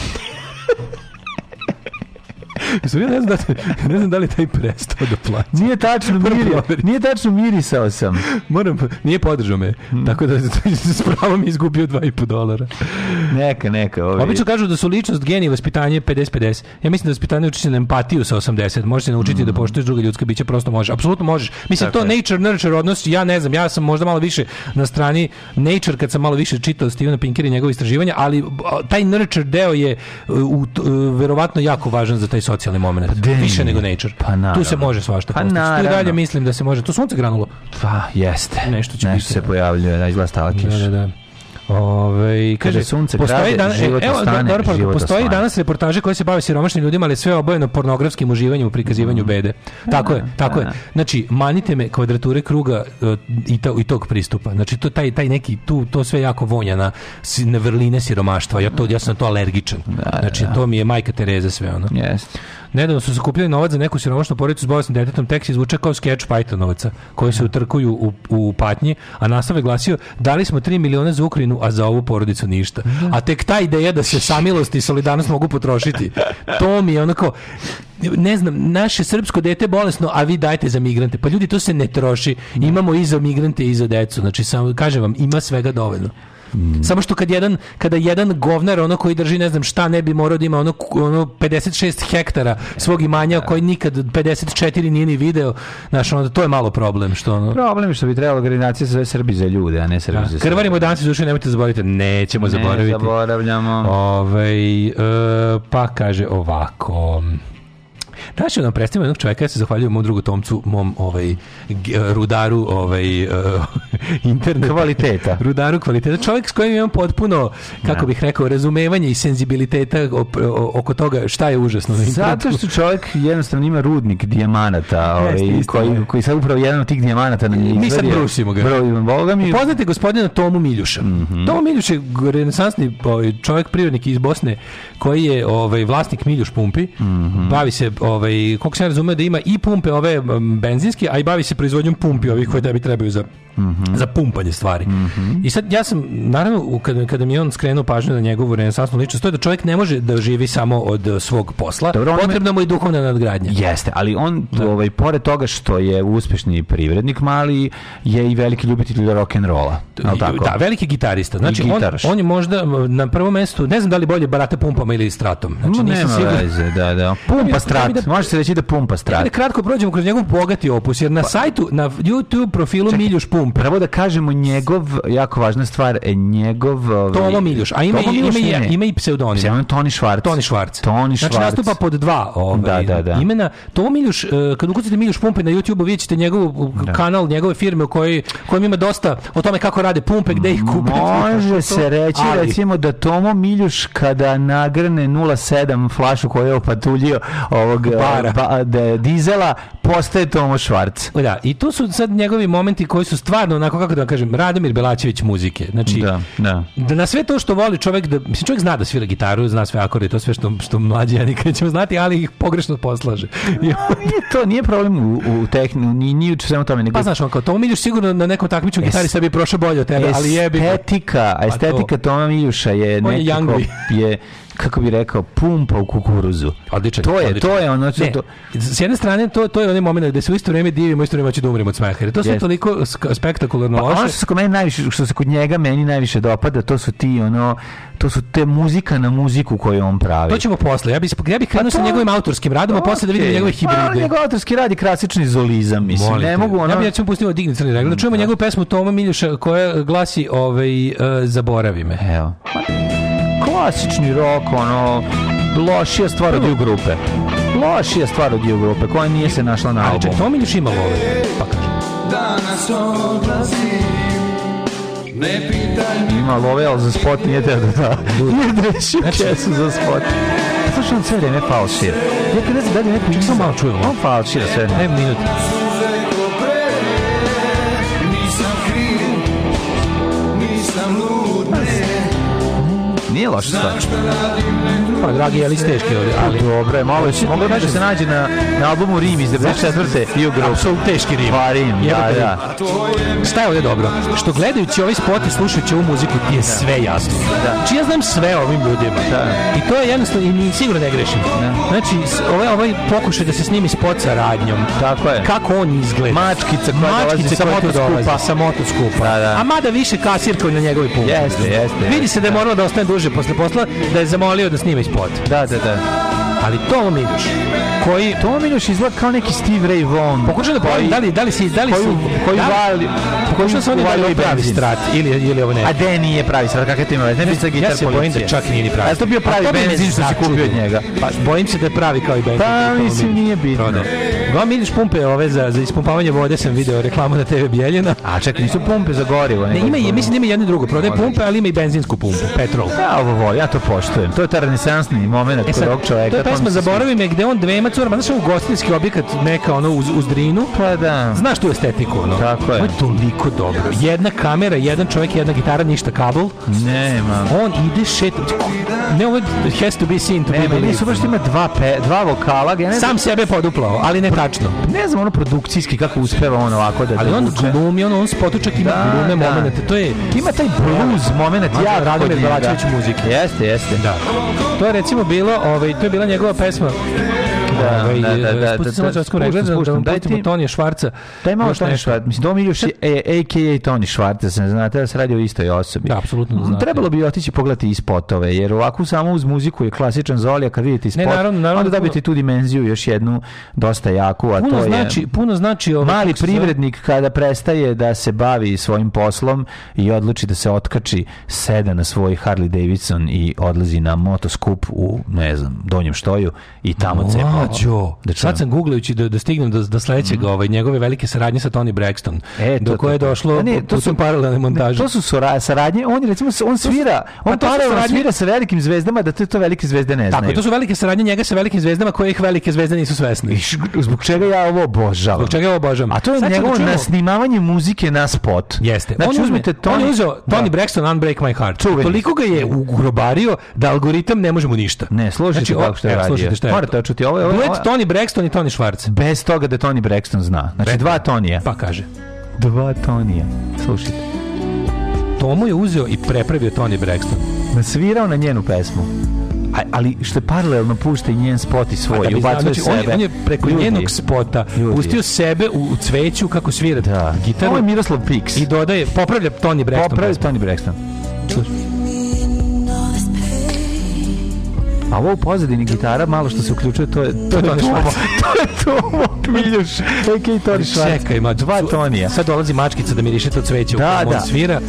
[SPEAKER 6] Mislim, ja ne znam, da, ne znam da li taj prestao da plaća.
[SPEAKER 5] Nije tačno,
[SPEAKER 6] Moram
[SPEAKER 5] miri,
[SPEAKER 6] proveriti.
[SPEAKER 5] nije tačno mirisao sam.
[SPEAKER 6] Moram, nije podržao me, tako da [laughs] s pravom je izgubio 2,5 dolara.
[SPEAKER 5] Neka, neka. Ovi.
[SPEAKER 6] Obično kažu da su ličnost, genij, vaspitanje 50-50. Ja mislim da vaspitanje uči se na empatiju sa 80. Možeš se naučiti da poštuješ druga ljudska bića, prosto možeš. Apsolutno možeš. Mislim,
[SPEAKER 5] Tako
[SPEAKER 6] to
[SPEAKER 5] je.
[SPEAKER 6] nature, nurture odnos, ja ne znam, ja sam možda malo više na strani nature kad sam malo više čitao Stevena Pinkera i njegove istraživanja, ali taj nurture deo je uh, u, uh, verovatno jako važan za taj socijalni moment. više nego nature.
[SPEAKER 5] Pa naravno.
[SPEAKER 6] tu se može svašta
[SPEAKER 5] Pa
[SPEAKER 6] postići. Tu i dalje mislim da se može. To sunce granulo.
[SPEAKER 5] Pa, jeste.
[SPEAKER 6] Nešto će
[SPEAKER 5] Nešto
[SPEAKER 6] biti.
[SPEAKER 5] se pojavljuje, da izgleda stala kiša.
[SPEAKER 6] Da, da, da. Ove, kaže,
[SPEAKER 5] sunce
[SPEAKER 6] postoji
[SPEAKER 5] krade,
[SPEAKER 6] danas,
[SPEAKER 5] život
[SPEAKER 6] evo,
[SPEAKER 5] ostane,
[SPEAKER 6] dobro,
[SPEAKER 5] život
[SPEAKER 6] postoji
[SPEAKER 5] osvane.
[SPEAKER 6] danas reportaže koje se bave siromašnim ljudima, ali sve obojeno pornografskim uživanjem u prikazivanju
[SPEAKER 5] Mm.
[SPEAKER 6] bede. Tako je, tako je. Znači, manite me kvadrature kruga e, i, to, i tog pristupa. Znači, to, taj, taj neki, tu, to sve jako vonja na, na vrline siromaštva. Ja, to, ja sam na to alergičan. znači, to mi je majka Tereza sve ono.
[SPEAKER 5] Jeste.
[SPEAKER 6] Nedavno su sakupljali novac za neku siromašnu porodicu s bolesnim detetom, tek se izvuče kao skeč Pythonovaca, koji se utrkuju u, u patnji, a naslov je glasio dali smo 3 miliona za Ukrajinu, a za ovu porodicu ništa. A tek ta ideja da se samilost i solidarnost mogu potrošiti, to mi je onako, ne znam, naše srpsko dete bolesno, a vi dajte za migrante. Pa ljudi, to se ne troši. Imamo i za migrante i za decu. Znači, samo, kažem vam, ima svega dovoljno. Samo što kad jedan, kada jedan govnar ono koji drži ne znam šta ne bi morao da ima ono, ono 56 hektara svog imanja koji nikad 54 nije ni video, znaš, onda to je malo problem što ono
[SPEAKER 5] Problem je što bi trebalo organizacija za Srbi za ljude, a ne Srbi za Srbi.
[SPEAKER 6] Krvarimo danas iz duše, nemojte zaboraviti, nećemo
[SPEAKER 5] Ne
[SPEAKER 6] zaboraviti.
[SPEAKER 5] zaboravljamo.
[SPEAKER 6] Ovaj, e, pa kaže ovako. Danas ću nam predstaviti jednog čovjeka, ja se zahvaljujem mom drugu Tomcu, mom ovaj, g- rudaru ovaj, uh, [laughs] interneta.
[SPEAKER 5] Kvaliteta.
[SPEAKER 6] rudaru kvaliteta. Čovjek s kojim imam potpuno, kako
[SPEAKER 5] Da.
[SPEAKER 6] bih rekao, razumevanje i senzibiliteta op- o- oko toga šta je užasno na internetu.
[SPEAKER 5] Zato što čovjek jednostavno ima rudnik dijamanata, ovaj,
[SPEAKER 6] Jeste,
[SPEAKER 5] koji,
[SPEAKER 6] je.
[SPEAKER 5] koji sad upravo jedan od tih dijamanata na
[SPEAKER 6] Mi sad brusimo ga.
[SPEAKER 5] Boga mi,
[SPEAKER 6] Poznate gospodina Tomu Miljuša. Tomu Miljuš je renesansni ovaj, čovjek, prirodnik iz Bosne, koji je ovaj, vlasnik Miljuš pumpi. Bavi se, ovaj, koliko sam ja razumeo, da ima i pumpe ove benzinske, a i bavi se proizvodnjom pumpi ovih koje tebi trebaju za, za pumpanje stvari. I sad ja sam, naravno, kada, kada mi je on skrenuo pažnju na njegovu renesansnu ličnost, to je da čovjek ne može da živi samo od eh, svog posla.
[SPEAKER 5] Dobro,
[SPEAKER 6] Potrebna mu je duhovna nadgradnja.
[SPEAKER 5] Jeste, ali on ovaj pored toga što je uspešni privrednik mali je i veliki ljubitelj rock and rolla. Tako?
[SPEAKER 6] Da, veliki gitarista. Znači, on, on je možda na prvom mestu, ne znam da li bolje barata pumpama ili stratom. Znači,
[SPEAKER 5] No,
[SPEAKER 6] nisam
[SPEAKER 5] nema
[SPEAKER 6] siguran.
[SPEAKER 5] veze, da, da. Pumpa
[SPEAKER 6] bih-
[SPEAKER 5] strat,
[SPEAKER 6] ja bih da-
[SPEAKER 5] može se reći da pumpa
[SPEAKER 6] Ja
[SPEAKER 5] strat.
[SPEAKER 6] da kratko prođemo kroz njegov bogati opus, jer na sajtu, na YouTube profilu Miljuš Pump,
[SPEAKER 5] Prvo da kažemo njegov, jako važna stvar, e, njegov... ovaj,
[SPEAKER 6] Tomo Miljuš, a ima,
[SPEAKER 5] Tomo
[SPEAKER 6] ima,
[SPEAKER 5] Miljuš,
[SPEAKER 6] i,
[SPEAKER 5] ne, ne.
[SPEAKER 6] ima i pseudonim.
[SPEAKER 5] Pseudonim Toni Švarc.
[SPEAKER 6] Toni Švarc.
[SPEAKER 5] Toni
[SPEAKER 6] Znači
[SPEAKER 5] Švarc.
[SPEAKER 6] nastupa pod dva ovaj,
[SPEAKER 5] Da, da, da.
[SPEAKER 6] imena. Tomo Miljuš, e, kad ukucate Miljuš Pumpe na YouTube, vidjet ćete njegov kanal, njegove firme u kojoj, kojem ima dosta o tome kako rade pumpe, gde ih kupiti.
[SPEAKER 5] Može se reći
[SPEAKER 6] Ali-
[SPEAKER 5] recimo da Tomo Miljuš kada nagrne 0,7 flašu koju je opatuljio ovog
[SPEAKER 6] Bara.
[SPEAKER 5] ba, de- dizela postaje Tomo Švarc.
[SPEAKER 6] Da, i tu su sad njegovi momenti koji su stvarno, onako kako da vam kažem, Radomir Belačević muzike. Znači,
[SPEAKER 5] Da, da.
[SPEAKER 6] da na sve to što voli čovjek, da, mislim, čovjek zna da svira gitaru, zna sve akorde, to sve što, što mlađi ja [laughs] nikad nećemo znati, ali ih pogrešno poslaže. I
[SPEAKER 5] Nije to nije problem u, u tehnu, ni, ni u svemu tome. Nego
[SPEAKER 6] Pa znaš, on kao Tomo Miljuš sigurno na nekom takmičnom gitari sad bi prošao bolje od tebe, ali jebi
[SPEAKER 5] estetika,
[SPEAKER 6] Pa
[SPEAKER 5] estetika Toma Miljuša je nekako je kako bi rekao pumpa u kukuruzu.
[SPEAKER 6] Odličan.
[SPEAKER 5] To je,
[SPEAKER 6] odličan.
[SPEAKER 5] to je ono što to,
[SPEAKER 6] S jedne strane, to, to je onaj moment da se u isto vrijeme divimo, u isto vrijeme da umremo od smeha. Jer je to sve
[SPEAKER 5] Jeste.
[SPEAKER 6] toliko spektakularno
[SPEAKER 5] Pa ono
[SPEAKER 6] loše.
[SPEAKER 5] što se kod meni najviše, što se kod njega meni najviše dopada, to su ti ono, to su te muzika na muziku koju on pravi.
[SPEAKER 6] To ćemo posle. Ja bih ja bih krenuo
[SPEAKER 5] Pa
[SPEAKER 6] sa
[SPEAKER 5] to-
[SPEAKER 6] njegovim autorskim radom, a posle da vidimo
[SPEAKER 5] Okej.
[SPEAKER 6] njegove
[SPEAKER 5] Pa,
[SPEAKER 6] hibride.
[SPEAKER 5] njegov autorski rad je klasični zolizam, mislim.
[SPEAKER 6] Molim
[SPEAKER 5] ne mogu ono...
[SPEAKER 6] Ja bih recimo pustio Digni crni regl. Da čujemo njegovu pesmu Toma Miljuša koja glasi ovaj, uh, Zaboravi me.
[SPEAKER 5] Evo. Klasični rok, ono, lošija stvar od U grupe. Lošija stvar od U grupe, koja nije se našla na
[SPEAKER 6] Ali
[SPEAKER 5] albumu.
[SPEAKER 6] ček, Toma Miljuš ima love. Pa kažem.
[SPEAKER 8] Danas odlazim Ne pitaj
[SPEAKER 5] Ima love, ali za spot nije teo da da. Nije da reši kesu za spot. Slušaj, on sve vreme falšira. Ja kad ne znam da neko
[SPEAKER 6] Samo malo čujemo.
[SPEAKER 5] On falšira sve vreme.
[SPEAKER 6] Evo minut.
[SPEAKER 5] Nije loša stvar.
[SPEAKER 6] Pa, dragi, je li teški ovdje? Ali,
[SPEAKER 5] Dobro je, malo je moglo bi da se nađe na, na albumu Rim iz 94. U grupe.
[SPEAKER 6] Apsolutno teški rim.
[SPEAKER 5] Pa Rim, da, da.
[SPEAKER 6] Šta je ovdje dobro? Što gledajući ovaj spot i slušajući ovu muziku ti je sve jasno. Znači ja znam sve o ovim ljudima. I to je jednostavno, i ni sigurno ne grešim. Znači, s- ovaj, ovaj pokušaj da se snimi spot sa radnjom.
[SPEAKER 5] Tako je.
[SPEAKER 6] Kako on izgleda.
[SPEAKER 5] Mačkica koja dolazi
[SPEAKER 6] Mačkice
[SPEAKER 5] sa motoskupa.
[SPEAKER 6] dolaze, Sa motoskupa.
[SPEAKER 5] Da, da.
[SPEAKER 6] A mada više kasirka na njegovoj pumpi.
[SPEAKER 5] Jeste, jeste,
[SPEAKER 6] Vidi se da je moralo da ostane duže posle posla, da je zamolio da snimi spot.
[SPEAKER 5] Da, da, da.
[SPEAKER 6] Ali to Miljuš, koji
[SPEAKER 5] Tomo Miljuš izgleda kao neki Steve Ray Vaughan.
[SPEAKER 6] Pokušaj da pojavim, da li, da li si, da li si,
[SPEAKER 5] Koju- koju
[SPEAKER 6] da li-
[SPEAKER 5] vali-
[SPEAKER 6] Pokušao sam on da li pravi
[SPEAKER 5] benzin.
[SPEAKER 6] strat, ili, ili ovo ne.
[SPEAKER 5] A de nije pravi sad, kakav to ima? Ne bi sa gitar
[SPEAKER 6] ja se bojim da čak nije ni pravi.
[SPEAKER 5] A je to bio pravi benzin što si kupio od njega?
[SPEAKER 6] Pa bojim se da je pravi kao i benzin.
[SPEAKER 5] Pa,
[SPEAKER 6] koji
[SPEAKER 5] mislim, nije bitno.
[SPEAKER 6] Dva Miljuš pumpe ove za, za ispumpavanje vode sam video reklamu na TV Bijeljina.
[SPEAKER 5] A čekaj, nisu pumpe za gorivo.
[SPEAKER 6] Ne, ima, i- mislim da ima jedno drugo. Prodaje pumpe, ali ima i benzinsku pumpu, petrol.
[SPEAKER 5] Ja ovo volim, ja to poštujem. To je taj renesansni moment
[SPEAKER 6] E
[SPEAKER 5] kod ovog čoveka.
[SPEAKER 6] Pesma Zaboravi me gde on dvema curama, znaš ono ugostiteljski objekat neka ono uz, uz drinu,
[SPEAKER 5] Pa da.
[SPEAKER 6] Znaš tu estetiku, ono?
[SPEAKER 5] Tako je.
[SPEAKER 6] Ovo je toliko dobro. Jedna kamera, jedan čovjek, jedna gitara, ništa kabel.
[SPEAKER 5] Nema.
[SPEAKER 6] On ide šet... Ne, ovo has to be seen to be
[SPEAKER 5] Ne, meni
[SPEAKER 6] believed.
[SPEAKER 5] su baš ima dva, pe, dva vokala. Ja ne
[SPEAKER 6] Sam sebe poduplao, ali ne tačno.
[SPEAKER 5] ne znam ono produkcijski kako uspeva on ovako da
[SPEAKER 6] Ali
[SPEAKER 5] da
[SPEAKER 6] on glumi, on, on spotučak ima
[SPEAKER 5] Da,
[SPEAKER 6] glume
[SPEAKER 5] da.
[SPEAKER 6] momente. To je...
[SPEAKER 5] Ima taj blues moment, ja
[SPEAKER 6] Radomir Belačević muzike.
[SPEAKER 5] Jeste, jeste.
[SPEAKER 6] Da. To je recimo bilo, ovaj, to je bila njegova pesma.
[SPEAKER 5] Da,
[SPEAKER 6] ovaj,
[SPEAKER 5] da, da, da,
[SPEAKER 6] Spusti
[SPEAKER 5] da,
[SPEAKER 6] malo
[SPEAKER 5] da,
[SPEAKER 6] časkom regledu,
[SPEAKER 5] spuštam,
[SPEAKER 6] da vam pustimo
[SPEAKER 5] ti-
[SPEAKER 6] Tonija Švarca.
[SPEAKER 5] Daj malo
[SPEAKER 6] Još
[SPEAKER 5] Toni
[SPEAKER 6] nešto.
[SPEAKER 5] Švart. Mislim, Domi Miljuš je a.k.a. Toni Švarta, se znate da se radi o istoj osobi.
[SPEAKER 6] Da, apsolutno da znate.
[SPEAKER 5] Trebalo bi otići pogledati i spotove, jer ovako samo uz muziku je klasičan Zoli, a kad vidite i spot,
[SPEAKER 6] Ne, naravno, naravno,
[SPEAKER 5] onda dobijete tu dimenziju još jednu dosta jaku, a
[SPEAKER 6] Puno
[SPEAKER 5] to je...
[SPEAKER 6] znači, puno znači ovaj,
[SPEAKER 5] Mali privrednik kada prestaje da se bavi svojim poslom i odluči da se otkači, seda na svoj Harley Davidson i odlazi na motoskup u, ne znam, Donjem Štoju i tamo cepa.
[SPEAKER 6] Mlađo,
[SPEAKER 5] Da
[SPEAKER 6] sad
[SPEAKER 5] čujem.
[SPEAKER 6] sam googlajući da, da stignem do, do sledećeg ovaj, njegove velike saradnje sa Tony Braxton,
[SPEAKER 5] E,
[SPEAKER 6] do
[SPEAKER 5] to,
[SPEAKER 6] koje je došlo
[SPEAKER 5] ne, to su-
[SPEAKER 6] paralelne montaže.
[SPEAKER 5] To su sora- saradnje, on je recimo, on svira, on
[SPEAKER 6] pa to
[SPEAKER 5] paralelno
[SPEAKER 6] saradnje-
[SPEAKER 5] svira sa velikim zvezdama da te to velike zvezde ne
[SPEAKER 6] Tako,
[SPEAKER 5] znaju.
[SPEAKER 6] to su velike saradnje njega sa velikim zvezdama koje ih velike zvezde nisu svesne.
[SPEAKER 5] I š- Zbog čega ja ovo obožavam.
[SPEAKER 6] Zbog čega ja ovo obožavam.
[SPEAKER 5] A to je
[SPEAKER 6] Sad
[SPEAKER 5] njegovo
[SPEAKER 6] da
[SPEAKER 5] nasnimavanje muzike na spot.
[SPEAKER 6] Jeste.
[SPEAKER 5] Znači,
[SPEAKER 6] on, uzme,
[SPEAKER 5] uzmete
[SPEAKER 6] on
[SPEAKER 5] Tony...
[SPEAKER 6] je uzeo Tony
[SPEAKER 5] Da.
[SPEAKER 6] Braxton Unbreak My Heart.
[SPEAKER 5] Čuveni.
[SPEAKER 6] Toliko ga je ugrobario da algoritam ne može mu ništa.
[SPEAKER 5] Ne, slušajte
[SPEAKER 6] Znači,
[SPEAKER 5] kako što je radio. Morate očuti. Ovo je, ovo,
[SPEAKER 6] Duet Tony Braxton i Tony Schwartz.
[SPEAKER 5] bez toga da Tony Braxton zna. Znači, dva Tonija.
[SPEAKER 6] Pa kaže.
[SPEAKER 5] Dva Tonija. Slušajte.
[SPEAKER 6] Tomo je uzeo i prepravio Tony Braxton.
[SPEAKER 5] Nasvirao na njenu pesmu. A, ali što je paralelno pušta i njen spot i svoj.
[SPEAKER 6] Da
[SPEAKER 5] ubacuje
[SPEAKER 6] znači, on, je,
[SPEAKER 5] sebe.
[SPEAKER 6] on je preko
[SPEAKER 5] Ljudi.
[SPEAKER 6] njenog spota
[SPEAKER 5] Ljudi.
[SPEAKER 6] pustio sebe u, u cveću kako svira
[SPEAKER 5] Da.
[SPEAKER 6] gitaru
[SPEAKER 5] Ovo je Miroslav Pix.
[SPEAKER 6] i dodaje, popravlja Tony Braxton.
[SPEAKER 5] Popravi
[SPEAKER 6] pesmu.
[SPEAKER 5] Tony Braxton. A ovo u pozadini gitara, malo što se uključuje, to je, to je Tomo. To je Tomo Miljuš, a.k.a. Tony Schwartz.
[SPEAKER 6] Čekaj, ma,
[SPEAKER 5] Dva Tonija.
[SPEAKER 6] Sad dolazi mačkica da miriše to cveće u
[SPEAKER 5] Da,
[SPEAKER 6] kojem
[SPEAKER 5] da.
[SPEAKER 6] on svira.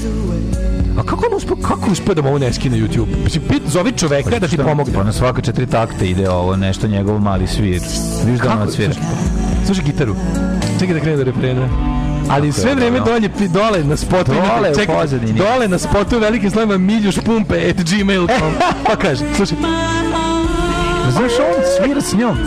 [SPEAKER 6] A kako on uspe, kako uspe da mu ovo ne skine na YouTube? Mislim, pit, zovi čoveka da ti pomogne.
[SPEAKER 5] Pa na svaka četiri takta ide ovo, nešto njegov mali svir. Viš da on odsvira.
[SPEAKER 6] Slušaj, slušaj gitaru. Čekaj da krene do refrena. Ali sve vreme
[SPEAKER 5] dobro.
[SPEAKER 6] dolje, dole na spotu
[SPEAKER 5] Dole
[SPEAKER 6] čekaj,
[SPEAKER 5] pozadini.
[SPEAKER 6] Dole na spotu velikim slovima miljuš pumpe at gmail.com. [laughs] pa kaže, slušaj.
[SPEAKER 5] Znaš, on svira s njom.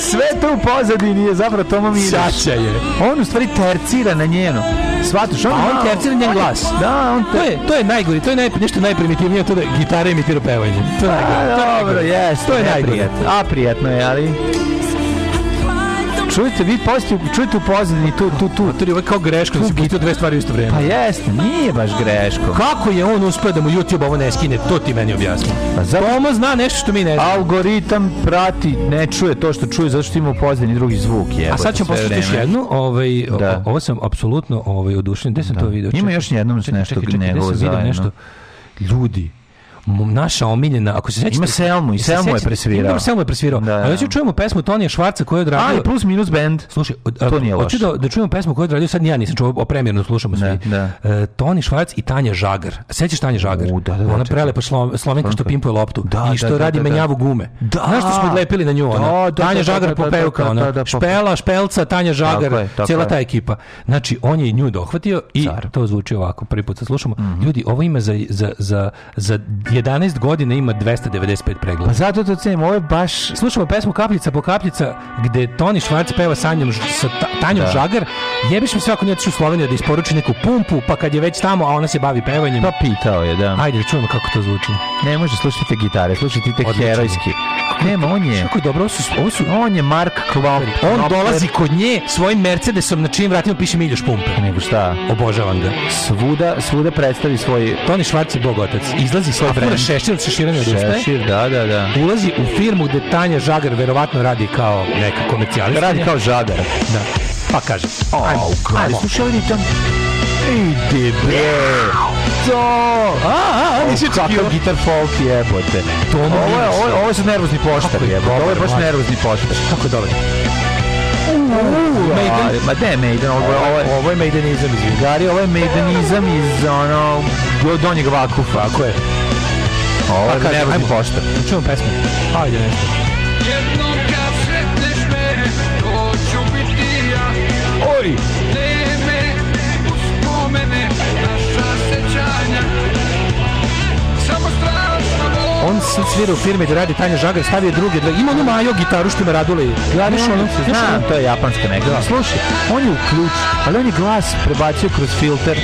[SPEAKER 5] Sve to u pozadini je zapravo Toma Miljaš.
[SPEAKER 6] Saća je.
[SPEAKER 5] On u stvari tercira na njenu. Svataš, on,
[SPEAKER 6] on tercira njen glas.
[SPEAKER 5] Da, on
[SPEAKER 6] To je, to je najgori, to je naj, nešto najprimitivnije, to da gitara imitira pevanje. To je najgore.
[SPEAKER 5] A,
[SPEAKER 6] to je
[SPEAKER 5] dobro,
[SPEAKER 6] najgore.
[SPEAKER 5] jes,
[SPEAKER 6] To je najgore.
[SPEAKER 5] neprijatno. A, prijatno je, ali... Čujte, vi posti, čujte u pozadini tu, tu, tu.
[SPEAKER 6] To je ovo kao greška da si pustio dve stvari u isto vrijeme.
[SPEAKER 5] Pa jeste, nije baš greško.
[SPEAKER 6] Kako je on uspio da mu YouTube ovo ne skine, to ti meni objasni.
[SPEAKER 5] Pa zato
[SPEAKER 6] Toma zna nešto što mi ne znamo.
[SPEAKER 5] algoritam prati, ne čuje to što čuje, zato što ima u pozadini drugi zvuk.
[SPEAKER 6] A
[SPEAKER 5] jebote,
[SPEAKER 6] sad ćemo poslušati još jednu, ovaj, o-
[SPEAKER 5] Da.
[SPEAKER 6] ovo sam apsolutno ovaj, odušen. Gde sam to video?
[SPEAKER 5] Ima još jednom
[SPEAKER 6] čekaj,
[SPEAKER 5] nešto
[SPEAKER 6] čekaj, čekaj, gde sam
[SPEAKER 5] zajedno.
[SPEAKER 6] nešto? Ljudi, naša omiljena, ako se sećate...
[SPEAKER 5] Ima Selmu i
[SPEAKER 6] se
[SPEAKER 5] Selmu je presvirao.
[SPEAKER 6] Ima Selmu je presvirao.
[SPEAKER 5] Da,
[SPEAKER 6] A
[SPEAKER 5] da.
[SPEAKER 6] hoću čujemo pesmu Tonija Švarca koju je odradio...
[SPEAKER 5] A, i plus minus band.
[SPEAKER 6] Slušaj,
[SPEAKER 5] To nije loše.
[SPEAKER 6] da, da čujemo pesmu koju je odradio, sad ja nisam čuo, o premjerno slušamo svi.
[SPEAKER 5] Da,
[SPEAKER 6] E, Toni Švarc i Tanja Žagar. Sećaš Tanja Žagar?
[SPEAKER 5] U, da, da, da,
[SPEAKER 6] Ona prelepa slovenka što pimpuje loptu
[SPEAKER 5] Da,
[SPEAKER 6] i što
[SPEAKER 5] da, da,
[SPEAKER 6] radi
[SPEAKER 5] da, da.
[SPEAKER 6] menjavu gume.
[SPEAKER 5] Da.
[SPEAKER 6] Znaš što smo odlepili na nju? Ona?
[SPEAKER 5] Da, da,
[SPEAKER 6] Tanja
[SPEAKER 5] da,
[SPEAKER 6] Žagar
[SPEAKER 5] da, da,
[SPEAKER 6] popevka,
[SPEAKER 5] da,
[SPEAKER 6] ona.
[SPEAKER 5] da, da,
[SPEAKER 6] Špela, Špelca, Tanja Žagar, cijela
[SPEAKER 5] je.
[SPEAKER 6] ta ekipa. Znači, on je nju dohvatio i to zvuči ovako. Prvi put slušamo.
[SPEAKER 5] Mhm.
[SPEAKER 6] Ljudi, ovo ima za, za, za, za 11 godina ima 295 pregleda.
[SPEAKER 5] Pa zato to cenim, ovo je baš...
[SPEAKER 6] Slušamo pesmu Kapljica po kapljica gde Toni Švarc peva sa, njom, sa ta, Tanjom
[SPEAKER 5] Da.
[SPEAKER 6] Žagar. Jebiš mi sve ako nije u Sloveniju da isporuči neku pumpu, pa kad je već tamo, a ona se bavi pevanjem.
[SPEAKER 5] Pa pitao je, da.
[SPEAKER 6] Ajde da čujemo kako to zvuči.
[SPEAKER 5] Ne može slušati gitare, slušajte te
[SPEAKER 6] Odlično.
[SPEAKER 5] herojski. Nema, on je...
[SPEAKER 6] Kako dobro, ovo su, ovo su
[SPEAKER 5] On je Mark Klop.
[SPEAKER 6] on dolazi kod nje svojim Mercedesom na čijim vratima piše Miljoš pumpe.
[SPEAKER 5] Nego šta?
[SPEAKER 6] Obožavam ga.
[SPEAKER 5] Svuda, svuda predstavi svoj...
[SPEAKER 6] Toni Švarc je bog otac. Izlazi svoj
[SPEAKER 5] brand.
[SPEAKER 6] šešir od šeširanja odustaje.
[SPEAKER 5] Šešir, da, da, da.
[SPEAKER 6] Ulazi u firmu gde Tanja Žagar verovatno radi kao neka komercijalista.
[SPEAKER 5] Radi kao žagar.
[SPEAKER 6] Da. Pa kaže.
[SPEAKER 5] Ajmo,
[SPEAKER 6] Ajmo,
[SPEAKER 5] ajmo. Slušaj ovaj ritam. Idi bre. To.
[SPEAKER 6] A, a, a, nisi očekivao.
[SPEAKER 5] gitar folk jebote. Ovo je,
[SPEAKER 6] Miljoš.
[SPEAKER 5] ovo je, ovo je sad nervozni poštar jebote. Ovo je baš nervozni poštar.
[SPEAKER 6] Kako je dobro.
[SPEAKER 5] Maiden. Ma de Maiden, ovo, ovo,
[SPEAKER 6] Ovo je Maidenizam, izvini.
[SPEAKER 5] Gari, ovo je Maidenizam iz ono do donjeg vakufa.
[SPEAKER 6] Tako je.
[SPEAKER 5] Ovo
[SPEAKER 6] Pa
[SPEAKER 5] je nervozni
[SPEAKER 6] ajmo.
[SPEAKER 5] poštar.
[SPEAKER 6] Čujemo pesmu. Ajde nešto. On sad svira u firmi da radi Tanja Žagar, stavio druge. dve- Ima onu Majo gitaru što me radule. Znaš ono? znaš
[SPEAKER 5] Znam,
[SPEAKER 6] ono?
[SPEAKER 5] to je japanska neka. Slušaj, on je uključ, ali on je glas prebacio kroz filter.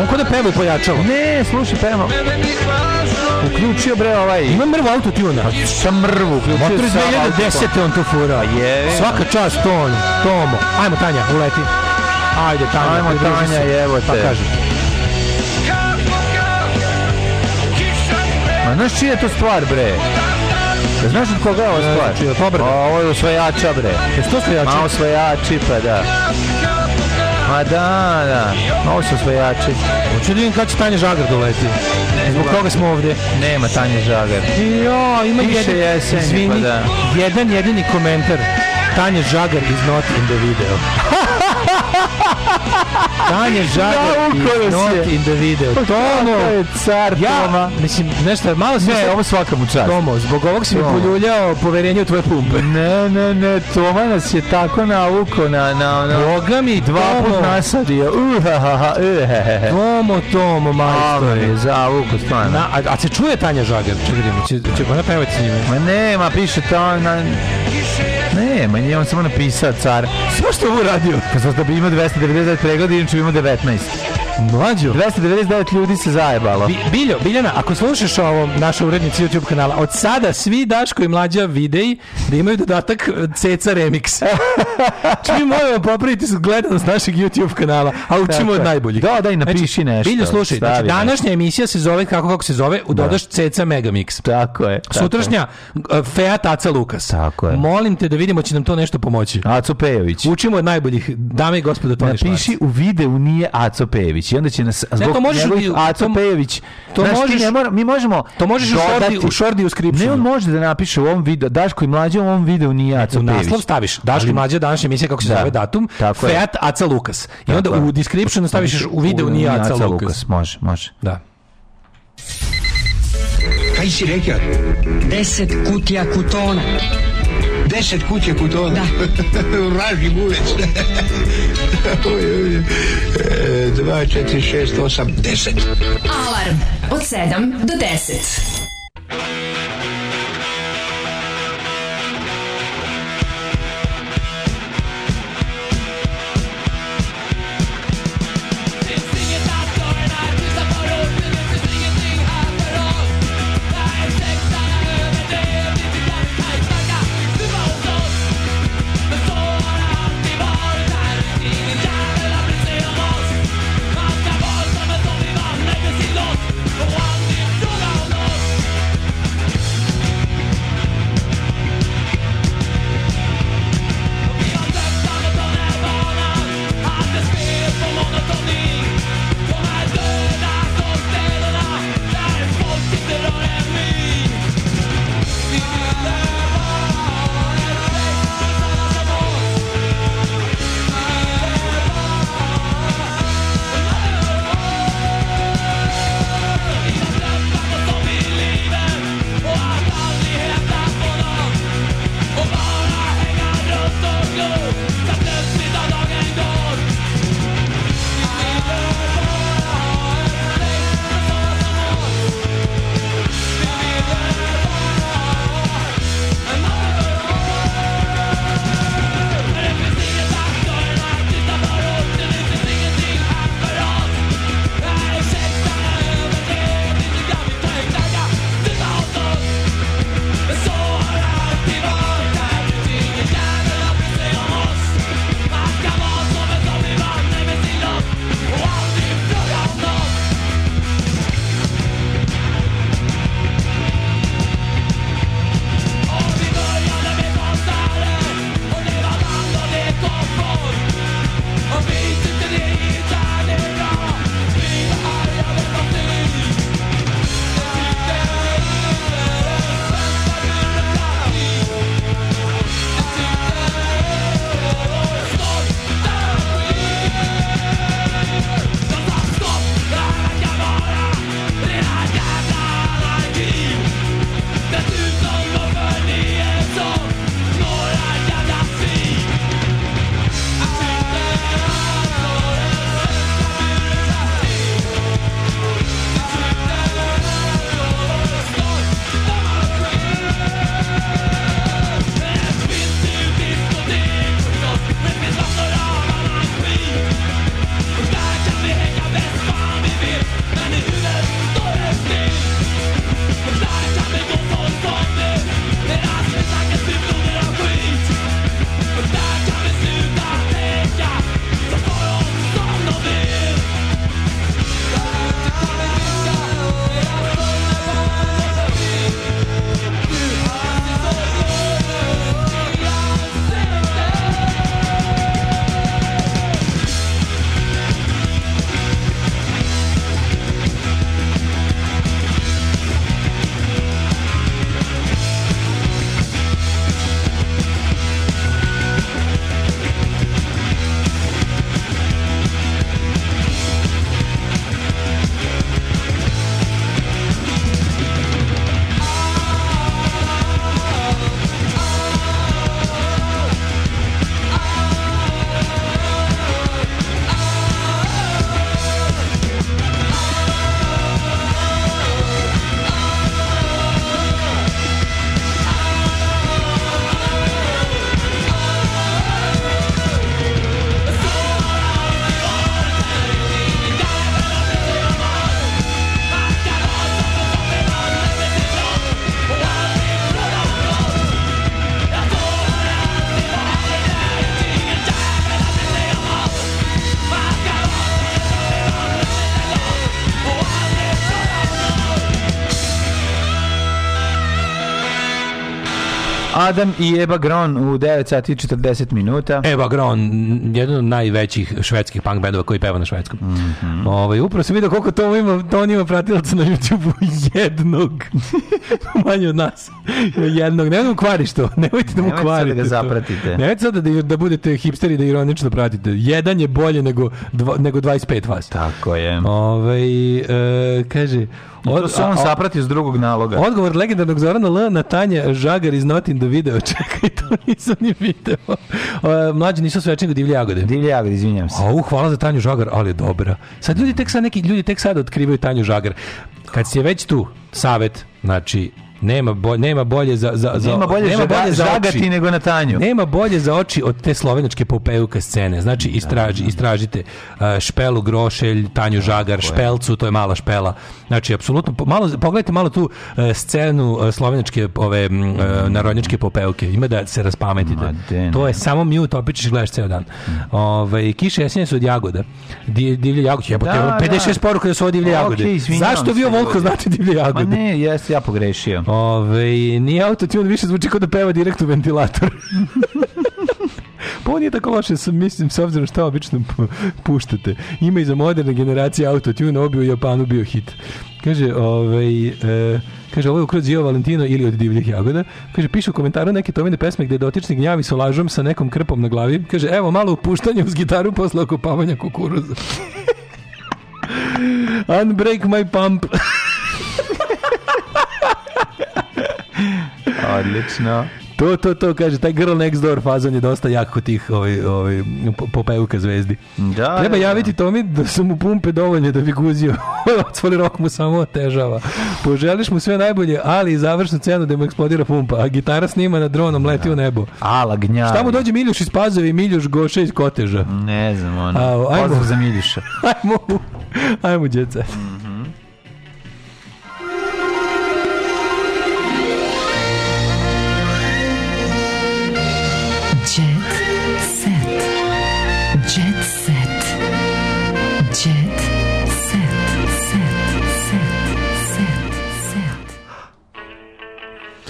[SPEAKER 6] On kod da peva i pojačava.
[SPEAKER 5] Ne, slušaj, peva. Uključio bre ovaj...
[SPEAKER 6] Ima mrvu autotuna.
[SPEAKER 5] Sa mrvu, uključio
[SPEAKER 6] Motor iz
[SPEAKER 5] sam
[SPEAKER 6] 2010. on to fura.
[SPEAKER 5] Pa je.
[SPEAKER 6] Svaka čast to on. Tomo. Ajmo Tanja, uleti. Ajde Tanja.
[SPEAKER 5] Ajmo,
[SPEAKER 6] se.
[SPEAKER 5] Tanja, evo te.
[SPEAKER 6] Pa kaže.
[SPEAKER 5] Znaš čija je to stvar, bre? Da znaš od koga je ova stvar?
[SPEAKER 6] čija, Pobrda.
[SPEAKER 5] A, Ovo je osvajača, bre.
[SPEAKER 6] Jesu to osvajači?
[SPEAKER 5] Ma osvajači, pa da. Ma da, da. Ovo su osvajači.
[SPEAKER 6] Hoću da vidim kada će Tanja Žagar doleti. Zbog koga smo ovdje?
[SPEAKER 5] Nema Tanje Žagar.
[SPEAKER 6] Jo, ima
[SPEAKER 5] Piše
[SPEAKER 6] jedan,
[SPEAKER 5] jesen,
[SPEAKER 6] izvini,
[SPEAKER 5] pa da.
[SPEAKER 6] jedan jedini komentar. Tanja Žagar is not in the video. [laughs] Tanja [laughs] Žagar is not in the video.
[SPEAKER 5] To
[SPEAKER 6] Tomo,
[SPEAKER 5] je car
[SPEAKER 6] ja,
[SPEAKER 5] Toma.
[SPEAKER 6] mislim, nešto, malo sam...
[SPEAKER 5] Ne,
[SPEAKER 6] sad-
[SPEAKER 5] ovo svaka mu čast.
[SPEAKER 6] Tomo, zbog ovog si mi poljuljao poverenje u tvoje pumpe.
[SPEAKER 5] Ne, ne, ne, Toma nas je tako naukao na, na, na,
[SPEAKER 6] Boga mi,
[SPEAKER 5] dva put
[SPEAKER 6] Tomo.
[SPEAKER 5] nasadio. Uhahaha, uhehehe.
[SPEAKER 6] Tomo, Tomo,
[SPEAKER 5] Dobro
[SPEAKER 6] majstor.
[SPEAKER 5] je, zavuko, stvarno.
[SPEAKER 6] Na, a, a se čuje Tanja Žagar? Čekaj, vidimo, će, će ona pevati s njime?
[SPEAKER 5] Ma nema, piše to na... Nema, nije on samo napisao car.
[SPEAKER 6] Sve što ovo radio?
[SPEAKER 5] Pa zato da bi imao 299 pregleda, inače bi imao 19.
[SPEAKER 6] Mlađo.
[SPEAKER 5] 299 ljudi se zajebalo.
[SPEAKER 6] Bi, Biljo, Biljana, ako slušaš ovo, naša urednica YouTube kanala, od sada svi Daško i Mlađa videi da imaju dodatak Ceca Remix. [laughs] Či mi moramo popraviti gledanost našeg YouTube kanala, a učimo
[SPEAKER 5] Tako
[SPEAKER 6] od
[SPEAKER 5] je.
[SPEAKER 6] najboljih.
[SPEAKER 5] Da, daj, napiši nešto.
[SPEAKER 6] Biljo, slušaj, znači, današnja emisija se zove, kako, kako se zove, dodaš Ceca Megamix.
[SPEAKER 5] Tako je. tako
[SPEAKER 6] Sutrašnja e, Fiat Aca Lukas.
[SPEAKER 5] Tako je.
[SPEAKER 6] Molim te da vidimo će nam to nešto pomoći.
[SPEAKER 5] je. Aco Pejović.
[SPEAKER 6] Učimo od najboljih, dame i gospodo, Švarc.
[SPEAKER 5] Napiši u videu nije Aco I onda će nas zbog
[SPEAKER 6] to možeš
[SPEAKER 5] njegovih
[SPEAKER 6] u-
[SPEAKER 5] Aco
[SPEAKER 6] to-
[SPEAKER 5] Pejević
[SPEAKER 6] to
[SPEAKER 5] znaš,
[SPEAKER 6] možeš-
[SPEAKER 5] ne mora, mi možemo
[SPEAKER 6] To možeš u
[SPEAKER 5] dodati-
[SPEAKER 6] shorti- u shorti descriptionu.
[SPEAKER 5] ne on može da napiše u ovom videu Daško i mlađe u ovom videu nije Aco
[SPEAKER 6] u
[SPEAKER 5] Pejević
[SPEAKER 6] naslov staviš Daško i mlađa današnja emisija kako se
[SPEAKER 5] Da.
[SPEAKER 6] zove datum
[SPEAKER 5] Tako.
[SPEAKER 6] Fiat Aca Lukas i onda
[SPEAKER 5] Tako
[SPEAKER 6] u descriptionu staviš u videu nije Aca Lukas
[SPEAKER 5] Može, može.
[SPEAKER 6] da
[SPEAKER 18] Kaj si rekao?
[SPEAKER 4] Deset kutija kutona.
[SPEAKER 18] Deset kuće kutona? Vraži bulec. Oj, oj, oj. E, Dva, četiri, šest, osam, deset.
[SPEAKER 2] Alarm od 7 do 10.
[SPEAKER 5] Adam i Eba Gron u 9 sati i 40 minuta.
[SPEAKER 6] Eva Gron, jedan od najvećih švedskih punk bendova koji peva na švedskom.
[SPEAKER 5] Mhm.
[SPEAKER 6] Ovaj upravo sam vidio koliko to ima, to on ima pratilaca na YouTubeu [laughs] jednog. [laughs] Manje od nas. Jednog. Ne mu kvariš to. [laughs] Nemojte da mu
[SPEAKER 5] Nemojte
[SPEAKER 6] kvarite.
[SPEAKER 5] da ga
[SPEAKER 6] to.
[SPEAKER 5] zapratite.
[SPEAKER 6] Nemojte sada da, da budete hipsteri da ironično pratite. Jedan je bolje nego, dva, nego 25 vas.
[SPEAKER 5] Tako je.
[SPEAKER 6] Ovaj e, kaže...
[SPEAKER 5] I to se on
[SPEAKER 6] a-
[SPEAKER 5] sapratio s drugog naloga.
[SPEAKER 6] Odgovor legendarnog Zorana L na Tanja Žagar iz Not in the video. [laughs] Čekaj, to nisam ni video. O, mlađi nisu sveći nego divlje jagode.
[SPEAKER 5] Divlje jagode, izvinjam se.
[SPEAKER 6] A u, hvala za Tanju Žagar, ali je dobra. Sad ljudi tek sad neki ljudi tek sad otkrivaju Tanju Žagar. Kad si je već tu, savet, znači nema bolje, nema bolje za, za, za
[SPEAKER 5] Nema bolje žaga- žagati nego na Tanju.
[SPEAKER 6] Nema bolje za oči od te slovenačke popeuka scene. Znači istraži, istražite uh, Špelu Grošelj, Tanju Žagar, Špelcu, to je mala Špela. Znači apsolutno malo pogledajte malo tu uh, scenu uh, slovenačke ove m, uh, narodnjačke popeuke. Ima da se raspametite. To je samo mute, ćeš gledaš ceo dan. Ovaj kiše jesenje su od jagoda. Di, divlje jagode. Jebote,
[SPEAKER 5] Da,
[SPEAKER 6] 56
[SPEAKER 5] da.
[SPEAKER 6] poruka da su ovo divlje jagode.
[SPEAKER 5] Okej, izvinjavam
[SPEAKER 6] Zašto vi ovoliko
[SPEAKER 5] ljudi.
[SPEAKER 6] znate divlje jagode?
[SPEAKER 5] Ma ne, jesam ja pogrešio.
[SPEAKER 6] Ove, nije autotune, više zvuči kao da peva direkt u ventilator. pa ovo nije tako loše, mislim, s obzirom šta obično pu- puštate. Ima i za moderne generacije autotune, ovo bi u Japanu bio hit. Kaže, ovaj, e, kaže, ovo je ukroz Gio Valentino ili od divljih jagoda. Kaže, piše u komentaru neke tovine pesme gde dotični gnjavi s olažom sa nekom krpom na glavi. Kaže, evo malo upuštanje uz gitaru posle okopavanja kukuruza. [laughs] Unbreak my pump. [laughs]
[SPEAKER 5] Odlično.
[SPEAKER 6] To, to, to, kaže, taj Girl Next Door fazon je dosta jak kod tih ovaj, ovaj, po- popevka zvezdi.
[SPEAKER 5] Da,
[SPEAKER 6] Treba
[SPEAKER 5] da, da.
[SPEAKER 6] javiti Tomi da su mu pumpe dovoljne da bi guzio. [laughs] Odsvoli rok mu samo otežava. Poželiš mu sve najbolje, ali i završnu cenu da mu eksplodira pumpa, a gitara snima na dronom, leti u nebo.
[SPEAKER 5] Ala gnjavi.
[SPEAKER 6] Šta mu dođe Miljuš iz Pazove i Miljuš Goša iz Koteža?
[SPEAKER 5] Ne znam, ono.
[SPEAKER 6] Ajmo.
[SPEAKER 5] Pozdrav za Miljuša. [laughs]
[SPEAKER 6] Ajmo, u- ajmo, djeca.
[SPEAKER 2] Jet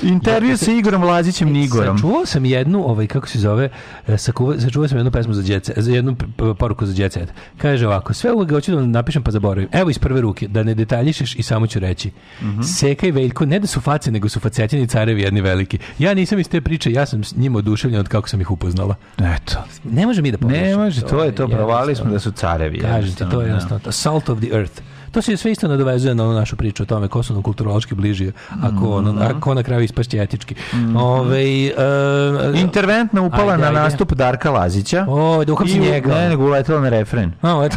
[SPEAKER 5] Intervju sa Igorom Lazićem Nigorom.
[SPEAKER 6] Sačuvao sam jednu, ovaj, kako se zove, e, sakuva, sačuvao sam jednu pesmu za djece, za jednu poruku za djece. Kaže ovako, sve uvek hoću da napišem pa zaboravim. Evo iz prve ruke, da ne detaljišeš i samo ću reći. Seka i Veljko, ne da su face, nego su facetjeni carevi jedni veliki. Ja nisam iz te priče, ja sam s njima oduševljen od kako sam ih upoznala.
[SPEAKER 5] Eto.
[SPEAKER 6] Ne može mi da pogrešim.
[SPEAKER 5] Ne može, to je to, provali smo da su carevi.
[SPEAKER 6] Kažem ti, to je
[SPEAKER 5] da.
[SPEAKER 6] jednostavno. to. Salt of the earth. To se sve isto nadovezuje na onu našu priču o tome ko su nam kulturološki bliži, a ko, ono, a ko na kraju ispašće etički. Ovaj, e,
[SPEAKER 5] Interventna upala
[SPEAKER 6] Ajde,
[SPEAKER 5] na
[SPEAKER 6] ajde.
[SPEAKER 5] nastup Darka Lazića.
[SPEAKER 6] O, da uhapsi njega.
[SPEAKER 5] Ne, nego uletela na refren.
[SPEAKER 6] A, eto.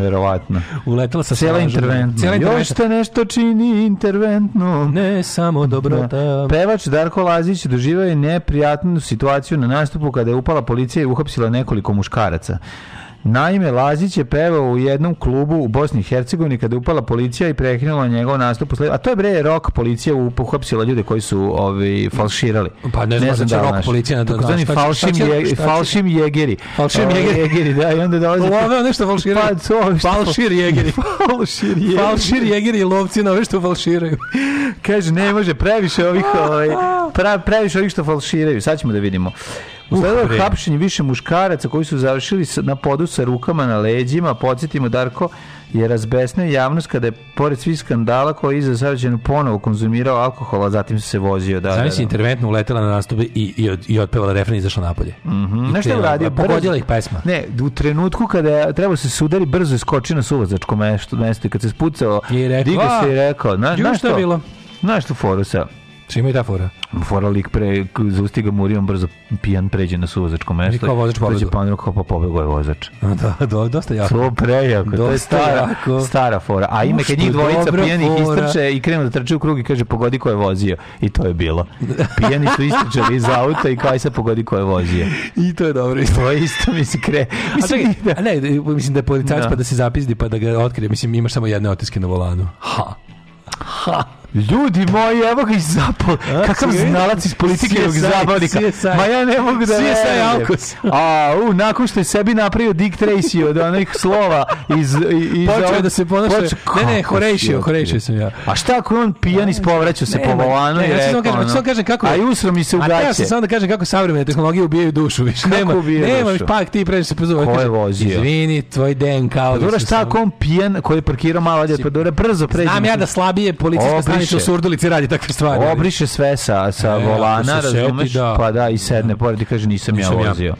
[SPEAKER 5] Verovatno.
[SPEAKER 6] Uletela sa
[SPEAKER 5] Cijela interventna. Još te nešto čini interventno.
[SPEAKER 6] Ne samo dobrota.
[SPEAKER 5] Pevač Darko Lazić doživio je neprijatnu situaciju na nastupu kada je upala policija i uhapsila nekoliko muškaraca. Naime, Lazić je pevao u jednom klubu u Bosni i Hercegovini kada je upala policija i prekinula njegov nastup. A to je bre rok policija uhapsila ljude koji su ovi, falširali.
[SPEAKER 6] Pa ne znam, znači
[SPEAKER 5] da
[SPEAKER 6] rock
[SPEAKER 5] znaš.
[SPEAKER 6] policija na- šta će-
[SPEAKER 5] falšim, je- falšim jegeri.
[SPEAKER 6] Falšim jegeri.
[SPEAKER 5] jegeri, da, i onda dolaze...
[SPEAKER 6] Love nešto falširaju.
[SPEAKER 5] Pa to
[SPEAKER 6] Falšir jegeri. [laughs]
[SPEAKER 5] Falšir jegeri.
[SPEAKER 6] Falšir jegeri i lovci na ove što falširaju.
[SPEAKER 5] Kaže, ne može, previše ovih, ovaj, pra, previše ovih što falširaju. Sad ćemo da vidimo. Usledilo je hapšenje više muškaraca koji su završili na podu sa rukama na leđima. Podsjetimo, Darko je razbesnio javnost kada je, pored svih skandala koji je iza savršeno ponovo konzumirao alkohol, a zatim se vozio. Da, da,
[SPEAKER 6] Zamisli
[SPEAKER 5] da.
[SPEAKER 6] interventno uletela na nastupe i, i, od, i otpevala refren i izašla napolje. I
[SPEAKER 5] Znaš šta je uradio?
[SPEAKER 6] Pogodila ih pesma.
[SPEAKER 5] Ne, u trenutku kada je trebao se sudari, brzo je skočio na suvozačko mesto, mesto i kad se spucao,
[SPEAKER 6] I rekao,
[SPEAKER 5] se
[SPEAKER 6] "A,
[SPEAKER 5] i rekao, na,
[SPEAKER 6] je
[SPEAKER 5] što?
[SPEAKER 6] bilo?"
[SPEAKER 5] Znaš tu foru sa
[SPEAKER 6] Čima i ta fora?
[SPEAKER 5] Fora lik pre, zausti ga murijom, brzo pijan pređe na suvozačko mesto.
[SPEAKER 6] I kao vozač
[SPEAKER 5] Dođe
[SPEAKER 6] pobegao.
[SPEAKER 5] pa on kao pa pobegao je vozač.
[SPEAKER 6] Da, do, dosta jako.
[SPEAKER 5] To prejako, to je
[SPEAKER 6] Dosta
[SPEAKER 5] stara,
[SPEAKER 6] jako.
[SPEAKER 5] stara fora. A
[SPEAKER 6] Uf,
[SPEAKER 5] kad njih dvojica pijanih
[SPEAKER 6] fora.
[SPEAKER 5] istrče i krenu da trče u krug i kaže pogodi ko je vozio. I to je bilo. Pijani su istrčali iz auta i kao i sad pogodi ko je vozio.
[SPEAKER 6] I to je dobro.
[SPEAKER 5] To je isto mi se kre.
[SPEAKER 6] A
[SPEAKER 5] Mislim,
[SPEAKER 6] a ne, mislim da je policajac
[SPEAKER 5] Da.
[SPEAKER 6] pa da se zapizdi pa da ga otkrije. Mislim, imaš samo jedne otiske na volanu. Ha. Ha.
[SPEAKER 5] Ljudi moji, evo ga iz zapal. Kakav znalac iz politikljivog
[SPEAKER 6] CSI,
[SPEAKER 5] zabavnika. Ma ja ne mogu da
[SPEAKER 6] CSI. Alkos. [laughs]
[SPEAKER 5] A, u, nakon što je sebi napravio Dick Tracy od onih slova iz... iz
[SPEAKER 6] Počeo da se ponaša... Ne, ne, Horejšio, Horejšio sam ja.
[SPEAKER 5] A šta ako on pijan ispovraćao se po volanu i
[SPEAKER 6] ja
[SPEAKER 5] rekao,
[SPEAKER 6] samo kažem kako
[SPEAKER 5] a i usro mi se u
[SPEAKER 6] A
[SPEAKER 5] gaće.
[SPEAKER 6] sam samo da kažem kako savremene tehnologije ubijaju dušu, više
[SPEAKER 5] Kako
[SPEAKER 6] nema.
[SPEAKER 5] ubijaju
[SPEAKER 6] Nema,
[SPEAKER 5] dušu?
[SPEAKER 6] pak ti pređeš se pozove.
[SPEAKER 5] Ko je vozio?
[SPEAKER 6] Izvini, tvoj DNK.
[SPEAKER 5] Pa dobro, šta ako on pijan koji je parkirao malo pa dobro, brzo pređe.
[SPEAKER 6] Znam ja da slabije policijska Stanica u Surdulici radi takve stvari.
[SPEAKER 5] Obriše sve sa, sa
[SPEAKER 6] E,
[SPEAKER 5] volana, razumeš?
[SPEAKER 6] da.
[SPEAKER 5] Pa da, i sedne pored i kaže nisam,
[SPEAKER 6] Nisam
[SPEAKER 5] ja
[SPEAKER 6] ja.
[SPEAKER 5] vozio.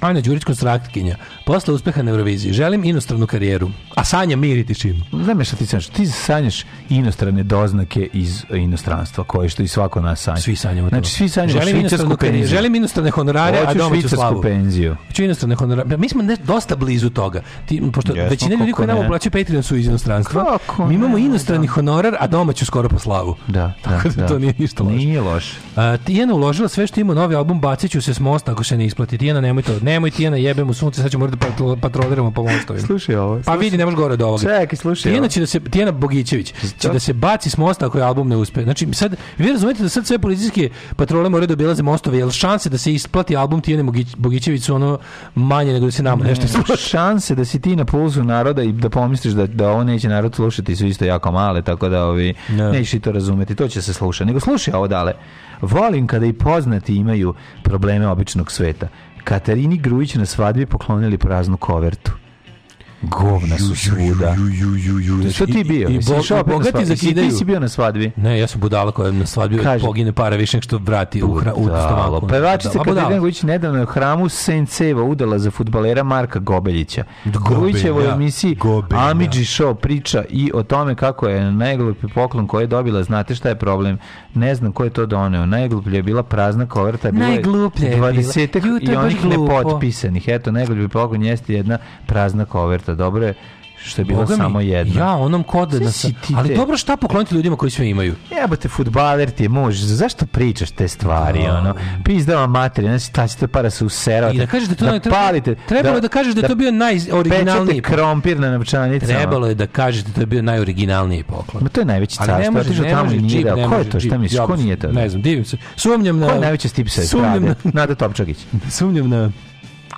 [SPEAKER 6] Anja Đurić konstraktkinja. Posle uspeha na Euroviziji želim inostranu karijeru, a sanja mir i tišinu.
[SPEAKER 5] Znam me šta ti sanjaš? Ti sanjaš inostrane doznake iz inostranstva, koje što i svako nas sanja.
[SPEAKER 6] Svi sanjamo to.
[SPEAKER 5] Znači, svi sanjamo
[SPEAKER 6] želim
[SPEAKER 5] švicarsku penziju.
[SPEAKER 6] želim inostrane honorare, a
[SPEAKER 5] Hoću
[SPEAKER 6] domaću
[SPEAKER 5] švicarsku
[SPEAKER 6] slavu.
[SPEAKER 5] penziju.
[SPEAKER 6] Hoću inostrane honorare. Mi smo ne, dosta blizu toga. Ti, pošto
[SPEAKER 5] Jesmo,
[SPEAKER 6] većina ljudi koji nama
[SPEAKER 5] ne.
[SPEAKER 6] uplaćuju Patreon su iz inostranstva.
[SPEAKER 5] Kako
[SPEAKER 6] Mi imamo
[SPEAKER 5] ne,
[SPEAKER 6] inostrani honorar, a domaću skoro po slavu.
[SPEAKER 5] Da, [laughs] da,
[SPEAKER 6] Tako da,
[SPEAKER 5] da.
[SPEAKER 6] to nije ništa loše.
[SPEAKER 5] Nije loše.
[SPEAKER 6] A, Tijana uložila sve što ima novi album, bacit ću se s mosta ako se ne isplati. Tijana, nemoj to. Nemoj Tijana, jebem u sunce, sad ćemo morati da patroliramo po mostovima.
[SPEAKER 5] Slušaj ovo.
[SPEAKER 6] Pa vidi, ne može gore od ovoga.
[SPEAKER 5] Čekaj, slušaj
[SPEAKER 6] Tijana
[SPEAKER 5] ovo.
[SPEAKER 6] će da se Tijana Bogićević će da se baci s mosta ako je album ne uspe. Znači sad vi razumete da sad sve policijske patrole moraju da obilaze mostove, jer šanse da se isplati album Bogić- Bogićević su ono manje nego da se nama nešto
[SPEAKER 5] Ne, šanse da si ti na pulsu naroda i da pomisliš da, da ovo neće narod slušati su isto jako male, tako da ovi,
[SPEAKER 6] Da.
[SPEAKER 5] nećeš i to razumeti, to će se slušati. Nego slušaj ovo dale. Volim kada i poznati imaju probleme običnog sveta. Katarini Grujić na svadbi poklonili praznu kovertu. Govna su svuda. Što ti bio?
[SPEAKER 6] I, i, bo- i bogati zakidaju.
[SPEAKER 5] Ti si bio na svadbi?
[SPEAKER 6] Ne, ja sam budala koja na svadbi
[SPEAKER 5] Kaže-
[SPEAKER 6] pogine para više nego što vrati u, hra, u stomaku.
[SPEAKER 5] Pevačica
[SPEAKER 6] Da.
[SPEAKER 5] Katarina Grujić nedavno je u hramu Senceva udala za futbalera Marka Gobeljića. Grujićevo u emisiji Amidži Show priča i o tome kako je najglupi poklon koji je dobila. Znate šta je problem? Ne znam ko je to doneo. Najgluplja je bila prazna koverta. Bilo je
[SPEAKER 6] Najgluplja je bila.
[SPEAKER 5] 20
[SPEAKER 6] Ju, to
[SPEAKER 5] i onih nepotpisanih. Eto, najgluplji poklon jeste jedna prazna koverta. Dobro je što je bila
[SPEAKER 6] Boga mi,
[SPEAKER 5] samo jedna.
[SPEAKER 6] Ja onom kod na
[SPEAKER 5] ti
[SPEAKER 6] Ali dobro šta pokloniti ljudima koji sve imaju?
[SPEAKER 5] Jebote, futbaler ti je muž, zašto pričaš te stvari, ono? Pizdava materija, znači, ta ćete para se userate.
[SPEAKER 6] I da kažeš da to ne treba-
[SPEAKER 5] palite.
[SPEAKER 6] trebalo je da kažeš da je to bio najoriginalniji
[SPEAKER 5] krompir na novčanicama.
[SPEAKER 6] Trebalo je da kažete to je bio najoriginalniji poklon.
[SPEAKER 5] Ma to je najveći
[SPEAKER 6] Ali
[SPEAKER 5] car,
[SPEAKER 6] ne
[SPEAKER 5] otišao
[SPEAKER 6] ne
[SPEAKER 5] tamo
[SPEAKER 6] može
[SPEAKER 5] i nije
[SPEAKER 6] čip,
[SPEAKER 5] dao.
[SPEAKER 6] ne
[SPEAKER 5] Ko je to? Šta misliš? Ko nije to?
[SPEAKER 6] Ne znam, divim se. Sumnjam na...
[SPEAKER 5] Ko je najveći stip sa [laughs]
[SPEAKER 6] Sumnjam na...
[SPEAKER 5] Nada Topčagić.
[SPEAKER 6] Sumnjam na...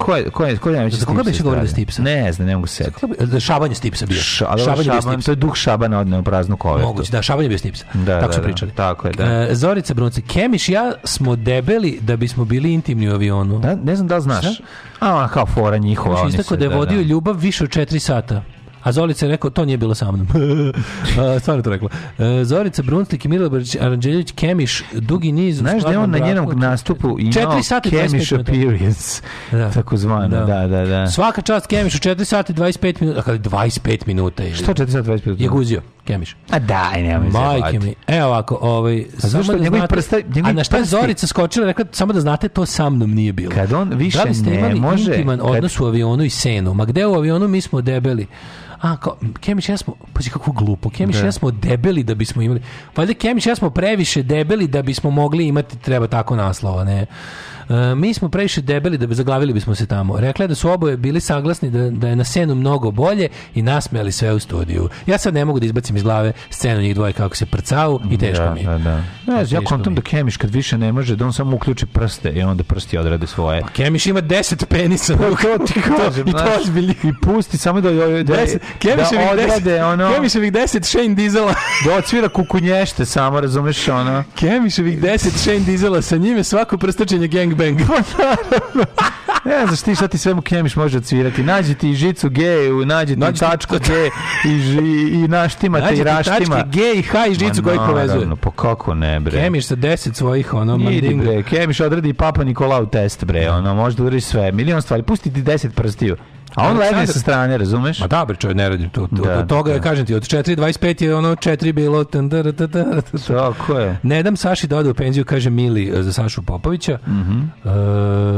[SPEAKER 5] Ko je, ko je, ko je najveći
[SPEAKER 6] Za koga beše govorio da? Stipsa?
[SPEAKER 5] Ne znam, ne mogu se setiti.
[SPEAKER 6] Da Šaban je Stipsa bio.
[SPEAKER 5] Ša, ali ovo
[SPEAKER 6] Šaban je bio Stipsa.
[SPEAKER 5] to je duh Šabana odneo praznu kovertu.
[SPEAKER 6] Moguće, da, Šaban je bio Stipsa.
[SPEAKER 5] Da,
[SPEAKER 6] Tako
[SPEAKER 5] da,
[SPEAKER 6] su
[SPEAKER 5] da,
[SPEAKER 6] pričali.
[SPEAKER 5] tako je, da.
[SPEAKER 6] E, Zorica Brunce, Kemiš ja smo debeli da bismo bili intimni u avionu.
[SPEAKER 5] Da, ne znam da li znaš. A, ona kao fora njihova.
[SPEAKER 6] Kemiš
[SPEAKER 5] oni
[SPEAKER 6] istakao
[SPEAKER 5] se-
[SPEAKER 6] da je vodio ljubav više od 4 sata. A Zolica je rekao, to nije bilo sa mnom. [laughs] Stvarno to rekla. E, Zorica Brunslik i Milorad Aranđeljević Kemiš, dugi niz...
[SPEAKER 5] Znaš da je on na njenom
[SPEAKER 6] braku.
[SPEAKER 5] nastupu imao
[SPEAKER 6] Četiri sata i 25
[SPEAKER 5] Kemish
[SPEAKER 6] minuta.
[SPEAKER 5] appearance, tako zvano, da, da, da.
[SPEAKER 6] Svaka čast Kemišu, 4 sata i 25 minuta. Dakle, 25 minuta. Je,
[SPEAKER 5] Što 4 sata 25 minuta?
[SPEAKER 6] Je guzio, Kemiš.
[SPEAKER 5] A daj, nema mi
[SPEAKER 6] Majke mi. Evo ovako, ovaj, samo da
[SPEAKER 5] njegovi
[SPEAKER 6] znate,
[SPEAKER 5] prsta- njegovi
[SPEAKER 6] a na šta je
[SPEAKER 5] prsti-
[SPEAKER 6] Zorica skočila, rekla, samo da znate, to sa mnom nije bilo.
[SPEAKER 5] Kad on više
[SPEAKER 6] da li ste
[SPEAKER 5] ne
[SPEAKER 6] imali
[SPEAKER 5] može,
[SPEAKER 6] intiman
[SPEAKER 5] kad-
[SPEAKER 6] odnos u avionu i senu? Ma gde u avionu mi smo debeli? A, kao, Kemić, ja smo, pazi kako glupo, Kemić,
[SPEAKER 5] Da.
[SPEAKER 6] ja smo debeli da bismo imali, valjda Kemić, ja smo previše debeli da bismo mogli imati, treba tako naslova, ne? E, mi smo previše debeli da bi zaglavili bismo se tamo. Rekla je da su oboje bili saglasni da, da je na scenu mnogo bolje i nasmejali sve u studiju. Ja sad ne mogu da izbacim iz glave scenu njih dvoje kako se prcao i teško
[SPEAKER 5] da,
[SPEAKER 6] mi. je.
[SPEAKER 5] Da, da. Ne, ja
[SPEAKER 6] Teško
[SPEAKER 5] kontam da. Kemiš kad više ne može, da on samo uključi prste i onda prsti odrade svoje.
[SPEAKER 6] Kemiš ima 10 penisa.
[SPEAKER 5] Pa to ti kažem, [laughs]
[SPEAKER 6] I to ozbiljni.
[SPEAKER 5] I pusti samo da, da, da,
[SPEAKER 6] Deset- Kemiševih
[SPEAKER 5] da odrade
[SPEAKER 6] 10
[SPEAKER 5] ono,
[SPEAKER 6] Kemiševih 10 Shane Diesela. [laughs]
[SPEAKER 5] da odsvira kukunješte, samo razumeš ono.
[SPEAKER 6] Kemiševih 10 Shane Diesela, sa njime svako prstačenje gangbang. [laughs]
[SPEAKER 5] Ne znaš ti šta ti sve mu Kemiš može odsvirati. Nađi ti žicu G, nađi ti
[SPEAKER 6] Nađi ti-
[SPEAKER 5] tačku G i, ži, i naštima te
[SPEAKER 6] Nađi
[SPEAKER 5] i
[SPEAKER 6] ti
[SPEAKER 5] raštima.
[SPEAKER 6] tačke G i H i žicu ih povezuje.
[SPEAKER 5] naravno, Pa kako ne, bre.
[SPEAKER 6] Kemiš sa 10 svojih ono
[SPEAKER 5] Idi
[SPEAKER 6] mandinga.
[SPEAKER 5] bre, Kemiš odradi i Papa Nikolau test bre, ono, možda udariš sve, milion stvari, pusti ti 10 prstiju. A on
[SPEAKER 6] Aleksandar-
[SPEAKER 5] sa strane, razumeš?
[SPEAKER 6] Ma da, bre, ne radi to. to
[SPEAKER 5] Da,
[SPEAKER 6] od toga,
[SPEAKER 5] da.
[SPEAKER 6] kažem ti, od 4.25 je ono 4 bilo... ta, ta, ta.
[SPEAKER 5] Tako je.
[SPEAKER 6] Ne dam Saši da ode u penziju, kaže Mili e, za Sašu Popovića. E,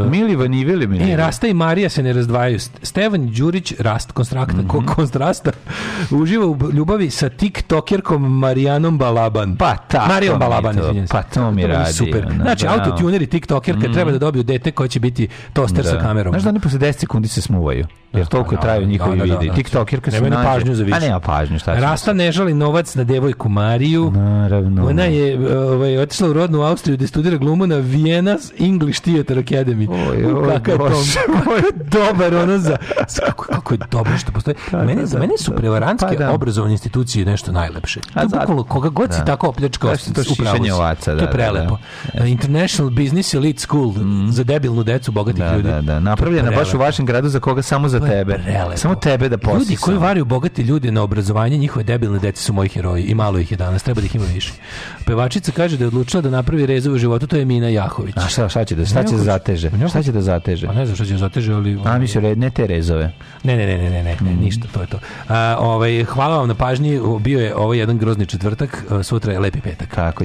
[SPEAKER 5] Mili vanivili mi.
[SPEAKER 6] E, Rasta i Marija se ne razdvajaju. St- Stevan Đurić, Rast, konstrakta,
[SPEAKER 5] Mhm.
[SPEAKER 6] ko konstrasta, uživa u ljubavi sa tiktokerkom Marijanom Balaban.
[SPEAKER 5] Pa tako
[SPEAKER 6] Marijom Balaban, izvinjam
[SPEAKER 5] pa to mi radi,
[SPEAKER 6] Super.
[SPEAKER 5] ono,
[SPEAKER 6] Znači, autotuner i tiktokerka treba da dobiju dete koje će biti toster sa kamerom.
[SPEAKER 5] Znaš da oni posle 10 sekundi se smuvaju? Jer toliko traju njihovi
[SPEAKER 6] Da, da, da,
[SPEAKER 5] videi.
[SPEAKER 6] da.
[SPEAKER 5] TikTokerka se nađe.
[SPEAKER 6] pažnju za više.
[SPEAKER 5] A nema pažnju, šta?
[SPEAKER 6] Rasta ne žali novac na devojku Mariju.
[SPEAKER 5] Naravno.
[SPEAKER 6] Ona je ovaj, otišla u rodnu Austriju da studira glumu na Vienna's English Theatre Academy.
[SPEAKER 5] Oj, oj,
[SPEAKER 6] kakav je [laughs] dobar ono za... Kako, kako je dobro što postoji. Mene, za mene su prevarantske
[SPEAKER 5] Pa da.
[SPEAKER 6] obrazovne institucije nešto najlepše.
[SPEAKER 5] A
[SPEAKER 6] To
[SPEAKER 5] zato-
[SPEAKER 6] koga god si
[SPEAKER 5] da.
[SPEAKER 6] tako opljačkao,
[SPEAKER 5] to šišanje ovaca,
[SPEAKER 6] To
[SPEAKER 5] da,
[SPEAKER 6] je
[SPEAKER 5] da,
[SPEAKER 6] prelepo. International Business Elite School za debilnu decu bogatih
[SPEAKER 5] Da,
[SPEAKER 6] ljudi.
[SPEAKER 5] da, da. Napravljena baš u vašem gradu za koga samo za tebe.
[SPEAKER 6] prelepo.
[SPEAKER 5] Samo tebe da posisa.
[SPEAKER 6] Ljudi koji varaju bogate ljude na obrazovanje, njihove debilne dece su moji heroji i malo ih je danas, treba da ih ima više. Pevačica kaže da je odlučila da napravi rezove u životu, to je Mina Jahović.
[SPEAKER 5] A šta, šta će da, šta će da zateže? Šta će da zateže?
[SPEAKER 6] Pa ne znam šta će da zateže, ali...
[SPEAKER 5] A mi ne te rezove.
[SPEAKER 6] Ne, ne, ne, ne, ne, ne, ne, ništa, to je to. A, ovaj, hvala vam na pažnji, bio je ovo jedan grozni četvrtak, sutra je lepi petak.
[SPEAKER 5] Tako,